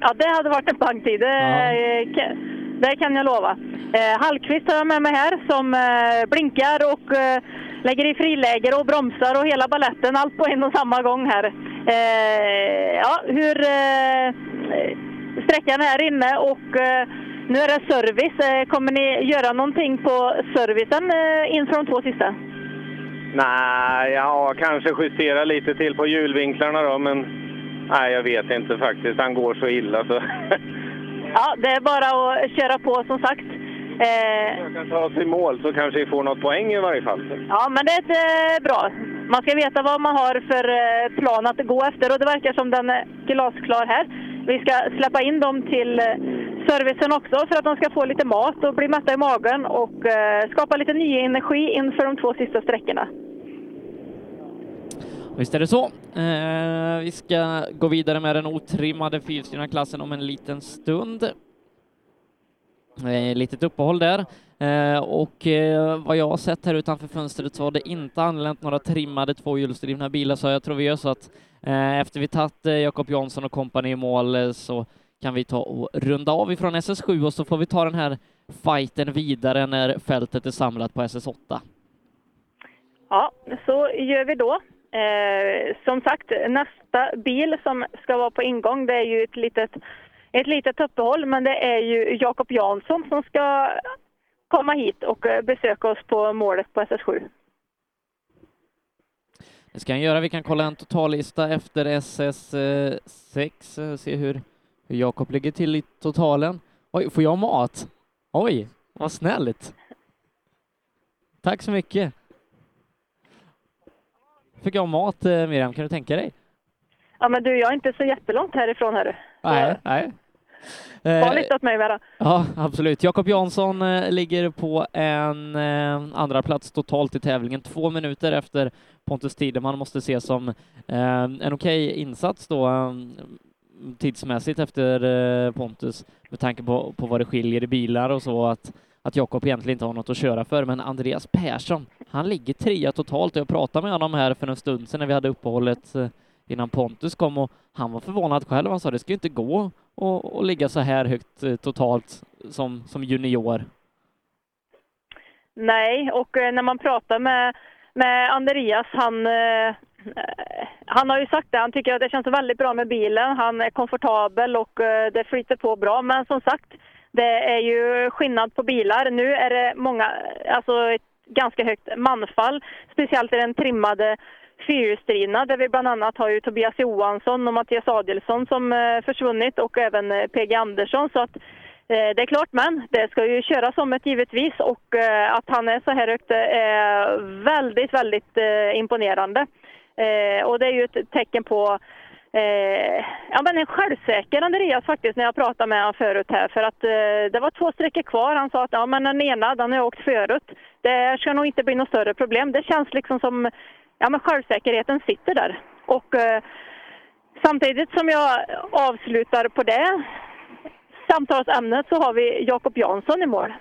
Ja, det hade varit en pangtid, det, ja. det kan jag lova. Eh, Hallqvist har jag med mig här som eh, blinkar och eh, lägger i friläger och bromsar och hela balletten, allt på en och samma gång här. Eh, ja, hur eh, sträckan är inne och eh, nu är det service. Eh, kommer ni göra någonting på servicen eh, inför de två sista? Nej, ja, kanske justera lite till på hjulvinklarna då, men nej, jag vet inte faktiskt. Han går så illa så. ja, det är bara att köra på som sagt. Eh, jag kan ta oss i mål så kanske vi får något poäng i varje fall. Ja, men det är eh, bra. Man ska veta vad man har för eh, plan att gå efter och det verkar som den är glasklar här. Vi ska släppa in dem till eh, servicen också för att de ska få lite mat och bli mätta i magen och eh, skapa lite ny energi inför de två sista sträckorna. Visst är det så. Eh, vi ska gå vidare med den otrimmade fyrstyrna klassen om en liten stund. Eh, litet uppehåll där. Eh, och eh, vad jag har sett här utanför fönstret så har det inte anlänt några trimmade tvåhjulsdrivna bilar, så jag tror vi gör så att eh, efter vi tagit eh, Jakob Jansson och kompani i mål eh, så kan vi ta och runda av ifrån SS7 och så får vi ta den här fighten vidare när fältet är samlat på SS8. Ja, så gör vi då. Eh, som sagt, nästa bil som ska vara på ingång, det är ju ett litet, ett litet uppehåll, men det är ju Jakob Jansson som ska komma hit och eh, besöka oss på målet på SS7. Det ska han göra. Vi kan kolla en totallista efter SS6, eh, se hur, hur Jakob ligger till i totalen. Oj, får jag mat? Oj, vad snällt. Tack så mycket. Fick jag mat, eh, Miriam, kan du tänka dig? Ja, men du, jag är inte så jättelångt härifrån, hörru. Nej, nej. Var lite åt mig bara. Ja, absolut. Jakob Jansson eh, ligger på en eh, andra plats totalt i tävlingen, två minuter efter Pontus Tideman måste ses som eh, en okej insats då eh, tidsmässigt efter eh, Pontus med tanke på, på vad det skiljer i bilar och så att att Jakob egentligen inte har något att köra för, men Andreas Persson, han ligger trea totalt. Jag pratade med honom här för en stund sedan när vi hade uppehållet eh, innan Pontus kom och han var förvånad själv. Han sa det ska inte gå att ligga så här högt eh, totalt som, som junior. Nej, och eh, när man pratar med, med Andreas, han, eh, han har ju sagt det, han tycker att det känns väldigt bra med bilen, han är komfortabel och det flyter på bra, men som sagt, det är ju skillnad på bilar. Nu är det många, alltså ett ganska högt manfall, speciellt i den trimmade fyrhjulsdrivna där vi bland annat har ju Tobias Johansson och Mattias Adelsson som eh, försvunnit och även eh, PG Andersson. Så att eh, det är klart, men det ska ju köras om ett givetvis och eh, att han är så här högt är väldigt, väldigt eh, imponerande. Eh, och det är ju ett tecken på Eh, ja, men en självsäker Andreas faktiskt när jag pratade med honom förut här för att eh, det var två sträckor kvar. Han sa att ja, men den ena den har jag åkt förut. Det ska nog inte bli något större problem. Det känns liksom som ja, men självsäkerheten sitter där. Och eh, samtidigt som jag avslutar på det samtalsämnet så har vi Jakob Jansson i mål.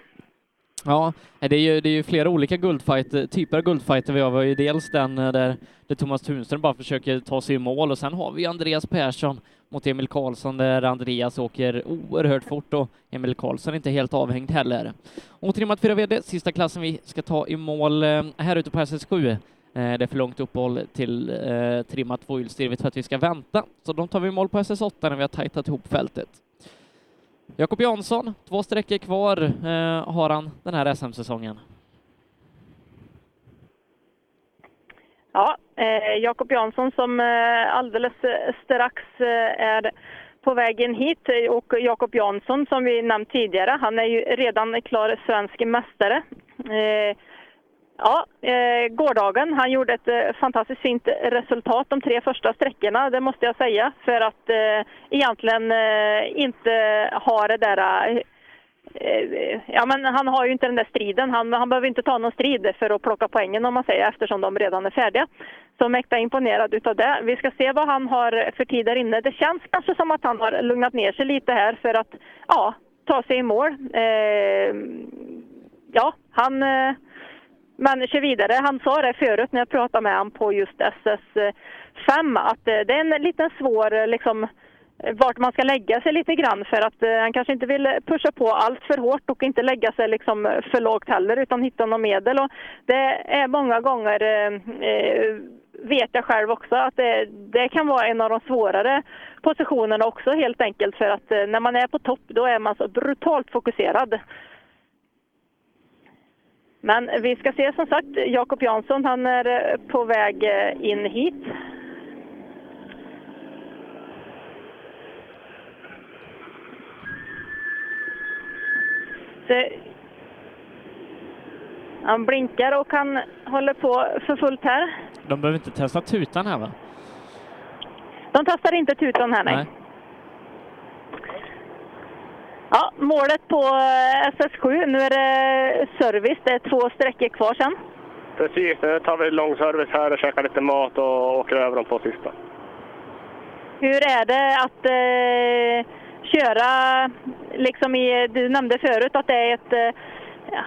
Ja, eh, det är ju, det är ju flera olika guldfight, eh, typer av guldfighter vi har. Vi har ju dels den eh, där, där Thomas Tunström bara försöker ta sig i mål och sen har vi Andreas Persson mot Emil Karlsson där Andreas åker oerhört fort och Emil Karlsson är inte helt avhängd heller. Otrimmat 4 VD, sista klassen vi ska ta i mål här ute på SS7. Eh, det är för långt uppehåll till eh, trimmat tvåhjulsdrivet för att vi ska vänta, så de tar vi mål på SS8 när vi har tajtat ihop fältet. Jakob Jansson, två sträckor kvar eh, har han den här SM-säsongen. Ja, eh, Jakob Jansson som eh, alldeles eh, strax eh, är på vägen hit eh, och Jakob Jansson som vi nämnt tidigare, han är ju redan klar svensk mästare. Eh, Ja, eh, gårdagen. Han gjorde ett eh, fantastiskt fint resultat de tre första sträckorna, det måste jag säga. För att eh, egentligen eh, inte ha det där eh, ja, men han har ju inte den där striden. Han, han behöver inte ta någon strid för att plocka poängen om man säger eftersom de redan är färdiga. Så mäkta imponerad utav det. Vi ska se vad han har för tid där inne. Det känns kanske som att han har lugnat ner sig lite här för att ja, ta sig i mål. Eh, ja, han eh, men kör vidare. Han sa det förut när jag pratade med honom på just SS5 att eh, det är en liten svår eh, liksom eh, vart man ska lägga sig lite grann för att eh, han kanske inte vill pusha på allt för hårt och inte lägga sig liksom för lågt heller utan hitta något medel. Och det är många gånger, eh, vet jag själv också, att det, det kan vara en av de svårare positionerna också helt enkelt för att eh, när man är på topp då är man så brutalt fokuserad. Men vi ska se som sagt, Jakob Jansson han är eh, på väg eh, in hit. Han blinkar och han håller på för fullt här. De behöver inte testa tutan här va? De testar inte tutan här nej. Nej. Ja, målet på eh, SS7. Nu är det service. Det är två sträckor kvar sen. Precis, nu tar vi långservice här och käkar lite mat och åker över de två sista. Hur är det att eh, köra, liksom i, du nämnde förut att det är ett, eh, ja,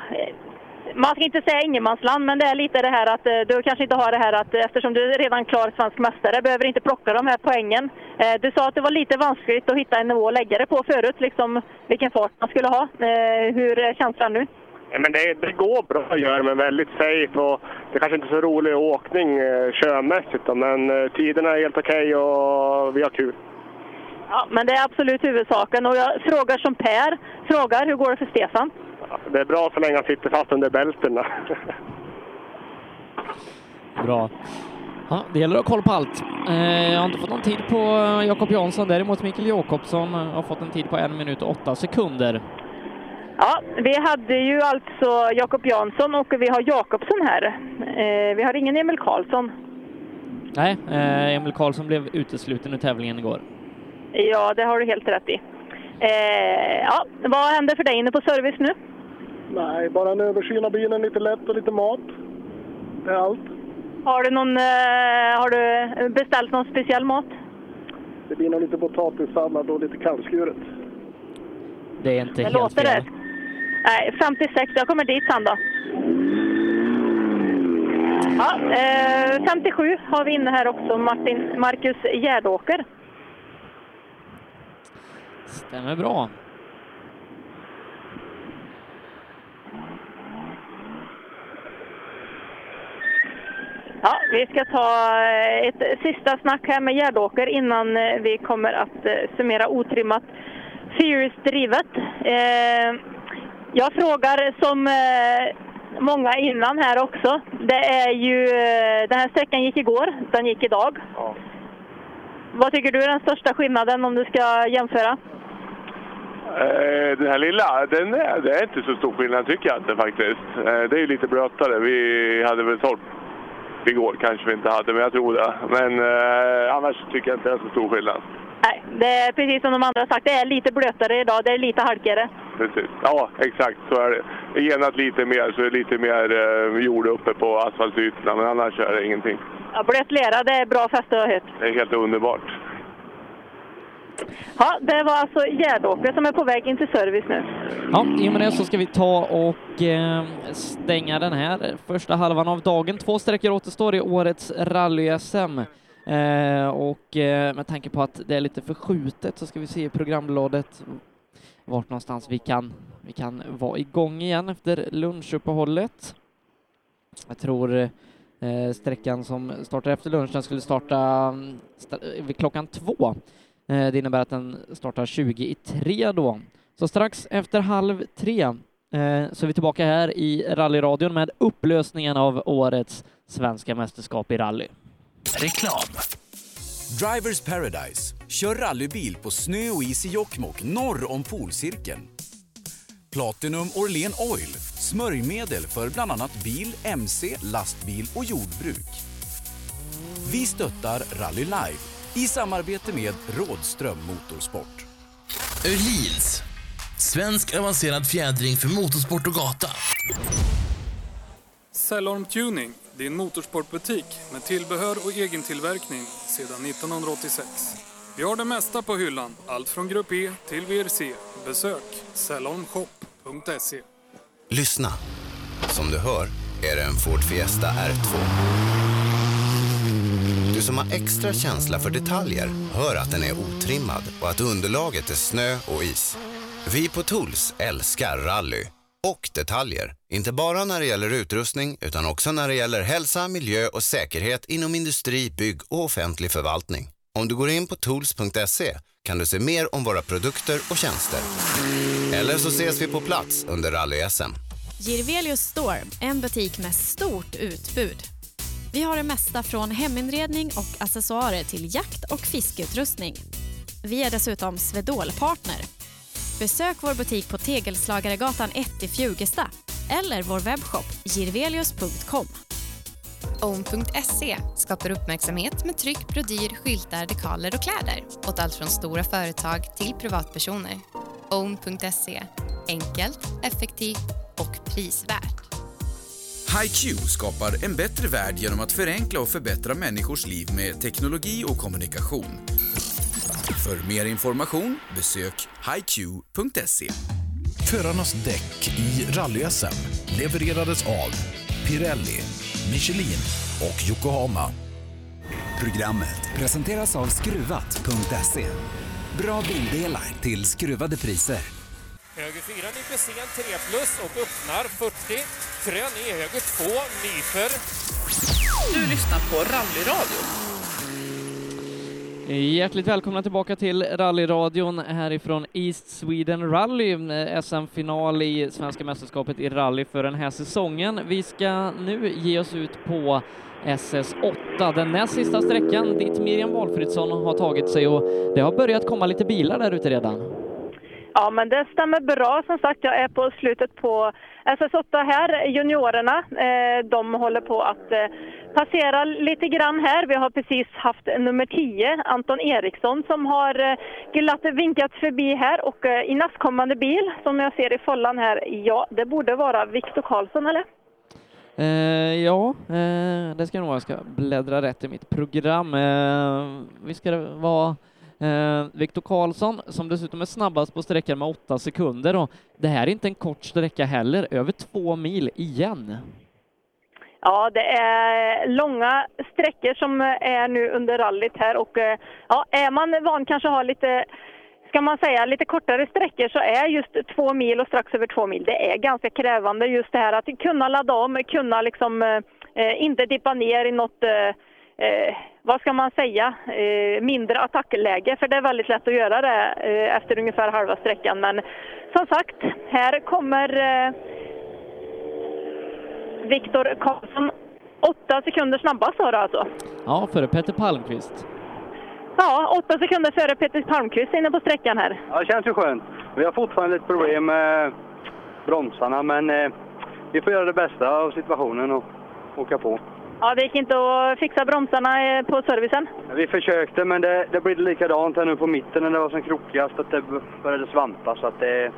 man ska inte säga ingenmansland, men det är lite det här att eh, du kanske inte har det här att eh, eftersom du är redan klar svensk mästare, behöver inte plocka de här poängen. Eh, Du sa att det var lite vanskligt att hitta en nivå att lägga det på förut, liksom vilken fart man skulle ha. Hur är känslan nu? Men det, det går bra göra, men väldigt safe. Och det är kanske inte är så rolig åkning körmässigt, men tiderna är helt okej och vi har kul. Ja, men det är absolut huvudsaken. Och jag frågar som Per frågar, hur går det för Stefan? Ja, Det är bra så länge han sitter fast under bältena. Bra. Ja, det gäller att ha koll på allt. Eh, jag har inte fått någon tid på eh, Jakob Jansson, däremot Mikael Jakobsson har fått en tid på en minut och åtta sekunder. Ja, vi hade ju alltså Jakob Jansson och vi har Jakobsson här. Eh, vi har ingen Emil Karlsson. Nej, eh, Emil Karlsson blev utesluten ur tävlingen igår. Ja, det har du helt rätt i. Eh, ja, vad händer för dig inne på service nu? Nej, bara en översyn av bilen, lite lätt och lite mat. Det är allt. Har du, någon, eh, har du beställt någon speciell mat? Det blir nog lite potatissallad och lite kallskuret. Det är inte Det helt låter fel. rätt. Nej, 56. Jag kommer dit sen då. Ja, eh, 57 har vi inne här också, Martin, Marcus Gärdåker. Stämmer bra. Ja, vi ska ta eh, ett sista snack här med Gärdåker innan eh, vi kommer att eh, summera otrimmat fyrhjulsdrivet. Eh, jag frågar som många innan här också. Det är ju, den här sträckan gick igår, den gick idag. Vad tycker du är den största skillnaden om du ska jämföra? Den här lilla, den är, det är inte så stor skillnad tycker jag inte faktiskt. Det är ju lite blötare. Vi hade väl 12 igår kanske vi inte hade, men jag tror det. Men eh, annars tycker jag inte det är så stor skillnad. Nej, det är precis som de andra har sagt, det är lite blötare idag, det är lite halkigare. Precis. Ja, exakt så är det. Genat lite mer, så är det lite mer eh, jord uppe på asfaltytorna, men annars är det ingenting. Ja, blöt lera, det är bra fäste jag hört. Det är helt underbart. Ja, det var alltså Gärdåker som är på väg in till service nu. Ja, i och med det så ska vi ta och eh, stänga den här första halvan av dagen. Två sträckor återstår i årets rally-SM. Eh, och eh, med tanke på att det är lite förskjutet så ska vi se i programbladet vart någonstans vi kan, vi kan vara igång igen efter lunchuppehållet. Jag tror eh, sträckan som startar efter lunchen skulle starta mm, vid klockan två. Eh, det innebär att den startar 20 i tre då. Så strax efter halv tre eh, så är vi tillbaka här i rallyradion med upplösningen av årets svenska mästerskap i rally. Reklam. Drivers Paradise. Kör rallybil på snö och is i Jokkmokk norr om polcirkeln. Platinum Orlen Oil. Smörjmedel för bland annat bil, mc, lastbil och jordbruk. Vi stöttar Rally Life i samarbete med Rådström Motorsport. Öhlins. Svensk avancerad fjädring för motorsport och gata. Cellorm Tuning, din motorsportbutik med tillbehör och egen tillverkning sedan 1986. Vi har det mesta på hyllan, allt från Grupp E till VRC. Besök cellormshop.se. Lyssna. Som du hör är det en Ford Fiesta R2. Du som har extra känsla för detaljer hör att den är otrimmad och att underlaget är snö och is. Vi på Tools älskar rally och detaljer. Inte bara när det gäller utrustning utan också när det gäller hälsa, miljö och säkerhet inom industri, bygg och offentlig förvaltning. Om du går in på tools.se kan du se mer om våra produkter och tjänster. Eller så ses vi på plats under rally-SM. Girvelius Store, en butik med stort utbud. Vi har det mesta från heminredning och accessoarer till jakt och fiskeutrustning. Vi är dessutom Swedol-partner. Besök vår butik på Tegelslagaregatan 1 i Fjugesta eller vår webbshop girvelius.com. Own.se skapar uppmärksamhet med tryck, brodyr, skyltar, dekaler och kläder åt allt från stora företag till privatpersoner. Own.se enkelt, effektivt och prisvärt. HiQ skapar en bättre värld genom att förenkla och förbättra människors liv med teknologi och kommunikation. För mer information besök hiq.se. Förarnas däck i rally levererades av Pirelli, Michelin och Yokohama. Programmet presenteras av Skruvat.se. Bra bildelar till skruvade priser. Höger 4 nyper sen 3 plus och öppnar 40. Krön i höger 2 nyper. Du lyssnar på Rallyradio. Hjärtligt välkomna tillbaka till rallyradion härifrån East Sweden Rally, SM-final i Svenska mästerskapet i rally för den här säsongen. Vi ska nu ge oss ut på SS8, den näst sista sträckan dit Miriam Walfridsson har tagit sig och det har börjat komma lite bilar där ute redan. Ja, men det stämmer bra. Som sagt, jag är på slutet på SS8 här. Juniorerna, eh, de håller på att eh, passera lite grann här. Vi har precis haft nummer 10, Anton Eriksson, som har eh, glatt vinkat förbi här. Och eh, i nästkommande bil, som jag ser i follan här, ja, det borde vara Viktor Karlsson, eller? Eh, ja, eh, det ska nog vara. Jag ska bläddra rätt i mitt program. Eh, vi ska vara Eh, Viktor Karlsson, som dessutom är snabbast på sträckan med åtta sekunder och det här är inte en kort sträcka heller, över två mil igen. Ja, det är långa sträckor som är nu under rallyt här och eh, ja, är man van kanske ha lite ska man säga, lite kortare sträckor så är just två mil och strax över två mil, det är ganska krävande just det här att kunna ladda om, kunna liksom eh, eh inte dippa ner i något eh, eh, vad ska man säga, eh, mindre attackläge. För det är väldigt lätt att göra det eh, efter ungefär halva sträckan. Men som sagt, här kommer eh, Viktor Karlsson. Åtta sekunder snabbast var det alltså. Ja, före Peter Palmqvist. Ja, åtta sekunder före Peter Palmqvist inne på sträckan här. Ja, det känns ju skönt. Vi har fortfarande lite problem med bromsarna, men eh, vi får göra det bästa av situationen och åka på. Ja, det gick inte att fixa bromsarna eh, på servicen? Vi försökte, men det, det blev likadant här nu på mitten när det var som krokigast, att det började svampa. Så att det,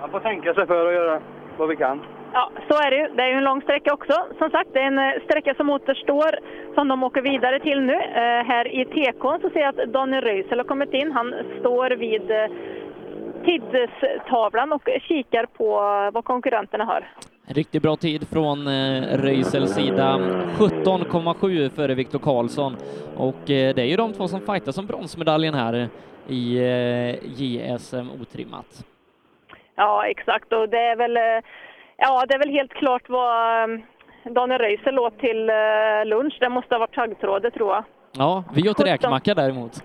man får tänka sig för att göra vad vi kan. Ja, så är det ju. Det är ju en lång sträcka också. Som sagt, det är en eh, sträcka som återstår som de åker vidare till nu. Eh, här i TK så ser jag att Daniel Röisel har kommit in. Han står vid eh, tidstavlan och kikar på vad konkurrenterna har. Riktigt bra tid från eh, Röisels sida. 17,7 före Viktor Karlsson. Och eh, det är ju de två som fightar som bronsmedaljen här i eh, JSM otrimmat. Ja, exakt. Och det är väl, ja, det är väl helt klart vad Daniel Röisel åt till lunch. Det måste ha varit taggtrådet, tror jag. Ja, vi åt räkmacka däremot.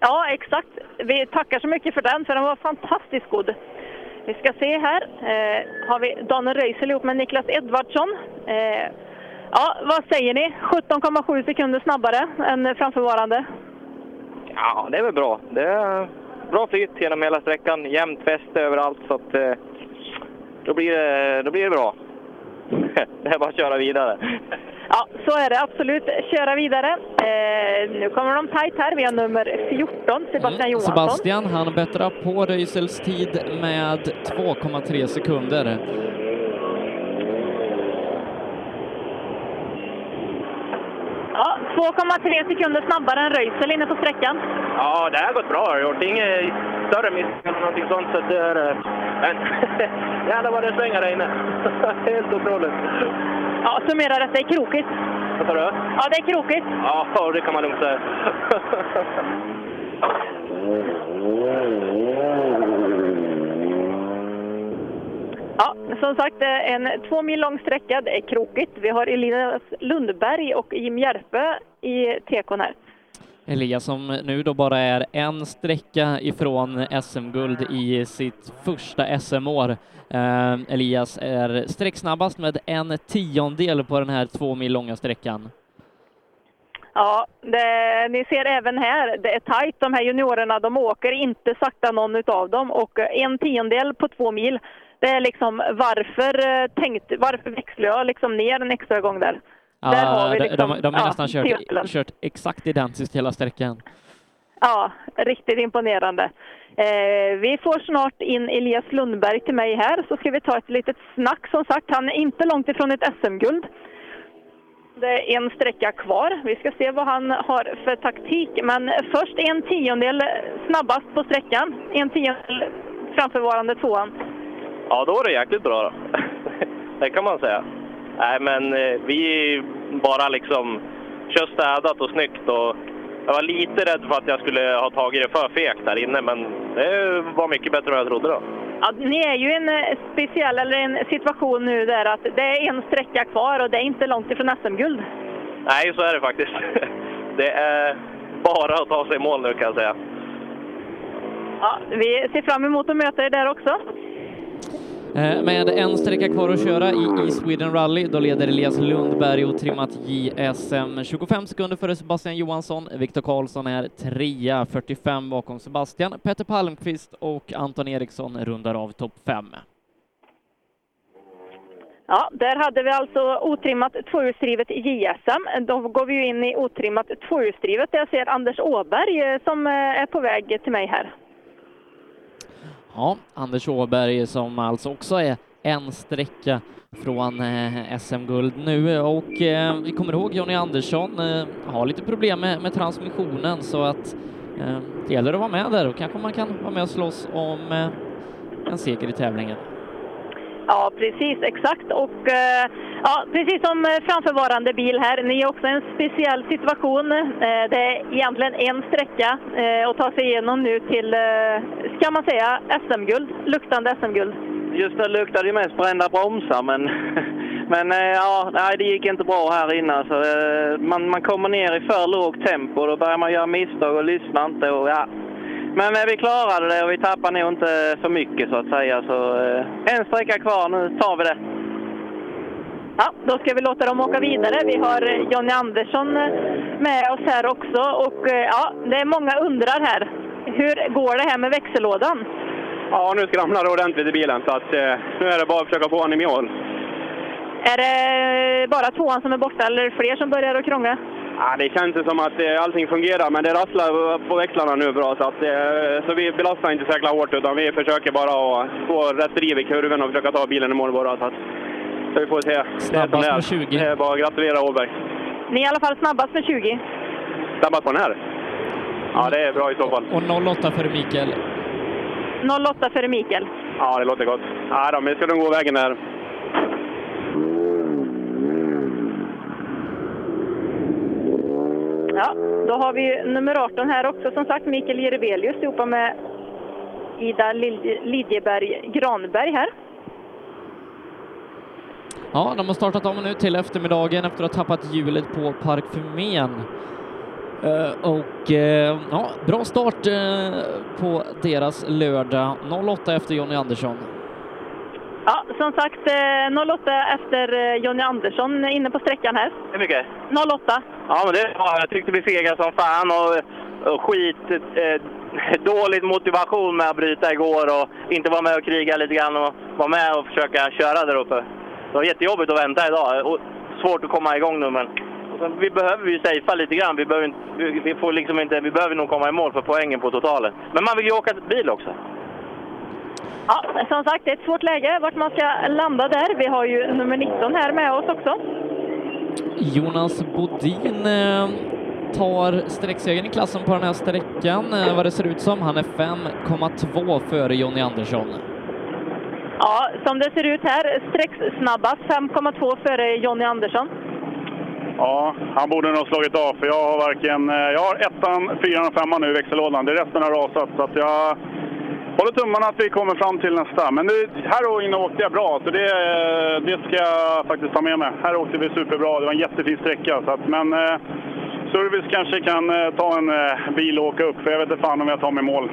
Ja, exakt. Vi tackar så mycket för den, för den var fantastiskt god. Vi ska se här. Eh, har vi Daniel Röisel ihop med Niklas Edvardsson. Eh, ja, vad säger ni? 17,7 sekunder snabbare än framförvarande. Ja, det är väl bra. Det är bra flyt genom hela sträckan, jämnt fäste överallt, så att, eh, då, blir det, då blir det bra. det är bara att köra vidare. Ja, så är det absolut. Köra vidare. Eh, nu kommer de tajt här. Vi har nummer 14, Sebastian Johansson. Sebastian, han bättrar på Röisels tid med 2,3 sekunder. Ja, 2,3 sekunder snabbare än Röisel inne på sträckan. Ja, det har gått bra. Jag har gjort inget större misstag eller någonting sånt. Så det är, eh, men jävlar vad det svänger där inne. Helt otroligt. Ja, summera detta. Det är krokigt. Vad sa du? Ja, det är krokigt. Ja, det kan man lugnt säga. Ja, som sagt, en två mil lång sträcka. Det är krokigt. Vi har Elias Lundberg och Jim Järpe i tekon här. Elias som nu då bara är en sträcka ifrån SM-guld i sitt första SM-år. Eh, Elias är sträcksnabbast med en tiondel på den här två mil långa sträckan. Ja, det, ni ser även här, det är tajt. De här juniorerna, de åker inte sakta någon utav dem och en tiondel på två mil, det är liksom varför eh, tänkte, varför växlar jag liksom ner en extra gång där? där har vi de- liksom, de, de har ja, nästan kört, kört exakt identiskt hela sträckan. Ja, riktigt imponerande. Eh, vi får snart in Elias Lundberg till mig här, så ska vi ta ett litet snack. Som sagt, han är inte långt ifrån ett SM-guld. Det är en sträcka kvar. Vi ska se vad han har för taktik. Men först en tiondel snabbast på sträckan. En tiondel framförvarande tvåan. Ja, då är det jäkligt bra då. det kan man säga. Nej, men eh, vi bara liksom kör städat och snyggt. Och jag var lite rädd för att jag skulle ha tagit det för fegt där inne, men det var mycket bättre än jag trodde då. Ja, ni är ju i en eh, speciell, eller en situation nu där att det är en sträcka kvar och det är inte långt ifrån SM-guld. Nej, så är det faktiskt. Det är bara att ta sig i mål nu kan jag säga. Ja, vi ser fram emot att möta er där också. Eh, med en sträcka kvar att köra i, i Sweden Rally, då leder Elias Lundberg otrimmat JSM 25 sekunder före Sebastian Johansson. Viktor Karlsson är trea, 45 bakom Sebastian. Petter Palmqvist och Anton Eriksson rundar av topp fem. Ja, där hade vi alltså otrimmat tvåhjulsdrivet JSM. Då går vi ju in i otrimmat tvåhjulsdrivet där jag ser Anders Åberg eh, som eh, är på väg till mig här. Ja, Anders Åberg som alltså också är en sträcka från eh, SM-guld nu och eh, vi kommer ihåg Jonny Andersson eh, har lite problem med, med transmissionen så att eh, det gäller att vara med där och kanske man kan vara med och slåss om eh, en seger i tävlingen. Ja, precis, exakt. Och eh, ja, precis som framförvarande bil här, ni är också i en speciell situation. Eh, det är egentligen en sträcka eh, att ta sig igenom nu till, ska man säga, SM-guld, luktande SM-guld. Just det luktade ju mest brända bromsar, men, men ja, nej, det gick inte bra här inne. Så, man, man kommer ner i för lågt tempo då börjar man göra misstag och lyssnar inte. Och, ja. Men vi klarade det och vi tappar nog inte för mycket så att säga. Så, eh, en sträcka kvar, nu tar vi det. Ja, då ska vi låta dem åka vidare. Vi har eh, Jonny Andersson eh, med oss här också och ja, det är många undrar här. Hur går det här med växellådan? Ja, nu skramlar det ordentligt i bilen så att eh, nu är det bara att försöka få honom i mål. Är det bara tvåan som är borta eller är det fler som börjar att krångla? Ja, det känns som att eh, allting fungerar, men det rasslar på växlarna nu bra. Så, att, eh, så vi belastar inte så jäkla hårt, utan vi försöker bara att få rätt driv i kurven och försöka ta bilen i mål bara. Så, att, så vi får se. Snabbast det med som det 20. är. Det är bara att gratulera Åberg. Ni är i alla fall snabbast med 20. Snabbast på den här? Ja, det är bra i så fall. Och 08 för Mikael. 08 före Mikael. Ja, det låter gott. Ja, då, men vi ska nog gå vägen där. Ja, då har vi nummer 18 här också, som sagt, Mikael Jerebelius ihop med Ida Lidjeberg Granberg här. Ja, de har startat om nu till eftermiddagen efter att ha tappat hjulet på Parkfumén. Eh, och eh, ja, bra start eh, på deras lördag. 08 efter Jonny Andersson. Ja, som sagt, eh, 08 efter eh, Jonny Andersson inne på sträckan här. Hur mycket? 08. Ja, men det var, jag tyckte vi fegade som fan och, och skit, eh, dålig motivation med att bryta igår och inte vara med och kriga lite grann och vara med och försöka köra där uppe. Det var jättejobbigt att vänta idag och svårt att komma igång nu, men vi behöver ju safea lite grann. Vi behöver, inte, vi får liksom inte, vi behöver nog komma i mål för poängen på totalen. Men man vill ju åka bil också. Ja, som sagt, det är ett svårt läge vart man ska landa där. Vi har ju nummer 19 här med oss också. Jonas Bodin eh, tar sträcksegern i klassen på den här sträckan, eh, vad det ser ut som. Han är 5,2 före Jonny Andersson. Ja, som det ser ut här, sträckssnabbast 5,2 före Jonny Andersson. Ja, han borde nog ha slagit av för jag har varken... eh, Jag har ettan, fyran och femman nu i växellådan. Det resten har rasat så att jag håller tummarna att vi kommer fram till nästa. Men nu, här och inne åkte jag bra så det, det ska jag faktiskt ta med mig. Här åkte vi superbra. Det var en jättefin sträcka. Så att, men eh, service kanske kan eh, ta en eh, bil och åka upp för jag vet inte fan om jag tar mig mål.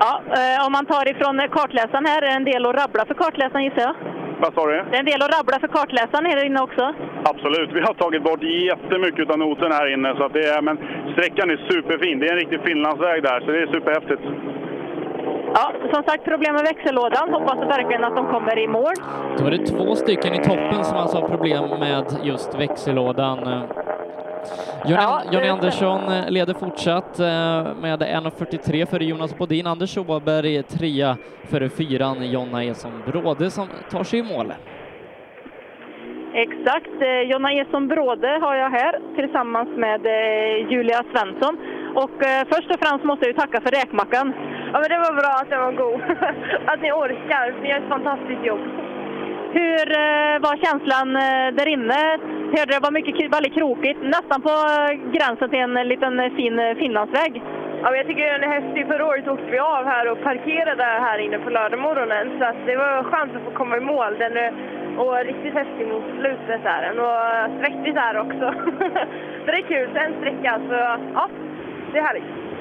Ja, eh, om man tar ifrån kartläsaren här, är det en del att rabbla för kartläsaren gissar jag? Vad sa du? Det är en del att rabbla för kartläsaren här inne också. Absolut. Vi har tagit bort jättemycket av noten här inne. Så att det är, men sträckan är superfin. Det är en riktig Finlandsväg där, så det är superhäftigt. Ja, som sagt, problem med växellådan. Hoppas verkligen att de kommer i mål. Då är det två stycken i toppen som alltså har problem med just växellådan. Johnny, Ja, Johnny det- Andersson eh, leder fortsatt eh, med 1.43 före Jonas Bodin. Anders Åberg trea före fyran Jonna Eson Bråde som tar sig i mål. Exakt. Eh, Jonna Eson Bråde har jag här tillsammans med eh, Julia Svensson. Och eh, först och främst måste jag tacka för räkmackan. Ja, men det var bra att den var god. att ni orkar. Ni gör ett fantastiskt jobb. Hur eh, var känslan eh, där inne? Hörde det var mycket väldigt krokigt, nästan på eh, gränsen till en liten fin Finlandsväg. Ja, jag tycker den är häftig. Förra året åkte vi av här och parkerade här inne på lördagmorgonen. Så att det var skönt att få komma i mål. Den är, och riktigt häftig mot slutet är den. Och svettigt här också. så det är kul. Så en sträcka. Så ja, det är härligt.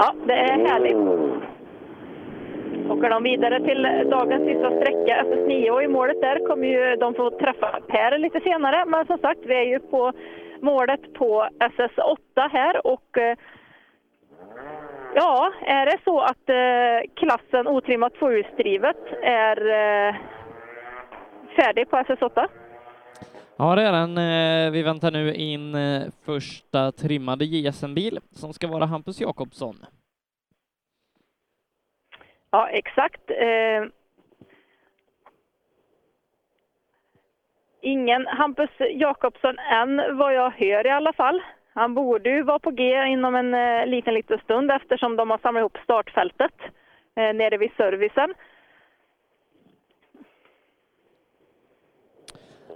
Ja, det är härligt. Åker de vidare till dagens sista sträcka, SS9, och i målet där kommer ju de få träffa Per lite senare. Men som sagt, vi är ju på målet på SS8 här och eh, ja, är det så att eh, klassen otrimmat tvåhjulsdrivet är eh, färdig på SS8? Ja, det är den. Eh, vi väntar nu in eh, första trimmade JSM-bil som ska vara Hampus Jakobsson. Ja, exakt. Eh, ingen Hampus Jakobsson än, vad jag hör i alla fall. Han borde ju vara på G inom en eh, liten, liten stund eftersom de har samlat ihop startfältet eh, nere vid servicen.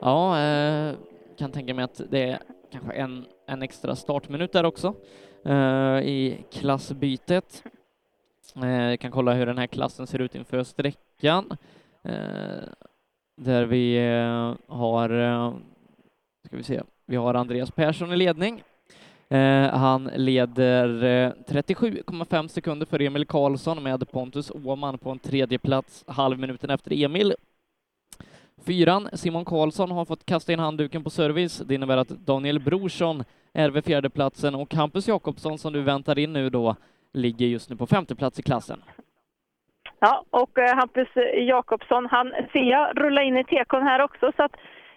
Ja, eh, kan tänka mig att det är kanske en, en extra startminut där också eh, i klassbytet. Eh, kan kolla hur den här klassen ser ut inför sträckan. Där vi har, ska vi se, vi har Andreas Persson i ledning. Han leder 37,5 sekunder för Emil Karlsson med Pontus Åhman på en tredje plats halvminuten efter Emil. Fyran, Simon Karlsson, har fått kasta in handduken på service. Det innebär att Daniel Brorsson är vid fjärde platsen och Hampus Jakobsson, som du väntar in nu då, ligger just nu på femte plats i klassen. Ja, och eh, Hampus Jakobsson, han ser jag rulla in i tekon här också så att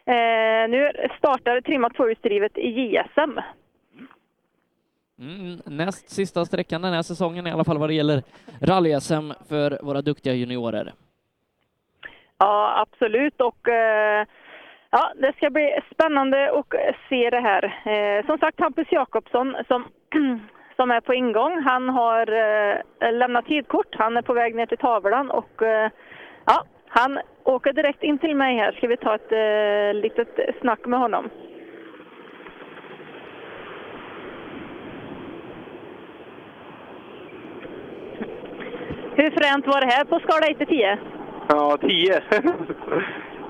eh, nu startar trimmat tvåhjulsdrivet i JSM. Mm, näst sista sträckan den här säsongen, i alla fall vad det gäller rally-SM för våra duktiga juniorer. Ja, absolut. Och eh, ja, det ska bli spännande att se det här. Eh, som sagt, Hampus Jakobsson som, som är på ingång, han har eh, lämnat tidkort. Han är på väg ner till tavlan och eh, ja, han åker direkt in till mig här. Ska vi ta ett eh, litet snack med honom? Hur fränt var det här på skala 1 till 10? Ja, 10.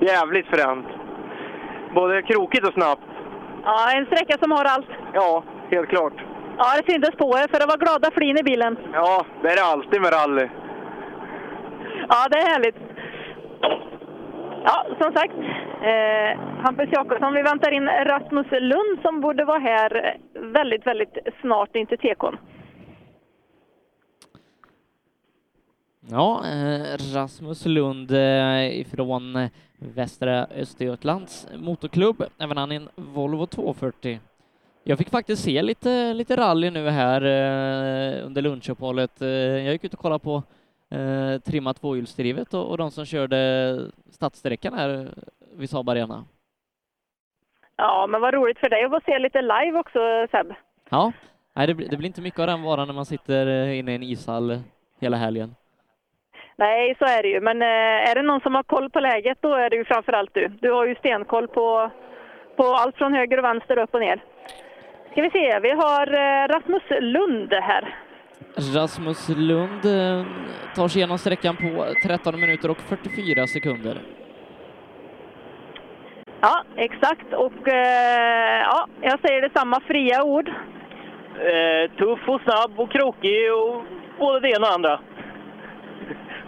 Jävligt fränt. Både krokigt och snabbt. Ja, en sträcka som har allt. Ja, helt klart. Ja, det syntes på er för det var glada flin i bilen. Ja, det är det alltid med rally. Ja, det är härligt. Ja, som sagt, eh, Hampus Jakobsson, vi väntar in Rasmus Lund som borde vara här väldigt, väldigt snart in till tekon. Ja, eh, Rasmus Lund eh, ifrån eh, Västra Östergötlands motorklubb, även han i en Volvo 240. Jag fick faktiskt se lite, lite rally nu här under lunchuppehållet. Eh, jag gick ut och kollade på eh, trimma tvåhjulsdrivet och, och de som körde stadssträckan här vid Saab Arena. Ja, men vad roligt för dig att få se lite live också, Seb. Ja, nej, det, blir- det blir inte mycket av den varan när man sitter inne i en ishall hela helgen. Nej, så är det ju. Men eh, är det någon som har koll på läget, då är det ju framförallt du. Du har ju stenkoll på, på allt från höger och vänster, upp och ner. Ska vi se, vi har eh, Rasmus Lund här. Rasmus Lund eh, tar sig igenom sträckan på 13 minuter och 44 sekunder. Ja, exakt. Och eh, ja, jag säger detsamma, fria ord. Eh, tuff och snabb och krokig och både det ena och det andra.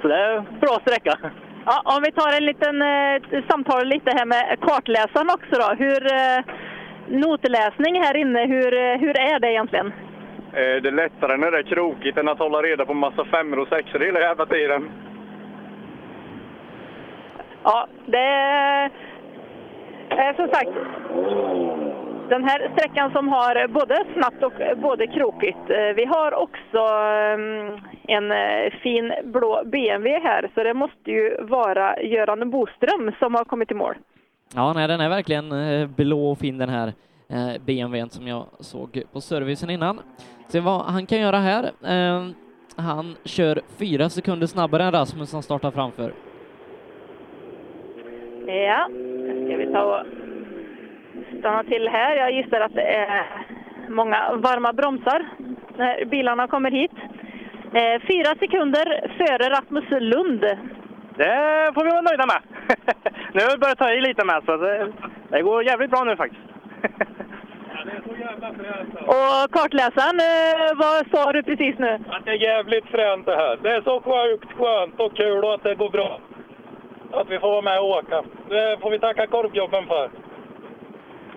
Så det är en bra sträcka. Ja, om vi tar en liten eh, samtal lite här med kartläsaren också då. Hur, eh, notläsning här inne, hur, eh, hur är det egentligen? Eh, Det är lättare när det är krokigt än att hålla reda på massa femmor och sexor hela jävla tiden. Ja, det är eh, som sagt den här sträckan som har både snabbt och både krokigt. Eh, Vi har också en eh, fin blå BMW här, så det måste ju vara Göran Boström som har kommit i mål. Ja, nej, den är verkligen eh, blå och fin den här eh, BMWn som jag såg på servicen innan. Se vad han kan göra här. Eh, han kör fyra sekunder snabbare än Rasmus som startar framför. Ja, ska vi ta och stanna till här. Jag gissar att det är många varma bromsar när bilarna kommer hit. Eh, Fyra sekunder före Rasmus Lund. Det får vi vara nöjda med. nu har vi börjat ta i lite med, så det, det går jävligt bra nu faktiskt. Och kartläsaren, eh, vad sa du precis nu? Att det är jävligt fränt det här. Det är så sjukt skönt och kul och att det går bra. Att vi får vara med och åka. Det får vi tacka korvjobben för.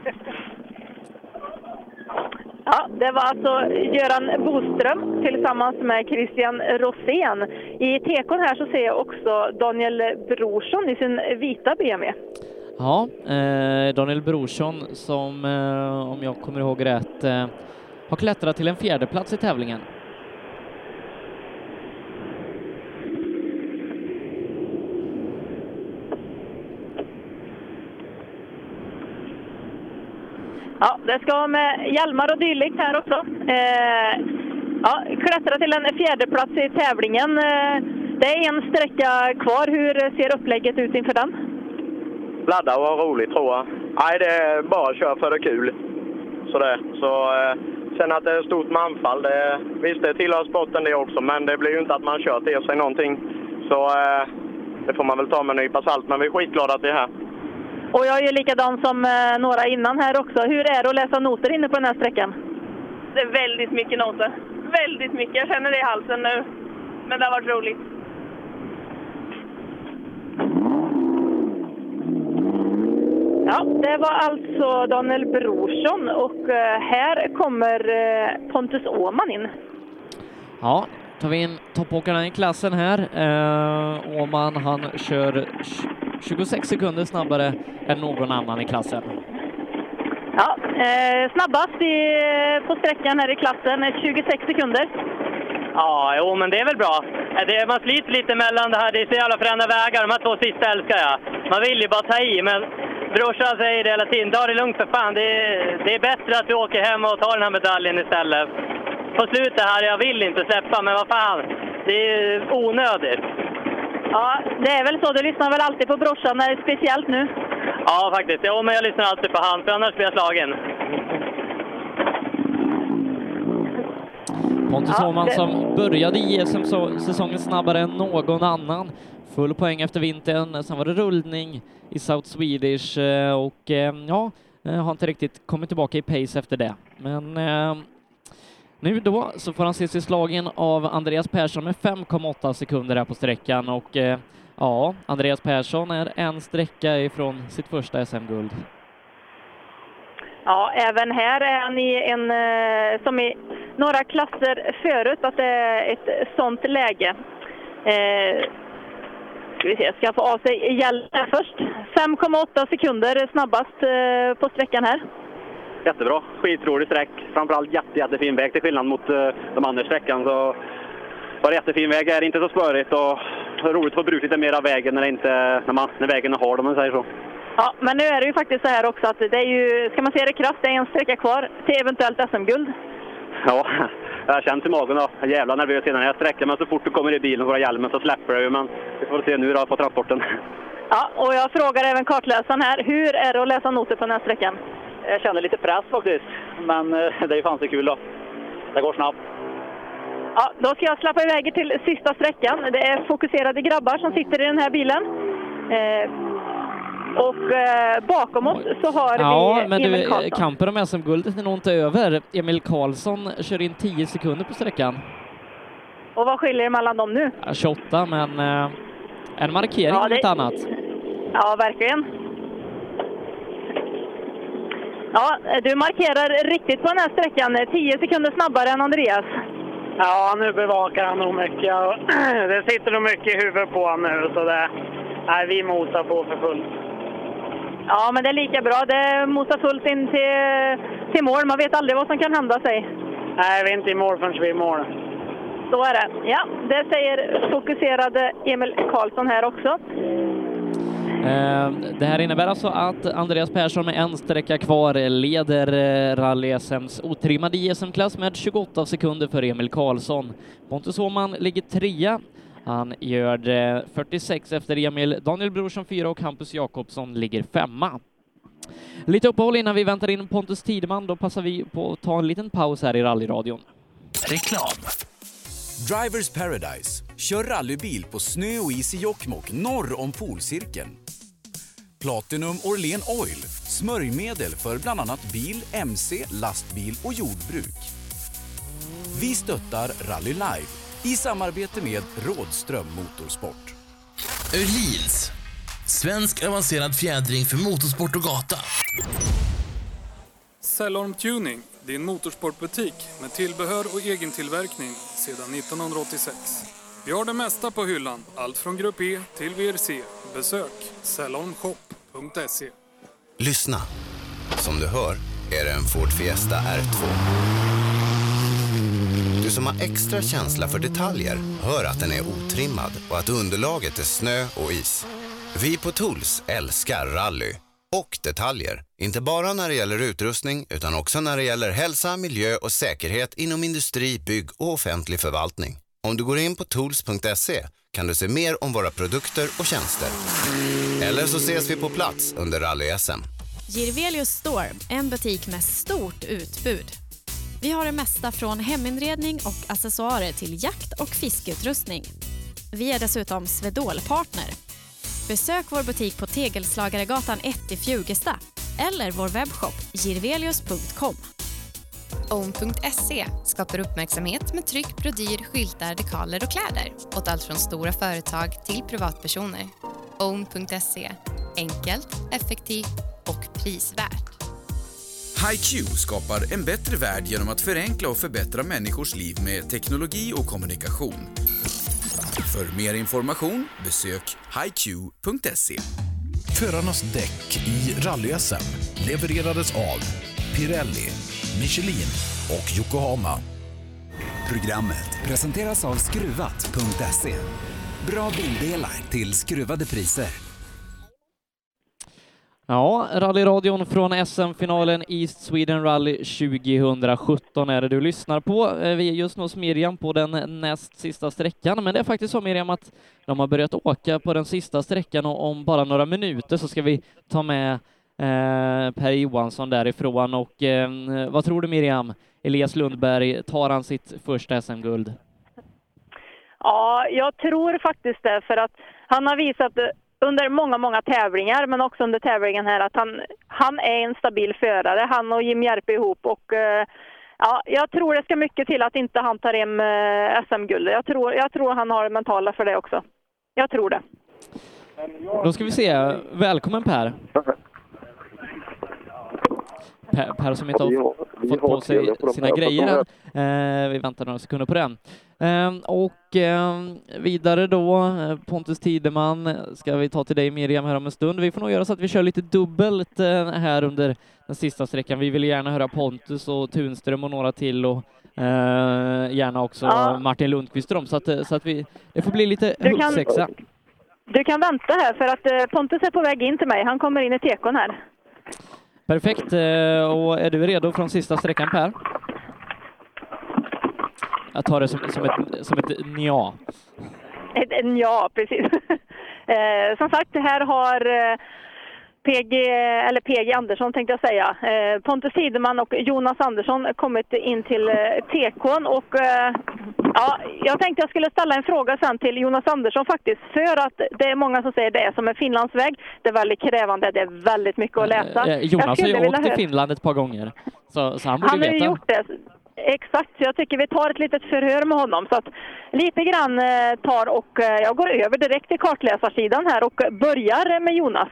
Ja, det var alltså Göran Boström tillsammans med Christian Rosén. I tekon här så ser jag också Daniel Brorsson i sin vita BMW. Ja, eh, Daniel Brorsson som, eh, om jag kommer ihåg rätt, eh, har klättrat till en fjärde plats i tävlingen. Ja, det ska vara med hjälmar och dylikt här också. Eh, ja, klättra till en fjärdeplats i tävlingen. Eh, det är en sträcka kvar. Hur ser upplägget ut inför den? Ladda och ha roligt tror jag. Nej, det är bara att köra för det är kul. det. Så, eh, sen att det är stort med anfall, det, visst det tillhör sporten det också, men det blir ju inte att man kör till sig någonting. Så eh, det får man väl ta med en nypa salt, men vi är skitglada att vi är här. Och jag är ju likadan som eh, några innan här också. Hur är det att läsa noter inne på den här sträckan? Det är väldigt mycket noter. Väldigt mycket. Jag känner det i halsen nu. Men det har varit roligt. Ja, det var alltså Daniel Brorsson och eh, här kommer eh, Pontus Åhman in. Ja, tar vi in toppåkarna i klassen här. Eh, Åman, han kör 26 sekunder snabbare än någon annan i klassen. Ja, eh, snabbast i, på sträckan här i klassen, är 26 sekunder. Ja, jo, men det är väl bra. Eh, Det, man sliter lite mellan det här. Det är så jävla fräna vägar. De här två sista älskar jag. Man vill ju bara ta i, men brorsan säger det hela tiden. Ta det lugnt för fan. Det är, det är bättre att du åker hem och tar den här medaljen istället. På slutet här, jag vill inte släppa, men vad fan. Det är onödigt. Ja, det är väl så. Du lyssnar väl alltid på brorsan, eh, speciellt nu? Ja, faktiskt. Jo, men jag lyssnar alltid på han, för annars blir jag slagen. Pontus Ja, Åhman det- som började JSM-säsongen snabbare än någon annan. Full poäng efter vintern, sen var det rullning i South Swedish eh, och eh, ja, har inte riktigt kommit tillbaka i pace efter det. Men nu då så får han se sig slagen av Andreas Persson med 5,8 sekunder här på sträckan och eh, ja, Andreas Persson är en sträcka ifrån sitt första SM-guld. Ja, även här är han i en, eh, som i några klasser förut, att det är ett sånt läge. Eh, ska vi se, ska jag få av sig hjälm först. 5,8 sekunder snabbast eh, på sträckan här. Jättebra. Skitrolig sträck. Framförallt jätte, jättefin väg till skillnad mot uh, de andra sträckan. Så var det jättefin väg här, inte så spörigt och roligt att få bruka lite mer av vägen när, det inte, när, man, när vägen är hård om man säger så. Ja, men nu är det ju faktiskt så här också att det är ju, ska man se det krasst, det är en sträcka kvar till eventuellt SM-guld. Ja, jag känt i magen då. Jag är jävla nervös innan jag sträcker men så fort du kommer i bilen och får hjälmen så släpper det ju. Men vi får se nu då på transporten. Ja, och jag frågar även kartläsaren här, hur är det att läsa noter på den här sträckan? Jag känner lite press faktiskt, men eh, det är ju fan så kul då. Det går snabbt. Ja, då ska jag släppa iväg till sista sträckan. Det är fokuserade grabbar som sitter i den här bilen. Eh, och eh, bakom oss så har Ja, vi men Emil du, kampen om SM-guldet är nog inte över. Emil Karlsson kör in 10 sekunder på sträckan. Och vad skiljer det mellan dem nu? Ja, 28, men eh, en markering Ja, det- inte annat. Ja, verkligen. Ja, du markerar riktigt på den här sträckan. 10 sekunder snabbare än Andreas. Ja, nu bevakar han nog mycket. Det sitter nog mycket i huvudet på honom nu, så det... Nej, vi mosar på för fullt. Ja, men det är lika bra. Det mosar fullt in till, till mål. Man vet aldrig vad som kan hända sig. Nej, vi är inte i mål förrän vi är i mål. Så är det. Ja, det säger fokuserade Emil Karlsson här också. Eh, Det här innebär alltså att Andreas Persson med en sträcka kvar leder eh, Rally SMs otrimmade JSM-klass med 28 sekunder för Emil Karlsson. Pontus Åhman ligger trea. Han gör det 46 efter Emil, Daniel Brorsson fyra och Hampus Jakobsson ligger femma. Lite uppehåll innan vi väntar in Pontus Tideman, då passar vi på att ta en liten paus här i rallyradion. Reklam. Drivers Paradise. Kör rallybil på snö och is i Jokkmokk norr om polcirkeln. Platinum Orlen Oil. Smörjmedel för bland annat bil, mc, lastbil och jordbruk. Vi stöttar Rally Life i samarbete med Rådström Motorsport. Öhlins. Svensk avancerad fjädring för motorsport och gata. Cellorm Tuning, din motorsportbutik med tillbehör och egentillverkning sedan 1986. Vi har det mesta på hyllan, allt från Grupp E till VRC. Besök salonshop.se. Lyssna. Som du hör är det en Ford Fiesta R2. Du som har extra känsla för detaljer hör att den är otrimmad och att underlaget är snö och is. Vi på Tools älskar rally och detaljer. Inte bara när det gäller utrustning utan också när det gäller hälsa, miljö och säkerhet inom industri, bygg och offentlig förvaltning. Om du går in på tools.se kan du se mer om våra produkter och tjänster. Eller så ses vi på plats under rally-SM. Girvelius Store, en butik med stort utbud. Vi har det mesta från heminredning och accessoarer till jakt och fiskeutrustning. Vi är dessutom Swedol-partner. Besök vår butik på Tegelslagaregatan 1 i Fjugesta eller vår webbshop girvelius.com. Own.se skapar uppmärksamhet med tryck, brodyr, skyltar, dekaler och kläder åt allt från stora företag till privatpersoner. Own.se enkelt, effektivt och prisvärt. HiQ skapar en bättre värld genom att förenkla och förbättra människors liv med teknologi och kommunikation. För mer information besök hiq.se. Förarnas däck i rally-SM levererades av Pirelli, Michelin och Yokohama. Programmet presenteras av Skruvat.se. Bra bildelar till skruvade priser. Ja, rallyradion från SM-finalen East Sweden Rally 2017 är det du lyssnar på. Eh, vi är just nu hos Miriam på den näst sista sträckan, men det är faktiskt så Miriam att de har börjat åka på den sista sträckan och om bara några minuter så ska vi ta med eh, Per Johansson därifrån och eh, vad tror du Miriam? Elias Lundberg, tar han sitt första SM-guld? Ja, jag tror faktiskt det, för att han har visat under många, många tävlingar, men också under tävlingen här, att han, han är en stabil förare, han och Jim Järpe ihop. Och, eh, ja, jag tror det ska mycket till att inte han tar hem eh, SM-guldet. Jag tror, jag tror han har det mentala för det också. Jag tror det. Då ska vi se. Välkommen Per. Per, per som inte har fått har på sig på sina grejer än. Eh, vi väntar några sekunder på den. Eh, och eh, vidare då, eh, Pontus Tideman ska vi ta till dig Miriam här om en stund. Vi får nog göra så att vi kör lite dubbelt eh, här under den sista sträckan. Vi vill gärna höra Pontus och Tunström och några till och gärna också Ja. Martin Lundqvist och dem, så att, så att vi, det får bli lite huggsexa. Du kan vänta här för att Pontus är på väg in till mig. Han kommer in i tekon här. Perfekt. Eh, och är du redo från sista sträckan Per? Jag tar det som, som ett, som ett nja. Ett, ja, precis. Eh, som sagt, det här har eh, PG, eller PG Andersson tänkte jag säga. Eh, Pontus Tideman och Jonas Andersson kommit in till eh, TK'n och eh, ja, jag tänkte jag skulle ställa en fråga sen till Jonas Andersson faktiskt. För att det är många som säger det är som en Finlandsväg. Det är väldigt krävande, det är väldigt mycket att läsa. Eh, Jag Jonas har ju åkt till Finland ett par gånger, så, så han borde Han har veta. gjort det. Exakt, så jag tycker vi tar ett litet förhör med honom. Så att lite grann eh, tar och eh, jag går över direkt till kartläsarsidan här och börjar med Jonas.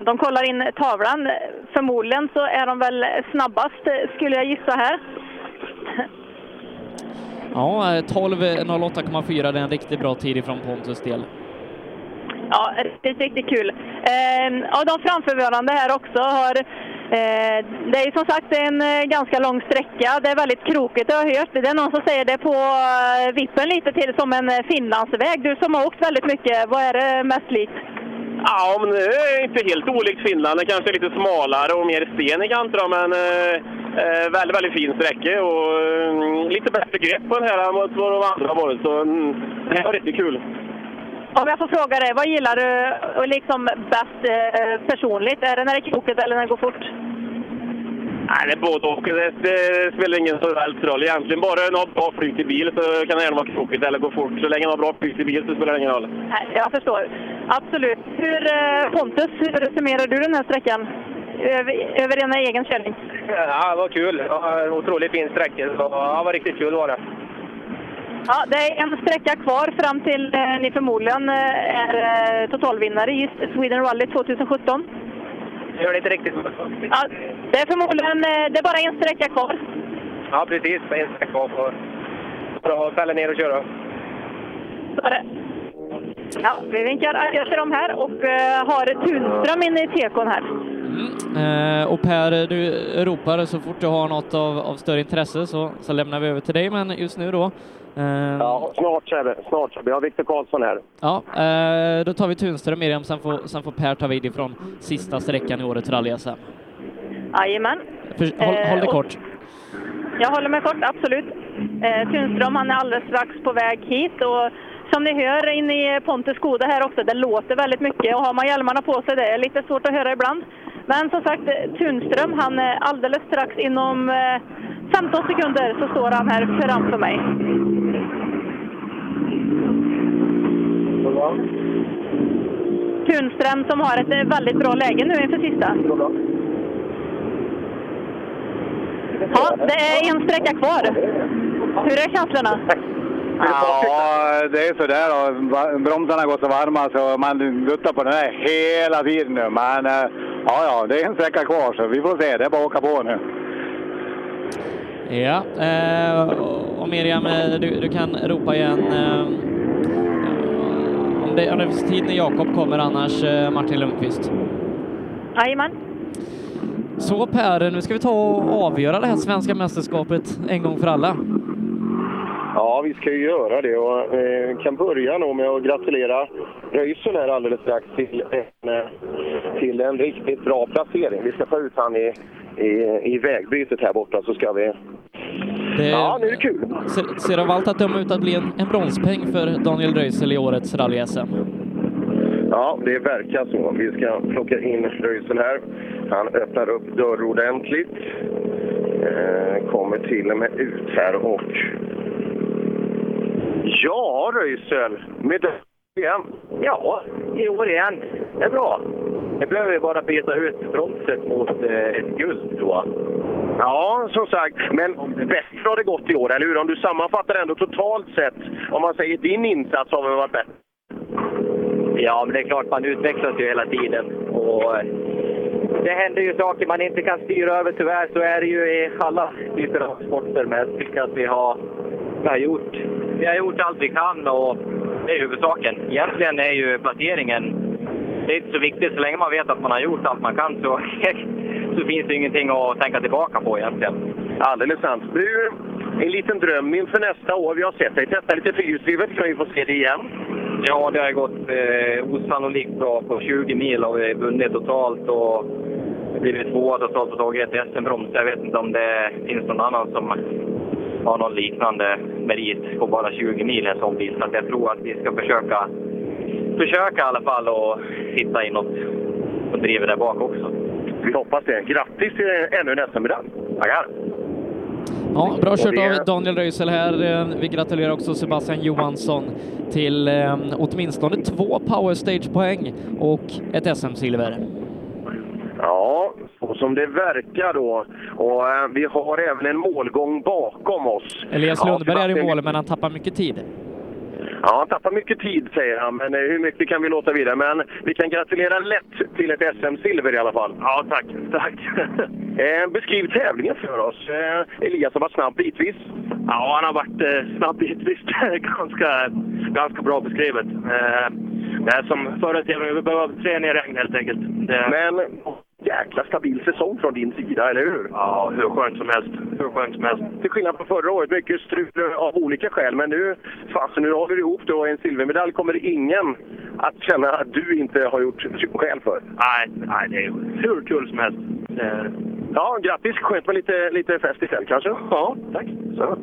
De kollar in tavlan. Förmodligen så är de väl snabbast skulle jag gissa här. Ja, eh, 12.08,4 det är en riktigt bra tid ifrån Pontus del. Ja, riktigt, riktigt kul. Eh, ja, de framförvarande här också har... Eh, det är som sagt en eh, ganska lång sträcka. Det är väldigt krokigt, jag har hört. Det är någon som säger det på eh, vippen lite till som en Finlandsväg. Du som har åkt väldigt mycket, vad är det mest likt? Ja, men det är inte helt olikt Finland. Det kanske är lite smalare och mer sten i kanterna, men eh, eh, väldigt, väldigt fin sträcka och eh, lite bättre grepp på den här mot vad de andra har varit. Så mm, det här var riktigt kul. Om jag får fråga dig, vad gillar du liksom bäst eh, personligt? Är det när det är krokigt eller när det går fort? Nej, det är både och. Det, det spelar ingen så väldigt roll egentligen. Bara en har bra flyt i bil så kan det gärna vara krokigt eller gå fort. Så länge man har bra flyt i bil så spelar det ingen roll. Nej, jag förstår. Absolut. Hur, eh, Pontus, hur summerar du den här sträckan? Över, över en egen körning? Ja, det var kul. Det var en otroligt fin sträcka. Så, ja, det var riktigt kul var det. Ja, det är en sträcka kvar fram till eh, ni förmodligen eh, är totalvinnare i Sweden Rally 2017. Jag gör det inte riktigt. Ja, det är förmodligen eh, det är bara en sträcka kvar. Ja, precis. Det en sträcka kvar. Så- Bra att ställa ner och köra. Så är det. Ja, vi vinkar adjö till dem här och eh, har Tunström inne i tekon här. Eh, och Per, du ropar så fort du har något av, av större intresse så, så lämnar vi över till dig, men just nu då? Eh, Ja, snart Sebbe. Snart Sebbe. Jag har Viktor Karlsson här. Ja, eh, då tar vi Tunström Miriam, sen får, sen får Per ta vid ifrån sista sträckan i årets rally-SM. Jajamän. För- Håll, Eh, håll det och- kort. Jag håller mig kort, absolut. Eh, Tunström, han är alldeles strax på väg hit och som ni hör inne i Pontus Skoda här också, det låter väldigt mycket och har man hjälmarna på sig, det är lite svårt att höra ibland. Men som sagt, eh, Tunström, han är alldeles strax inom eh, 15 sekunder så står han här framför mig. Tunström som har ett eh, väldigt bra läge nu inför sista. Ja, det är en sträcka kvar. Hur är känslorna? Ja, det är sådär. Bromsarna går så varma så man duttar på den här hela tiden nu. Men eh, ja, ja, det är en sträcka kvar så vi får se. Det är bara att åka på nu. Ja, eh, och Miriam, du, du kan ropa igen om det, om det finns tid när Jakob kommer, annars eh, Martin Lundqvist. Jajamän. Så Per, nu ska vi ta och avgöra det här svenska mästerskapet en gång för alla. Ja, vi ska ju göra det och eh, kan börja nog med att gratulera Röisel här alldeles strax till en, eh, till en riktigt bra placering. Vi ska få ut han i, i, i vägbytet här borta så ska vi... Det Ja, nu är det kul. ser, ser av allt att döma ut att bli en, en bronspeng för Daniel Röisel i årets rally-SM. Ja, det verkar så. Vi ska plocka in Röisel här. Han öppnar upp dörr ordentligt. Eh, kommer till och med ut här och... Ja, Röisel! Medalj igen. Ja, i år igen. Det är bra. Nu behöver vi bara byta ut bronset mot eh, ett guld, tror jag. Ja, som sagt. Men bäst har det gått i år, eller hur? Om du sammanfattar ändå totalt sett, om man säger din insats har väl varit bättre? Ja, men det är klart man utvecklas ju hela tiden. Och eh, det händer ju saker man inte kan styra över tyvärr. Så är det ju i alla typer av sporter. Men jag tycker att vi har, vi har, gjort, vi har gjort allt vi kan och det är huvudsaken. Egentligen är ju placeringen det är inte så viktigt. Så länge man vet att man har gjort allt man kan så, så finns det ingenting att tänka tillbaka på egentligen. Alldeles sant. Du, en liten dröm inför nästa år. Vi har sett dig testa lite fyrhjulsdrivet. Kan vi få se det igen? Ja, det har gått eh, osannolikt bra. På 20 mil har vi vunnit totalt och blivit tvåa totalt och tagit ett SM-broms. Jag vet inte om det finns någon annan som har någon liknande merit på bara 20 mil en sån bil. Så att jag tror att vi ska försöka, försöka i alla fall och hitta in något som driver där bak också. Vi hoppas det. Grattis till ännu en SM-medalj! Tackar! Ja, bra kört av Daniel Röisel här. Eh, Vi gratulerar också Sebastian Johansson till eh, åtminstone två Power Stage-poäng och ett SM-silver. Ja, så som det verkar då. Och eh, vi har även en målgång bakom oss. Elias Ja, Lundberg är i mål, men han tappar mycket tid. Ja, han tappar mycket tid säger han, men eh, hur mycket kan vi låta vidare? Men vi kan gratulera lätt till ett SM-silver i alla fall. Ja, tack. tack. Eh, beskriv tävlingen för oss. Eh, Elias har varit snabb bitvis. Ja, han har varit eh, snabb bitvis. ganska, ganska bra beskrivet. Eh, det är som förra tävlingen, vi behöver träna i regn helt enkelt. Det... Men jäkla stabil säsong från din sida, eller hur? Ja, hur skönt som helst. Hur skönt som helst. Till skillnad från förra året, mycket strul av olika skäl. Men nu, fasen, nu håller vi ihop det och en silvermedalj kommer ingen att känna att du inte har gjort skäl för. Nej, nej, det är hur kul som helst. Ja, grattis! Skönt med lite, lite fest istället kanske? Ja, tack. Så.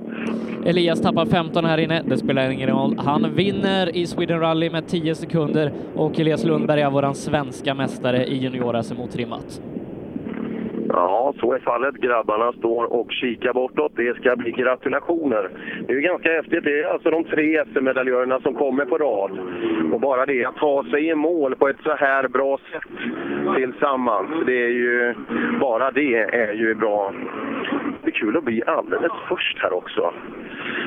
Elias tappar 15 här inne, det spelar ingen roll. Han vinner i Sweden Rally med 10 sekunder och Elias Lundberg är våran svenska mästare i junior-SM otrimmat. Ja, så är fallet. Grabbarna står och kikar bortåt. Det ska bli gratulationer. Det är ju ganska häftigt. Det är alltså de tre SM-medaljörerna som kommer på rad. Och bara det att ta sig i mål på ett så här bra sätt tillsammans, det är ju... Bara det är ju bra. Det är kul att bli alldeles först här också.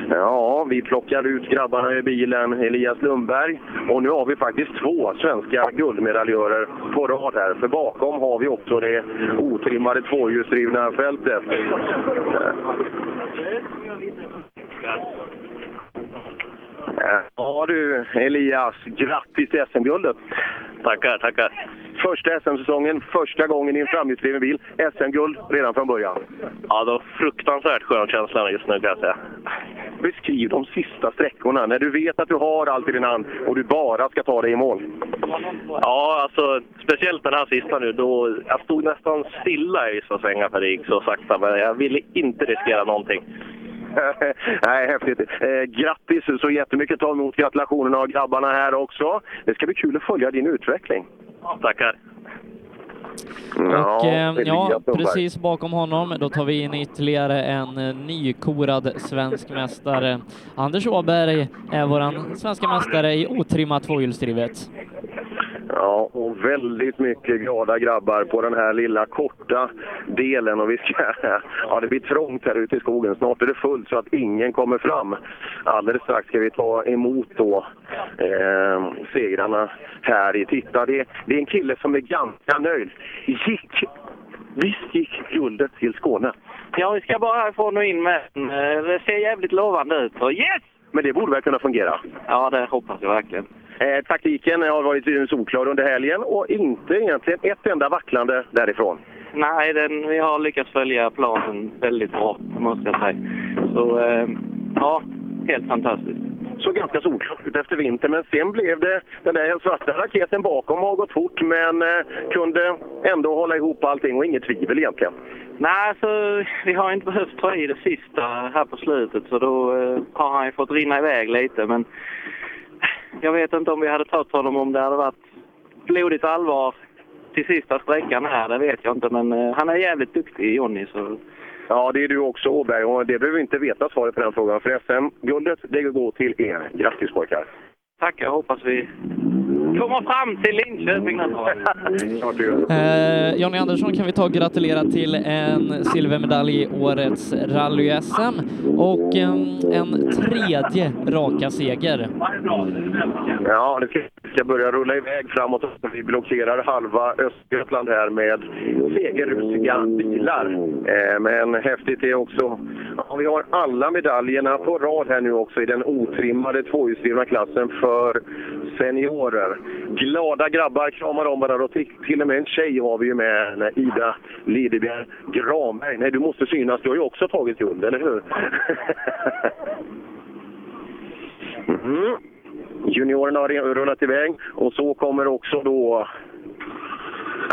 Ja, vi plockar ut grabbarna i bilen, Elias Lundberg. Och nu har vi faktiskt två svenska guldmedaljörer på rad här. För bakom har vi också det otrimmade tvåhjulsdrivna fältet. Ja du, Elias, grattis till SM-guldet! Tackar, tackar. Första SM-säsongen, första gången i en framhjulsdriven bil. SM-guld redan från början. Ja, det var fruktansvärt skön känsla just nu kan jag säga. Beskriv de sista sträckorna, när du vet att du har allt i din hand och du bara ska ta dig i mål. Ja, alltså speciellt den här sista nu. Då, jag stod nästan stilla i vissa svängar gick så sakta, men jag ville inte riskera någonting. Nej, häftigt. Eh, grattis så jättemycket. Ta emot gratulationerna av grabbarna här också. Det ska bli kul att följa din utveckling. Tackar. Och eh, ja, precis bakom honom, då tar vi in ytterligare en eh, nykorad svensk mästare. Anders Åberg är våran svenska mästare i otrimmat tvåhjulsdrivet. Ja, och väldigt mycket glada grabbar på den här lilla korta delen. Och vi ska, ja, det blir trångt här ute i skogen. Snart är det fullt så att ingen kommer fram. Alldeles strax ska vi ta emot då, eh, segrarna här i Titta. Det, det är en kille som är ganska nöjd. Gick, visst gick guldet till Skåne? Ja, vi ska bara härifrån och in med. Eh, Det ser jävligt lovande ut. Och yes! Men det borde väl kunna fungera? Ja, det hoppas jag verkligen. Eh, taktiken har varit solklar under helgen och inte egentligen ett enda vacklande därifrån. Nej, den, vi har lyckats följa planen väldigt bra, måste jag säga. Så, eh, ja, helt fantastiskt. Så ganska solklart ut efter vintern, men sen blev det den där svarta raketen bakom har gått fort men eh, kunde ändå hålla ihop allting och inget tvivel egentligen. Nej, så vi har inte behövt ta i det sista här på slutet så då eh, har han ju fått rinna iväg lite. Men jag vet inte om vi hade tagit honom om det hade varit blodigt allvar till sista sträckan här. Det vet jag inte, men eh, han är jävligt duktig, Jonny. Så Ja, det är du också Åberg och det behöver vi inte veta svaret på den frågan för SM-guldet det går till er. Grattis pojkar! tack, jag hoppas vi komma fram till Linköping Eh, Jonny Andersson kan vi ta och gratulera till en silvermedalj i årets rally-SM och en, en tredje raka seger. Ja, det ska, ska börja rulla iväg framåt. Vi blockerar halva Östergötland här med segerrusiga bilar. Eh, men häftigt är också, ja, vi har alla medaljerna på rad här nu också i den otrimmade tvåhjulsdrivna klassen för seniorer. Glada grabbar kramar om varandra och till, till och med en tjej har vi ju med, Ida Lidebjer Granberg. Nej, du måste synas, du har ju också tagit guld, eller hur? Mm. Juniorerna har rullat iväg och så kommer också då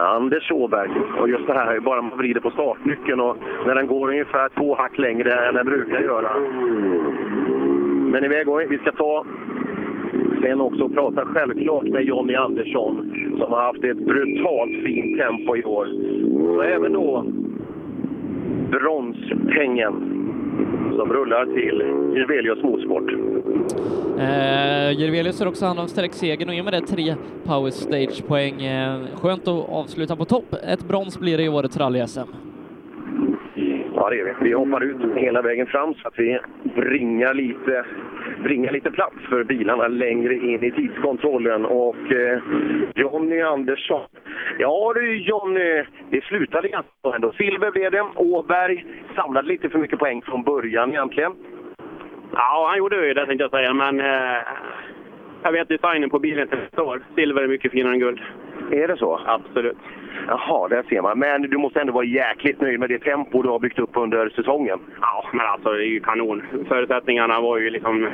Anders Åberg. Och just det här, bara man vrider på startnyckeln och när den går ungefär två hack längre än den brukar göra. Men iväg går vi. Vi ska ta sen också prata självklart med Jonny Andersson som har haft ett brutalt fint tempo i år. Och även då bronspengen som rullar till Jirvelius Motorsport. Eh, Jirvelius har också hand om sträcksegern och i och med det tre Power Stage-poäng. Eh, skönt att avsluta på topp. Ett brons blir det i årets rally-SM. Ja, det är vi. Vi hoppar ut hela vägen fram så att vi bringar lite, bringar lite plats för bilarna längre in i tidskontrollen. Och eh, Jonny Andersson. Ja du Jonny, det slutade ganska bra ändå. Silver blev det. Åberg samlade lite för mycket poäng från början egentligen. Ja, han gjorde ju det tänkte jag säga, men eh, jag vet designen på bilen till nästa. Silver är mycket finare än guld. Är det så? Absolut. Jaha, där ser man. Men du måste ändå vara jäkligt nöjd med det tempo du har byggt upp under säsongen. Ja, men alltså det är ju kanon. Förutsättningarna var ju liksom...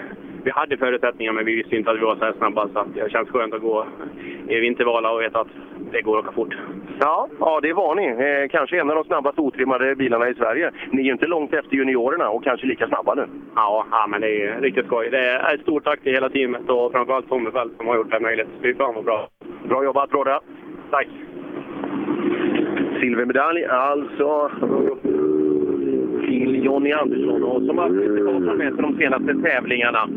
Vi hade förutsättningar, men vi visste inte att vi var så här snabba. Så att det känns skönt att gå i vintervala och veta att det går att åka fort. Ja, ja det var ni. Eh, kanske en av de snabbast otrimmade bilarna i Sverige. Ni är ju inte långt efter juniorerna och kanske lika snabba nu. Ja, ja men det är riktigt skoj. Det är ett stort tack till hela teamet och framförallt Tommy Fält som har gjort det här möjligt. Fy fan vad bra. Bra jobbat, Brodda. Tack. Silvermedalj alltså till Jonny Andersson och som har varit med för de senaste tävlingarna.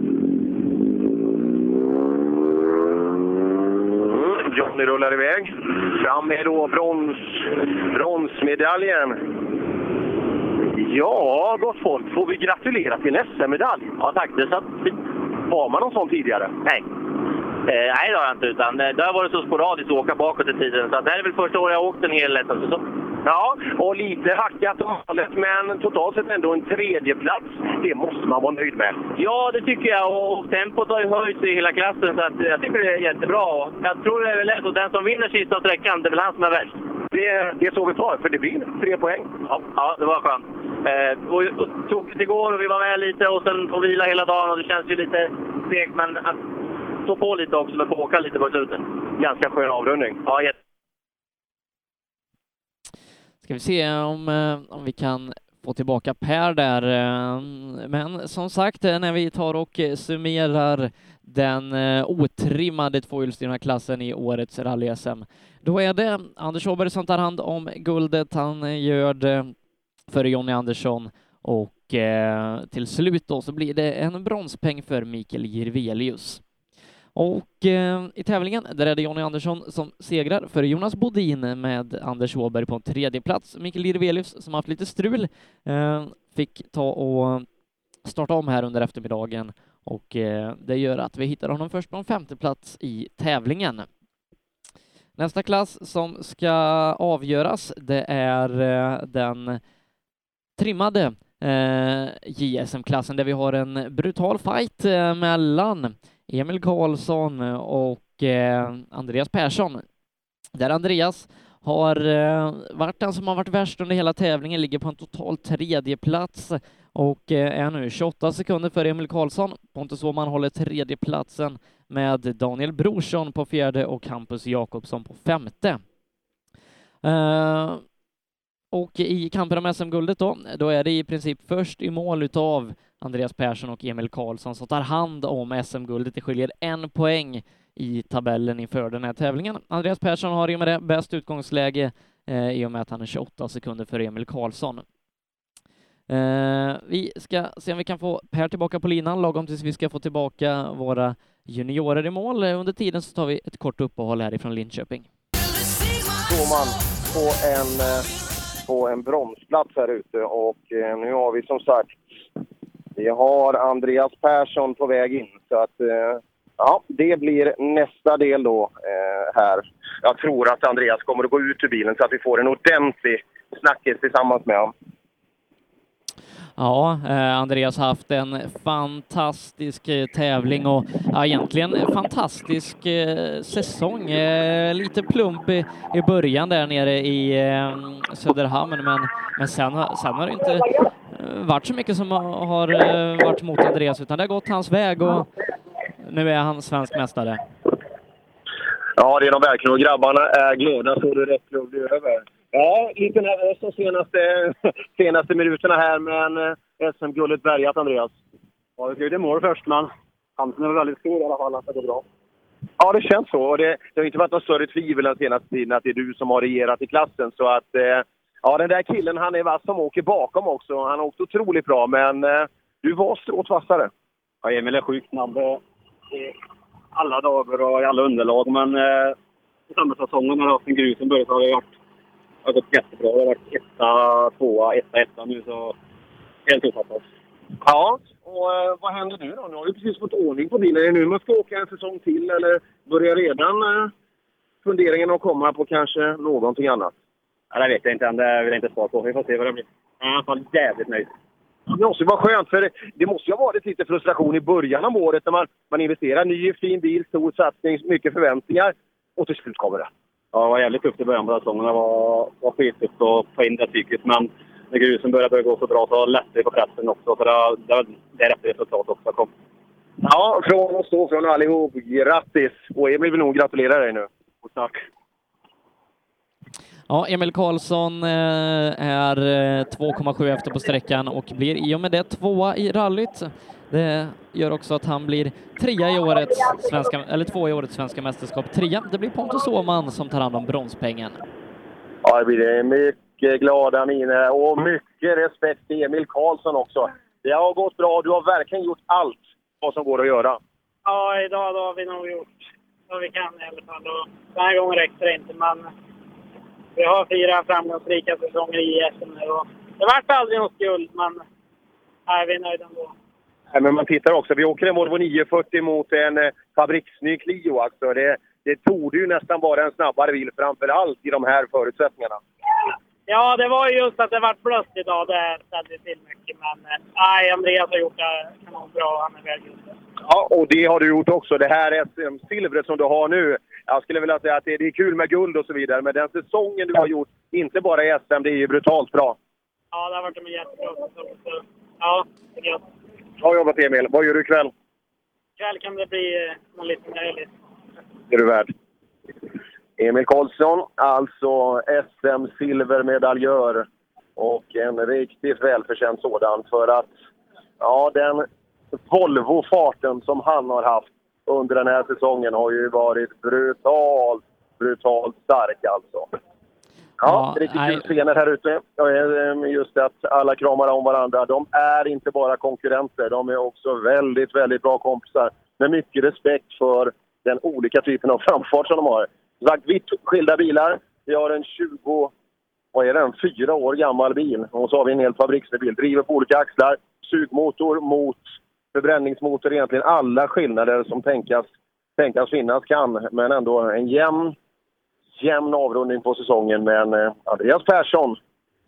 Johnny rullar iväg. Fram med då brons, bronsmedaljen. Ja, gott folk. Får vi gratulera till en SM-medalj? Ja tack, det satt Har man någon sån tidigare? Nej. Eh, nej, det har jag inte. Utan, eh, det har varit så sporadiskt att åka bakåt i tiden. Så det här är väl första året jag har åkt en hel SM-säsong. Ja, och lite hackat och malet, men totalt sett ändå en tredje plats. Det måste man vara nöjd med. Ja, det tycker jag. Och, och tempot har ju höjts i hela klassen, så att, jag tycker det är jättebra. Och jag tror det är väl lätt. Och den som vinner sista sträckan, det är väl han som är värst. Det, det är så vi tar, för det blir tre poäng. Ja, ja det var skönt. Eh, och, och tokigt igår och vi var med lite och sen få vila hela dagen och det känns ju lite segt. Men att stå på lite också med få åka lite på slutet. Ganska skön avrundning. Ja, jätte... Ska vi se om, eh, om vi kan få tillbaka Per där. Eh, men som sagt, eh, när vi tar och summerar den otrimmade tvåhjulsdrivna klassen i årets rally-SM, då är det Anders Åberg som tar hand om guldet. Han gör det före Jonny Andersson och till slut då så blir det en bronspeng för Mikael Jirvelius. Och eh, i tävlingen, där är det Jonny Andersson som segrar för Jonas Bodin med Anders Åberg på en tredje plats. Mikael Jirvelius, som haft lite strul, eh, fick ta och starta om här under eftermiddagen och eh, det gör att vi hittar honom först på en femte plats i tävlingen. Nästa klass som ska avgöras, det är eh, den trimmade eh, JSM-klassen där vi har en brutal fight eh, mellan Emil Karlsson och eh, Andreas Persson. Där Andreas har eh, varit den som har varit värst under hela tävlingen, ligger på en total tredje plats och eh, är nu 28 sekunder för Emil Karlsson. Pontus Åhman håller tredjeplatsen med Daniel Brorsson på fjärde och Hampus Jakobsson på femte. Eh, och i kampen om SM-guldet då, då är det i princip först i mål utav Andreas Persson och Emil Karlsson som tar hand om SM-guldet. Det skiljer en poäng i tabellen inför den här tävlingen. Andreas Persson har i och med det bäst utgångsläge eh, i och med att han är 28 sekunder för Emil Karlsson. Eh, vi ska se om vi kan få Per tillbaka på linan lagom tills vi ska få tillbaka våra juniorer i mål. Under tiden så tar vi ett kort uppehåll härifrån Linköping. står man på en, eh, på en bromsplats här ute och eh, nu har vi som sagt, vi har Andreas Persson på väg in så att eh, ja, det blir nästa del då eh, här. Jag tror att Andreas kommer att gå ut ur bilen så att vi får en ordentlig snackis tillsammans med honom. Ja, eh, Andreas har haft en fantastisk eh, tävling och ja, egentligen en fantastisk eh, säsong. Lite plump i, i början där nere i Söderhamn, men, men sen, har- sen har det inte varit så mycket som har varit mot Andreas, utan det har gått hans väg och nu är han svensk mästare. Ja, det är de verkligen och grabbarna är glada så det räcker att bli över. Ja, lite nervös de senaste, senaste minuterna här, men eh, SM-guldet bärgat, Andreas. Ja, ska ju till mål först, men chansen är väl väldigt stor i alla fall att det går bra. Ja, det känns så. Och det, det har inte varit något större tvivel den senaste tiden att det är du som har regerat i klassen. Så att, eh, ja, den där killen, han är vass som åker bakom också. Han har åkt otroligt bra, men eh, du var strået vassare. Ja, Emil är sjukt snabb eh, i alla dagar och i alla underlag, men eh, i samhällssäsongen när jag har haft en grus som börjat har det varit har gått jättebra. Det har varit etta, tvåa, etta, etta nu, så helt ofattat. Ja, och eh, vad händer nu då? Nu har du precis fått ordning på bilen. Är det nu man ska åka en säsong till eller börjar redan eh, funderingen att komma på kanske någonting annat? Ja, det vet jag inte än. Det vill jag inte svara på. Vi får se vad det blir. Jag är i alla fall jävligt nöjd. Det måste ju vara skönt, för det, det måste ju ha varit lite frustration i början av året när man, man investerar ny fin bil, stor satsning, mycket förväntningar och till slut kommer det. Ja, det var jävligt tufft i början på säsongen. Det var, var skittufft att få in det psyket. Men när grusen började börja gå så bra så lättade det på pressen också. Så det, det var därefter resultatet också kom. Ja, från oss då, från allihop, grattis! Och Emil vill nog gratulera dig nu. Och tack! Ja, Emil Karlsson eh, är eh, 2,7 efter på sträckan och blir i och med det tvåa i rallyt. Det gör också att han blir trea i årets svenska, eller två i årets svenska mästerskap. Trea, det blir Pontus Åhman som tar hand om bronspengen. Ja, det blir. Mycket glada miner och mycket respekt till Emil Karlsson också. Det har gått bra. Du har verkligen gjort allt vad som går att göra. Ja, idag då har vi nog gjort vad vi kan i alla fall. Och den här gången räckte det inte, men vi har fyra framgångsrika säsonger i SM nu. Och det vart aldrig något guld, men nej, vi är nöjda ändå. Nej, men man tittar också. Vi åker en Volvo 940 mot en eh, fabriksny Clio. Alltså. Det, det torde ju nästan vara en snabbare bil, framför allt i de här förutsättningarna. Ja, det var ju just att det vart blött idag. Det ställde till mycket. Men eh, nej, Andreas har gjort det kanonbra. Han är väl. Ja, och det har du gjort också. Det här SM-silvret som du har nu. Jag skulle vilja säga att det, det är kul med guld och så vidare, men den säsongen du har gjort, inte bara i SM, det är ju brutalt bra. Ja, det har varit en jättebra säsong. Ja, det är gött. Bra jobbat Emil. Vad gör du ikväll? Ikväll kan det bli eh, någon liten möjlighet. Det är du värd. Emil Karlsson, alltså SM-silvermedaljör. Och en riktigt välförtjänt sådan för att ja, den Volvo-farten som han har haft under den här säsongen har ju varit brutalt, brutalt stark alltså. Ja, Ja, riktigt kul scener här ute. Eh, Just att alla kramar om varandra. De är inte bara konkurrenter, de är också väldigt, väldigt bra kompisar. Med mycket respekt för den olika typen av framfart som de har. Sagt, vitt skilda bilar. Vi har en 20, vad är den, fyra år gammal bil. Och så har vi en helt fabriksbil. Driver på olika axlar. Sugmotor mot förbränningsmotor. Egentligen alla skillnader som tänkas, tänkas finnas kan. Men ändå en jämn jämn avrundning på säsongen, men eh, Andreas Persson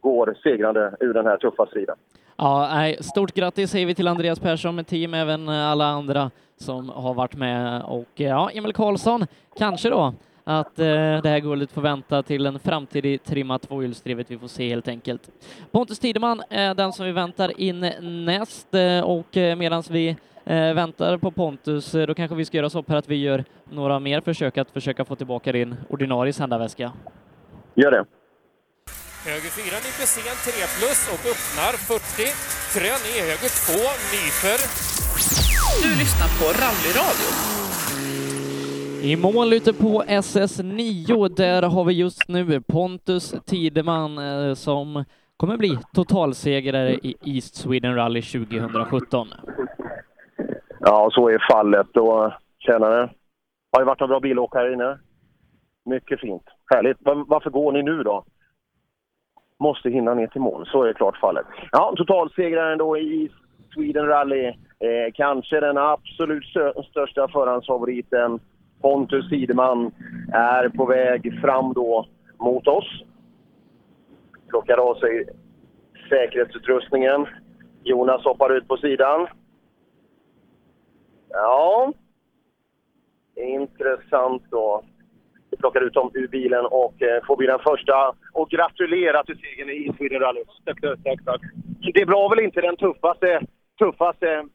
går segrande ur den här tuffa striden. Ja, nej, stort grattis säger vi till Andreas Persson med team, även eh, alla andra som har varit med. Och eh, ja, Emil Karlsson, kanske då att eh, det här guldet får vänta till en framtid trimma tvåhjulsdrivet. Vi får se helt enkelt. Pontus Tideman är den som vi väntar in näst och medan vi eh, väntar på Pontus, eh, då kanske vi ska göra så här att vi gör några mer försök att försöka få tillbaka din ordinarie sändarväska. Gör det. Höger 4 nyper sen 3 plus och öppnar 40. Krön i höger 2 nyper. Du lyssnar på Rallyradio. I mål ute på SS9, där har vi just nu Pontus Tideman eh, som kommer bli totalsegrare i East Sweden Rally 2017. Ja, så är fallet. Och tjänare, har ju varit en bra bilåkare här inne. Mycket fint. Härligt. Varför går ni nu då? Måste hinna ner till mål, så är det klart fallet. Ja, totalsegraren då i Sweden Rally. Eh, kanske den absolut största förhandsfavoriten. Pontus Sideman, är på väg fram då mot oss. Plockar av sig säkerhetsutrustningen. Jonas hoppar ut på sidan. Ja, intressant då. Vi plockar ut dem ur bilen och eh, får bli den första. Och gratulera till segern i Sweden Rally. Tack, tack, tack. Det var väl inte den tuffaste, tuffaste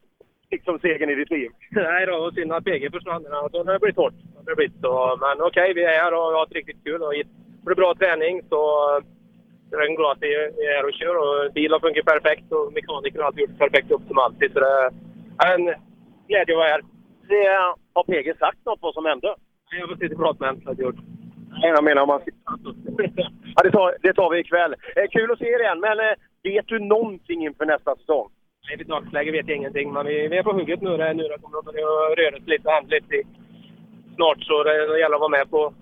liksom, segern i ditt liv? Nej då, och synd att PG försvann. Alltså, det har blivit hårt. Det har blivit så. Men okej, vi är här och har haft riktigt kul. Och det bra träning så jag är glad att vi är här och kör. Och bilen funkar perfekt och mekaniker har alltid gjort perfekt upp som alltid. Så det är en glädje att vara här. Det, har PG sagt något vad som hände? Jag får sitta och prata med honom. jag gjort. Nej, jag menar om man ja, det, tar, det tar vi ikväll. Eh, kul att se er igen, men eh, vet du någonting inför nästa säsong? Nej, i dagsläget vet jag ingenting, men vi, vi är på hugget nu. Det, nu det kommer att röra sig lite och lite snart. Så det, gäller att vara med på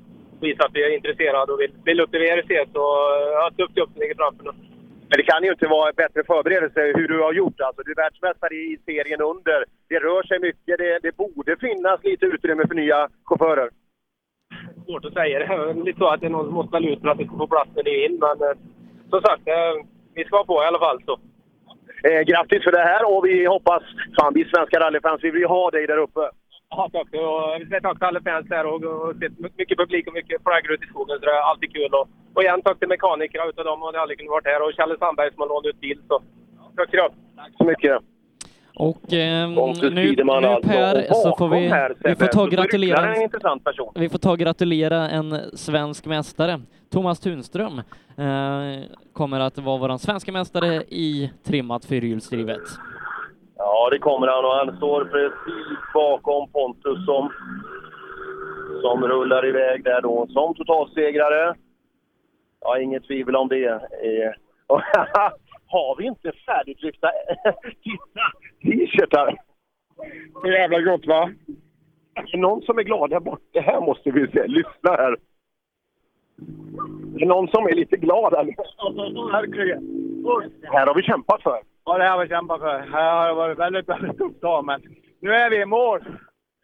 visa att vi är intresserade och vill, vill upp till VRC. Så eh, ja, tufft jobb som ligger framför nu. Men det kan ju inte vara bättre förberedelse hur du har gjort. Alltså, du är världsmästare i serien under. Det rör sig mycket. Det, det borde finnas lite utrymme för nya chaufförer. Svårt att säga. Det är lite så att det är någon som måste välja ut för att det ska få plats när det är in. Men eh, som sagt, eh, vi ska vara på i alla fall. Så. Eh, grattis för det här och vi hoppas... Fan, vi svenska rallyfans, vi vill ju ha dig där uppe. Ja, tack. Och jag vill säga tack till alla fans här och, och sett mycket publik och mycket flaggor ute i skogen. Så det är alltid kul. Och, och igen tack till mekanikerna. Utav dem hade aldrig kunnat varit här. Och Challe Sandberg som har lånat ut bil. Så tack. Tack så mycket. Och Pontus nu, nu. Per, Och så får vi, här, vi får ta och gratulera en intressant person. Vi får ta och gratulera en svensk mästare. Thomas Tunström eh, kommer att vara vår svenska mästare i trimmat fyrhjulsdrivet. Ja, det kommer han och han står precis bakom Pontus som, som rullar iväg där då som totalsegrare. Ja, inget tvivel om det. Eh, och Har vi inte färdigtryckta titta, t-shirtar? Så jävla gott va? Är det någon som är glad där borta? Det här måste vi se. Lyssna här. Det är någon som är lite glad här. Här har vi kämpat för. Ja, det har vi kämpat för. Det har varit väldigt, väldigt tufft dag, men nu är vi i mål.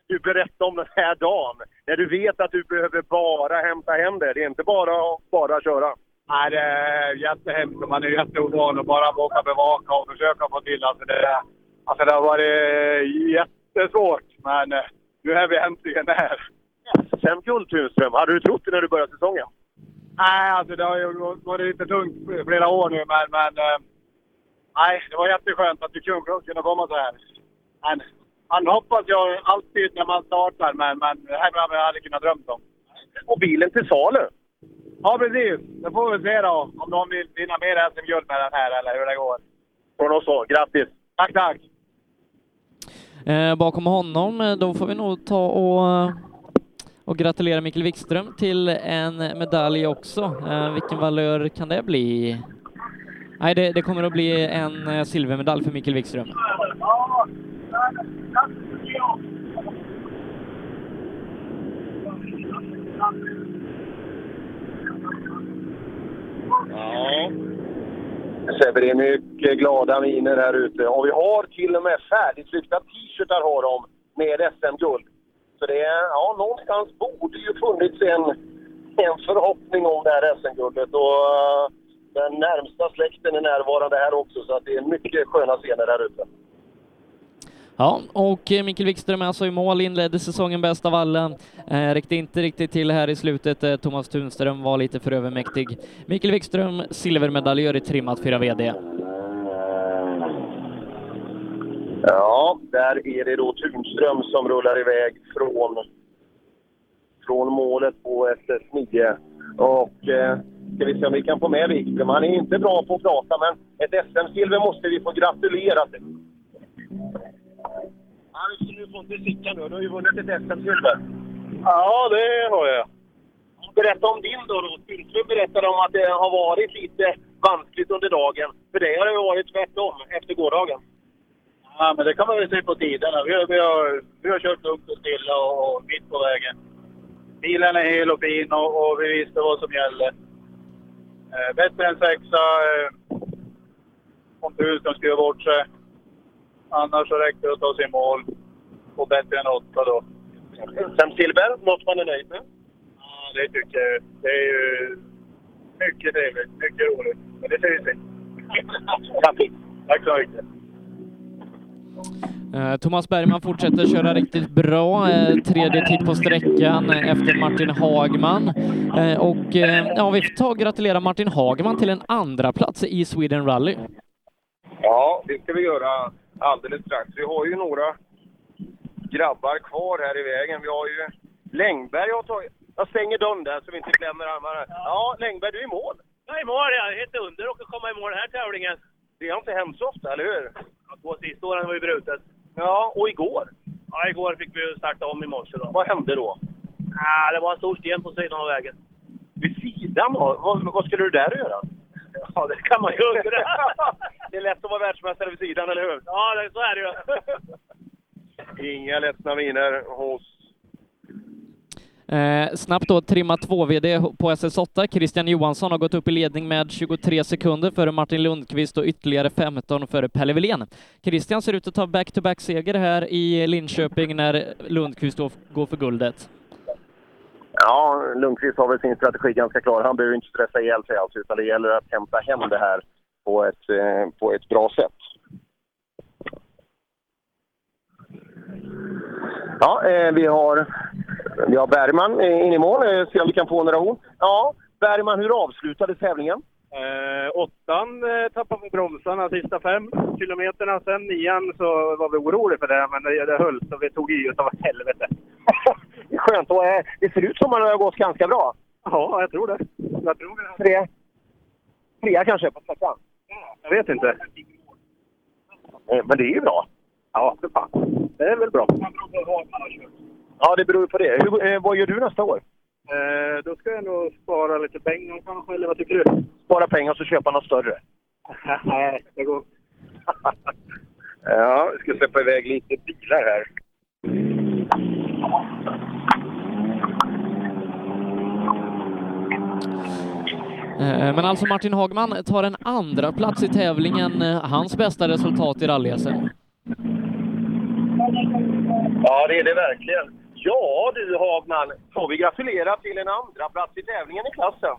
Du berättar om den här dagen, när du vet att du behöver bara hämta hem det. Det är inte bara att bara köra. Nej, det är jättehemskt och man är jätteovan att bara åka bevaka och försöka få till. Alltså det, alltså det har varit jättesvårt, men eh, nu är vi äntligen där. Sen guld Tunström, hade du trott det när du började säsongen? Nej, alltså det har ju varit lite tungt flera år nu, men, men eh, nej, det var jätteskönt att vi kunde, komma så här. Men man hoppas ju alltid när man startar, men, men det här hade jag aldrig kunnat drömt om. Och bilen till salu? Ja, precis. Det får vi se då, om de vill vinna mer SM-guld med den här eller hur det går. Från oss så, grattis! Tack, tack! Eh, bakom honom, eh, då får vi nog ta och, och gratulera Mikael Wikström till en medalj också. Eh, vilken valör kan det bli? Nej, det, det kommer att bli en eh, silvermedalj för Mikael Wikström. Ja. Det är mycket glada miner här ute. Och vi har till och med färdigtryckta t-shirtar har de med SM-guld. Så det är, ja, någonstans borde ju funnits en, en förhoppning om det här SM-guldet. Och eh, den närmsta släkten är närvarande här också, så att det är mycket sköna scener här ute. Ja, och eh, Mikael Wikström är alltså i mål, inledde säsongen bäst av alla. Eh, räckte inte riktigt till här i slutet. Eh, Thomas Tunström var lite för övermäktig. Mikael Wikström, silvermedaljör i trimmat 4 VD. Ja, där är det då Tunström som rullar iväg från, från målet på SS9. Och eh, ska vi se om vi kan få med Wikström. Han är inte bra på att prata, men ett SM-silver måste vi få gratulera till. Ja, du ska nu få inte sicka nu. Du har ju vunnit ett SM-silver. Ja, det har jag. Berätta om din då. då. Berättade om att det har varit lite vanskligt under dagen. För dig har det varit tvärtom efter gårdagen. Ja, men det kan man väl se på tiderna. Vi har, vi har, vi har kört lugnt och stilla och, och mitt på vägen. Bilen är hel och fin och, och vi visste vad som gällde. Eh, bättre än sexa. Eh, om Tusen skulle bort sig. Annars så räckte det att ta sig i mål. Och bättre än åtta då. SM-silver, något man är nöjd med? Ja, det tycker jag. Det är ju mycket trevligt. Mycket roligt. Men det se. Grattis! Tack så mycket. Eh, Thomas Bergman fortsätter köra riktigt bra. Eh, tredje tid på sträckan efter Martin Hagman. Eh, och ja, vi får ta och gratulera Martin Hagman till en andra plats i Sweden Rally. Ja, det ska vi göra alldeles strax. Vi har ju några grabbar kvar här i vägen. Vi har ju Längberg har tagit... Jag stänger dörren där så vi inte klämmer armarna. Ja, Längberg, du är i mål. Jag är i mål, jag. Helt under att komma i mål den här tävlingen. Det har inte hänt så ofta, eller hur? Ja, två sista åren var ju brutet. Ja, och igår? Ja, igår fick vi starta om i morse då. Vad hände då? Ja, det var en stor sten på sidan av vägen. Vid sidan? av? Vad, vad skulle du där göra? Ja, det kan man ju undra. det är lätt att vara världsmästare vid sidan, eller hur? Ja, det, så är det ju. Inga ledsna miner hos... Eh, snabbt då trimma 2-VD på SS8. Christian Johansson har gått upp i ledning med 23 sekunder före Martin Lundqvist och ytterligare 15 före Pelle Wilén. Christian ser ut att ta back-to-back-seger här i Linköping när Lundqvist går för guldet. Ja, Lundqvist har väl sin strategi ganska klar. Han behöver inte stressa ihjäl sig alls, utan det gäller att hämta hem det här på ett, eh, på ett bra sätt. Ja, eh, vi har, vi har Bergman in i mål. Eh, se om vi kan få några ord. Ja, Bergman, hur avslutades tävlingen? Eh, åttan eh, tappade vi bromsarna sista fem kilometerna. Sen nian så var vi oroliga för det, men det, det höll så vi tog i utav helvete. Skönt. Och, eh, det ser ut som att det har gått ganska bra. Ja, jag tror det. Jag tror det. Tre, trea kanske på sträckan? Jag vet inte. Eh, Men det är ju bra. Ja, för fan. Det är väl bra. Ja, det beror på det. Hur, eh, vad gör du nästa år? Eh, då ska jag nog spara lite pengar kanske, eller vad tycker du? Spara pengar och så köpa något större. Nej, det går. Ja, vi ska släppa iväg lite bilar här. Eh, Men alltså Martin Hagman tar en andra plats i tävlingen, eh, hans bästa resultat i rally-SM. Ja, det är det verkligen. Ja du Hagman, får vi gratulera till en andra plats i tävlingen i klassen.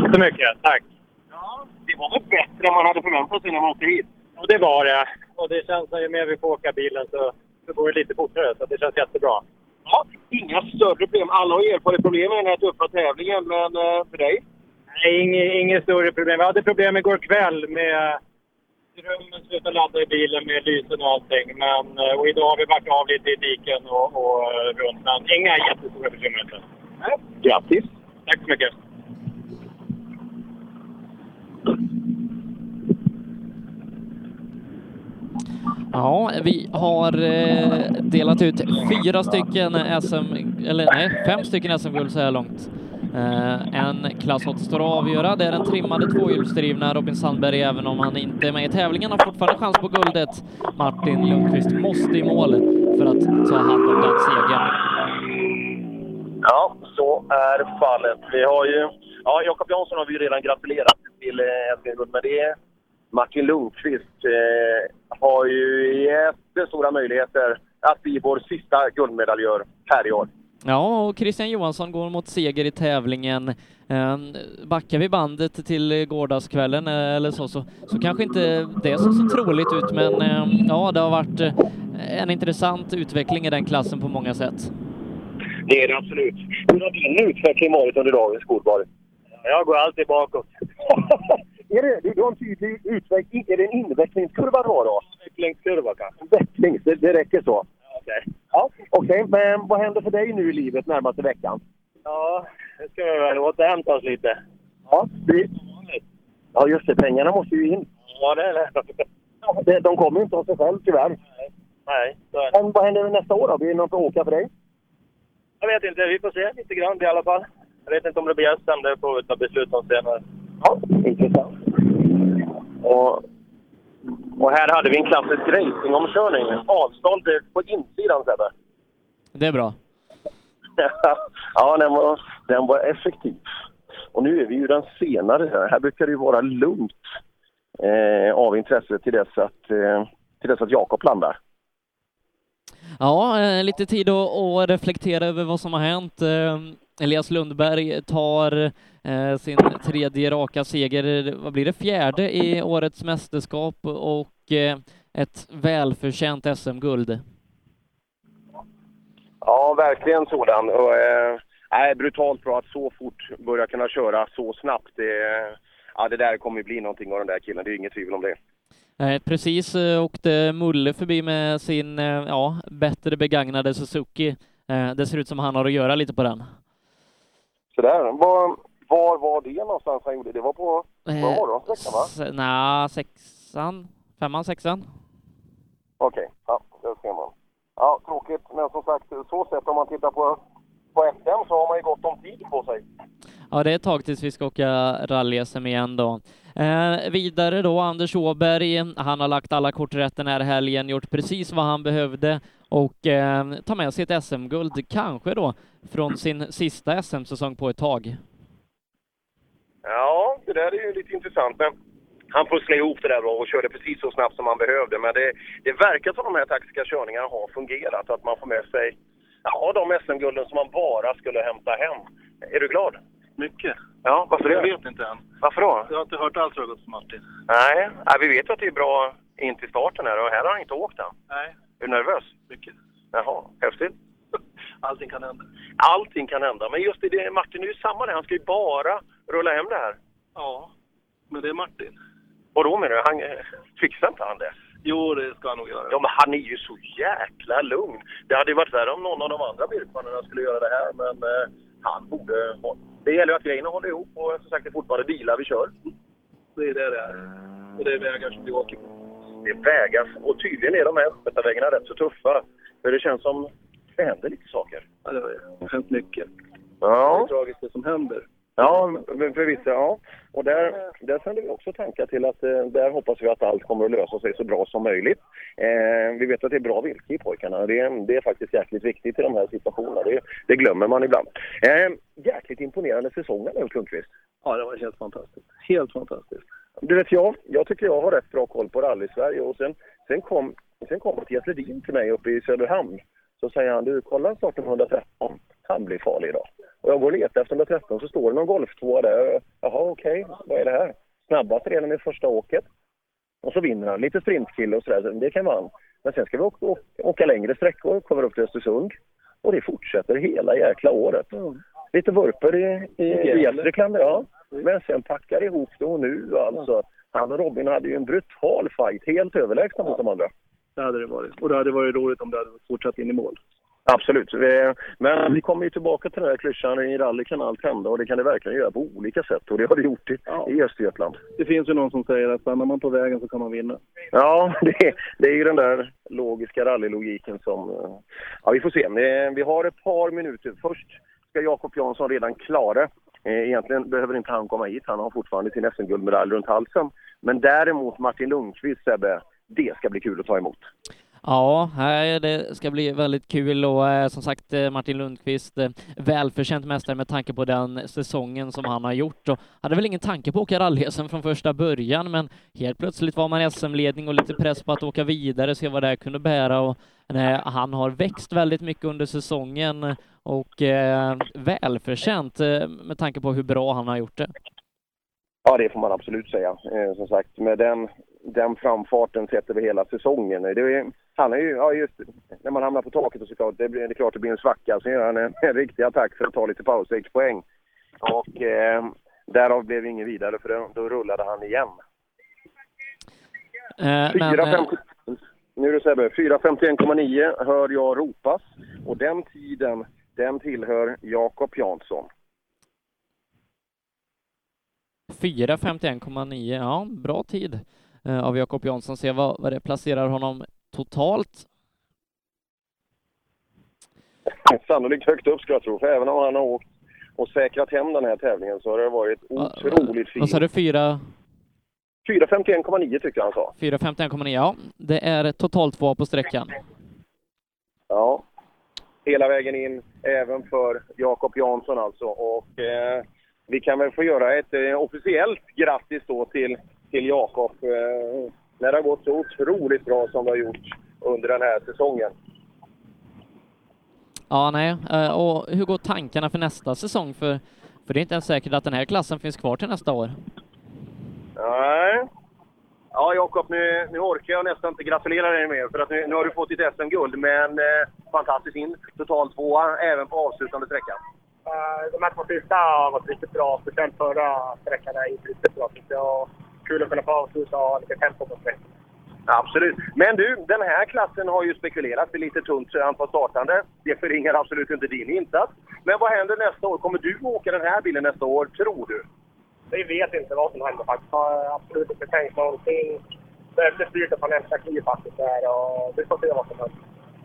Tack så mycket. Tack. Ja, det var väl bättre än man hade förväntat sig när man åkte hit? Och det var det. Och det känns att ju mer vi får åka bilen så, så går det lite fortare. Så det känns jättebra. Ja, inga större problem. Alla har erfarit problem med den här tuffa tävlingen, men eh, för dig? Nej, inget, inget större problem. Vi hade problem igår kväll med strömmen slutade ladda i bilen med lysen och allting. Men, eh, och idag har vi varit av lite i diken och, och eh, runt. Men inga jättestora bekymmer. inte. Grattis! Tack så mycket. Ja, vi har eh, delat ut fyra stycken SM, eller nej, fem stycken SM-guld så här långt. Eh, en klass 8 står att avgöra. Det är den trimmade tvåhjulsdrivna Robin Sandberg, även om han inte är med i tävlingen, har fortfarande chans på guldet. Martin Lundqvist måste i mål för att ta hand om den segern. Ja, så är fallet. Vi har ju... Ja, Jakob Jansson har vi ju redan gratulerat till eh, SM-guld, men det är Martin Lundqvist eh, har ju jättestora möjligheter att bli vår sista guldmedaljör här i år. Ja, och Christian Johansson går mot seger i tävlingen. Eh, Backar vi bandet till gårdagskvällen eh, eller så, så, så kanske inte det ser så troligt ut, men eh, ja, det har varit eh, en intressant utveckling i den klassen på många sätt. Det är det absolut. Hur har din utveckling varit under dagens skolbar? Jag går alltid bakåt. är det, du har en tydlig utveckling. Är det en invecklingskurva du har då? Vecklingskurva kanske. Veckling, det, det räcker så. Okej. Ja, okej. Men vad händer för dig nu i livet närmaste veckan? Ja, nu ska vi väl återhämta oss lite. Ja, vi... ja just det. Pengarna måste ju in. Ja, det är det. Det- De kommer inte av sig själv tyvärr. Nej, så är det. Men vad händer nästa år då? Blir det något att åka för dig? Jag vet inte. Vi får se lite grann i alla fall. Jag vet inte om det blir SM. Det får vi ta beslut om senare. Ja, intressant. Och, och här hade vi en klassisk racingomkörning. Avstånd på insidan, Sebbe. Det är bra. ja, den var, den var effektiv. Och nu är vi ju den senare. Här, här brukar det ju vara lugnt eh, av intresse till dess att, eh, till dess att Jakob landar. Ja, eh, lite tid att, att reflektera över vad som har hänt. Eh, Elias Lundberg tar sin tredje raka seger, vad blir det, fjärde i årets mästerskap och eh, ett välförtjänt SM-guld. Ja, verkligen sådan. Och, eh, nej, brutalt bra att så fort börja kunna köra så snabbt. Det, ja, det där kommer ju bli någonting av den där killen, det är inget tvivel om det. Eh, precis eh, åkte Mulle förbi med sin eh, ja, bättre begagnade Suzuki. Eh, det ser ut som han har att göra lite på den. Sådär. Var var det någonstans han gjorde? Det var på Eh, morgonsträckan, va? Nja, sexan, femman, sexan. Okej, ja, det ser man. Ja, tråkigt. Men som sagt, så sett om man tittar på, på SM så har man ju gott om tid på sig. Ja, det är ett tag tills vi ska åka rally-SM igen då. Eh, vidare då, Anders Åberg, han har lagt alla kort rätt den här helgen, gjort precis vad han behövde och eh, tar med sig ett SM-guld, kanske då från sin sista SM-säsong på ett tag. Ja, det där är ju lite intressant. Men han pusslade ihop det där bra och körde precis så snabbt som han behövde. Men det, det verkar som de här taktiska körningarna har fungerat. Att man får med sig ja, de SM-gulden som man bara skulle hämta hem. Är du glad? Mycket. Ja, varför Jag det? vet inte än. Varför då? Jag har inte hört det har gått för Martin. Nej, nej, vi vet ju att det är bra in till starten här och här har han inte åkt än. Nej, Är du nervös? mycket. Jaha, häftigt. Allting kan hända. Allting kan hända. Men just i det, Martin är ju samma där. Han ska ju bara rulla hem det här. Ja, men det är Martin. Och då menar du? Han, eh, fixar inte han det? Jo, det ska han nog göra. Ja, men han är ju så jäkla lugn. Det hade ju varit värre om någon av de andra Birkmannen skulle göra det här, men eh, han borde... Det gäller ju att grejerna håller ihop och som sagt det är fortfarande bilar vi kör. Det är det det är. Och det är vägar som vi åker på. Det är vägar och tydligen är de här östgötavägarna rätt så tuffa. För det känns som det händer lite saker. Ja, det har hänt mycket. Det är Ja, tragiskt det som händer. ja förvisso. Ja. Och där, där sänder vi också tankar till att eh, där hoppas vi att allt kommer att lösa sig så bra som möjligt. Eh, vi vet att det är bra virke i pojkarna. Det, är- det är faktiskt jäkligt viktigt i de här situationerna. Det, det glömmer man ibland. Eh, jäkligt imponerande säsong Ulf Lundqvist. Ja, det var helt fantastiskt. Helt fantastiskt. Du vet jag, jag tycker jag har rätt bra koll på rally-Sverige och sen, sen kom, sen kom Mattias Ledin till mig uppe i Söderhamn. Så säger han, du kolla starten 113, han blir farlig idag. Och jag går och letar efter 113 så står det någon golftvåa där. Jaha okej, vad är det här? Snabbast redan i första åket. Och så vinner han, lite sprintkille och sådär, det kan han. Men sen ska vi åka, åka, längre sträckor, kommer upp till Östersund. Och det fortsätter hela jäkla året. Lite vurper i, i, i Gästrikland, ja. Men sen packar ihop det och nu alltså. Han och Robin hade ju en brutal fight, helt överlägsna mot de andra. Det hade det varit. Och det hade varit roligt om det hade fortsatt in i mål. Absolut. Men vi kommer ju tillbaka till den här klyschan, i rally kan allt hända och det kan det verkligen göra på olika sätt och det har det gjort i, i Östergötland. Det finns ju någon som säger att stannar man på vägen så kan man vinna. Ja, det, det är ju den där logiska rallylogiken som... eh, Ja, vi får se. Eh, Vi har ett par minuter. Först ska Jakob Jansson redan klara. Eh, Egentligen behöver inte han komma hit. Han har fortfarande sin SM-guldmedalj runt halsen. Men däremot Martin Lundqvist, Sebbe, det ska bli kul att ta emot. Ja, det ska bli väldigt kul och eh, som sagt eh, Martin Lundqvist eh, välförtjänt mästare med tanke på den säsongen som han har gjort och hade väl ingen tanke på att åka rally från första början men helt plötsligt var man SM-ledning och lite press på att åka vidare, se vad det här kunde bära och eh, han har växt väldigt mycket under säsongen och eh, välförtjänt med tanke på hur bra han har gjort det. Ja, det får man absolut säga. Eh, som sagt, med den, den framfarten sett över hela säsongen. Det är, han är ju, ja just när man hamnar på taket och såklart, det, blir, det är klart det blir en svacka. Sen gör han en, en riktig attack för att ta lite paus, sex poäng. Och eh, därav blev det ingen vidare för då, då rullade han igen. Eh, men, 4, eh, nu är det Sebbe, 4.51,9 hör jag ropas. Och den tiden, den tillhör Jakob Jansson. 4.51,9, ja, bra tid av Jakob Jansson. Se vad, vad det placerar honom totalt. Sannolikt högt upp skulle jag tro, för även om han har åkt och säkrat hem den här tävlingen så har det varit otroligt Vad sa fint. du, fyra? 4.51,9 tycker jag han sa. 4.51,9, ja. Det är totalt två på sträckan. Ja, hela vägen in även för Jakob Jansson alltså. Och eh, vi kan väl få göra ett eh, officiellt grattis då till, till Jakob eh, när det har gått så otroligt bra som det har gjort under den här säsongen. Ja, nej. Eh, Och hur går tankarna för nästa säsong? För, för det är inte ens säkert att den här klassen finns kvar till nästa år. Nej. Ja, Jakob, nu, nu orkar jag nästan inte gratulera dig mer för att nu, nu har du fått ditt SM-guld. Men eh, fantastiskt in. Total tvåa även på avslutande sträckan. Eh, De här två sista har varit riktigt bra. Speciellt förra sträckan är inte riktigt bra jag. Kul att kunna få avsluta och ha lite tempo på sträckan. Absolut. Men du, den här klassen har ju spekulerat i lite tunt antal startande. Det förringar absolut inte din insats. Men vad händer nästa år? Kommer du åka den här bilen nästa år, tror du? Vi vet inte vad som händer faktiskt. Jag har absolut inte tänkt någonting. Väldigt styrt på nästa kliv faktiskt. Där, och vi får se vad som händer.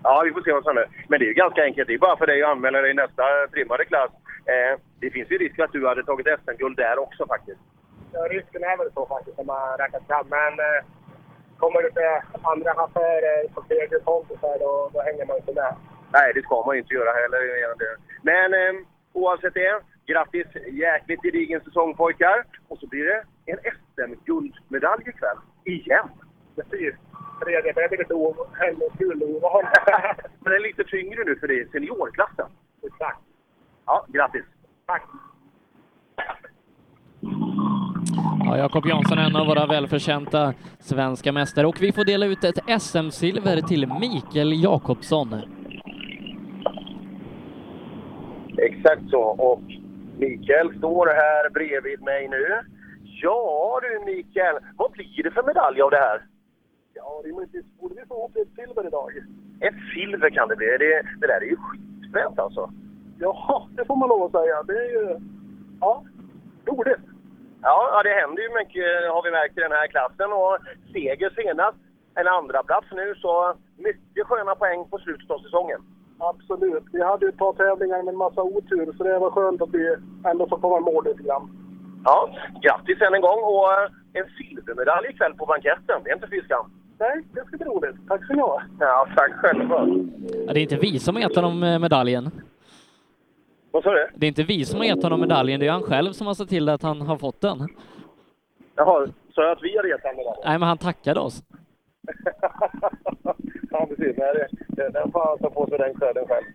Ja, vi får se vad som händer. Men det är ju ganska enkelt. Det är bara för dig att anmäla dig i nästa trimmade klass. Eh, det finns ju risk att du hade tagit SM-guld där också faktiskt. Ja, risken är väl så faktiskt om man räknar fram. Men eh, kommer det till andra affärer på tredje kompisar då, då hänger man inte med. Nej, det ska man ju inte göra heller. Men eh, oavsett det, grattis! Jäkligt gedigen säsong pojkar. Och så blir det en SM-guldmedalj ikväll. Igen! Precis. Tredje, det blir lite kul ovanligt. Men det är lite tyngre nu för dig, seniorklassen. Exakt. Ja, grattis! Tack! Ja, Jakob Jansson är en av våra välförtjänta svenska mästare och vi får dela ut ett SM-silver till Mikael Jakobsson. Exakt så. Och Mikael står här bredvid mig nu. Ja du Mikael, vad blir det för medalj av det här? Ja, rimligtvis borde vi få ihop ett silver idag. Ett silver kan det bli. Det, det där är ju skitfränt alltså. Ja, det får man lov att säga. Det är ju... Ja, roligt. Ja, det händer ju mycket har vi märkt i den här klassen. Och seger senast, en andra plats nu, så mycket sköna poäng på slutet av säsongen. Absolut. Vi hade ju ett par tävlingar med en massa otur, så det var skönt att vi ändå får komma i mål lite grann. Ja, grattis än en gång och eh, en silvermedalj ikväll på banketten. Det är inte fy skam. Nej, det ska bli roligt. Tack så mycket. Ja, tack själva. Ja, det är inte vi som gett honom eh, medaljen. Vad sa du? Det är inte vi som har gett honom medaljen, det är han själv som har sett till att han har fått den. Jaha, sa jag att vi har gett honom medaljen? Nej, men han tackade oss. ja, precis. Nej, det, den får han ta på sig den credden själv.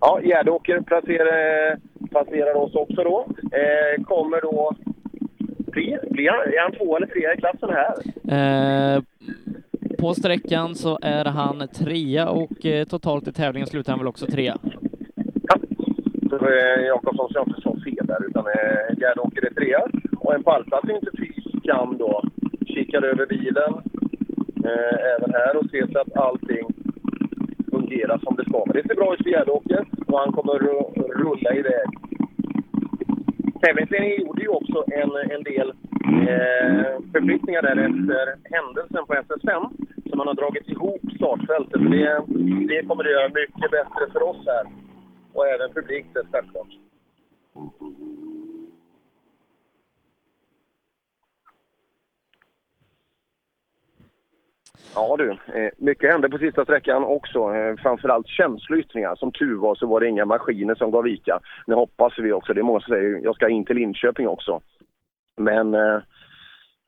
Ja, Gärdåker passerar, passerar oss också då. Eh, kommer då... Blir, blir han, är han två eller tre i klassen här? Eh, på sträckan så är han trea och eh, totalt i tävlingen slutar han väl också trea. Ja, eh, Jakobsson ska inte så fel där, utan eh, Gerd Gärdåker är trea. Och en pallplats är inte fy skam då. Kikar över bilen även här och ser så att allting fungerar som det ska. Men det ser bra ut för Gärdåker och han kommer rulla iväg. Tävlingsledningen gjorde ju också en, en del eh, förflyttningar där efter händelsen på SS5. Så man har dragit ihop startfältet. Det, det kommer att göra mycket bättre för oss här. Och även publikt självklart. Ja du, eh, mycket hände på sista sträckan också. Eh, framförallt känsloyttringar. Som tur var så var det inga maskiner som gav vika. Nu hoppas vi också, det är många som säger jag ska in till Linköping också. Men eh,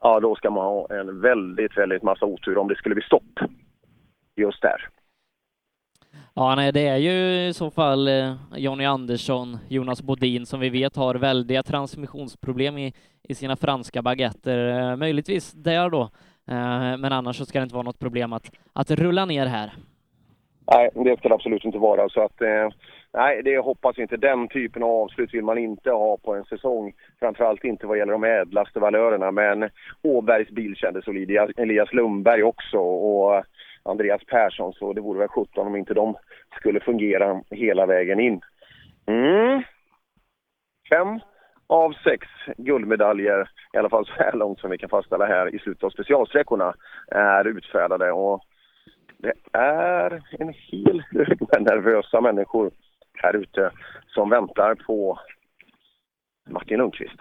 ja, då ska man ha en väldigt, väldigt massa otur om det skulle bli stopp just där. Ja, nej, det är ju i så fall eh, Jonny Andersson, Jonas Bodin som vi vet har väldiga transmissionsproblem i, i sina franska baguetter. Eh, möjligtvis där då, men annars så ska det inte vara något problem att, att rulla ner här. Nej, det ska det absolut inte vara. Så att, nej, det hoppas vi inte. Den typen av avslut vill man inte ha på en säsong. Framförallt inte vad gäller de ädlaste valörerna. Men Åbergs bil kändes solid. Elias Lundberg också och Andreas Persson. Så det vore väl 17 om inte de skulle fungera hela vägen in. Mm. Fem av sex guldmedaljer, i alla fall så här långt som vi kan fastställa här i slutet av specialsträckorna, är utfärdade. Och det är en hel hög med nervösa människor här ute som väntar på Martin Lundqvist.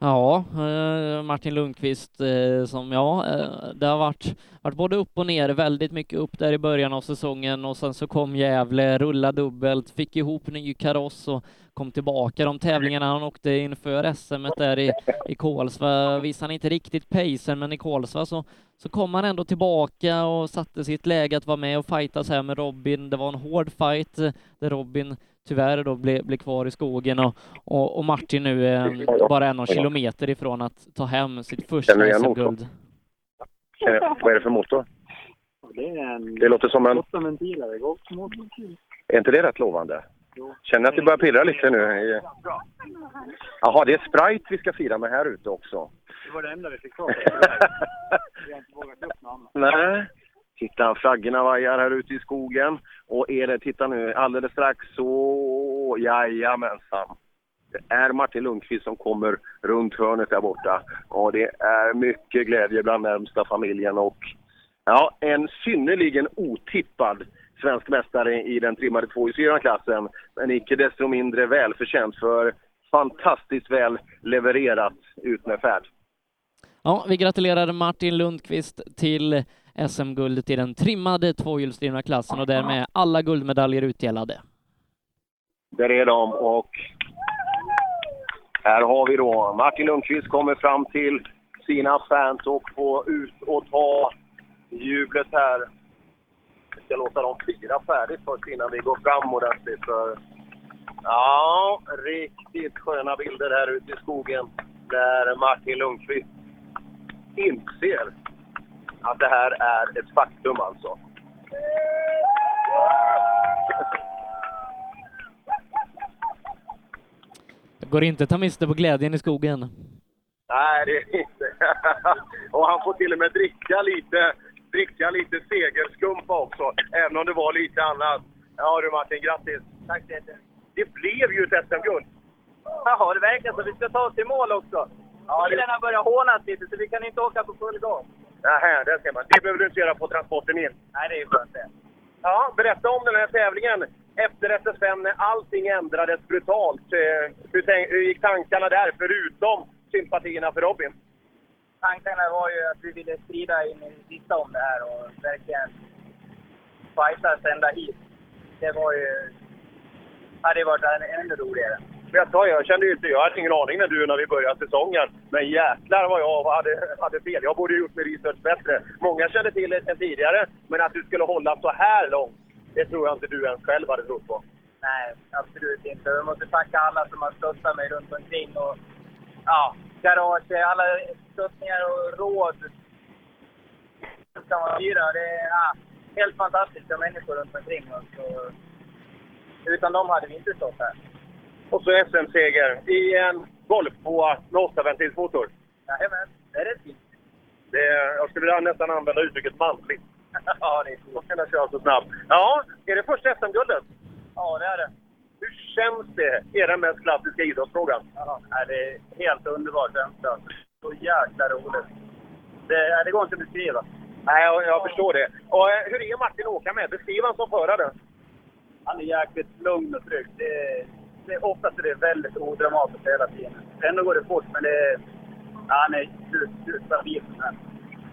Ja, eh, Martin Lundqvist eh, som, ja, eh, det har varit, varit både upp och ner, väldigt mycket upp där i början av säsongen och sen så kom Gävle, rullade dubbelt, fick ihop ny kaross och kom tillbaka. De tävlingarna han åkte inför SM där i, i Kolsva visade han inte riktigt pacen, men i Kolsva så, så kom han ändå tillbaka och satte sitt läge att vara med och fightas här med Robin. Det var en hård fight eh, där Robin tyvärr då blev, blev kvar i skogen och, och, och Martin nu är bara en kilometer ifrån att ta hem sitt första Känner? SM-guld. Eh, Vad är det för motor? Det är en... Det låter som en... Gott motorventil. Är inte det rätt lovande? Känner att det börjar pirra lite nu? Jaha, det är Sprite vi ska fira med här ute också. Det var det enda vi fick tag på. Vi har inte vågat upp något annat. Nej. Titta, flaggorna vajar här ute i skogen. Och är det, titta nu, alldeles strax så... Jajamensan. Det är Martin Lundqvist som kommer runt hörnet där borta. Och det är mycket glädje bland närmsta familjen och ja, en synnerligen otippad svensk mästare i den trimmade 2 klassen Men icke desto mindre välförtjänt för fantastiskt väl levererat ut med färd. Ja, vi gratulerar Martin Lundqvist till SM-guldet i den trimmade tvåhjulsdrivna klassen och därmed alla guldmedaljer utdelade. Där är de och här har vi då Martin Lundqvist kommer fram till sina fans och får ut och ta jublet här. Vi ska låta dem fira färdigt först innan vi går fram ordentligt. För... Ja, riktigt sköna bilder här ute i skogen där Martin Lundqvist inser att det här är ett faktum alltså. Jag går inte ta miste på glädjen i skogen. Nej, det är inte. och han får till och med dricka lite, dricka lite segerskumpa också, även om det var lite annat. Ja du Martin, grattis! Tack så jättemycket. Det blev ju ett SM-guld! Jaha, det verkar så. Vi ska ta oss till mål också. Ja, det- Bilarna börjar hånas lite, så vi kan inte åka på full gång. Nähä, det ska man. Det behöver du inte göra på transporten in. Nej, det är ju skönt det. Ja, berätta om den här tävlingen efter SS5 när allting ändrades brutalt. Eh, Hur, tänk, hur gick tankarna där, förutom sympatierna för Robin? Tankarna var ju att vi ville strida in i det sista om det här och verkligen fightas ända hit. Det var ju... hade varit än- ännu roligare. Men jag, sa, jag kände ju inte, jag hade ingen aning när du när vi började säsongen. Men jäklar vad jag hade, hade fel. Jag borde gjort min research bättre. Många kände till det sedan tidigare, men att du skulle hålla så här långt, det tror jag inte du ens själv hade trott på. Nej, absolut inte. Jag måste tacka alla som har stöttat mig runt omkring. Och, ja, garage, alla stöttningar och råd. Det är ja, helt fantastiska människor runt omkring oss. Och, utan dem hade vi inte stått här. Och så SM-seger i en golftvåa med 8-ventilsmotor. Jajamän, det är rätt fint. Det, jag skulle nästan använda uttrycket manligt. ja, det är Då kan jag köra så snabbt. Ja, är det första SM-guldet? Ja, det är det. Hur känns det? Är den mest klassiska idrottsfrågan? Ja, det är helt underbart känsla. Så jäkla roligt. Det, det går inte att beskriva. Nej, jag, jag förstår det. Och eh, hur är Martin att åka med? Beskriv han som förare. Han är jäkligt lugn och trygg. Det, det, oftast är det väldigt odramatiskt hela tiden. Ändå går det fort, men det är, han är stabil som helst.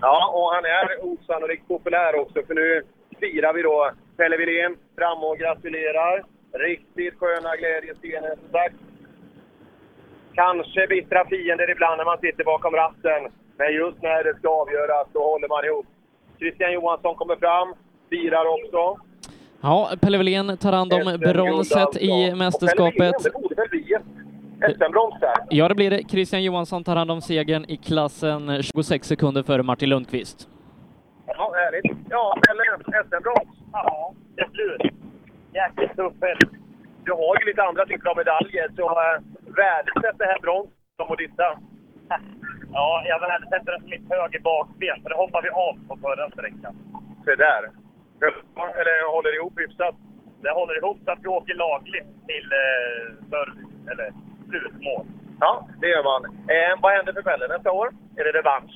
Ja, och han är osannolikt populär också, för nu firar vi då Pelle Wilén fram och gratulerar. Riktigt sköna glädjescener, som sagt. Kanske bittra fiender ibland när man sitter bakom ratten, men just när det ska avgöras då håller man ihop. Christian Johansson kommer fram, firar också. Ja, Pelle Wilén tar hand om bronset i mästerskapet. Det SM-brons där? Ja, det blir det. Christian Johansson tar hand om segern i klassen 26 sekunder före Martin Lundqvist. Ja, härligt. Ja, Pelle, SM-brons. Ja, till slut. Jäkligt tuff helg. Du har ju lite andra typer av medaljer, så äh, värdesätt det här bronset som att ditta. Ja, jag värdesätter det som mitt höger bakben, för det hoppade vi av på förra sträckan. Se där. Eller håller ihop hyfsat. Det håller ihop så att vi åker lagligt till eh, service, eller slutmål. Ja, det gör man. Eh, vad händer för Pelle nästa år? Är det revansch?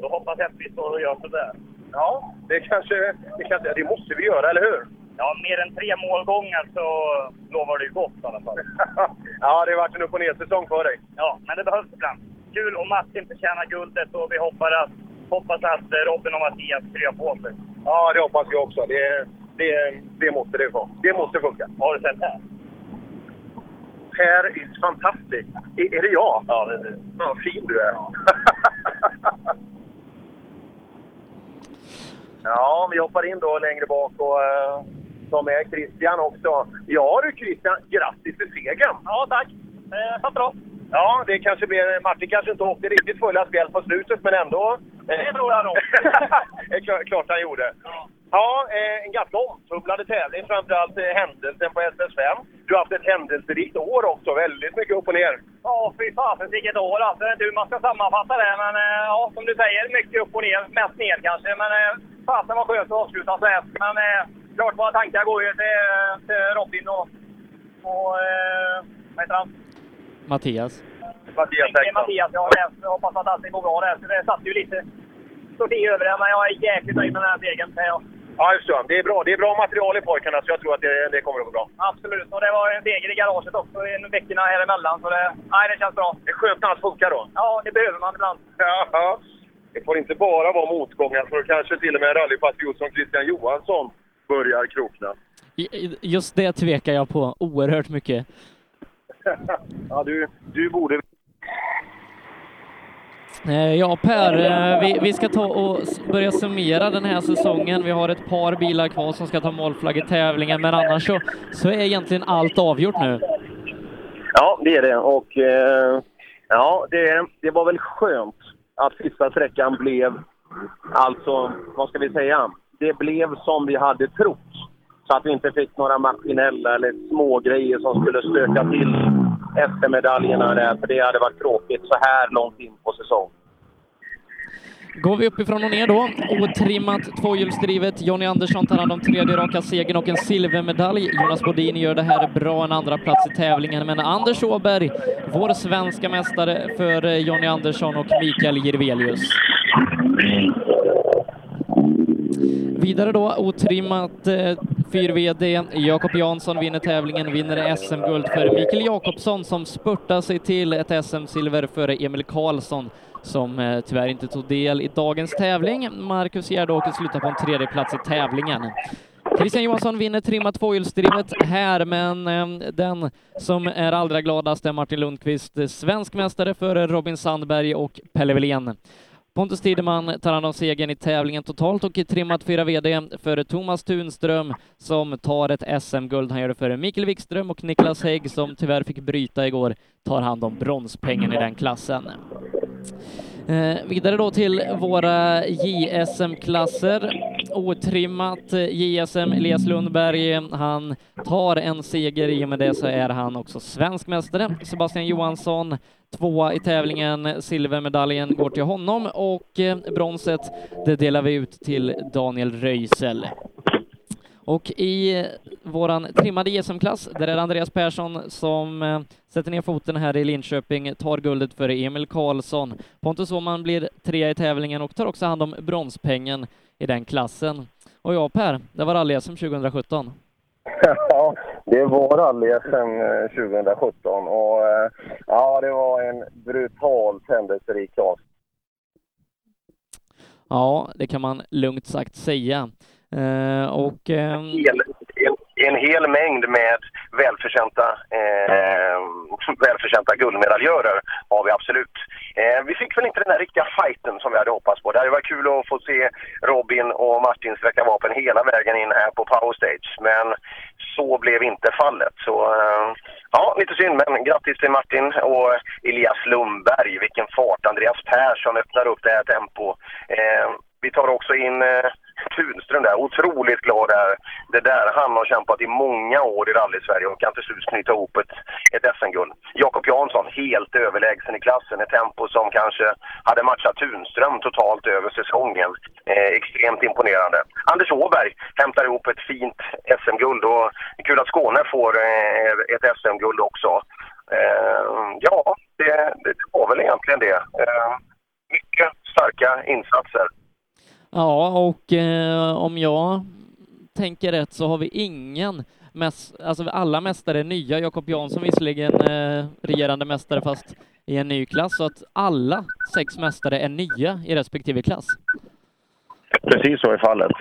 Då hoppas jag att vi står och gör sådär. Ja, det kanske, det kanske... Det måste vi göra, eller hur? Ja, mer än tre målgångar så lovar det ju gott i alla fall. ja, det har varit en upp och ner-säsong för dig. Ja, men det behövs ibland. kul och Martin förtjänar guldet och vi hoppas att, hoppas att Robin och Mattias kryar på sig. Ja, det hoppas jag också. Det, det, det måste det få. Det måste funka. Har du sett här? Per is fantastic. Är, är det jag? Ja, det är det. Ja, fin du är. ja, vi hoppar in då längre bak och uh, tar med Christian också. Ja du Christian, grattis till segern! Ja, tack. Eh, satt bra. Ja, det kanske blir... Martin kanske inte åkte riktigt fulla spjäll på slutet, men ändå... Det tror jag nog. det är klart, han gjorde. Ja, ja eh, en ganska omtumlande tävling, framförallt eh, händelsen på SS5. Du har haft ett händelserikt år också, väldigt mycket upp och ner. Ja, fy fasen vilket år alltså. Jag vet inte hur man ska sammanfatta det, men eh, ja, som du säger, mycket upp och ner. Mest ner kanske, men fasen var skönt att avsluta så här. Men klart våra tankar går ju till, till Robin och, och vad heter han? Mattias. Mattias Det är Mattias, ja. Jag hoppas att allting går bra där. Så det satt ju lite sorti över det, men jag är jäkligt nöjd med den här segern. Ja. Ja, just det. Det är bra, det är bra material i pojkarna, så jag tror att det, det kommer att gå bra. Absolut, och det var en seger i garaget också i veckorna här emellan. Så det, nej, det känns bra. Det är skönt när allt funkar då. Ja, det behöver man ibland. Ja, ja. Det får inte bara vara motgångar, för kanske till och med en rallypatriot som Christian Johansson börjar krokna. Just det tvekar jag på oerhört mycket. ja, du, du borde... Eh, ja, Per, eh, vi, vi ska ta och börja summera den här säsongen. Vi har ett par bilar kvar som ska ta målflagg i tävlingen, men annars så, så är egentligen allt avgjort nu. Ja, det är det. Och eh, ja, det, det var väl skönt att sista sträckan blev, alltså, vad ska vi säga? Det blev som vi hade trott. Så att vi inte fick några maskinella eller små grejer som skulle stöka till SM-medaljerna där, för det hade varit tråkigt så här långt in på säsongen. Går vi uppifrån och ner då, otrimmat tvåhjulsdrivet. Jonny Andersson tar hand om tredje raka segern och en silvermedalj. Jonas Bodin gör det här bra, en andra plats i tävlingen. Men Anders Åberg, vår svenska mästare för eh, Jonny Andersson och Mikael Jirvelius. Vidare då, otrimmat eh, 4VD. Jakob Jansson vinner tävlingen, vinner SM-guld för Mikael Jakobsson som spurtar sig till ett SM-silver före Emil Karlsson som eh, tyvärr inte tog del i dagens tävling. Marcus Gärdåker slutar på en tredje plats i tävlingen. Christian Johansson vinner trimmat tvåhjulsdrivet här, men eh, den som är allra gladast är Martin Lundqvist, svensk mästare före Robin Sandberg och Pelle Wilén. Pontus Tideman tar hand om segern i tävlingen totalt och i trimmat 4 VD för Thomas Tunström som tar ett SM-guld. Han gör det före Mikael Wikström och Niklas Hägg som tyvärr fick bryta igår tar hand om bronspengen i den klassen. Eh, vidare då till våra JSM-klasser. Otrimmat JSM Elias Lundberg, han tar en seger, i och med det så är han också svensk mästare. Sebastian Johansson tvåa i tävlingen, silvermedaljen går till honom och eh, bronset det delar vi ut till Daniel Röisel. Och i eh, våran trimmade JSM-klass, där är det Andreas Persson som eh, sätter ner foten här i Linköping, tar guldet för Emil Karlsson. Pontus Åhman blir trea i tävlingen och tar också hand om bronspengen i den klassen. Och ja, Per, det var rally-SM 2017. Ja, det var rally-SM 2017 och eh, ja, det var en brutalt händelserik klass. Ja, det kan man lugnt sagt säga. Eh, och hel, en, hel mängd med välförtjänta, eh, välförtjänta guldmedaljörer har vi absolut. Eh, vi fick väl inte den där riktiga fighten som vi hade hoppats på. Det hade varit kul att få se Robin och Martin sträcka vapen hela vägen in här på Power Stage. Men så blev inte fallet. Så eh, ja, lite synd. Men grattis till Martin och Elias Lundberg. Vilken fart! Andreas Persson öppnar upp det här tempo. Eh, vi tar också in eh, Tunström där, otroligt glad där. Det där han har kämpat i många år i rally-Sverige och kan till slut knyta ihop ett, ett SM-guld. Jakob Jansson, helt överlägsen i klassen. Ett tempo som kanske hade matchat Tunström totalt över säsongen. Eh, extremt imponerande. Anders Åberg hämtar ihop ett fint SM-guld och kul att Skåne får eh, ett SM-guld också. Eh, ja, det, det var väl egentligen det. Eh, mycket starka insatser. Ja, och eh, om jag tänker rätt så har vi ingen mäs, alltså alla mästare är nya. Jakob Jansson visserligen eh, regerande mästare fast i en ny klass, så att alla sex mästare är nya i respektive klass. Precis så är fallet.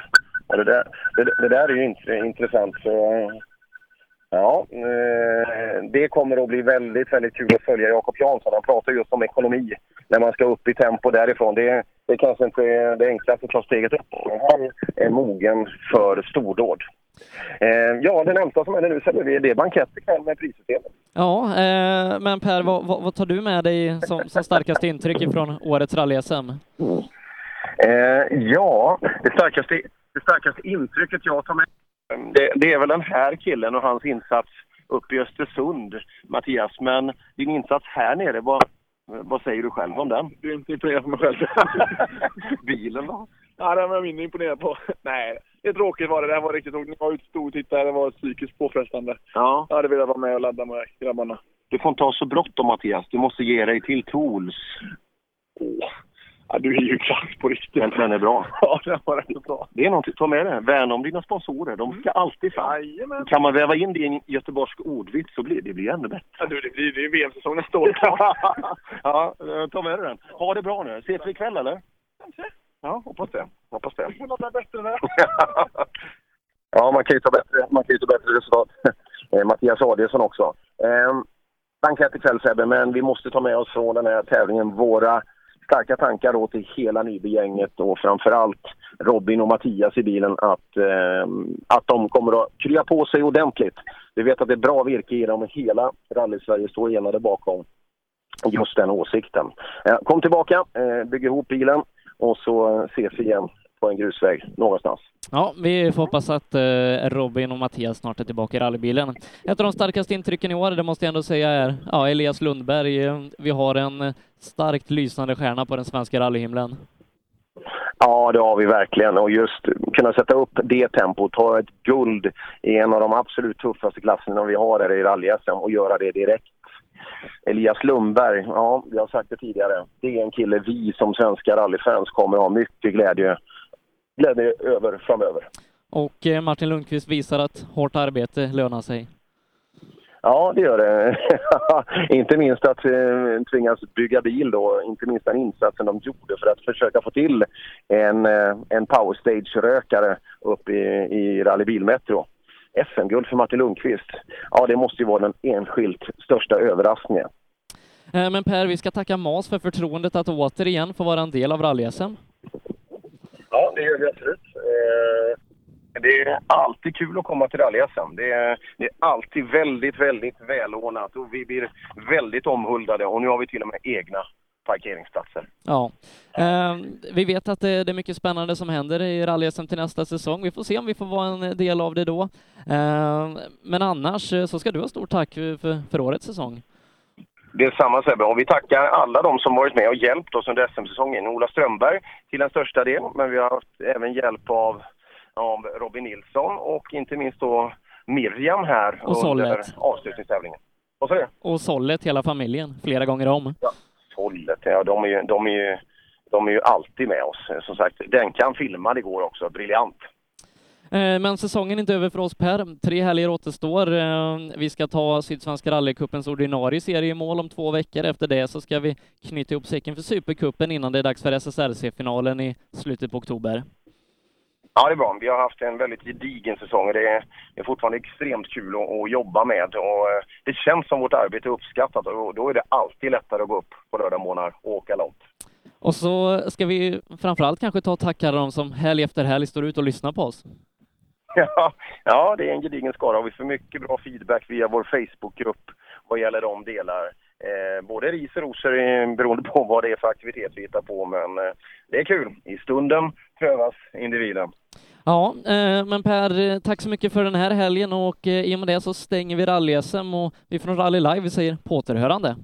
Det, där, det, det där är ju int- intressant. Så, ja, eh, det kommer att bli väldigt, väldigt kul att följa Jakob Jansson. Han pratar just om ekonomi när man ska upp i tempo därifrån. Det, det kanske inte är det enklaste att ta steget upp. Han är mogen för stordåd. Eh, ja, det närmsta som händer nu så är det, är bankett ikväll med prissystemet. Ja, eh, men Per, vad, vad, tar du med dig som, som starkaste intryck ifrån årets rally-SM? Eh, ja, det starkaste, det starkaste intrycket jag tar med det, det är väl den här killen och hans insats uppe i Östersund, Mattias. Men din insats här nere, vad, vad säger du själv om den? Du är inte imponerad på mig själv. Bilen då? Ja, den var jag mindre imponerad på. Nej, det är tråkigt var det. Det var riktigt tråkigt. Ni var ute stor tittare. Det var psykiskt påfrestande. Ja. Jag hade velat vara med och ladda med grabbarna. Du får inte ha så bråttom Mattias. Du måste ge dig till Tools. Åh. Ja, du är ju klass på riktigt. Den, den är bra. Ja, den var rätt bra. Det är någonting, ta med det. Värna om dina sponsorer. De ska alltid fram. Jajamän. Kan man väva in det i en göteborgsk ordvits så blir det blir ännu bättre. Ja, du, det blir ju VM-säsong nästa år. ja, eh, ta med dig den. Ha det bra nu. Ses vi ikväll eller? Kanske. Ja, hoppas det. Hoppas det. Vi får låta bättre där. ja, man kan ju ta bättre, man kan ju ta bättre resultat. Eh, Mattias Adielsson också. Eh, bankett ikväll Sebbe, men vi måste ta med oss från den här tävlingen våra starka tankar då till hela Nyby-gänget och framförallt Robin och Mattias i bilen att, eh, att de kommer att krya på sig ordentligt. Vi vet att det är bra virke i dem och hela rally-Sverige står enade bakom just den åsikten. Eh, kom tillbaka, eh, bygg ihop bilen och så eh, ses vi igen på en grusväg någonstans. Ja, vi får hoppas att eh, Robin och Mattias snart är tillbaka i rallybilen. Ett av de starkaste intrycken i år, det måste jag ändå säga, är ja, Elias Lundberg. Eh, Vi har en starkt lysande stjärna på den svenska rallyhimlen. Ja, det har vi verkligen. Och just kunna sätta upp det tempot, ta ett guld i en av de absolut tuffaste klasserna vi har här i rally och göra det direkt. Elias Lundberg, ja, vi har sagt det tidigare. Det är en kille vi som svenska rallyfans kommer att ha mycket glädje, glädje över framöver. Och eh, Martin Lundqvist visar att hårt arbete lönar sig. Ja, det gör det. inte minst att eh, tvingas bygga bil då, inte minst den insatsen de gjorde för att försöka få till en, eh, en powerstage-rökare upp i, i Rally Bilmetro. SM-guld för Martin Lundqvist. Ja, det måste ju vara den enskilt största överraskningen. Men Per, vi ska tacka MAS för förtroendet att återigen få vara en del av rally-SM. Ja, det gör vi absolut. Eh, Det är alltid kul att komma till rally det är, det är alltid väldigt, väldigt välordnat och vi blir väldigt omhuldade och nu har vi till och med egna parkeringsplatser. Ja. Eh, vi vet att det, det är mycket spännande som händer i rally till nästa säsong. Vi får se om vi får vara en del av det då. Eh, men annars eh, så ska du ha stort tack för, för, för årets säsong. Det är samma Sebbe och vi tackar alla de som varit med och hjälpt oss under SM-säsongen. Ola Strömberg till en största del, men vi har haft även hjälp av, av Robin Nilsson och inte minst då Miriam här Och under avslutningstävlingen. Sa du? Och Sollet, hela familjen, flera gånger om. Sollet, ja de är ju, de är ju, de är ju alltid med oss. Som sagt, den kan filma igår också, briljant. Eh, Men säsongen är inte över för oss Per. Tre helger återstår. Eh, Vi ska ta Sydsvenska rallycupens ordinarie serie i mål om två veckor. Efter det så ska vi knyta ihop säcken för Supercupen innan det är dags för SSRC-finalen i slutet på oktober. Ja, det är bra. Vi har haft en väldigt gedigen säsong och det är, det är fortfarande extremt kul att, att jobba med. Och eh, det känns som vårt arbete är uppskattat och då är det alltid lättare att gå upp på lördagmorgnar och åka långt. Och så ska vi framförallt kanske ta och tacka de som helg efter helg står ut och lyssnar på oss. Ja, ja, det är en gedigen skara och vi får mycket bra feedback via vår Facebookgrupp vad gäller de delar. Eh, både ris och rosor beroende på vad det är för aktivitet vi hittar på, men eh, det är kul. I stunden prövas individen. Ja, eh, men Per, eh, tack så mycket för den här helgen och eh, i och med det så stänger vi rally-SM och vi från Rally Live säger på återhörande.